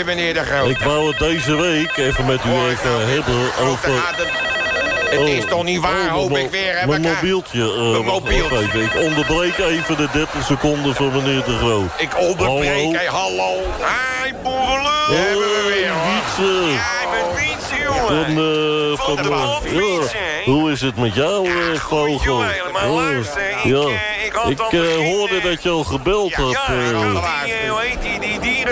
Meneer de Groot. Ik wou het deze week even met u even nou, hebben over... Het is toch niet waar, Oh, hoop ik weer. Hè, Mijn mobieltje. eh, Mijn mobieltje. even. Ik onderbreek even de 30 seconden van meneer De Groot. Ik onderbreek, Hallo? hé, hallo. Hi, boerenlul. Hebben we weer, hoor. Wietse. Ja, met fietsen, Van, jongen. eh, Van de brandfietsen, ja. Hoe is het met jou, vogel? jongen, helemaal. Oh, Luister, ik, ja. eh, ik had ik hoorde dat je al gebeld Ja, had. ja, ik had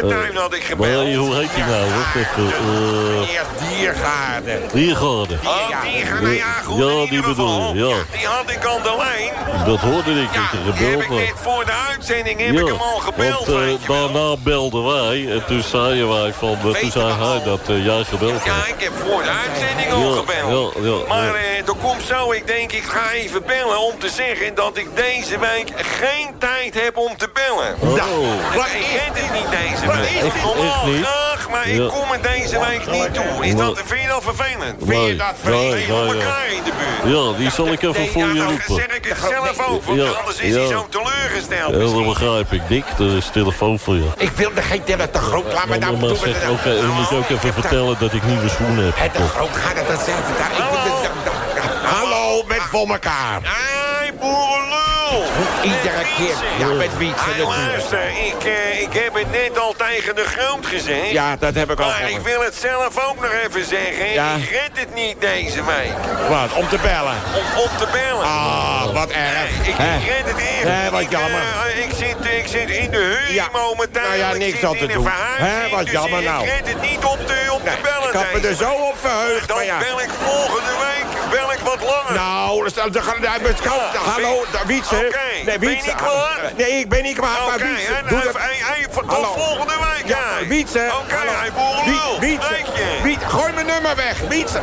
dierentuin had ik gebeld. maar, hoe heet die nou? Wacht even. eh Eerst diergaarden. Diergaarden. Oh, diergaarden, nou ja, goed, Ja, die bedoel ja. Die had ik aan de lijn. Dat hoorde ik Ja, heb gebeld ik had. net voor de uitzending heb ik hem al gebeld, want eh, daarna belden wij en toen zeiden wij van, eh, toen zei hij dat eh, jij gebeld Ja, had. ik heb voor de uitzending al Ja, gebeld. ja, ja, maar ja. eh, er komt zo, ik denk ik ga even bellen om te zeggen dat ik deze week geen tijd heb om te bellen. Oh. Nou, ik red het niet deze Wat week. Echt niet? graag, maar ik Ja. kom er deze week niet toe. Is dat, vind je dat vervelend? Vind je dat nee, vervelend ja. elkaar in de buurt? Ja, die zal ik even voor je roepen. zeg ik het zelf ook, want Ja, anders is hij ja. zo teleurgesteld. Ja, dat begrijp ik. Dick, er is telefoon voor je. Ik wilde geen tellen te groot. Laat me Ja, nou maar doen. oké, je moet ook even vertellen dat ik nieuwe schoenen heb. Het te groot gaat het dan zelf. Ik. Hallo, met voor elkaar. Hey, boerenlul! Iedere keer. Ja, met wie? Luister, ik, eh, ik heb het net al tegen de groot gezegd. Ja, dat heb ik al Maar ik wil het zelf ook nog even zeggen. Ja. Ik red het niet deze week. Wat, om te bellen? Om, om te bellen. Ah, wat erg. Nee, ik, ik red het echt Nee, wat Ik, jammer. eh, ik, zit, ik zit in de huur Ja. momenteel. Nou ja, Ik niks aan te doen. wat dus jammer ik nou. red het niet om te, om te bellen Ik had me er zo op verheugd, Dan maar ja. bel ik volgende week bel ik wat langer. Nou, dan dan gaan we Hallo, ben- Wietse. Oké, Nee, ben Wietse. niet kwaad? Nee, ik ben niet kwaad, maar Oké, Wietse. Doe nou, dat. tot volgende week, Ja. Wietse. Oké, hallo. hij. Wietse, gooi mijn nummer weg. Wietse.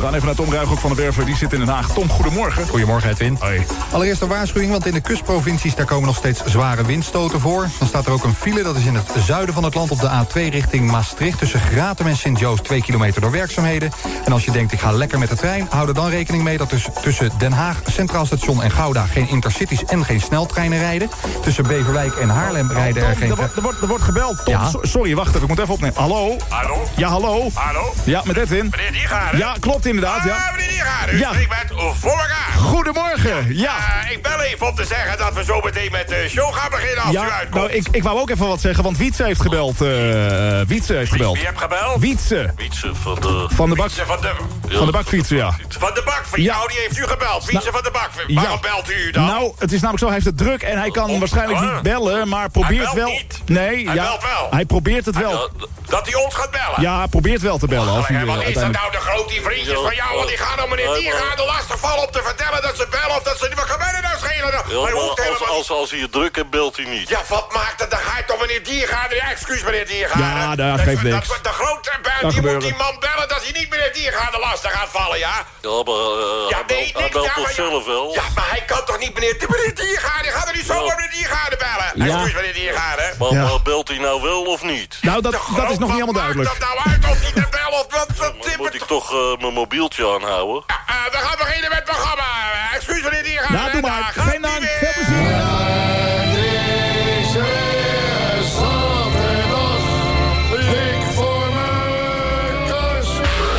We gaan even naar Tom Ruigrok van de Werver. Die zit in Den Haag. Tom, goedemorgen. Goedemorgen, Edwin. Hoi. Allereerst een waarschuwing, want in de kustprovincies... daar komen nog steeds zware windstoten voor. Dan staat er ook een file, dat is in het zuiden van het land... op de A2 richting Maastricht tussen Gratum en Sint-Joost... 2 kilometer door werkzaamheden. En als je denkt, ik ga lekker met de trein... hou er dan rekening mee dat dus tussen Den Haag, Centraal Station en Gouda... geen intercities en geen sneltreinen rijden. Tussen Beverwijk en Haarlem rijden er Tom, geen... er, wordt, er, wordt, er wordt gebeld. Tom, Ja? so- sorry, wacht even. Ik moet even opnemen. Hallo? Hallo? Ja, hallo? Hallo? Ja, met Edwin. Meneer Diergaarden? Ja, klopt inderdaad. Ja. Ah, meneer. U Ja. spreekt met voor elkaar. Goedemorgen. Ja. Eh, ik bel even om te zeggen dat we zo meteen met de show gaan beginnen als u Ja, uitkomt. nou, ik, ik wou ook even wat zeggen, want Wietse heeft gebeld. eh Wietse heeft gebeld. Wie hebt gebeld? Wietse. Wietse van de... Van de bak... Wietse van de... Van de bakfietsen, ja. Van de bakfiets. Ja. Nou, die heeft u gebeld. Wietse Nou, van de bakfiets. ja. Waarom belt u dan? Nou, het is namelijk zo, hij heeft het druk en hij kan waarschijnlijk ah. niet bellen, maar probeert belt wel... niet. Nee, Hij ja, belt wel. hij probeert het wel. Dat hij ons gaat bellen. Ja, hij probeert wel te bellen. Als hij, Allee, eh, wat is dat nou, de grote vriendjes van jou? Want die gaan dan meneer die er lastig vallen om te vertellen dat ze bellen of dat ze niet. Wat kan mij er nou schelen? Ja, maar je hoeft als, helemaal als, als hij het druk hebt, belt hij niet. Ja, wat maakt het? Dan ga je toch meneer Diergaarden... Ja, excuus meneer Diergaarden. Ja, dat geeft niks. Dat, de grote buit, die moet die man bellen dat hij niet meneer Diergaarden lastig gaat vallen, ja? Ja, maar uh, Ja, hij nee, belt, hij niks, belt ja, toch maar ja. zelf wel? Ja, maar hij kan toch niet meneer, meneer Diergaarden... Gaat er niet zomaar meneer Diergaarden bellen? Ja. Excuus meneer Diergaarden. Maar, Ja. maar belt hij nou wel of niet? Nou, dat, dat is nog niet helemaal duidelijk. Dat nou uit of hij te bellen of wat? wat Dan moet ik toch eh, mijn mobieltje aanhouden? Eh, we gaan beginnen met het programma. Eh, Excuus meneer Diergaarden. Nou, doe maar. Geen dank. Veel plezier.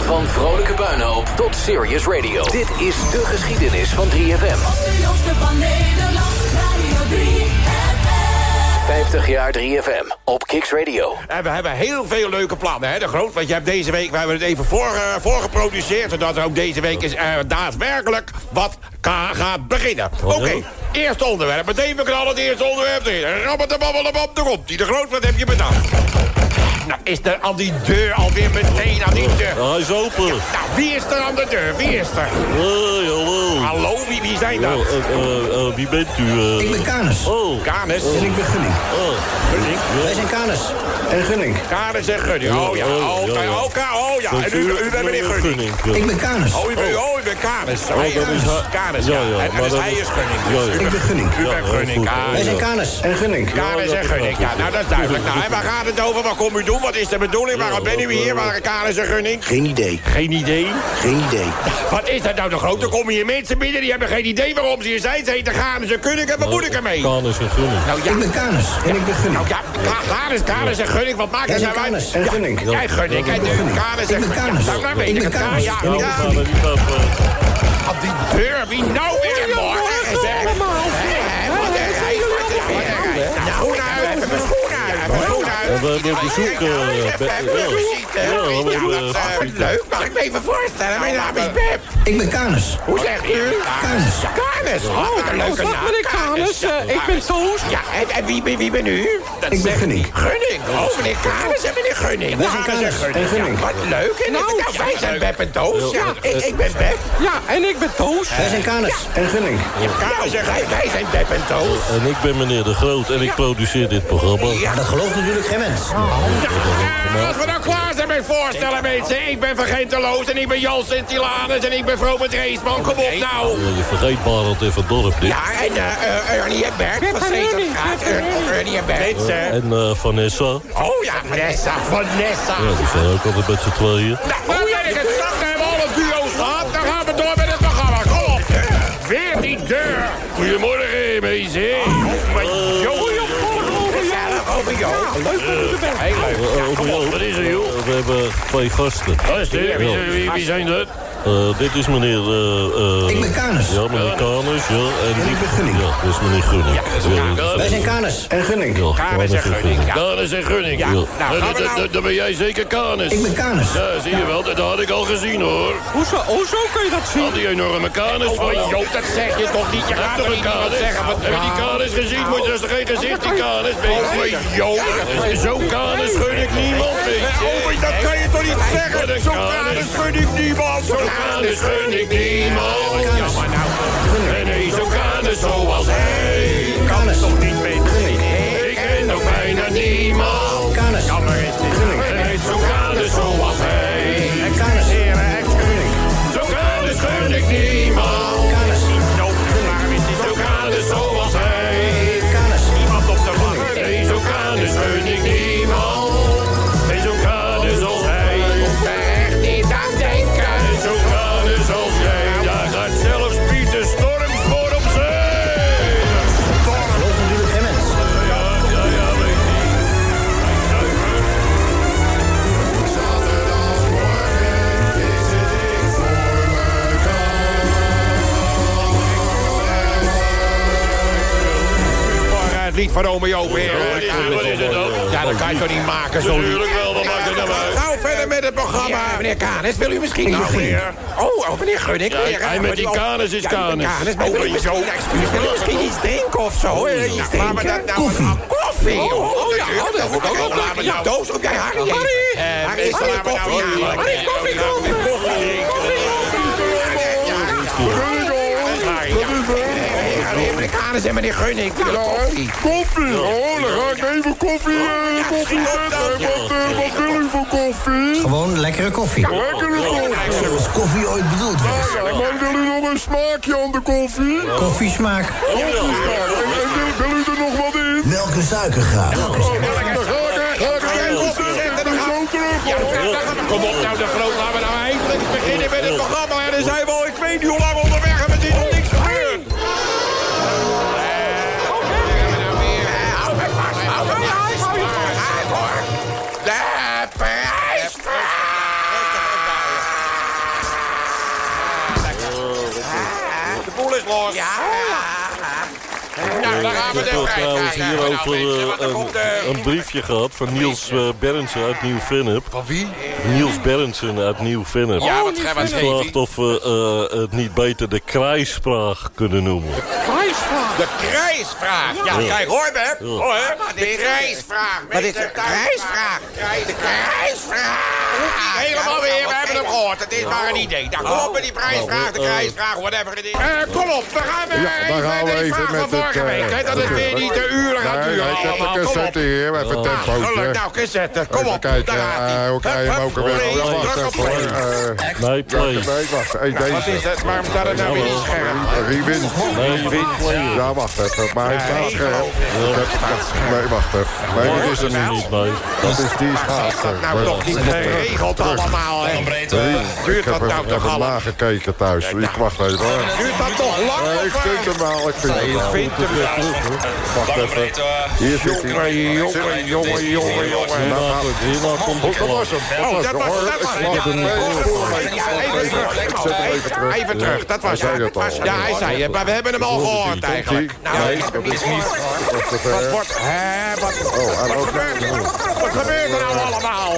Van vrolijke puinhoop tot serious radio. Dit is de geschiedenis van 3FM. De jongste van Nederland, Radio 3FM. 50 jaar 3FM op Kicks Radio. En we hebben heel veel leuke plannen, hè, de Groot. Want je hebt deze week, we hebben het even voor, eh, voorgeproduceerd... zodat er ook deze week is, eh, daadwerkelijk wat gaat beginnen. Oké, eerste onderwerp. Meteen we knallen het eerste onderwerp erin. Rabbadababbelabab, daar komt die. De Groot, wat heb je bedacht? Nou, is er aan die deur alweer meteen aan die deur? Hij is open. Nou, wie is er aan de deur? Wie is er? Hoi, hallo. Hallo, wie, wie zijn dat? eh, eh, eh, wie bent u? Ik ben Canis. Oh. Canis. En ik ben Gunning. Oh. Gunning. Wij zijn Canis. En Gunning. Canis en Gunning. Oh ja, Oh, oh, ja, ja. oh, oh ja. En u, u bent meneer Gunning. ja. Ik ben Canis. Oh, u bent, oh, u bent Canis. Oh, Hij dat is. Canis, Ja, En, dus hij is- Gunning. Ja, ja. u Ik bent- ben Gunning. U bent Gunning. Ah, Wij zijn. Canis en Gunning. Ja, en Gunning. Ja, ik. nou dat is duidelijk. Nou, en waar gaat het over? Waar komt u doen? Wat is de bedoeling? Waarom ben u hier? Waar Canis en Gunning? Geen idee. Geen idee. Geen idee. Wat is dat nou de grote? Komen hier mensen binnen die hebben geen idee waarom ze hier zijn. Ze heten Canis en Gunning en wat moet ik ermee? Canis en Gunning. Nou ja, Ik ben Canis en ik ben Gunning. nou ja, en Gunning, wat maakt het nou uit? En Ja, Gunning. Jij Gunning en ben Ik en ben Gunning. Nou, nou weet Ik ik ben het. Ja, ja, ik ja. ben eh, Op die deur, wie nou weer morgen gezegd? We hebben bezoek, Ja, eh, ja. Ja, Ja, dat is leuk. Mag ik me even voorstellen? Mijn naam is Beb. Ik ben Canis. Hoe zegt u? Canis. Canis. Oh, wat een leuke naam. meneer Canis. Eh, ik ben Toos. Ja, en, en wie, wie, wie ben u? Dat Ik ben Gunning. Gunning. Oh, meneer Canis en meneer Gunning. Canis en Gunning. Ja, wat leuk. En Nou, nou, wij zijn Beb en Toos. Ja, Ja. ik, ik ben Beb. Ja, en ik ben Toos. Wij zijn Canis en Gunning. Canis en wij, wij zijn Beb en Toos. En ik ben meneer De Groot en ik produceer dit programma. Maar dat gelooft natuurlijk geen mens. Ja, als we nou klaar zich voorstellen, mensen. Ik ben Vergenteloos en ik ben Jan Sint-Hilanus en ik ben Vrobert Reesman. Kom op nou. Je vergeet Barend even dorp dit. Ja, en eh, eh, Ernie en Bert van Zeterstraat. Er- Ernie en Bert. Mensen. En eh, Vanessa. Oh ja, Vanessa, Vanessa. Ja, die zijn ook altijd met z'n tweeën. Nou, jij ik het zag, hebben alle duo's gehad. Dan gaan we door met het programma. Kom op. Weer die deur. Goedemorgen, mensen. Oh, maar Jo. Gezellig, over. Leuk om je te bent. Heel leuk. Ja, kom op, wat is er, joh? We hebben twee gasten. Gasten? Wie- wie- wie- wie zijn dat? Eh, dit is meneer... eh, eh, Ik ben Canis. Ja, meneer Canis, ja. En, ik ben Gunning. Ja, dit is meneer Gunning. Ja, Wij zijn Canis en Gunning. Ja, Canis en Gunning, ja. Canis en Gunning. Ja, nou, dan- nou- dan- ben jij zeker Canis. Ik ben Canis. Ja, zie je wel. Dat had ik al gezien, hoor. Hoezo, hoezo kun je dat zien? Al die enorme Canis Oh. Joop, dat zeg je toch niet? Je Ja, gaat toch een Canis? zeggen? Wat, Heb je die Canis gezien? Moet je dus toch geen gezicht, die Canis, Oh, Joop. Zo'n Canis gun ik niemand, beetje. Oh, dat kan je toch niet zeggen? Zo'n Canis gun ik niemand. Zo'n Canis gun ik niemand. Ja, maar nou... En nee, zo'n Canis zoals hij. Canis. Toch niet mee. Ik ken ook bijna niemand. Jammer is dit. Lied van. Wat is het, het dan? Ja, dat kan je toch niet maken, zo Natuurlijk wel, wat maakt het nou uit? Gauw verder met het programma. meneer Kanis, wil u misschien nog meer? Oh, oh, meneer Gunnik. Ja, weer, hij met die Oh, Canis is Canis. Canis, maar wil u misschien, excuus, wil u misschien iets drinken of zo? Iets maar drinken? dat nou- koffie. koffie. Oh, oh, ja, dat moet ik ook Laten Laten we we nou- die doos op jij Harry. Harry. Eh, Harry, is Harry, er nou koffie. Harry, koffie Koffie, En meneer Gunnik. Koffie. Koffie? Oh, dan ga ik even koffie, eh, koffie zetten. Wat, eh, wat wil u voor koffie? Gewoon lekkere koffie. Lekkere koffie. Zoals koffie ooit bedoeld was. Ja, maar wil u nog een smaakje aan de koffie? Koffiesmaak. Koffiesmaak. En, en wil, wil u er nog wat in? Melk en suiker graag. Dan ga ik, ga ik even koffie zetten, dan zo terug. Kom op nou, de groot. Laten we nou eindelijk beginnen met het programma. En dan zijn we al, ik weet niet hoe lang De boel is Ik de heb trouwens hierover Nou, eh, een, eh, een briefje gehad van Niels eh, Berendsen uit Nieuw-Vennep. Van wie? Niels Berendsen uit Nieuw-Vennep. Ja, wat, vraagt of we eh, het niet beter de krijsvraag kunnen noemen. Prijsvraag. De krijsvraag. Ja, kijk, hoor, hè? De krijsvraag. Wat is de krijsvraag? De krijsvraag. Helemaal weer, we hebben hem gehoord. Het is maar een idee. Nou, kom op met die prijsvraag, de krijsvraag, whatever het is. Eh, kom op, we gaan weer Ja, dan gaan we even met het... eh. Hè, dat het weer niet de uren gaat duren nee, allemaal. de Kom op. cassette hier, even een gelukkig. tempootje. Nou, cassette, kom Even op. kijken, eh, hoe krijg je hem ook alweer? Ja, wacht even. Eh, Nee, play. Nee, wacht. Wat is het? Waarom staat het nou weer niet scherp? Rewin. Nee, Ja, wacht even. Maar hij staat Nee, scherp. ik. Nee, wacht even. Nee, dat is hem niet. niet bij. Dat is die schaatser. Nou, toch niet geregeld allemaal, hè? Duurt Ik heb dat nou toch even allemaal? nagekeken thuis. Ik wacht even hoor. Duurt dat toch lang? Nee, ik vind eh? hem wel. Ik vind hem wel. Hem. Wacht even. Hier zit hij. Jongen, jongen, jongen, jongen, jongen. Hierna, hierna komt de dat was hem. Dat was Dat hem was hem Even terug. Hem dat was het. het al. Ja, hij zei het, maar we hebben hem al gehoord eigenlijk. Nou, dat is niet. Wat het, wordt... Hè, wat... Gebeurt er? Wat gebeurt er nou allemaal?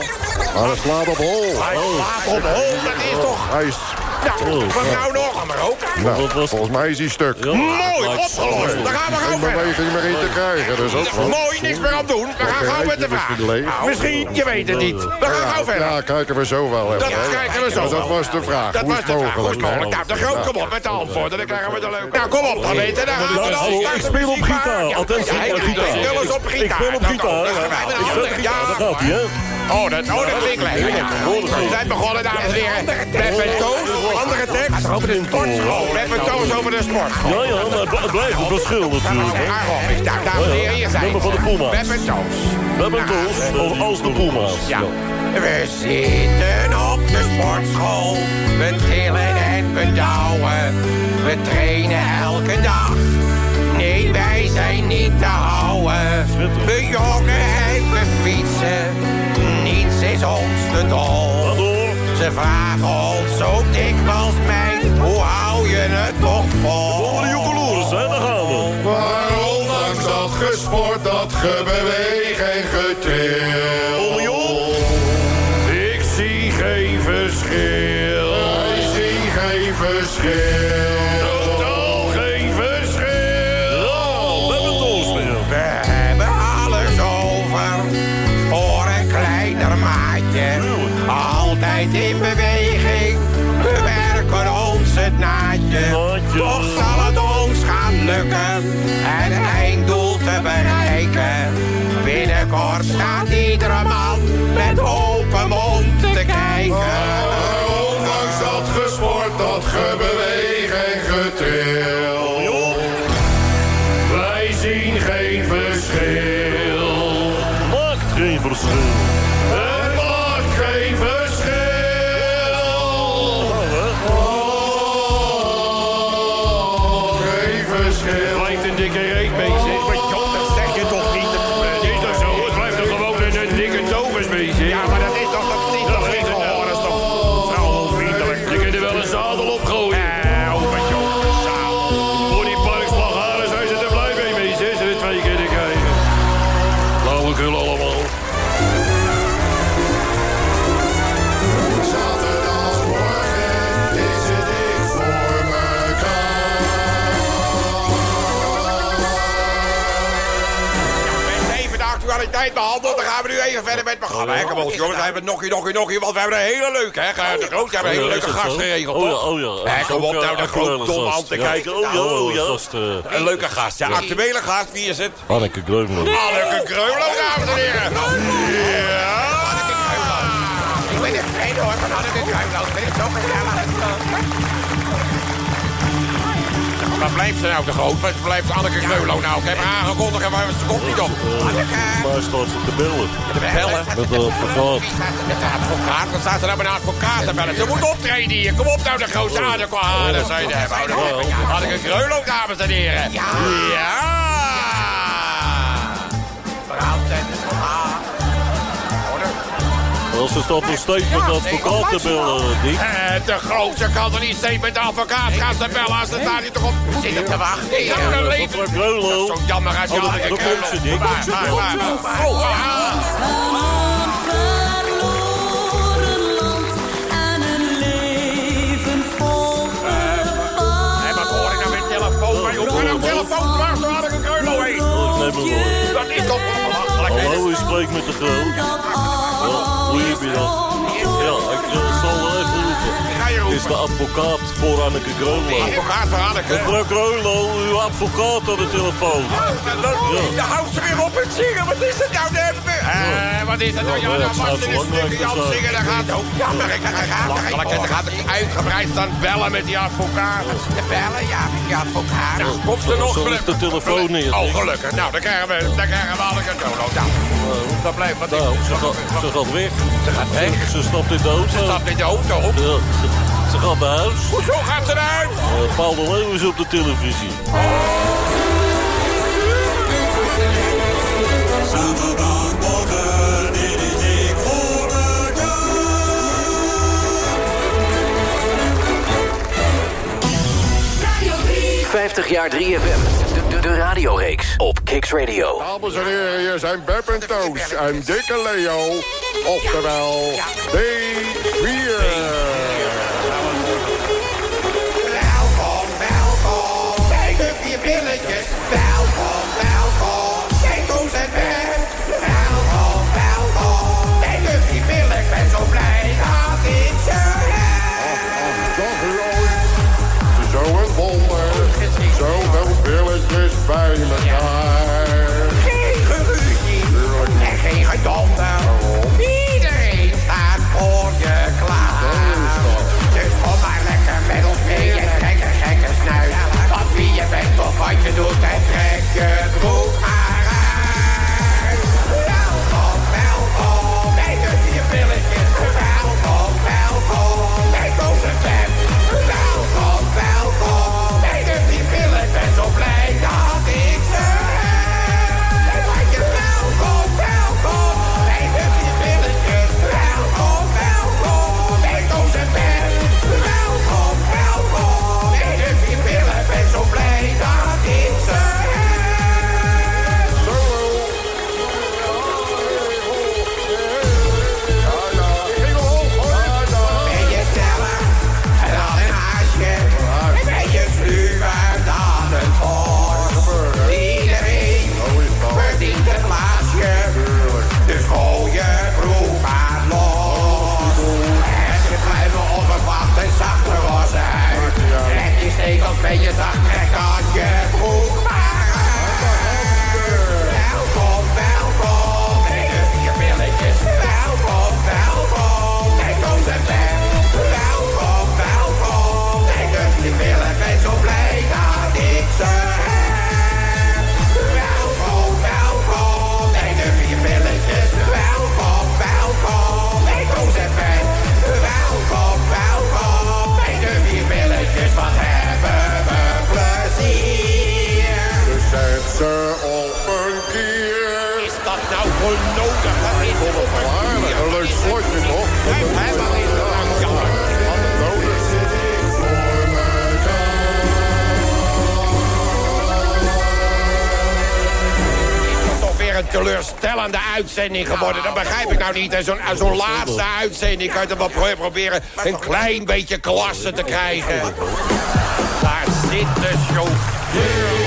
Hij slaat op hol. Hij slaat op hol, dat is toch... Hij is... Nou, wat nou nog? Kwam er ook aan. Nou, volgens mij is hij stuk. Mooi, opgelost. Daar gaan we gauw verder. beweging meer in te krijgen, dus ook. Mooi, niks meer aan doen. We gaan gauw met de vraag. Misschien leeg. Misschien, je weet het niet. We gaan gauw verder. Ja, kijken we zo wel even. Dat kijken we zo Maar Dat was de vraag. Dat Hoe was is de het vraag. Hoe is mogelijk? Nou, de groot, kom op met de antwoorden. Dan krijgen we de leuke. Nou, kom op dan, weten. Dan gaan we dan. Hallo, ik speel op gitaar. Attentie, Ja, op gitaar. Speel eens op gitaar. Ik speel op gitaar. Ik speel op gitaar, Ja. daar gaat hij, hè? Oh, dat, oh, dat klinkt lekker. We zijn begonnen, dames en heren. Met een toos, andere tekst. Over de sportschool. Met een toos over de sportschool. Ja, ja, maar het blijft een verschil natuurlijk. Daarom is daar, dames en heren, hier zijn Nummer van de. Met een toos. Hebben een toos, of als de Puma's. Ja. We zitten op de sportschool. We tillen en we douwen. We trainen elke dag. Nee, wij zijn niet te houden. We joggen en we fietsen. Ons te dol. Ze vragen ons ook dikwijls, meid. Hoe hou je het toch vol? De joekeloers, hè, daar gaan we. Maar ondanks dat gesport, dat gebeweeg en getril. Het naadje. Toch zal het ons gaan lukken het einddoel te bereiken. Binnenkort staat even verder met het programma. Hè, kom op, jongens. We hebben nog nog nog want we hebben een hele leuke, hè. De groot, we hebben een hele leuke gast geregeld, Oh ja, toch? oh ja. Kom op, Ook, nou, eh, de groot actuele dom gast. aan te Ja. kijken. Oh ja, Nou, oh ja. gast, eh, Een leuke gast, ja. Actuele gast, wie is het? Anneke Greumel. Anneke Kreulo, dames en heren. Ja. Waar blijft ze nou de groot? Waar blijft Anneke Kreulo nou? Ik heb haar aangekondigd en waar ze komt niet op. Maar staat ze te bellen. Te bellen? Met de advocaat. Met de advocaat? Wat staat er nou met een advocaat te bellen? Ze moet optreden hier. Kom op nou, de grote dat zou je hebben. Anneke Kreulo, dames en heren. Ja. Ja. Brand en Als ze staat nog steeds met de advocaat te bellen, Dick. Eh, de grootste kan er niet steeds met de advocaat gaan ze bellen als ze daar niet toch op zitten te wachten. Ja, dat leven. Mevrouw Kreulo. Zo jammer als je Oh, daar Kreulo. komt ze. Maar, maar, maar, maar. Oh, wat hoor ik nou met telefoon? Maar hoe kan nou telefoon dwars door Anneke Kreulo heen? Dat is toch belachelijk? hè? Hallo, u spreekt met de groot. Ja, hoe heb je dat? Ja, ik zal wel even roepen. Ga je Het is de advocaat voor Anneke Greulo. Advocaat voor Anneke. Mevrouw Greulo, uw advocaat aan de telefoon. Dan houdt ze weer op met zingen. Wat is het nou? Eh, wat is het nou? Ja, Ja, dan het was ze een stukje aan het zingen. Dan gaat het ook jammer. Ik dan gaat het Dan gaat het uitgebreid staan bellen met die advocaat. De bellen, ja, met die advocaat. Nou, komt ze nog. Zo ligt de telefoon neer. Oh, gelukkig. Nou, dan krijgen we, dan krijgen we Anneke Dono. Nou, dat blijft wat Nou, ik... ze gaat, ze gaat weg. Ze gaat weg. Ze stapt in de auto. Ze stapt in de auto. Ze, gaat naar huis. Hoezo gaat ze naar huis? Uh, Paul de Leeuw is op de televisie. Zaterdagmorgen, dit is dik voor Radio 50 jaar 3FM. De, de, de radioreeks op Kicks Radio. Dames en heren, hier zijn Beb en Toos en Dikke Leo. Oftewel, B4. very. tegels beetje je en kan je broek Welkom, welkom, je billetjes. Dus. Welkom, welkom, kijk onze bed. Welkom, welkom, kijk je billen, ben zo blij dat ik ze dat nou voor nodig? Dat is Aardig, een leuk slotje toch? Wat is jammer? Is toch weer een teleurstellende uitzending geworden? Dat begrijp ik nou niet. En Zo'n aan zo'n laatste uitzending kan je toch wel pro- proberen een klein beetje klasse te krijgen. Daar zit de chauffeur.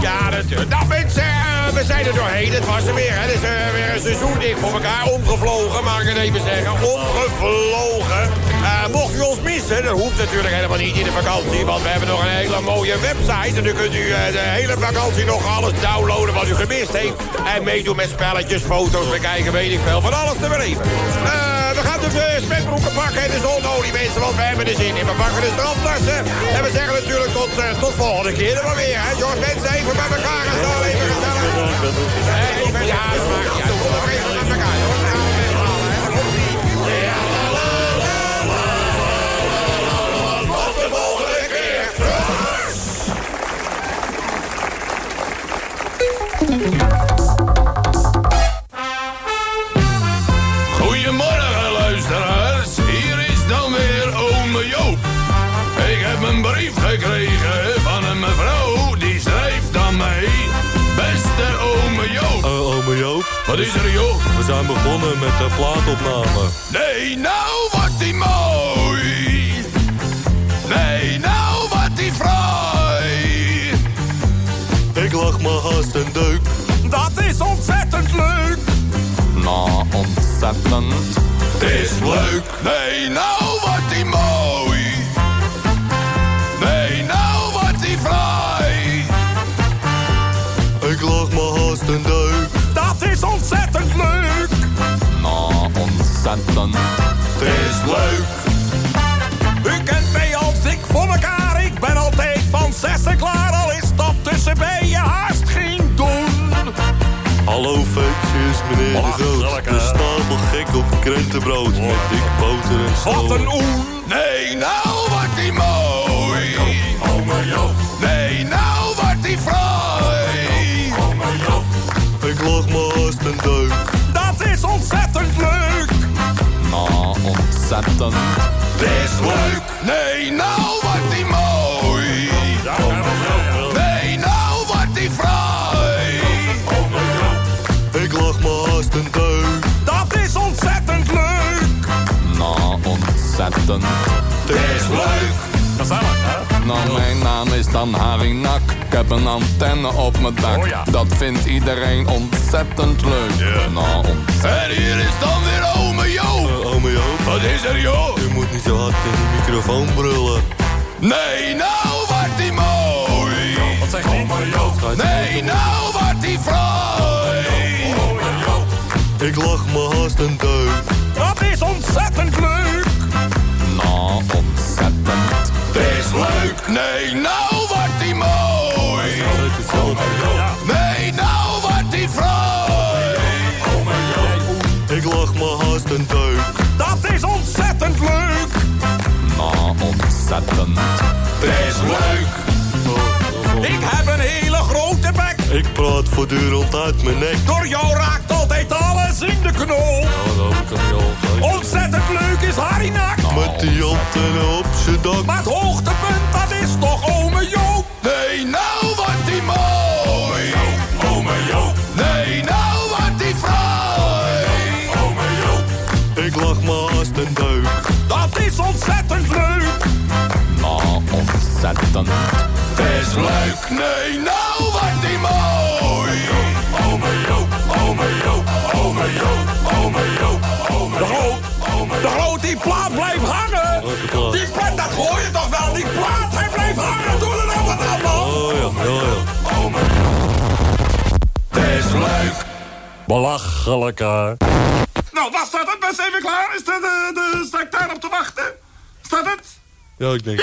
Ja, natuurlijk. Nou mensen, eh, we zijn er doorheen. Het was er weer. Het is eh, weer een seizoen dik voor elkaar. Omgevlogen, mag ik het even zeggen. Omgevlogen. Eh, mocht u ons missen, dat hoeft natuurlijk helemaal niet in de vakantie. Want we hebben nog een hele mooie website. En dan kunt u eh, de hele vakantie nog alles downloaden wat u gemist heeft. En meedoen met spelletjes, foto's bekijken, weet ik veel. Van alles te beleven. Eh, we gaan de uh, zwembroeken pakken en de zonnolie mensen, want we hebben er zin in. We pakken de straftassen. En we zeggen natuurlijk tot, eh, tot volgende keer er maar weer. Hè? George, mensen even bij elkaar en zo even gezellig. Even, ja, Joop. Wat is er joh? We zijn begonnen met de plaatopname. Nee, nou wat die mooi. Nee, nou wat die fraai. Ik lag me haast een deuk. Dat is ontzettend leuk. Nou, ontzettend. Het is leuk. Nee, nou wat die mooi. Het is leuk. U kent mij al dik voor elkaar. Ik ben altijd van zessen klaar. Al is dat tussen je haast geen doen. Hallo feestjes, meneer de Groot. De stapel gek op krentenbrood. Met dik boter en zo. Wat een oen. Nee, nou wat die mooi. Nee, nou wat die fraai. Ik lag me haast een deuk. Ontzettend. Het is leuk. Nee, nou wat die mooi. Nee, nou wat die fraai. Ik lag me haast een deuk. Dat is ontzettend leuk. Nou, ontzettend. Het is leuk. Gezellig, hè? Nou, mijn naam is dan Harry Nak. Ik heb een antenne op mijn dak. Oh ja. Dat vindt iedereen ontzettend leuk. Nou, ontzettend. En hier is dan weer ome Joop. Eh, ome Joop. Wat is er joh? U moet niet zo hard in de microfoon brullen. Nee, nou wat die mooi. Wat zegt hij? Nee, nou wat die fraai. Ik lag me haast een deuk. Dat is ontzettend leuk. Nou, ontzettend. Het is leuk. Nee, nou wat die mooi. Nee, nou wat die fraai. Ik lag me haast een deuk. Dat is ontzettend leuk. Nou, ontzettend. Het is leuk. Ik heb een hele grote bek. Ik praat voortdurend uit mijn nek. Door jou raakt altijd alles in de knol. Ja, Ontzettend leuk is Harry Nak. Met die antenne op z'n dak. Maar het hoogtepunt, dat is toch ome Joop. Nee, nou wat die mooi. Ome Joop. Nee, nou wat die fraai. Ome Joop. Ik lag me haast een deuk. Dat is ontzettend leuk. Nou, ontzettend. Het is leuk. Nee, nou wat die mooi. Ome Joop. Ome Joop. Ome Joop. Ome Joop. De groot, de groot, die plaat blijft hangen. Die plaat, dat hoor je toch wel. Die plaat, hij blijft hangen. Doe er nou wat aan, man. Oh ja, ja, ja. Ome Joop. Het is leuk. Belachelijk, hè. Nou, was dat het? Best even klaar? Is dat, de, de, sta ik daar op te wachten? Dat het? Ja, ik denk...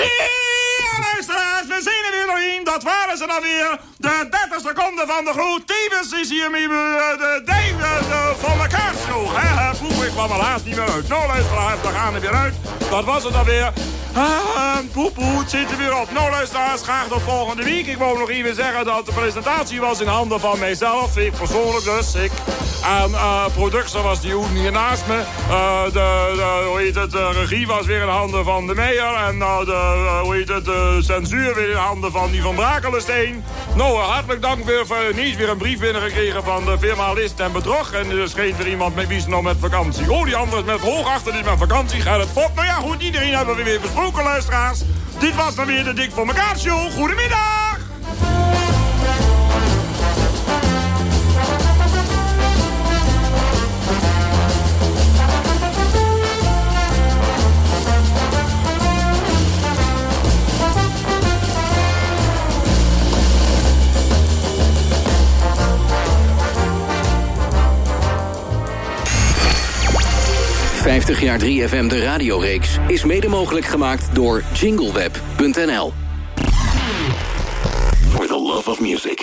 Ja, luisteraars, we zien er weer doorheen. Dat waren ze dan weer. De 30 seconden van de groet. Tevens is hier met eh, de de, de van. Hè, hè, Poeh, ik kwam laatst niet meer uit. Nou, luisteraars, we gaan er weer uit. Dat was het dan weer. Ah, poepoe, het zit er weer op. Nou, luisteraars, graag tot volgende week. Ik wou nog even zeggen dat de presentatie was in handen van mijzelf. Ik persoonlijk dus, ik. En uh, producer was die Oen hier naast me. Uh, de, hoe heet het, de regie was weer in handen van de Meijer. En uh, de, hoe heet het, de censuur weer in handen van die van Brakelenstein. Nou, hartelijk dank weer voor niet weer een brief binnengekregen van de firma List en Bedrog. En er scheen er iemand met wie is nou met vakantie. Oh, die andere met hoogachter, die is met vakantie. Gaat het fort? Nou ja, goed, iedereen hebben we weer besproken, Dit was dan weer de Dik voor elkaar show. Goedemiddag! 50 jaar 3FM de radioreeks is mede mogelijk gemaakt door jingleweb.nl. For the love of music.